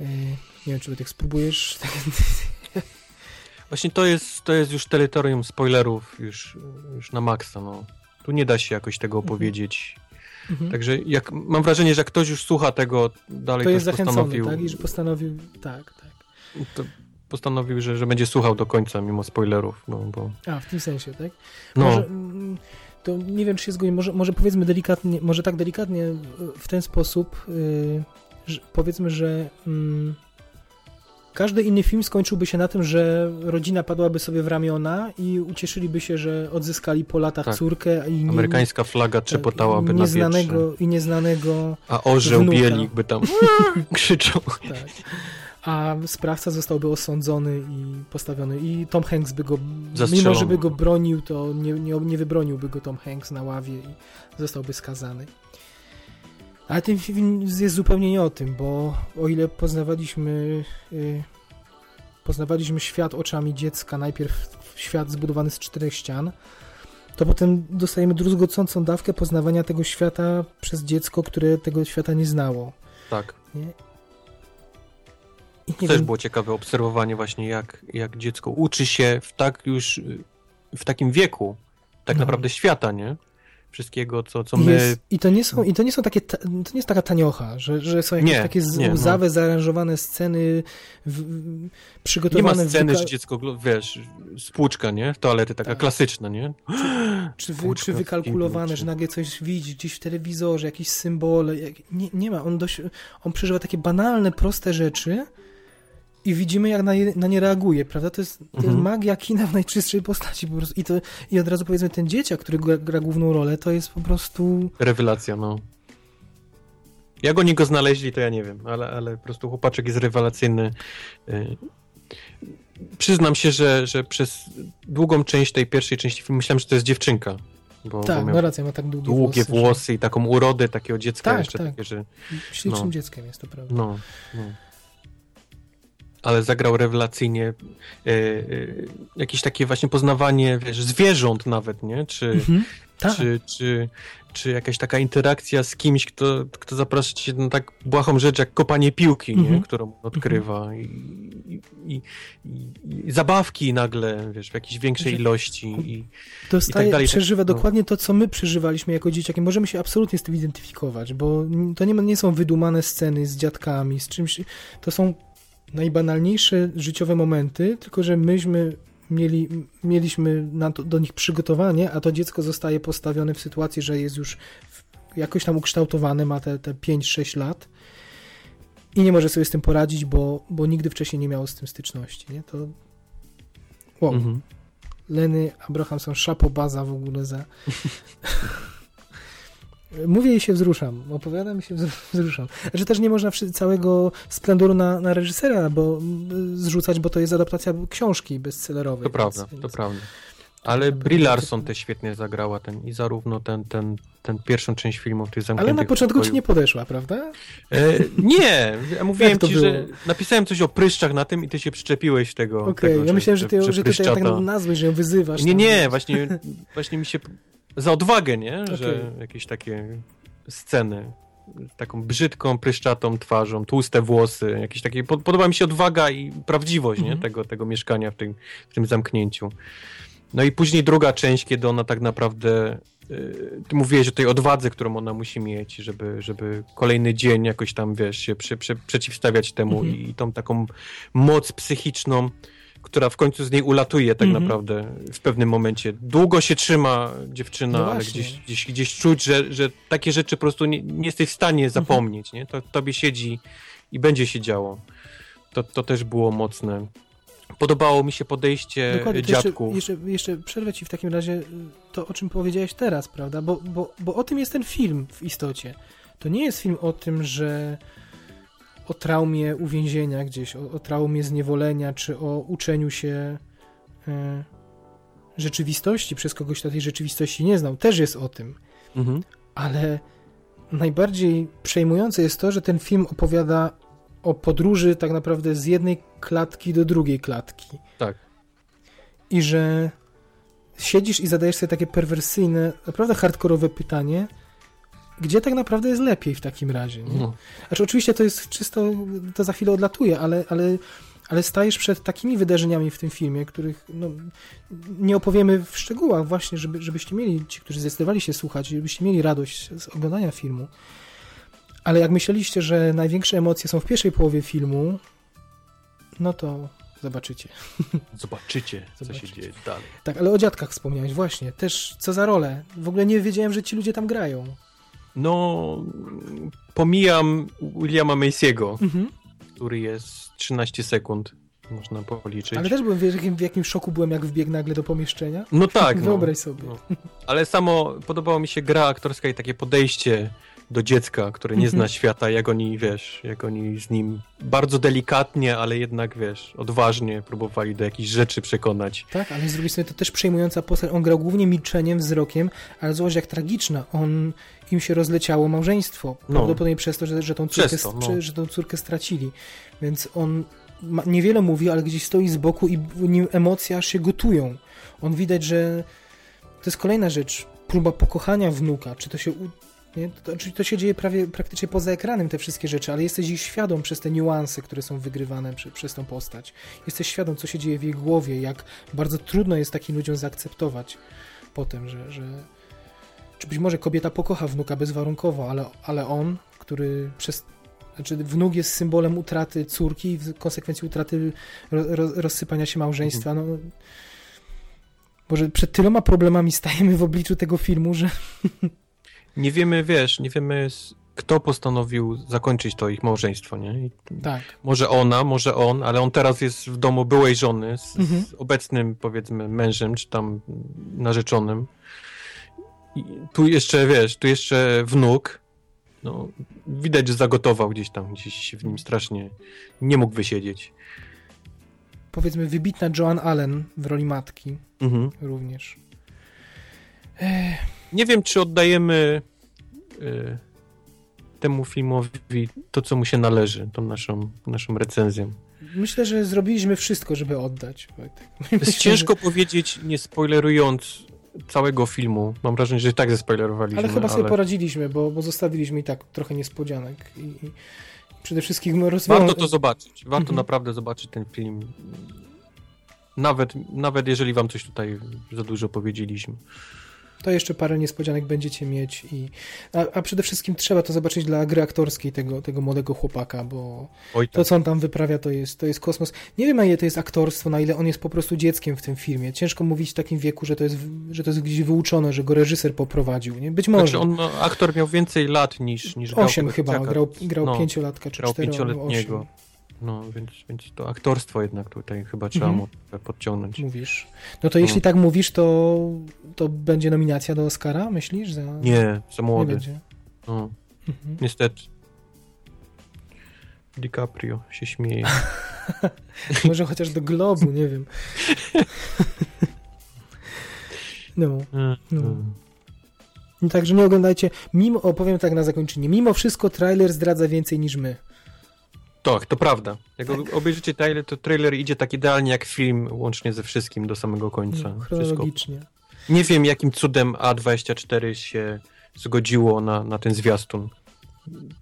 E, nie wiem, czy tak spróbujesz. Właśnie to jest, to jest już terytorium spoilerów już, już na maksa. No. Tu nie da się jakoś tego mhm. opowiedzieć. Mhm. Także jak, mam wrażenie, że jak ktoś już słucha tego, dalej to jest postanowił... tak? I że postanowił, tak, tak. Postanowił, że, że będzie słuchał do końca mimo spoilerów. No, bo... A, w tym sensie, tak? No. Może, mm, to nie wiem, czy się. Może, może powiedzmy delikatnie, może tak delikatnie w ten sposób, yy, że, powiedzmy, że... Yy, każdy inny film skończyłby się na tym, że rodzina padłaby sobie w ramiona i ucieszyliby się, że odzyskali po latach tak. córkę. I nie, Amerykańska flaga trzepotałaby tak, nieznanego, na wietrze. I nieznanego A orzeł wnuka. bielik by tam krzyczał. Tak. A sprawca zostałby osądzony i postawiony. I Tom Hanks by go, mimo że by go bronił, to nie, nie, nie wybroniłby go Tom Hanks na ławie i zostałby skazany. Ale ten film jest zupełnie nie o tym, bo o ile poznawaliśmy yy, poznawaliśmy świat oczami dziecka, najpierw świat zbudowany z czterech ścian, to potem dostajemy druzgocącą dawkę poznawania tego świata przez dziecko, które tego świata nie znało. Tak. Nie? I nie Też wiem... było ciekawe obserwowanie właśnie, jak, jak dziecko uczy się w tak już, w takim wieku tak no. naprawdę świata, nie? Wszystkiego, co, co my... Jest, I to nie są, i to nie są takie, to nie jest taka taniocha, że, że są jakieś nie, takie nie, łzawe, no. zaaranżowane sceny w, przygotowane... Nie ma sceny, że dziecko, wiesz, spłuczka, nie? W toalety, taka tak. klasyczna, nie? Czy, czy, czy wykalkulowane, że nagle coś widzi gdzieś w telewizorze, jakieś symbole. Nie, nie ma, on, dość, on przeżywa takie banalne, proste rzeczy, i widzimy, jak na, na nie reaguje, prawda? To jest, to mhm. jest magia kina w najczystszej postaci po prostu. I, to, I od razu powiedzmy, ten dzieciak, który gra, gra, główną rolę, to jest po prostu... Rewelacja, no. Jak oni go znaleźli, to ja nie wiem, ale, ale po prostu chłopaczek jest rewelacyjny. Y, przyznam się, że, że przez długą część tej pierwszej części filmu myślałem, że to jest dziewczynka. Bo, tak, bo no racja, ma tak długie, długie włosy, włosy i taką urodę takiego dziecka tak, jeszcze tak. takie, że... Ślicznym no. dzieckiem jest to prawda. No, no ale zagrał rewelacyjnie e, e, jakieś takie właśnie poznawanie wiesz, zwierząt nawet, nie? Czy, mhm, tak. czy, czy, czy jakaś taka interakcja z kimś, kto, kto zaprasza cię na tak błahą rzecz jak kopanie piłki, nie? Mhm. którą odkrywa mhm. I, i, i, i, zabawki nagle, wiesz, w jakiejś większej ilości i, Dostaje, tak dalej. przeżywa no. dokładnie to, co my przeżywaliśmy jako dzieciaki. Możemy się absolutnie z tym identyfikować, bo to nie, nie są wydumane sceny z dziadkami, z czymś, to są najbanalniejsze życiowe momenty, tylko że myśmy mieli, mieliśmy to, do nich przygotowanie, a to dziecko zostaje postawione w sytuacji, że jest już jakoś tam ukształtowane, ma te, te 5-6 lat i nie może sobie z tym poradzić, bo, bo nigdy wcześniej nie miało z tym styczności. Nie? To wow. Mhm. Leny Abrahamson, szapobaza w ogóle za Mówię i się wzruszam, opowiadam i się wzruszam. Że też nie można całego splendoru na, na reżysera bo, zrzucać, bo to jest adaptacja książki bestsellerowej. To prawda, więc... to prawda. Ale Brie Larson też świetnie zagrała ten i zarówno ten, ten, ten pierwszą część filmu, tych zamkniętych Ale na początku ci nie podeszła, prawda? E, nie, ja mówiłem ci, było? że napisałem coś o pryszczach na tym i ty się przyczepiłeś tego. Okej, okay, ja myślałem, że ty, że, że ty tak nazwę, że ją wyzywasz. Nie, nie, właśnie, właśnie mi się za odwagę, nie? Okay. Że jakieś takie sceny taką brzydką, pryszczatą twarzą, tłuste włosy, jakieś takie, podoba mi się odwaga i prawdziwość, nie? Mhm. Tego, tego mieszkania w tym, w tym zamknięciu. No i później druga część, kiedy ona tak naprawdę y, ty mówiłeś o tej odwadze, którą ona musi mieć, żeby, żeby kolejny dzień jakoś tam, wiesz, się przy, przy, przeciwstawiać temu Mhm. i, i tą taką moc psychiczną, która w końcu z niej ulatuje tak Mhm. naprawdę w pewnym momencie. Długo się trzyma dziewczyna, No ale gdzieś, gdzieś, gdzieś czuć, że, że takie rzeczy po prostu nie, nie jesteś w stanie Mhm. zapomnieć, nie? To tobie siedzi i będzie się działo. To, to też było mocne. Podobało mi się podejście Dokładnie, jeszcze, jeszcze, jeszcze przerwę ci w takim razie y, to, o czym powiedziałeś teraz, prawda? Bo, bo, bo o tym jest ten film w istocie. To nie jest film o tym, że o traumie uwięzienia gdzieś, o, o traumie zniewolenia, czy o uczeniu się y, rzeczywistości przez kogoś, kto tej rzeczywistości nie znał. Też jest o tym. Mhm. ale najbardziej przejmujące jest to, że ten film opowiada o podróży tak naprawdę z jednej klatki do drugiej klatki. Tak. I że siedzisz i zadajesz sobie takie perwersyjne, naprawdę hardkorowe pytanie, gdzie tak naprawdę jest lepiej w takim razie. Nie? No. Znaczy oczywiście to jest czysto, to za chwilę odlatuje, ale, ale, ale stajesz przed takimi wydarzeniami w tym filmie, których no, nie opowiemy w szczegółach właśnie, żeby, żebyście mieli, ci, którzy zdecydowali się słuchać, żebyście mieli radość z oglądania filmu. Ale jak myśleliście, że największe emocje są w pierwszej połowie filmu, no to zobaczycie. Zobaczycie, co Zobaczycie. się dzieje dalej. Tak, ale o dziadkach wspomniałeś, właśnie. Też co za rolę. W ogóle nie wiedziałem, że ci ludzie tam grają. No, pomijam Williama Macy'ego, Mhm. który jest 13 sekund, można policzyć. Ale też byłem w jakim, w jakim szoku byłem, jak wbiegł nagle do pomieszczenia. No tak, no. Wyobraź sobie. No. Ale samo podobało mi się gra aktorska i takie podejście do dziecka, które nie Mhm. zna świata, jak oni, wiesz, jak oni z nim bardzo delikatnie, ale jednak, wiesz, odważnie próbowali do jakichś rzeczy przekonać. Tak, ale z drugiej strony to też przejmująca postać. On grał głównie milczeniem, wzrokiem, ale zobacz jak tragiczna. On, im się rozleciało małżeństwo. No. Prawdopodobnie przez to, że, że, tą córkę, to, no. że, tą córkę stracili. Więc on ma, niewiele mówi, ale gdzieś stoi z boku i nim emocje aż się gotują. On widać, że to jest kolejna rzecz. Próba pokochania wnuka. Czy to się... Nie? To, czyli to się dzieje prawie praktycznie poza ekranem, te wszystkie rzeczy, ale jesteś ich świadom przez te niuanse, które są wygrywane przy, przez tą postać. Jesteś świadom, co się dzieje w jej głowie, jak bardzo trudno jest takim ludziom zaakceptować potem, że, że czy być może kobieta pokocha wnuka bezwarunkowo, ale, ale on, który przez znaczy wnuk jest symbolem utraty córki i w konsekwencji utraty ro, ro, rozsypania się małżeństwa. No, może przed tyloma problemami stajemy w obliczu tego filmu, że Nie wiemy, wiesz, nie wiemy kto postanowił zakończyć to ich małżeństwo, nie? I tak. może ona, może on, ale on teraz jest w domu byłej żony z, Mhm. z obecnym, powiedzmy, mężem, czy tam narzeczonym. I tu jeszcze, wiesz, tu jeszcze wnuk, no, widać, że zagotował gdzieś tam, gdzieś się w nim strasznie nie mógł wysiedzieć. Powiedzmy wybitna Joan Allen w roli matki Mhm. również. Nie wiem, czy oddajemy y, temu filmowi to, co mu się należy, tą naszą, naszą recenzją. Myślę, że zrobiliśmy wszystko, żeby oddać. To jest Myślę, ciężko powiedzieć, nie spoilerując całego filmu. Mam wrażenie, że i tak zespoilerowaliśmy. Ale chyba sobie poradziliśmy, bo, bo zostawiliśmy i tak trochę niespodzianek. I, i przede wszystkim rozwią... Warto to zobaczyć. Warto Mhm. naprawdę zobaczyć ten film. Nawet, nawet jeżeli wam coś tutaj za dużo powiedzieliśmy. To jeszcze parę niespodzianek będziecie mieć. I, a, a przede wszystkim trzeba to zobaczyć dla gry aktorskiej tego, tego młodego chłopaka, bo Oj, to, tak. co on tam wyprawia, to jest, to jest kosmos. Nie wiem, na ile to jest aktorstwo, na ile on jest po prostu dzieckiem w tym filmie. Ciężko mówić w takim wieku, że to jest, że to jest gdzieś wyuczone, że go reżyser poprowadził. Nie? Być może. Znaczy on, no, aktor miał więcej lat niż, niż grał Osiem tego chyba, grał, grał No, pięciolatka czy grał cztero, pięcioletniego. osiem, No, więc, więc to aktorstwo jednak tutaj chyba trzeba Mhm. mu podciągnąć. Mówisz. No to jeśli tak mówisz, to, to będzie nominacja do Oscara, myślisz? Za... Nie, za nie młody. będzie. No, Mhm. niestety. DiCaprio się śmieje. Może chociaż do Globu, nie wiem. No. No. No Także nie oglądajcie. Mimo, opowiem tak na zakończenie. Mimo wszystko trailer zdradza więcej niż my. Tak, to prawda. Jak ob- obejrzycie trailer, to trailer idzie tak idealnie jak film, łącznie ze wszystkim do samego końca. No, Wszystko. chronologicznie. Nie wiem, jakim cudem A24 się zgodziło na, na ten zwiastun.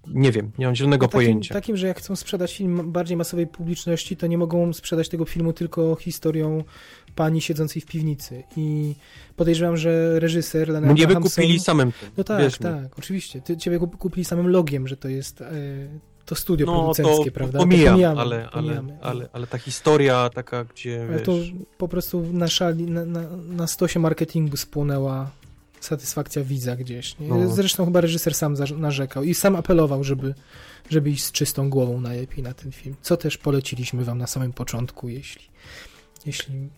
Nie wiem, nie mam zielonego No takim, pojęcia. Takim, że jak chcą sprzedać film bardziej masowej publiczności, to nie mogą sprzedać tego filmu tylko historią pani siedzącej w piwnicy. I podejrzewam, że reżyser Leonard Mnie by kupili samym tym. No tak, mi. tak, oczywiście. Ty, ciebie kup- kupili samym logiem, że to jest e, to studio No to producenckie, prawda? pomijam, to pomijamy, ale, ale, pomijamy. ale, ale ta historia taka, gdzie Ale wiesz, to po prostu na szali, na, na, na stosie marketingu spłonęła satysfakcja widza gdzieś. Nie? No. Zresztą chyba reżyser sam narzekał i sam apelował, żeby, żeby iść z czystą głową najlepiej na ten film. Co też poleciliśmy wam na samym początku, jeśli, jeśli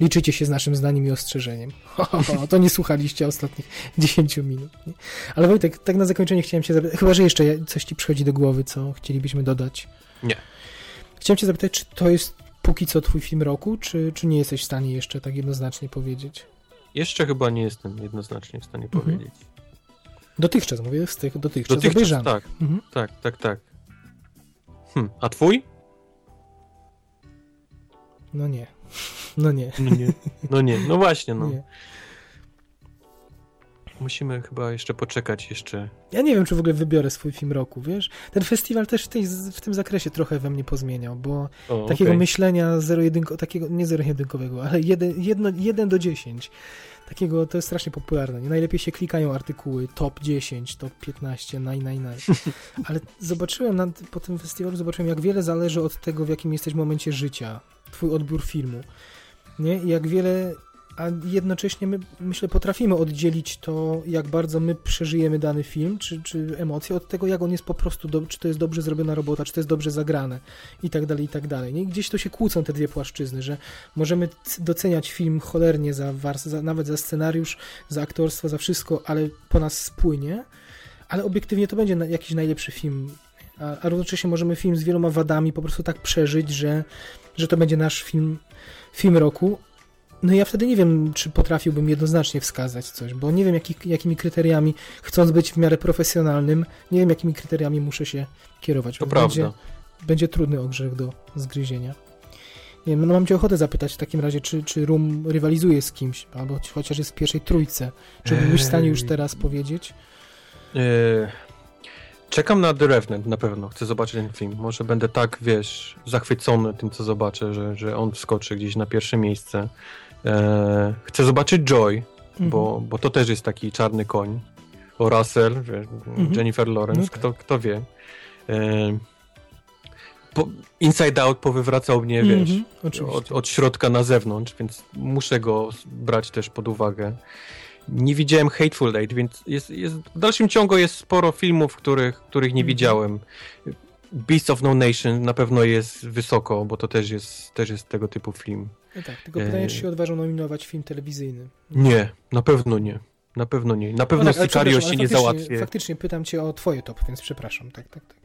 liczycie się z naszym zdaniem i ostrzeżeniem. to nie słuchaliście ostatnich 10 minut. Nie? Ale Wojtek, tak na zakończenie chciałem cię zapytać, chyba, że jeszcze coś ci przychodzi do głowy, co chcielibyśmy dodać. Nie. Chciałem cię zapytać, czy to jest póki co twój film roku, czy, czy nie jesteś w stanie jeszcze tak jednoznacznie powiedzieć? jeszcze chyba nie jestem jednoznacznie w stanie Mhm. powiedzieć. Dotychczas, mówię, z tych dotychczas, Dotychczas, obejrzanych. tak, Mhm. tak, tak, tak. Hm, a twój? No nie. No nie. No nie, no nie, no właśnie, no. nie. Musimy chyba jeszcze poczekać jeszcze. Ja nie wiem, czy w ogóle wybiorę swój film roku, wiesz? Ten festiwal też w, tej, w tym zakresie trochę we mnie pozmieniał, bo O, takiego okej. myślenia zero-jedynko, takiego, nie zero-jedynkowego, ale 1 jedno, jeden do 10. Takiego, to jest strasznie popularne. Nie? Najlepiej się klikają artykuły top 10, top 15, naj, naj, naj. Ale zobaczyłem na, po tym festiwalu, zobaczyłem, jak wiele zależy od tego, w jakim jesteś momencie życia, twój odbiór filmu. Nie? Jak wiele, a jednocześnie my, myślę, potrafimy oddzielić to, jak bardzo my przeżyjemy dany film, czy, czy emocje, od tego, jak on jest po prostu, do, czy to jest dobrze zrobiona robota, czy to jest dobrze zagrane i tak dalej, i tak dalej. Nie? Gdzieś to się kłócą te dwie płaszczyzny, że możemy doceniać film cholernie za, za nawet za scenariusz, za aktorstwo, za wszystko, ale po nas spłynie, ale obiektywnie to będzie jakiś najlepszy film. A, a równocześnie możemy film z wieloma wadami po prostu tak przeżyć, że, że to będzie nasz film, film roku. No ja wtedy nie wiem, czy potrafiłbym jednoznacznie wskazać coś, bo nie wiem, jaki, jakimi kryteriami, chcąc być w miarę profesjonalnym, nie wiem, jakimi kryteriami muszę się kierować. To Więc prawda. Będzie, będzie trudny ogrzech do zgryzienia. Nie wiem, no mam cię ochotę zapytać w takim razie, czy, czy Rum rywalizuje z kimś, albo chociaż jest w pierwszej trójce. Czy byłbyś w stanie już teraz powiedzieć? E, Czekam na The Revenant na pewno. Chcę zobaczyć ten film. Może będę tak, wiesz, zachwycony tym, co zobaczę, że, że on wskoczy gdzieś na pierwsze miejsce. E, chcę zobaczyć Joy, Mhm. bo, bo to też jest taki czarny koń. O Russell, wiesz, Mhm. Jennifer Lawrence, No tak. kto, kto wie. E, po, Inside Out powywracał mnie, wiesz, Mhm, oczywiście. od, od środka na zewnątrz, więc muszę go brać też pod uwagę. Nie widziałem Hateful Eight, więc jest, jest, w dalszym ciągu jest sporo filmów, których, których nie Mhm. widziałem. Beast of No Nation na pewno jest wysoko, bo to też jest, też jest tego typu film. No tak, tylko pytanie, e, czy się odważą nominować film telewizyjny. Nie, na pewno nie. Na pewno nie. Na pewno No tak, Sicario się nie ale faktycznie- pytam cię o twoje top, więc przepraszam, tak, tak, tak.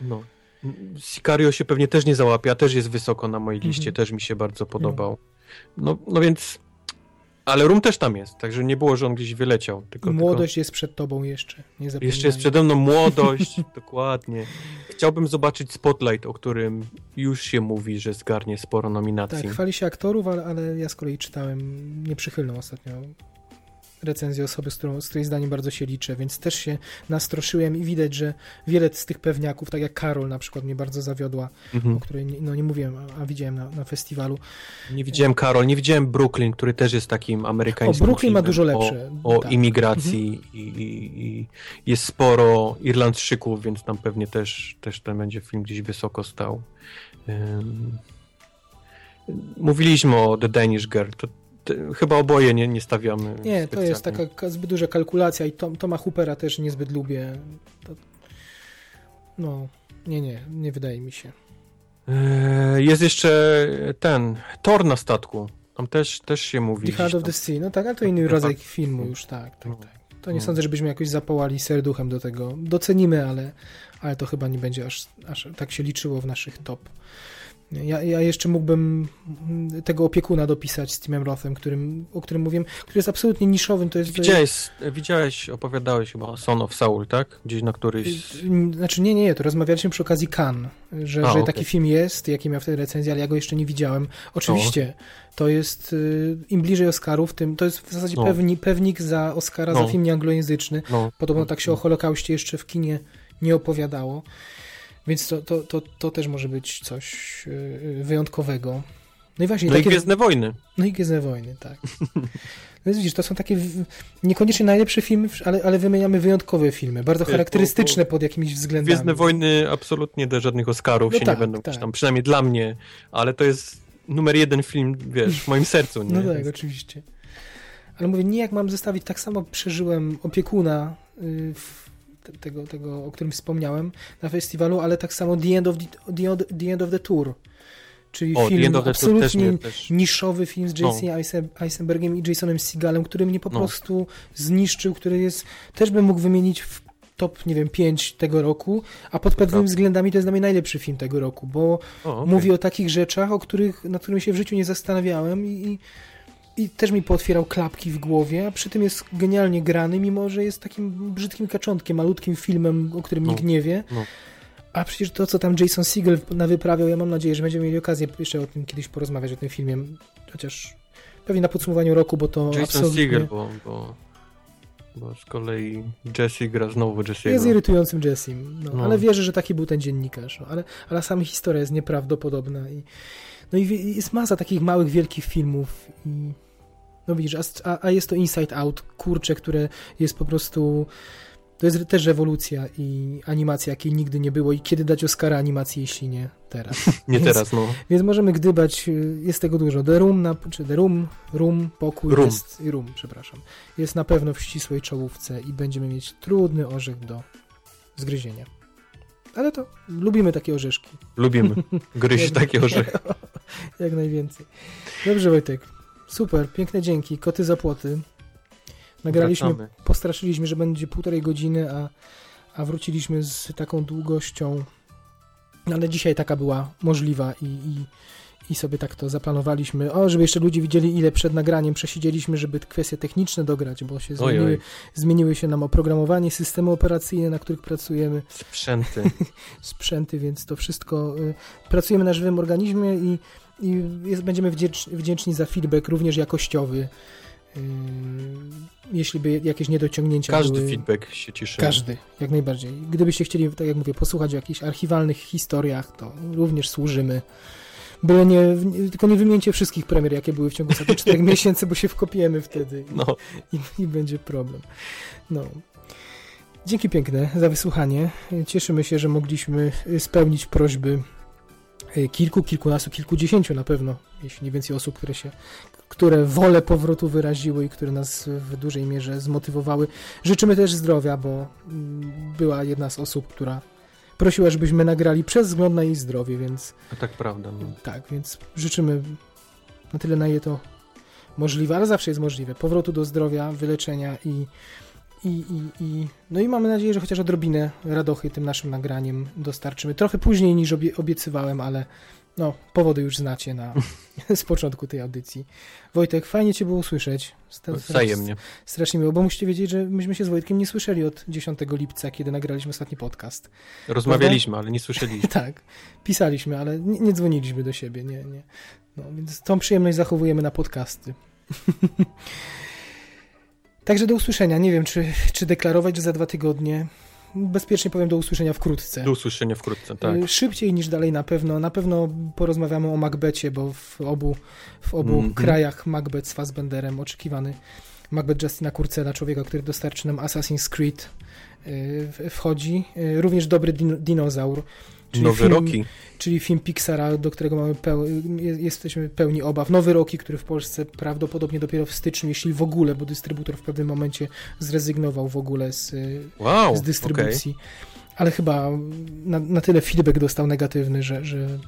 No. Sicario się pewnie też nie załapia, też jest wysoko na mojej liście, Mhm. też mi się bardzo podobał. No, no więc... Ale Rum też tam jest, także nie było, że on gdzieś wyleciał. Tylko, młodość jest przed tobą jeszcze, nie Tylko zapominaj. jeszcze jest przede mną młodość, dokładnie. Chciałbym zobaczyć Spotlight, o którym już się mówi, że zgarnie sporo nominacji. Tak, chwali się aktorów, ale, ale ja z kolei czytałem nieprzychylną ostatnio recenzję osoby, z, którą, z której zdaniem bardzo się liczę, więc też się nastroszyłem i widać, że wiele z tych pewniaków, tak jak Karol na przykład mnie bardzo zawiodła, Mhm. o której nie, no nie mówiłem, a, a widziałem na, na festiwalu. Nie widziałem Karol, nie widziałem Brooklyn, który też jest takim amerykańskim O, Brooklyn ma dużo lepsze. O, o Tak. imigracji i, i, i jest sporo Irlandczyków, więc tam pewnie też, też ten będzie film gdzieś wysoko stał. Ym, Mówiliśmy o The Danish Girl, to, chyba oboje nie, nie stawiamy. Nie, to jest taka ka- zbyt duża kalkulacja i Tom, Toma Hoopera też niezbyt lubię. To, no, nie, nie, nie wydaje mi się. Eee, Jest jeszcze ten Thor na statku. Tam też, też się mówi. The Heart of the. Sea, no tak, ale to inny Tak. rodzaj filmu już, tak, tak, No. tak. To nie No. sądzę, żebyśmy jakoś zapołali serduchem do tego. Docenimy, ale, ale to chyba nie będzie aż, aż tak się liczyło w naszych top. Ja, ja jeszcze mógłbym tego opiekuna dopisać z Timem Rothem, którym, o którym mówiłem, który jest absolutnie niszowym. To jest, widziałeś, widziałeś, opowiadałeś chyba o Son of Saul, tak? Gdzieś na któryś... Znaczy nie, nie, to rozmawialiśmy przy okazji Cannes, że, A, że okay. taki film jest, jaki miał wtedy recenzję, ale ja go jeszcze nie widziałem. Oczywiście, o. to jest, y, im bliżej Oscarów, tym, to jest w zasadzie no. pewni, pewnik za Oscara no. za film nieanglojęzyczny. No. Podobno tak się o Holokauście jeszcze w kinie nie opowiadało. Więc to, to, to, to też może być coś y, wyjątkowego. No i właśnie. No takie... i Gwiezdne Wojny. No i Gwiezdne Wojny, tak. Więc widzisz, to są takie niekoniecznie najlepsze filmy, ale, ale wymieniamy wyjątkowe filmy, bardzo charakterystyczne pod jakimiś względami. Gwiezdne Wojny absolutnie do żadnych Oscarów no się tak, nie będą tak. tam, przynajmniej dla mnie, ale to jest numer jeden film, wiesz, w moim sercu. Nie? No tak, oczywiście. Ale mówię, nie jak mam zestawić, tak samo przeżyłem opiekuna y, w tego, tego, o którym wspomniałem na festiwalu, ale tak samo The End of the, the, the, End of the Tour. Czyli o, film absolutnie niszowy film z J.C. No. Eisenbergiem i Jasonem Seagalem, który mnie po no. prostu zniszczył, który jest, też bym mógł wymienić w top, nie wiem, 5 tego roku, a pod pewnymi względami to jest dla mnie najlepszy film tego roku, bo o, okay. mówi o takich rzeczach, o których, nad którymi się w życiu nie zastanawiałem i, i i też mi pootwierał klapki w głowie, a przy tym jest genialnie grany, mimo że jest takim brzydkim kaczątkiem, malutkim filmem, o którym no, nikt nie wie. No. A przecież to, co tam Jason Segel nawyprawiał, ja mam nadzieję, że będziemy mieli okazję jeszcze o tym kiedyś porozmawiać, o tym filmie, chociaż pewnie na podsumowaniu roku, bo to Jason absolutnie... Segel, bo, bo, bo z kolei Jesse gra znowu Jesse'ego. Jest irytującym Jessim, no, no. ale wierzę, że taki był ten dziennikarz, no, ale, ale sama historia jest nieprawdopodobna i no i jest masa takich małych, wielkich filmów i no widzisz, a, a jest to Inside Out, kurcze, które jest po prostu to jest też rewolucja i animacja, jakiej nigdy nie było i kiedy dać Oscara animacji, jeśli nie teraz. nie więc, teraz, no. Więc możemy gdybać, y, jest tego dużo. The Room, na, czy The Room, Room, pokój room. jest, Room, przepraszam, jest na pewno w ścisłej czołówce i będziemy mieć trudny orzech do zgryzienia. Ale to lubimy takie orzeszki. Lubimy gryźć takie orzechy. Jak najwięcej. Dobrze, Wojtek. Super, piękne dzięki. Koty za płoty. Nagraliśmy, Wracamy. postraszyliśmy, że będzie półtorej godziny, a, a wróciliśmy z taką długością. Ale dzisiaj taka była możliwa i, i, i sobie tak to zaplanowaliśmy. O, żeby jeszcze ludzie widzieli, ile przed nagraniem przesiedzieliśmy, żeby kwestie techniczne dograć, bo się zmieniły, oj, oj. zmieniły się nam oprogramowanie, systemy operacyjne, na których pracujemy. Sprzęty. Sprzęty, więc to wszystko. Y, pracujemy na żywym organizmie i i jest, będziemy wdzięczni, wdzięczni za feedback również jakościowy. Yy, jeśli by jakieś niedociągnięcia Każdy były... feedback się cieszy. Każdy, jak najbardziej. Gdybyście chcieli, tak jak mówię, posłuchać o jakichś archiwalnych historiach, to również służymy. Byle nie, tylko nie wymieńcie wszystkich premier, jakie były w ciągu ostatnich czterech miesięcy, bo się wkopiemy wtedy i, no. i, i będzie problem. No. Dzięki piękne za wysłuchanie. Cieszymy się, że mogliśmy spełnić prośby kilku, kilkunastu, kilkudziesięciu na pewno, jeśli nie więcej osób, które się, które wolę powrotu wyraziły i które nas w dużej mierze zmotywowały. Życzymy też zdrowia, bo mm, była jedna z osób, która prosiła, żebyśmy nagrali przez wzgląd na jej zdrowie, więc... A tak prawda. No. Tak, więc życzymy na tyle, na ile to możliwe, ale zawsze jest możliwe. Powrotu do zdrowia, wyleczenia i i, i, i, no i mamy nadzieję, że chociaż odrobinę radochy tym naszym nagraniem dostarczymy. Trochę później niż obie, obiecywałem, ale no, powody już znacie na, z początku tej audycji. Wojtek, fajnie Cię było usłyszeć. Wzajemnie. Strasznie miło, bo musicie wiedzieć, że myśmy się z Wojtkiem nie słyszeli od 10 lipca, kiedy nagraliśmy ostatni podcast. Rozmawialiśmy, Prawda? ale nie słyszeliśmy. tak, pisaliśmy, ale nie, nie dzwoniliśmy do siebie, nie, nie. No, więc tą przyjemność zachowujemy na podcasty. Także do usłyszenia. Nie wiem, czy, czy deklarować, że za dwa tygodnie. Bezpiecznie powiem do usłyszenia wkrótce. Do usłyszenia wkrótce, tak. Y, szybciej niż dalej na pewno. Na pewno porozmawiamy o Macbecie, bo w obu, w obu mm -hmm. krajach Macbeth z Fassbenderem oczekiwany Macbeth Justina Kurcela, człowieka, który dostarczy nam Assassin's Creed y, wchodzi. Y, również dobry din dinozaur. Czyli Nowy film, Rocky. Czyli film Pixara, do którego mamy peł, jesteśmy pełni obaw. Nowy Rocky, który w Polsce prawdopodobnie dopiero w styczniu, jeśli w ogóle, bo dystrybutor w pewnym momencie zrezygnował w ogóle z, wow, z dystrybucji. Okay. Ale chyba na, na, tyle feedback dostał negatywny, że, że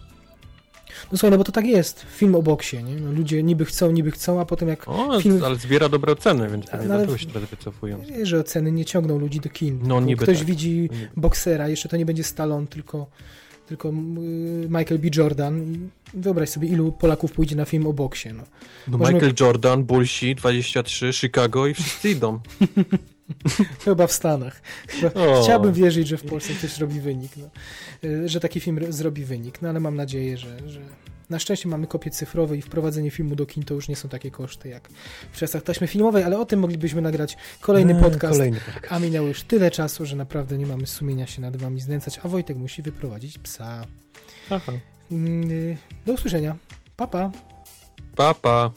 no słuchaj, no bo to tak jest. Film o boksie, nie? No, ludzie niby chcą, niby chcą, a potem jak o, film... ale zbiera dobre oceny, więc pewnie no, dlatego się teraz wycofują. Wie, że oceny nie ciągną ludzi do kin. No niby Ktoś tak. widzi boksera, jeszcze to nie będzie Stallone, tylko tylko y, Michael B. Jordan. Wyobraź sobie, ilu Polaków pójdzie na film o boksie. No. No Możemy- Michael Jordan, Bullsi, 23, Chicago i wszyscy idą. Chyba w Stanach. Chyba. Chciałbym wierzyć, że w Polsce ktoś zrobi wynik. No. Y, Że taki film ro- zrobi wynik, no ale mam nadzieję, że, że... Na szczęście mamy kopie cyfrowe i wprowadzenie filmu do kin to już nie są takie koszty jak w czasach taśmy filmowej, ale o tym moglibyśmy nagrać kolejny Eee, podcast. Kolejny podcast. A minęło już tyle czasu, że naprawdę nie mamy sumienia się nad wami znęcać, a Wojtek musi wyprowadzić psa. Aha. Mm, y, Do usłyszenia. Pa, pa. Pa, pa.